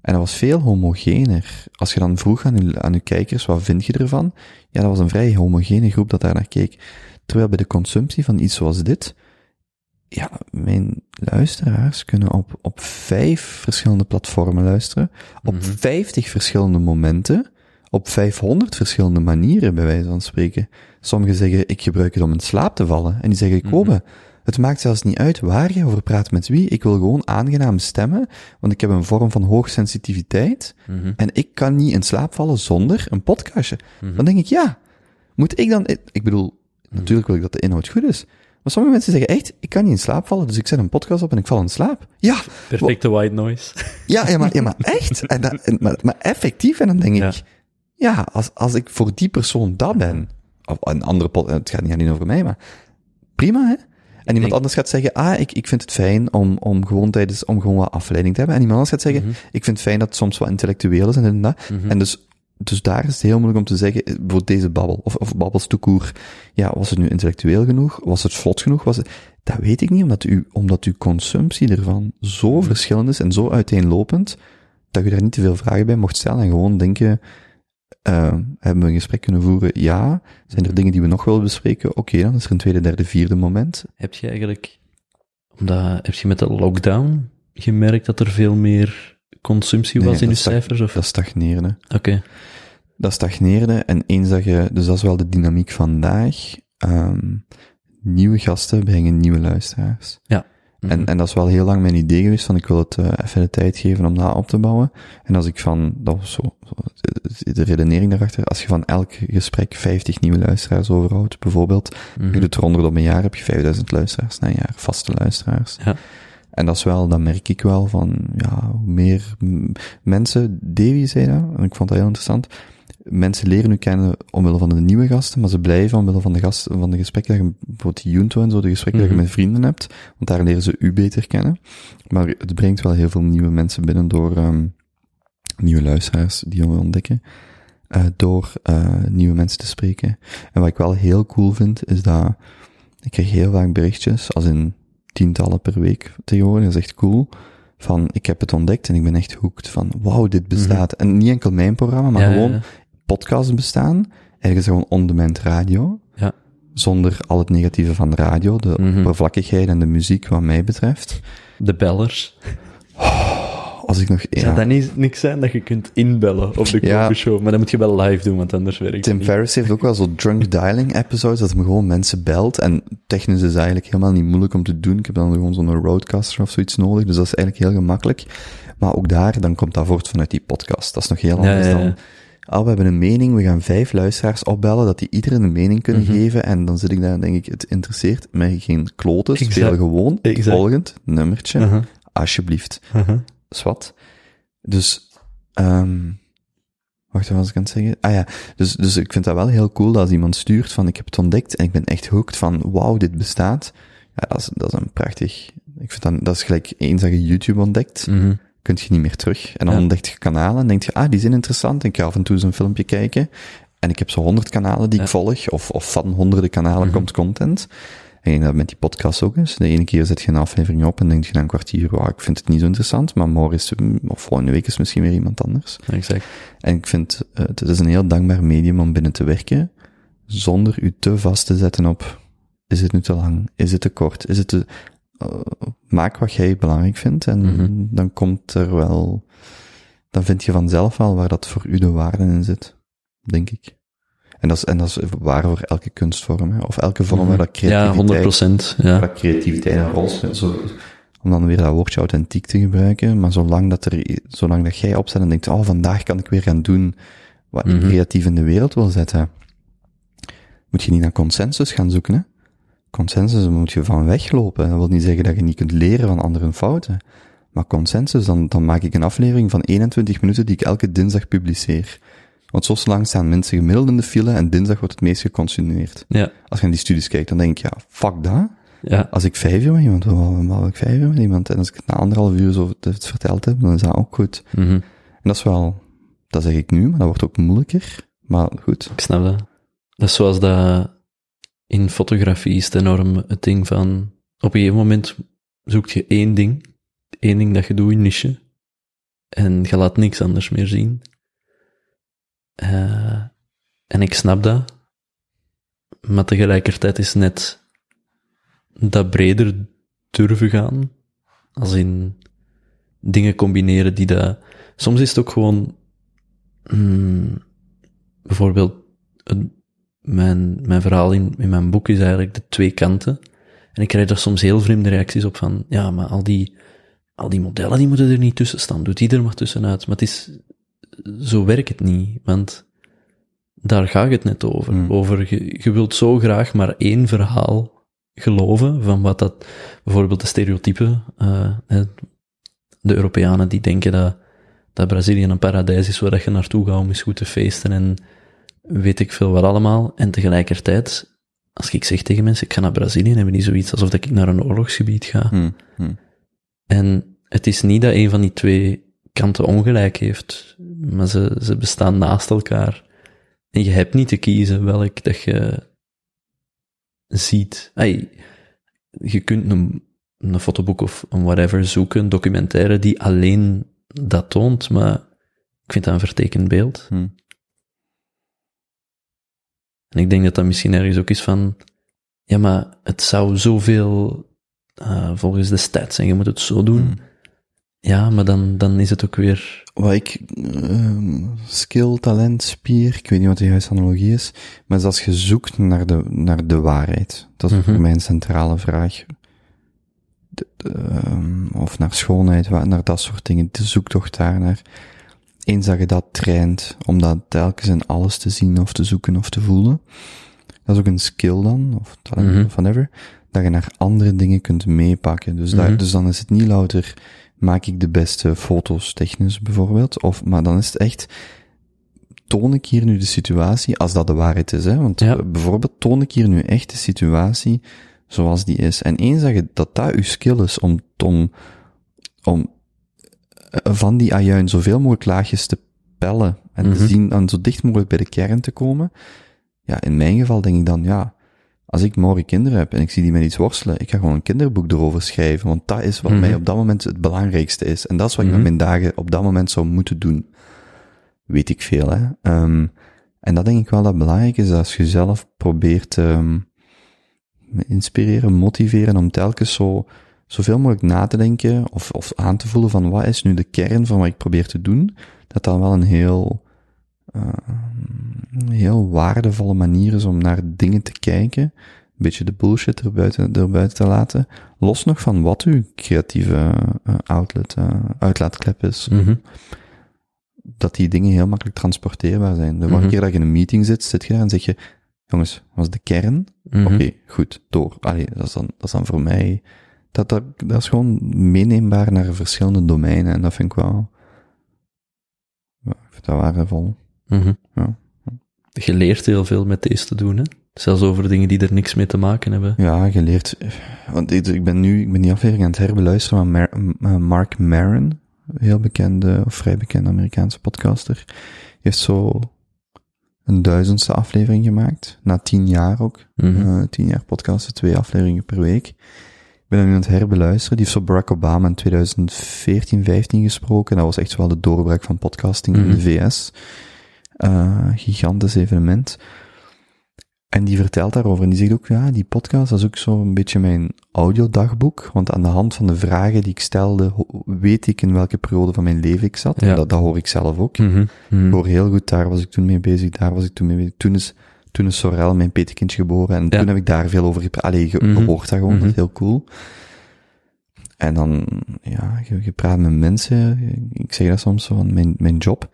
En dat was veel homogener. Als je dan vroeg aan je, aan uw kijkers, wat vind je ervan? Ja, dat was een vrij homogene groep dat daar naar keek. Terwijl bij de consumptie van iets zoals dit, ja, mijn luisteraars kunnen op, op vijf verschillende platformen luisteren, op Mhm. 50 verschillende momenten, op 500 verschillende manieren, bij wijze van spreken. Sommigen zeggen, ik gebruik het om in slaap te vallen. En die zeggen, Mhm. Kobe, het maakt zelfs niet uit waar je over praat met wie. Ik wil gewoon aangenaam stemmen, want ik heb een vorm van hoogsensitiviteit. Mhm. En ik kan niet in slaap vallen zonder een podcastje. Mhm. Dan denk ik, ja, moet ik dan, ik bedoel, natuurlijk wil ik dat de inhoud goed is. Maar sommige mensen zeggen echt, ik kan niet in slaap vallen, dus ik zet een podcast op en ik val in slaap. Ja, Perfecte white noise. [laughs] ja, ja, maar, ja, maar echt. [laughs] En maar, maar effectief. En dan denk ik, Ja. als, als ik voor die persoon dat ben, of een andere pod, het gaat niet alleen over mij, maar prima, hè? En iemand anders gaat zeggen, ah, ik, ik vind het fijn om, om gewoon tijdens, om gewoon wat afleiding te hebben. En iemand anders gaat zeggen, Mhm. ik vind het fijn dat het soms wat intellectueel is en dit en dat. Mhm. En dus, dus daar is het heel moeilijk om te zeggen, eh, voor deze babbel, of, of babbels toekoer, ja, was het nu intellectueel genoeg? Was het vlot genoeg? Was het, dat weet ik niet, omdat u, omdat uw consumptie ervan zo Mhm. verschillend is en zo uiteenlopend, dat je daar niet te veel vragen bij mocht stellen en gewoon denken, eh, hebben we een gesprek kunnen voeren? Ja. Zijn er dingen die we nog willen bespreken? Oké, dan is er een tweede, derde, vierde moment. Heb je eigenlijk, omdat, heb je met de lockdown gemerkt dat er veel meer consumptie Nee, was in je stag- cijfers? Of? Dat stagneerde. Oké. Dat stagneerde en eens dat je, dus dat is wel de dynamiek vandaag, ehm, nieuwe gasten brengen nieuwe luisteraars. En, Mhm. en dat is wel heel lang mijn idee geweest, van ik wil het eh, even de tijd geven om dat op te bouwen. En als ik van, dat was zo, de, de redenering daarachter, als je van elk gesprek 50 nieuwe luisteraars overhoudt, bijvoorbeeld, Mhm. je doet het rondom een jaar, heb je 5000 luisteraars na een jaar, vaste luisteraars. Ja. En dat is wel, dat merk ik wel van, ja, hoe meer mensen, Davy zei dat, en ik vond dat heel interessant, mensen leren u kennen omwille van de nieuwe gasten, maar ze blijven omwille van de gasten, van de gesprekken dat je, bijvoorbeeld Junto en zo, de gesprekken dat Mhm. je met vrienden hebt, want daar leren ze u beter kennen. Maar het brengt wel heel veel nieuwe mensen binnen door, ehm nieuwe luisteraars die we ontdekken, eh, door, eh, nieuwe mensen te spreken. En wat ik wel heel cool vind, is dat ik krijg heel vaak berichtjes, als in tientallen per week tegenwoordig, dat is echt cool, van ik heb het ontdekt en ik ben echt hooked van wauw, dit bestaat. En niet enkel mijn programma, maar Mhm. Ja, gewoon ja, podcasts bestaan. Het gewoon on-demand radio. Ja. Zonder al het negatieve van de radio, de Mhm. oppervlakkigheid en de muziek wat mij betreft. De bellers. Als ik nog, Zou ja, dat niet, niks zijn dat je kunt inbellen op de Ja. Show? Maar dat moet je wel live doen, want anders werkt het Tim. Ferriss heeft ook wel zo drunk dialing episodes, dat hij gewoon mensen belt. En technisch is eigenlijk helemaal niet moeilijk om te doen. Ik heb dan gewoon zo'n roadcaster of zoiets nodig, dus dat is eigenlijk heel gemakkelijk. Maar ook daar, dan komt dat voort vanuit die podcast. Dat is nog heel Ja, anders ja, ja. dan, ah, we hebben een mening, we gaan vijf luisteraars opbellen, dat die iedereen een mening kunnen Mhm. geven. En dan zit ik daar en denk ik, het interesseert mij geen kloten, Exact. speel gewoon. Exact. Volgend, nummertje, Uh-huh. alsjeblieft. Uh-huh. Swat. Dus, ehm wacht, wat was ik aan het zeggen? Ah ja, dus, dus ik vind dat wel heel cool dat als iemand stuurt van ik heb het ontdekt en ik ben echt hooked van wauw, dit bestaat. Ja, dat is, dat is een prachtig, ik vind dat, dat is gelijk eens dat je YouTube ontdekt, Mhm. Kun je niet meer terug. En dan Ja. ontdekt je kanalen en denk je, ah, die zijn interessant en ik ga af en toe zo'n filmpje kijken. En ik heb zo honderd kanalen die ik volg, of, of van honderden kanalen Mhm. komt content. En ik denk dat met die podcast ook is. De ene keer zet je een aflevering op en denk je na een kwartier, wauw, ik vind het niet zo interessant, maar morgen is, of volgende week is misschien weer iemand anders. Exact. En ik vind, eh, het is een heel dankbaar medium om binnen te werken, zonder u te vast te zetten op, is het nu te lang? Is het te kort? Is het te, maak wat jij belangrijk vindt en Mhm. dan komt er wel, dan vind je vanzelf wel waar dat voor u de waarde in zit, denk ik. En dat is, en dat is waar voor elke kunstvorm, hè, of elke vorm waar dat Mhm. Ja, creativiteit, 100%. waar Ja. dat creativiteit een rol speelt. Zo, om dan weer dat woordje authentiek te gebruiken, maar zolang dat er, zolang dat jij opstaat en denkt, oh, vandaag kan ik weer gaan doen wat ik Mhm. creatief in de wereld wil zetten, moet je niet naar consensus gaan zoeken, hè. Consensus, moet je van weglopen. Dat wil niet zeggen dat je niet kunt leren van anderen fouten. Maar consensus, dan, dan maak ik een aflevering van 21 minuten die ik elke dinsdag publiceer. Want zo lang staan mensen gemiddeld in de file en dinsdag wordt het meest geconsumeerd. Ja, Als je naar die studies kijkt, dan denk ik, ja, fuck dat. ja, Als ik vijf uur met iemand wil, dan ik vijf uur met iemand. En als ik het na anderhalf uur zo het verteld heb, dan is dat ook goed. mhm. En dat is wel, dat zeg ik nu, maar dat wordt ook moeilijker. Maar goed. ik snap dat. Dat is zoals dat in fotografie is het enorm het ding van, op een gegeven moment zoek je één ding, één ding dat je doet in niche, en je laat niks anders meer zien. Eh, en ik snap dat, maar tegelijkertijd is net dat breder durven gaan, als in dingen combineren die dat... Soms is het ook gewoon, hmm, bijvoorbeeld, mijn, mijn verhaal in, in mijn boek is eigenlijk de twee kanten. En ik krijg daar soms heel vreemde reacties op van, ja, maar al die, al die modellen die moeten er niet tussen staan. Doe die er maar tussenuit. Maar het is, zo werkt het niet, want daar gaat het net over. Hmm. Over, je, je wilt zo graag maar één verhaal geloven van wat dat, bijvoorbeeld de stereotypen, eh, de Europeanen die denken dat, dat Brazilië een paradijs is waar dat je naartoe gaat om eens goed te feesten en weet ik veel wat allemaal. En tegelijkertijd, als ik zeg tegen mensen, ik ga naar Brazilië, hebben die zoiets alsof dat ik naar een oorlogsgebied ga. Hm, hm. En het is niet dat een van die twee kanten ongelijk heeft, maar ze, ze bestaan naast elkaar. En je hebt niet te kiezen welk dat je ziet. Ai, je kunt een, een fotoboek of een whatever zoeken, een documentaire die alleen dat toont, maar ik vind dat een vertekend beeld. Hm. En ik denk dat dat misschien ergens ook is van, ja, maar het zou zoveel, eh, volgens de stats, en je moet het zo doen. Hm. Ja, maar dan, dan is het ook weer, Wat ik, ehm, skill, talent, spier, ik weet niet wat de juiste analogie is, maar is als je zoekt naar de, naar de waarheid. Dat is Mhm. voor mij een centrale vraag. De- de, ehm, of naar schoonheid, naar dat soort dingen, de zoektocht daarnaar. Eens dat je dat traint, om dat telkens in alles te zien of te zoeken of te voelen, dat is ook een skill dan, of talent, Mhm. of whatever, dat je naar andere dingen kunt meepakken. Dus, daar, Mhm. dus dan is het niet louter, maak ik de beste foto's technisch bijvoorbeeld, of, maar dan is het echt, toon ik hier nu de situatie, als dat de waarheid is, hè, want Ja. eh, bijvoorbeeld toon ik hier nu echt de situatie zoals die is. En eens dat je, dat dat uw skill is om, om, om van die ajuin zoveel mogelijk laagjes te pellen en te Mhm. zien, en zo dicht mogelijk bij de kern te komen, ja, in mijn geval denk ik dan, ja, als ik morgen kinderen heb en ik zie die met iets worstelen, ik ga gewoon een kinderboek erover schrijven, want dat is wat Mhm. mij op dat moment het belangrijkste is. En dat is wat ik Mhm. met mijn dagen op dat moment zou moeten doen. Weet ik veel, hè. Ehm, en dat denk ik wel dat belangrijk is, als je zelf probeert ehm, inspireren, motiveren om telkens zo, zoveel mogelijk na te denken of, of aan te voelen van wat is nu de kern van wat ik probeer te doen, dat dat wel een heel, eh, een heel waardevolle manier is om naar dingen te kijken, een beetje de bullshit erbuiten, erbuiten te laten, los nog van wat uw creatieve eh, outlet, eh, uitlaatklep is mhm, dat die dingen heel makkelijk transporteerbaar zijn. De vorige Mhm. keer dat je in een meeting zit, zit je daar en zeg je, jongens, was de kern? mhm. Oké, goed, door. Allee, dat is dan, dat is dan voor mij, dat, dat, dat is gewoon meeneembaar naar verschillende domeinen en dat vind ik wel, ja, ik vind dat waardevol. Mhm. Ja. Je leert heel veel met deze te doen, hè? Zelfs over dingen die er niks mee te maken hebben. Ja, je leert, want ik, ben nu, ik ben die aflevering aan het herbeluisteren van Mar- uh, Mark Maron, heel bekende, of vrij bekende Amerikaanse podcaster. Die heeft zo een duizendste aflevering gemaakt, na tien jaar ook. Mhm. Eh, tien jaar podcasten, twee afleveringen per week. Ik ben hem nu aan het herbeluisteren. Die heeft zo Barack Obama in 2014, 15 gesproken. Dat was echt wel de doorbraak van podcasting in Mhm. de VS. Eh, gigantisch evenement. En die vertelt daarover. En die zegt ook, ja, die podcast, dat is ook zo een beetje mijn audiodagboek. Want aan de hand van de vragen die ik stelde, weet ik in welke periode van mijn leven ik zat. Ja. En dat, dat hoor ik zelf ook. Mhm. Mhm. Ik hoor heel goed, daar was ik toen mee bezig, daar was ik toen mee bezig. Toen is, toen is Sorel, mijn petekindje, geboren en Ja. toen heb ik daar veel over gepraat. Allee, je Mhm. dat gewoon, dat Mhm. is heel cool. En dan, ja, je, je praat met mensen. Ik zeg dat soms zo, van mijn, mijn job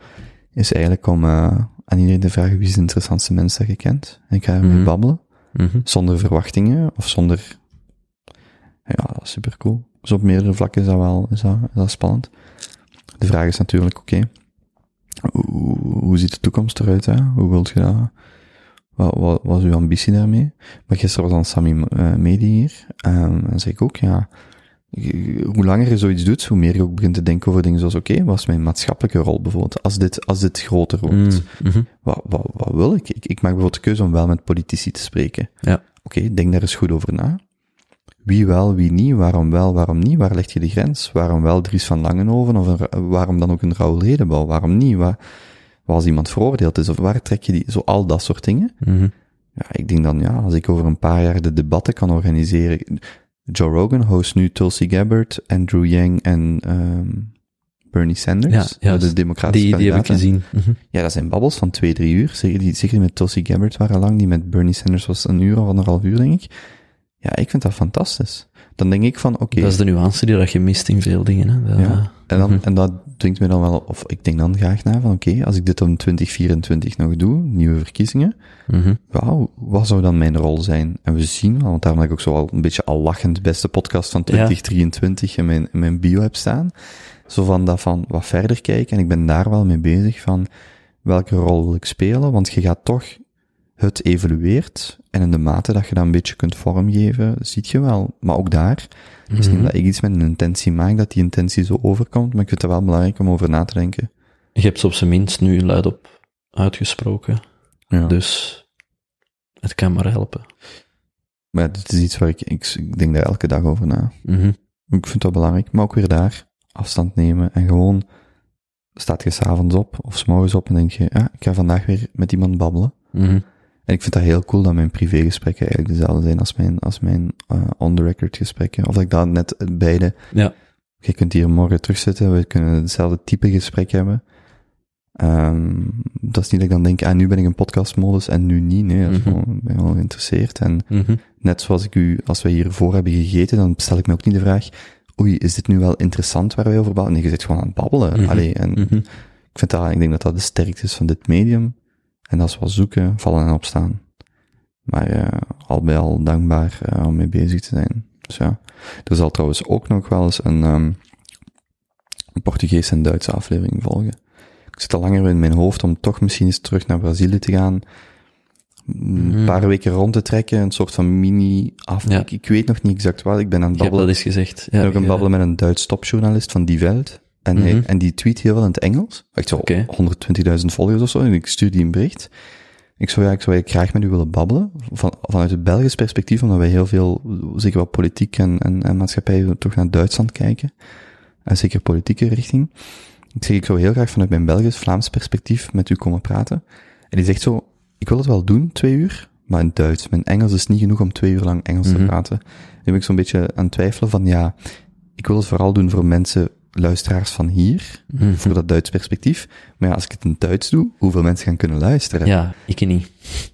is eigenlijk om uh, aan iedereen te vragen wie is de interessantste mens dat je kent. En ik ga ermee Mhm. babbelen, zonder verwachtingen of zonder... Ja, super cool. Dus op meerdere vlakken is dat wel is dat, is dat spannend. De vraag is natuurlijk, oké, hoe, hoe ziet de toekomst eruit? Hè? Hoe wilt je dat? Wat, wat, wat is uw ambitie daarmee? Maar gisteren was dan Sammy uh, Medi hier. Um, en zei ik ook, ja, hoe langer je zoiets doet, hoe meer je ook begint te denken over dingen zoals, oké, okay, wat is mijn maatschappelijke rol bijvoorbeeld? Als dit, als dit groter wordt, Mm -hmm. wat, wat, wat wil ik? ik? Ik maak bijvoorbeeld de keuze om wel met politici te spreken. Ja. Oké, okay, denk daar eens goed over na. Wie wel, wie niet, waarom wel, waarom niet, waar leg je de grens? Waarom wel Dries van Langenhoven, of een, waarom dan ook een Raoul Hedebouw, waarom niet? Waar, waar als iemand veroordeeld is, of waar trek je die, zo al dat soort dingen. Mm -hmm. Ja, ik denk dan, ja, als ik over een paar jaar de debatten kan organiseren. Joe Rogan host nu Tulsi Gabbard, Andrew Yang en um, Bernie Sanders, ja, ja, de democratische die, die heb ik gezien. Mm -hmm. Ja, dat zijn babbels van twee, drie uur. Zeker die, zeker die met Tulsi Gabbard waren lang, die met Bernie Sanders was een uur of anderhalf uur, denk ik. Ja, ik vind dat fantastisch. Dan denk ik van, oké. Okay, dat is de nuance die dat je mist in veel dingen, hè. Dat, ja, en, dan, mm -hmm. en dat dwingt me dan wel, of ik denk dan graag na van, oké, okay, als ik dit om 2024 nog doe, nieuwe verkiezingen, mm -hmm. wauw, wat zou dan mijn rol zijn? En we zien wel, want daarom heb ik ook zo al een beetje al lachend beste podcast van 2023 ja. in, mijn, in mijn bio heb staan. Zo van dat van wat verder kijken, en ik ben daar wel mee bezig van, welke rol wil ik spelen? Want je gaat toch, het evolueert, en in de mate dat je dat een beetje kunt vormgeven, ziet je wel. Maar ook daar, Mhm. is niet dat ik iets met een intentie maak, dat die intentie zo overkomt, maar ik vind het wel belangrijk om over na te denken. Je hebt ze op zijn minst nu luidop uitgesproken. Ja. Dus het kan maar helpen. Maar dit is iets waar ik, ik, ik denk daar elke dag over na. Mm -hmm. Ik vind dat belangrijk, maar ook weer daar afstand nemen en gewoon staat je s'avonds op of s'morgens op en denk je, ja, ik ga vandaag weer met iemand babbelen. Mm -hmm. En ik vind dat heel cool dat mijn privégesprekken eigenlijk dezelfde zijn als mijn, als mijn uh, on-the-record gesprekken. Of dat ik dat net beide... Ja. Je kunt hier morgen terugzitten, we kunnen hetzelfde type gesprek hebben. Um, dat is niet dat ik dan denk, ah, nu ben ik in podcastmodus en nu niet. Nee, dat is Mhm. gewoon, ik ben gewoon geïnteresseerd. En Mm -hmm. net zoals ik u, als wij hiervoor hebben gegeten, dan stel ik me ook niet de vraag, oei, is dit nu wel interessant waar wij over babbelen? Nee, je zit gewoon aan het babbelen. Mm -hmm. Allee, en mm -hmm. ik vind dat, ik denk dat dat de sterkte is van dit medium. En dat is wel zoeken, vallen en opstaan. Maar uh, al bij al dankbaar uh, om mee bezig te zijn. Dus ja. Er zal trouwens ook nog wel eens een, um, een Portugees en Duitse aflevering volgen. Ik zit al langer in mijn hoofd om toch misschien eens terug naar Brazilië te gaan. Een Mhm. paar weken rond te trekken, een soort van mini-af. Ja. Ik, weet nog niet exact wat. Ik ben aan het Ik heb babbelen. dat eens gezegd. Ik Ja, ben ook aan het je- babbelen met een Duits topjournalist van Die Welt. En, hij- Mhm. en die tweet heel wel in het Engels. Echt zo Oké. 120.000 volgers of zo. En ik stuur die een bericht. Ik zou, ja, ik zou graag met u willen babbelen. Van, vanuit het Belgisch perspectief, omdat wij heel veel, zeker wel politiek en, en, en maatschappij, toch naar Duitsland kijken. En zeker politieke richting. Ik zeg, ik zou heel graag vanuit mijn Belgisch-Vlaams perspectief met u komen praten. En die zegt zo, ik wil het wel doen, twee uur, maar in Duits. Mijn Engels is niet genoeg om twee uur lang Engels te Mhm. praten. Nu ben ik zo'n beetje aan het twijfelen van, ja, ik wil het vooral doen voor mensen, luisteraars van hier, Mhm. voor dat Duits perspectief. Maar ja, als ik het in Duits doe, hoeveel mensen gaan kunnen luisteren? Ja, ik niet.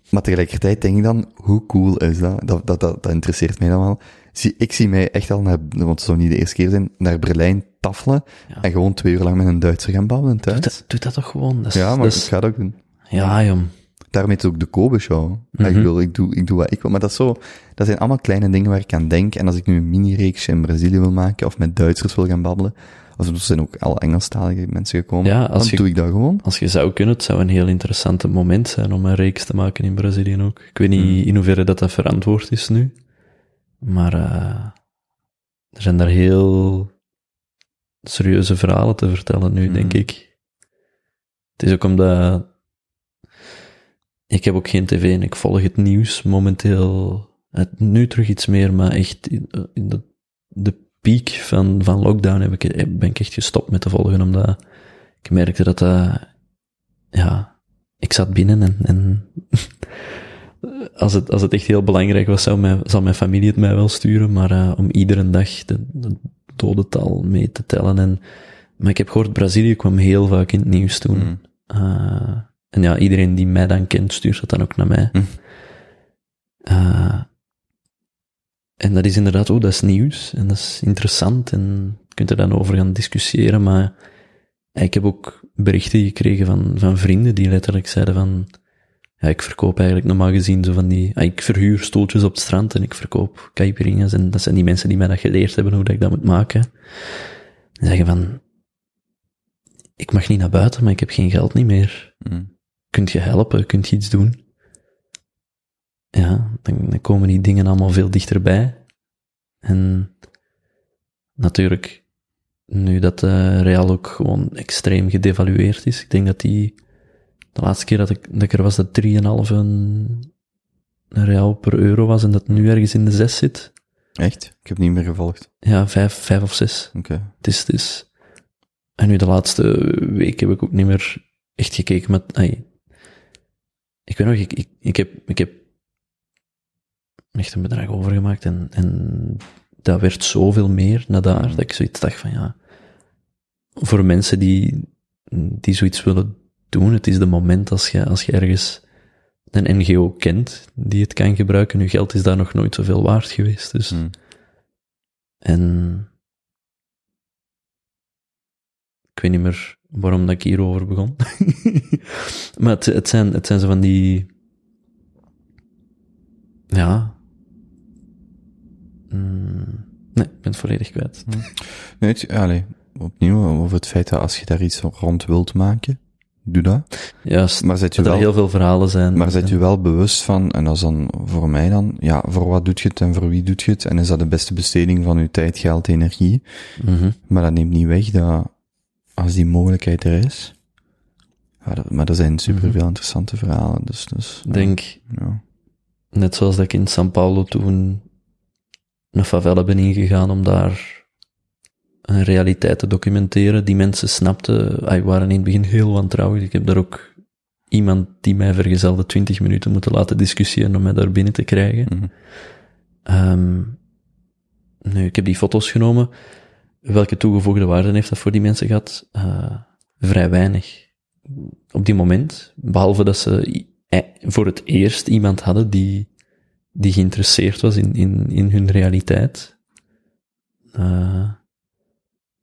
Maar tegelijkertijd denk ik dan, hoe cool is dat? Dat, dat, dat, dat interesseert mij dan wel. Zie, ik zie mij echt al naar, want het zou niet de eerste keer zijn, naar Berlijn tafelen Ja. en gewoon twee uur lang met een Duitser gaan babbelen in Doe dat, doe dat toch gewoon. Dat is, Ja, maar dat ik ga dat ook doen. ja, jong. Daarmee is het ook de Kobe-show. Ik Mhm. wil, ik doe, ik doe wat ik wil. Maar dat is zo, dat zijn allemaal kleine dingen waar ik aan denk. En als ik nu een mini-reeksje in Brazilië wil maken, of met Duitsers wil gaan babbelen, er zijn ook al Engelstalige mensen gekomen, Ja, als dan je- doe ik dat gewoon. Als je zou kunnen, het zou een heel interessant moment zijn om een reeks te maken in Brazilië ook. Ik weet niet Hmm. in hoeverre dat, dat verantwoord is nu. Maar eh, er zijn daar heel serieuze verhalen te vertellen nu, Hmm. denk ik. Het is ook omdat... Ik heb ook geen tv en ik volg het nieuws momenteel... Het, nu terug iets meer, maar echt in, in de, de piek van, van lockdown heb ik, ben ik echt gestopt met te volgen, omdat ik merkte dat dat... Ja, ik zat binnen en... en [laughs] als, het, als het echt heel belangrijk was, zou mijn, zou mijn familie het mij wel sturen, maar eh, om iedere dag de, de dodental mee te tellen. En, maar ik heb gehoord, Brazilië kwam heel vaak in het nieuws toen. Mm. Eh, en ja, iedereen die mij dan kent, stuurt dat dan ook naar mij. Eh, en dat is inderdaad, oh, dat is nieuws en dat is interessant en je kunt er dan over gaan discussiëren, maar ik heb ook berichten gekregen van, van vrienden die letterlijk zeiden van, ja, ik verkoop eigenlijk normaal gezien zo van die, ah, ik verhuur stoeltjes op het strand en ik verkoop caipirinhas en dat zijn die mensen die mij dat geleerd hebben hoe dat ik dat moet maken. En zeggen van, ik mag niet naar buiten, maar ik heb geen geld niet meer. Mm. Kunt je helpen? Kunt je iets doen? Ja, dan, dan komen die dingen allemaal veel dichterbij. En natuurlijk, nu dat de Real ook gewoon extreem gedevalueerd is, ik denk dat die, de laatste keer dat ik, dat ik er was, dat 3,5 een, een Real per euro was en dat nu ergens in de 6 zit. Echt? Ik heb niet meer gevolgd. Ja, 5, 5 of 6. Oké. Het is, het is. En nu de laatste week heb ik ook niet meer echt gekeken met, ai, ik weet nog, ik, ik, ik heb, ik heb echt een bedrag overgemaakt en, en dat werd zoveel meer naar daar, dat ik zoiets dacht van ja, voor mensen die, die zoiets willen doen, het is de moment als je, als je ergens een NGO kent die het kan gebruiken, je geld is daar nog nooit zoveel waard geweest, dus. Mm. En ik weet niet meer waarom dat ik hierover begon. [laughs] maar het, het, zijn, het zijn zo van die, ja. Mm, nee, ik ben het volledig kwijt. Nee, het, allee, opnieuw over het feit dat als je daar iets rond wilt maken, doe dat. Juist, Maar zet je dat er wel, heel veel verhalen zijn. maar zet je wel bewust van, en dat is dan voor mij dan, ja, voor wat doet je het en voor wie doet je het? En is dat de beste besteding van je tijd, geld, energie? Mhm. Maar dat neemt niet weg dat, als die mogelijkheid er is, ja, dat, maar er zijn superveel interessante verhalen, dus, dus, denk, ja. net zoals dat ik in São Paulo toen een favela ben ingegaan om daar een realiteit te documenteren. Die mensen snapten, ah, waren in het begin heel wantrouwig. Ik heb daar ook iemand die mij vergezelde 20 minuten moeten laten discussiëren om mij daar binnen te krijgen. Ehm, nu, ik heb die foto's genomen. Welke toegevoegde waarde heeft dat voor die mensen gehad? Eh, vrij weinig. Op die moment, behalve dat ze eh, voor het eerst iemand hadden die, die geïnteresseerd was in, in, in hun realiteit. Eh,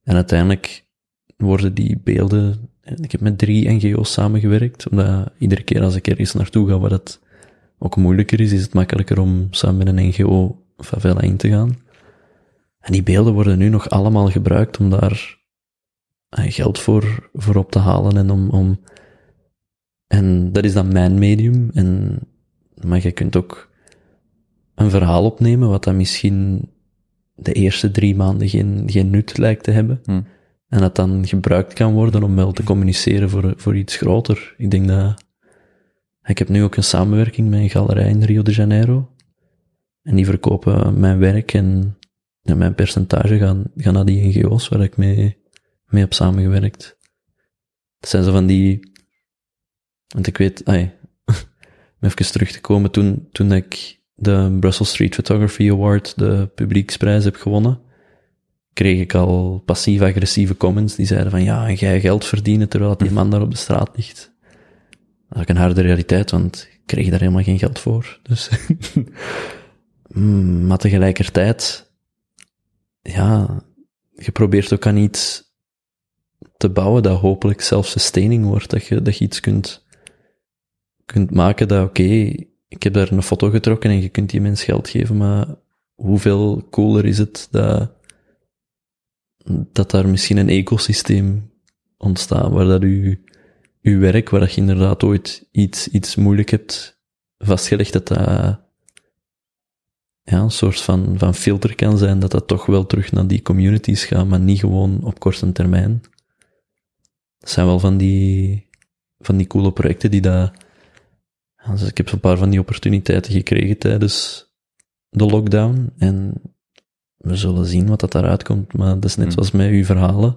en uiteindelijk worden die beelden, ik heb met drie NGO's samengewerkt, omdat iedere keer als ik ergens naartoe ga waar het ook moeilijker is, is het makkelijker om samen met een NGO favela in te gaan. En die beelden worden nu nog allemaal gebruikt om daar eh, geld voor, voor op te halen en om, om, en dat is dan mijn medium en, maar je kunt ook een verhaal opnemen wat dan misschien de eerste drie maanden geen, geen nut lijkt te hebben. Hm. En dat dan gebruikt kan worden om wel te communiceren voor, voor iets groter. Ik denk dat, ik heb nu ook een samenwerking met een galerij in Rio de Janeiro. En die verkopen mijn werk en, mijn percentage gaan, gaan naar die NGO's waar ik mee, mee heb samengewerkt. Dat zijn zo van die, want ik weet, ai, [laughs] om even terug te komen, toen, toen ik de Brussels Street Photography Award, de publieksprijs, heb gewonnen, kreeg ik al passief-agressieve comments die zeiden van ja, en jij geld verdienen terwijl die man daar op de straat ligt. Dat is een harde realiteit, want ik kreeg daar helemaal geen geld voor. Dus, [laughs] Mm, maar tegelijkertijd, ja, je probeert ook aan iets te bouwen dat hopelijk self-sustaining wordt, dat je, dat je iets kunt, kunt maken dat, oké, ik heb daar een foto getrokken en je kunt die mens geld geven, maar hoeveel cooler is het dat, dat daar misschien een ecosysteem ontstaat, waar dat u, uw werk, waar dat je inderdaad ooit iets, iets moeilijk hebt vastgelegd, dat dat ja, een soort van, van filter kan zijn, dat dat toch wel terug naar die communities gaat, maar niet gewoon op korte termijn. Dat zijn wel van die, van die coole projecten die ja, dus ik heb een paar van die opportuniteiten gekregen tijdens de lockdown en we zullen zien wat dat daaruit komt, maar dat is net Hmm. zoals met uw verhalen.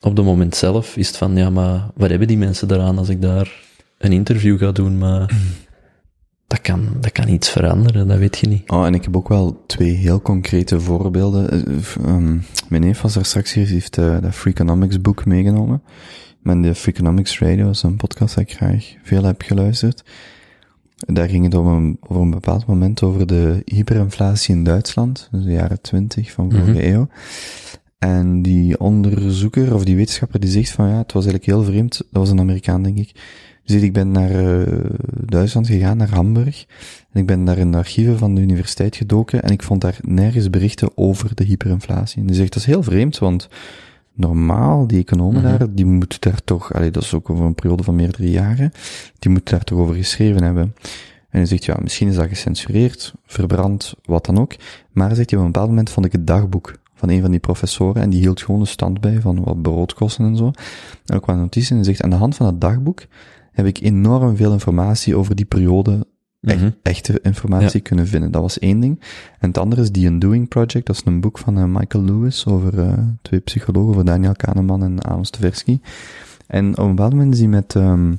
Op het moment zelf is het van, ja, maar wat hebben die mensen daaraan als ik daar een interview ga doen, maar [clears throat] dat kan, dat kan iets veranderen, dat weet je niet. Oh, en ik heb ook wel twee heel concrete voorbeelden. Eh, ehm, mijn neef was er straks hier, die heeft eh, dat Freakonomics boek meegenomen. Met de Freakonomics Radio is een podcast dat ik graag veel heb geluisterd. Daar ging het op een, over een bepaald moment over de hyperinflatie in Duitsland, dus de jaren twintig van vorige Mhm. eeuw. En die onderzoeker of die wetenschapper die zegt van ja, het was eigenlijk heel vreemd, dat was een Amerikaan denk ik. Zegt ik ben naar eh, Duitsland gegaan, naar Hamburg. En ik ben daar in de archieven van de universiteit gedoken en ik vond daar nergens berichten over de hyperinflatie. En die zegt dat is heel vreemd, want normaal, die economen Mhm. daar, die moeten daar toch, allee, dat is ook over een periode van meerdere jaren, die moeten daar toch over geschreven hebben. En hij zegt, ja, misschien is dat gecensureerd, verbrand, wat dan ook. Maar hij zegt, ja, op een bepaald moment vond ik het dagboek van een van die professoren en die hield gewoon een stand bij van wat broodkosten en zo. En ook wat notities. En hij zegt, aan de hand van dat dagboek heb ik enorm veel informatie over die periode echt, Mhm. echte informatie kunnen vinden. Dat was één ding. En het andere is The Undoing Project. Dat is een boek van eh, Michael Lewis over eh, twee psychologen, over Daniel Kahneman en Amos Tversky. En op een bepaald moment is hij met ehm,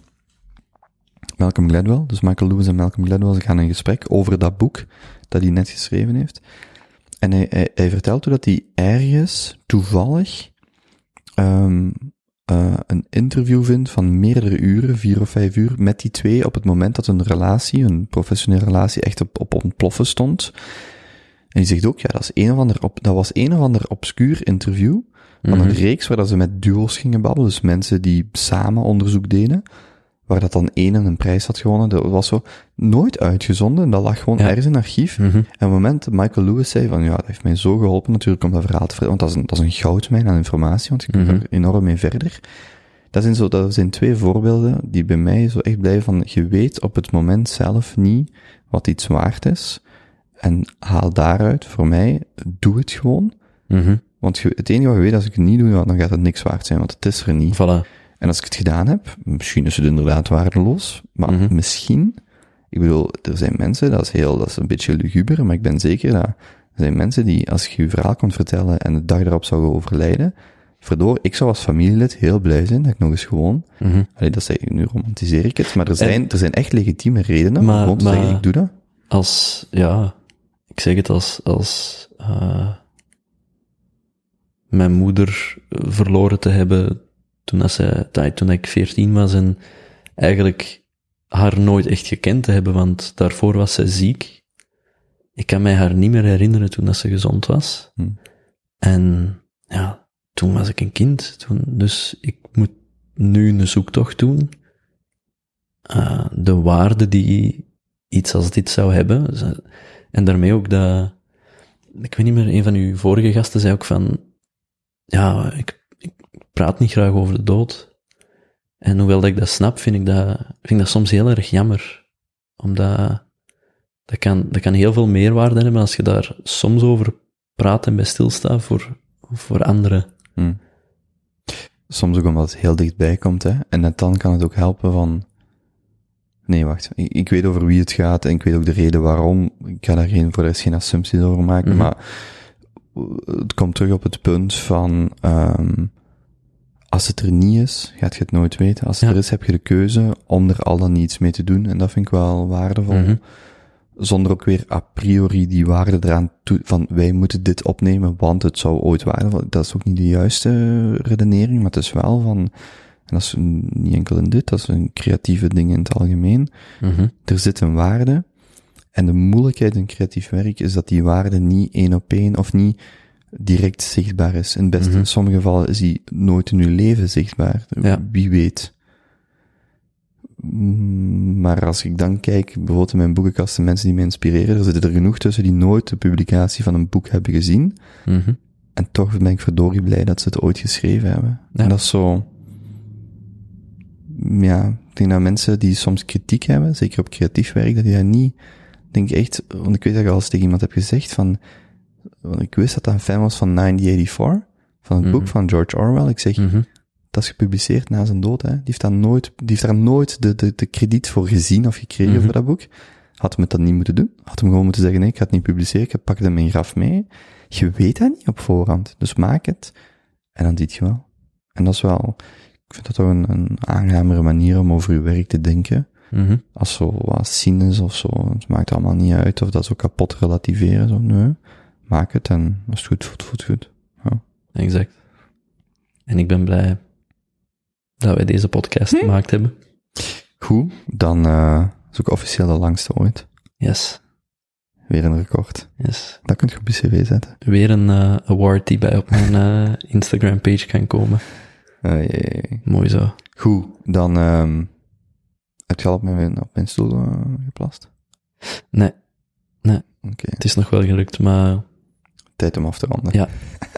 Malcolm Gladwell, dus Michael Lewis en Malcolm Gladwell, ze gaan in gesprek over dat boek dat hij net geschreven heeft. En hij, hij, hij vertelt hoe dat hij ergens toevallig ehm, eh, een interview vindt van meerdere uren, vier of vijf uur, met die twee op het moment dat een relatie, een professionele relatie, echt op, op ontploffen stond. En die zegt ook, ja, dat, is een of ander op, dat was een of ander obscuur interview van een Mhm. reeks waar dat ze met duo's gingen babbelen, dus mensen die samen onderzoek deden, waar dat dan één een prijs had gewonnen, dat was zo nooit uitgezonden, dat lag gewoon Ja. ergens in archief. Mhm. En op het moment dat Michael Lewis zei van, ja, dat heeft mij zo geholpen natuurlijk om dat verhaal te vertellen, want dat is een, dat is een goudmijn aan informatie, want je kunt Mhm. er enorm mee verder. Dat zijn zo, dat zijn twee voorbeelden die bij mij zo echt blijven van, je weet op het moment zelf niet wat iets waard is, en haal daaruit, voor mij, doe het gewoon, Mhm. want het enige wat je weet, als ik het niet doe, dan gaat het niks waard zijn, want het is er niet. Voilà. En als ik het gedaan heb, misschien is het inderdaad waardeloos, maar Mhm. misschien, ik bedoel, er zijn mensen, dat is heel, dat is een beetje luguber, maar ik ben zeker dat er zijn mensen die, als je je verhaal komt vertellen en de dag erop zou overlijden, verdoor, ik zou als familielid heel blij zijn dat ik nog eens gewoon, allee, dat zei, nu romantiseer ik het, maar er zijn, er zijn echt legitieme redenen om Maar- gewoon te maar- zeggen, ik doe dat. Als, ja, ik zeg het als, als, eh, mijn moeder verloren te hebben toen, dat ze, toen ik veertien was en eigenlijk haar nooit echt gekend te hebben, want daarvoor was zij ziek. Ik kan mij haar niet meer herinneren toen dat ze gezond was. Hm. En ja, toen was ik een kind. Toen, dus ik moet nu een zoektocht doen. Eh, de waarde die iets als dit zou hebben. Ze- En daarmee ook dat, ik weet niet meer, een van uw vorige gasten zei ook van, ja, ik praat niet graag over de dood. En hoewel dat ik dat snap, vind ik dat, vind ik dat soms heel erg jammer. Omdat, dat kan, dat kan heel veel meerwaarde hebben als je daar soms over praat en bij stilstaat voor, voor anderen. Hm. Soms ook omdat het heel dichtbij komt, hè. En net dan kan het ook helpen van... Nee, wacht. Ik, ik weet over wie het gaat en ik weet ook de reden waarom. Ik ga daar geen, voor de rest geen assumpties over maken, Mhm. maar het komt terug op het punt van... ehm als het er niet is, gaat je het nooit weten. Als het Ja. er is, heb je de keuze om er al dan niets mee te doen. En dat vind ik wel waardevol. Mhm. Zonder ook weer a priori die waarde eraan toe, van wij moeten dit opnemen, want het zou ooit waardevol. Dat is ook niet de juiste redenering, maar het is wel van, en dat is niet enkel in dit, dat is een creatieve ding in het algemeen. Mhm. Er zit een waarde, en de moeilijkheid in creatief werk is dat die waarde niet één op één of niet direct zichtbaar is. In, het beste, Mhm. in sommige gevallen is die nooit in uw leven zichtbaar. Ja. Wie weet. Mm, Maar als ik dan kijk, bijvoorbeeld in mijn boekenkast, de mensen die me inspireren, er zitten er genoeg tussen die nooit de publicatie van een boek hebben gezien. Mhm. En toch ben ik verdorie blij dat ze het ooit geschreven hebben. Ja. En dat is zo... Ja, ik denk dat mensen die soms kritiek hebben, zeker op creatief werk, dat die dat niet... Ik denk echt, want ik weet dat je al eens tegen iemand hebt gezegd van... Want ik wist dat dat een fan was van 1984, van het Mhm. boek van George Orwell. Ik zeg, Mhm. dat is gepubliceerd na zijn dood, hè. Die heeft daar nooit, die heeft daar nooit de, de, de krediet voor gezien of gekregen Mhm. voor dat boek. Had hem het dan niet moeten doen. Had hem gewoon moeten zeggen, nee, ik ga het niet publiceren, ik pak het in mijn graf mee. Je weet dat niet op voorhand, dus maak het. En dan ziet je wel. En dat is wel, ik vind dat toch een, een aangenamere manier om over je werk te denken. Mhm. Als zo wat cynisch of zo, het maakt allemaal niet uit, of dat zo kapot relativeren, zo, nee. Maak het en als het goed voelt, voelt goed. Exact. En ik ben blij dat wij deze podcast gemaakt hebben. Goed, dan, eh is ook officieel de langste ooit. Yes, Weer een record. yes. Dat kun je op je cv zetten. Weer een eh, award die bij op mijn [laughs] eh, Instagram-page kan komen. Eh, jee. Mooi zo. Goed, dan ehm heb je al op mijn, op mijn stoel geplast? Nee, Oké, het is nog wel gelukt, maar tijd om af te ronden. Ja.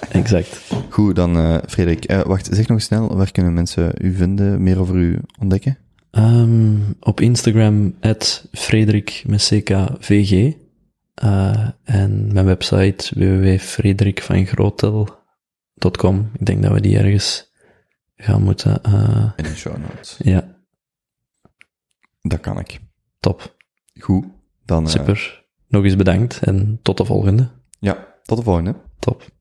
exact. [laughs] Goed, dan eh Frederik, eh, wacht, zeg nog snel, waar kunnen mensen u vinden, meer over u ontdekken? Ehm, op Instagram, at Frederik met CKVG. Eh, en mijn website www.frederikvangrootel.com. Ik denk dat we die ergens gaan moeten. In de show notes. ja, Dat kan ik. top. Goed, dan... Super. Nog eens bedankt en tot de volgende. ja, tot de volgende. Top.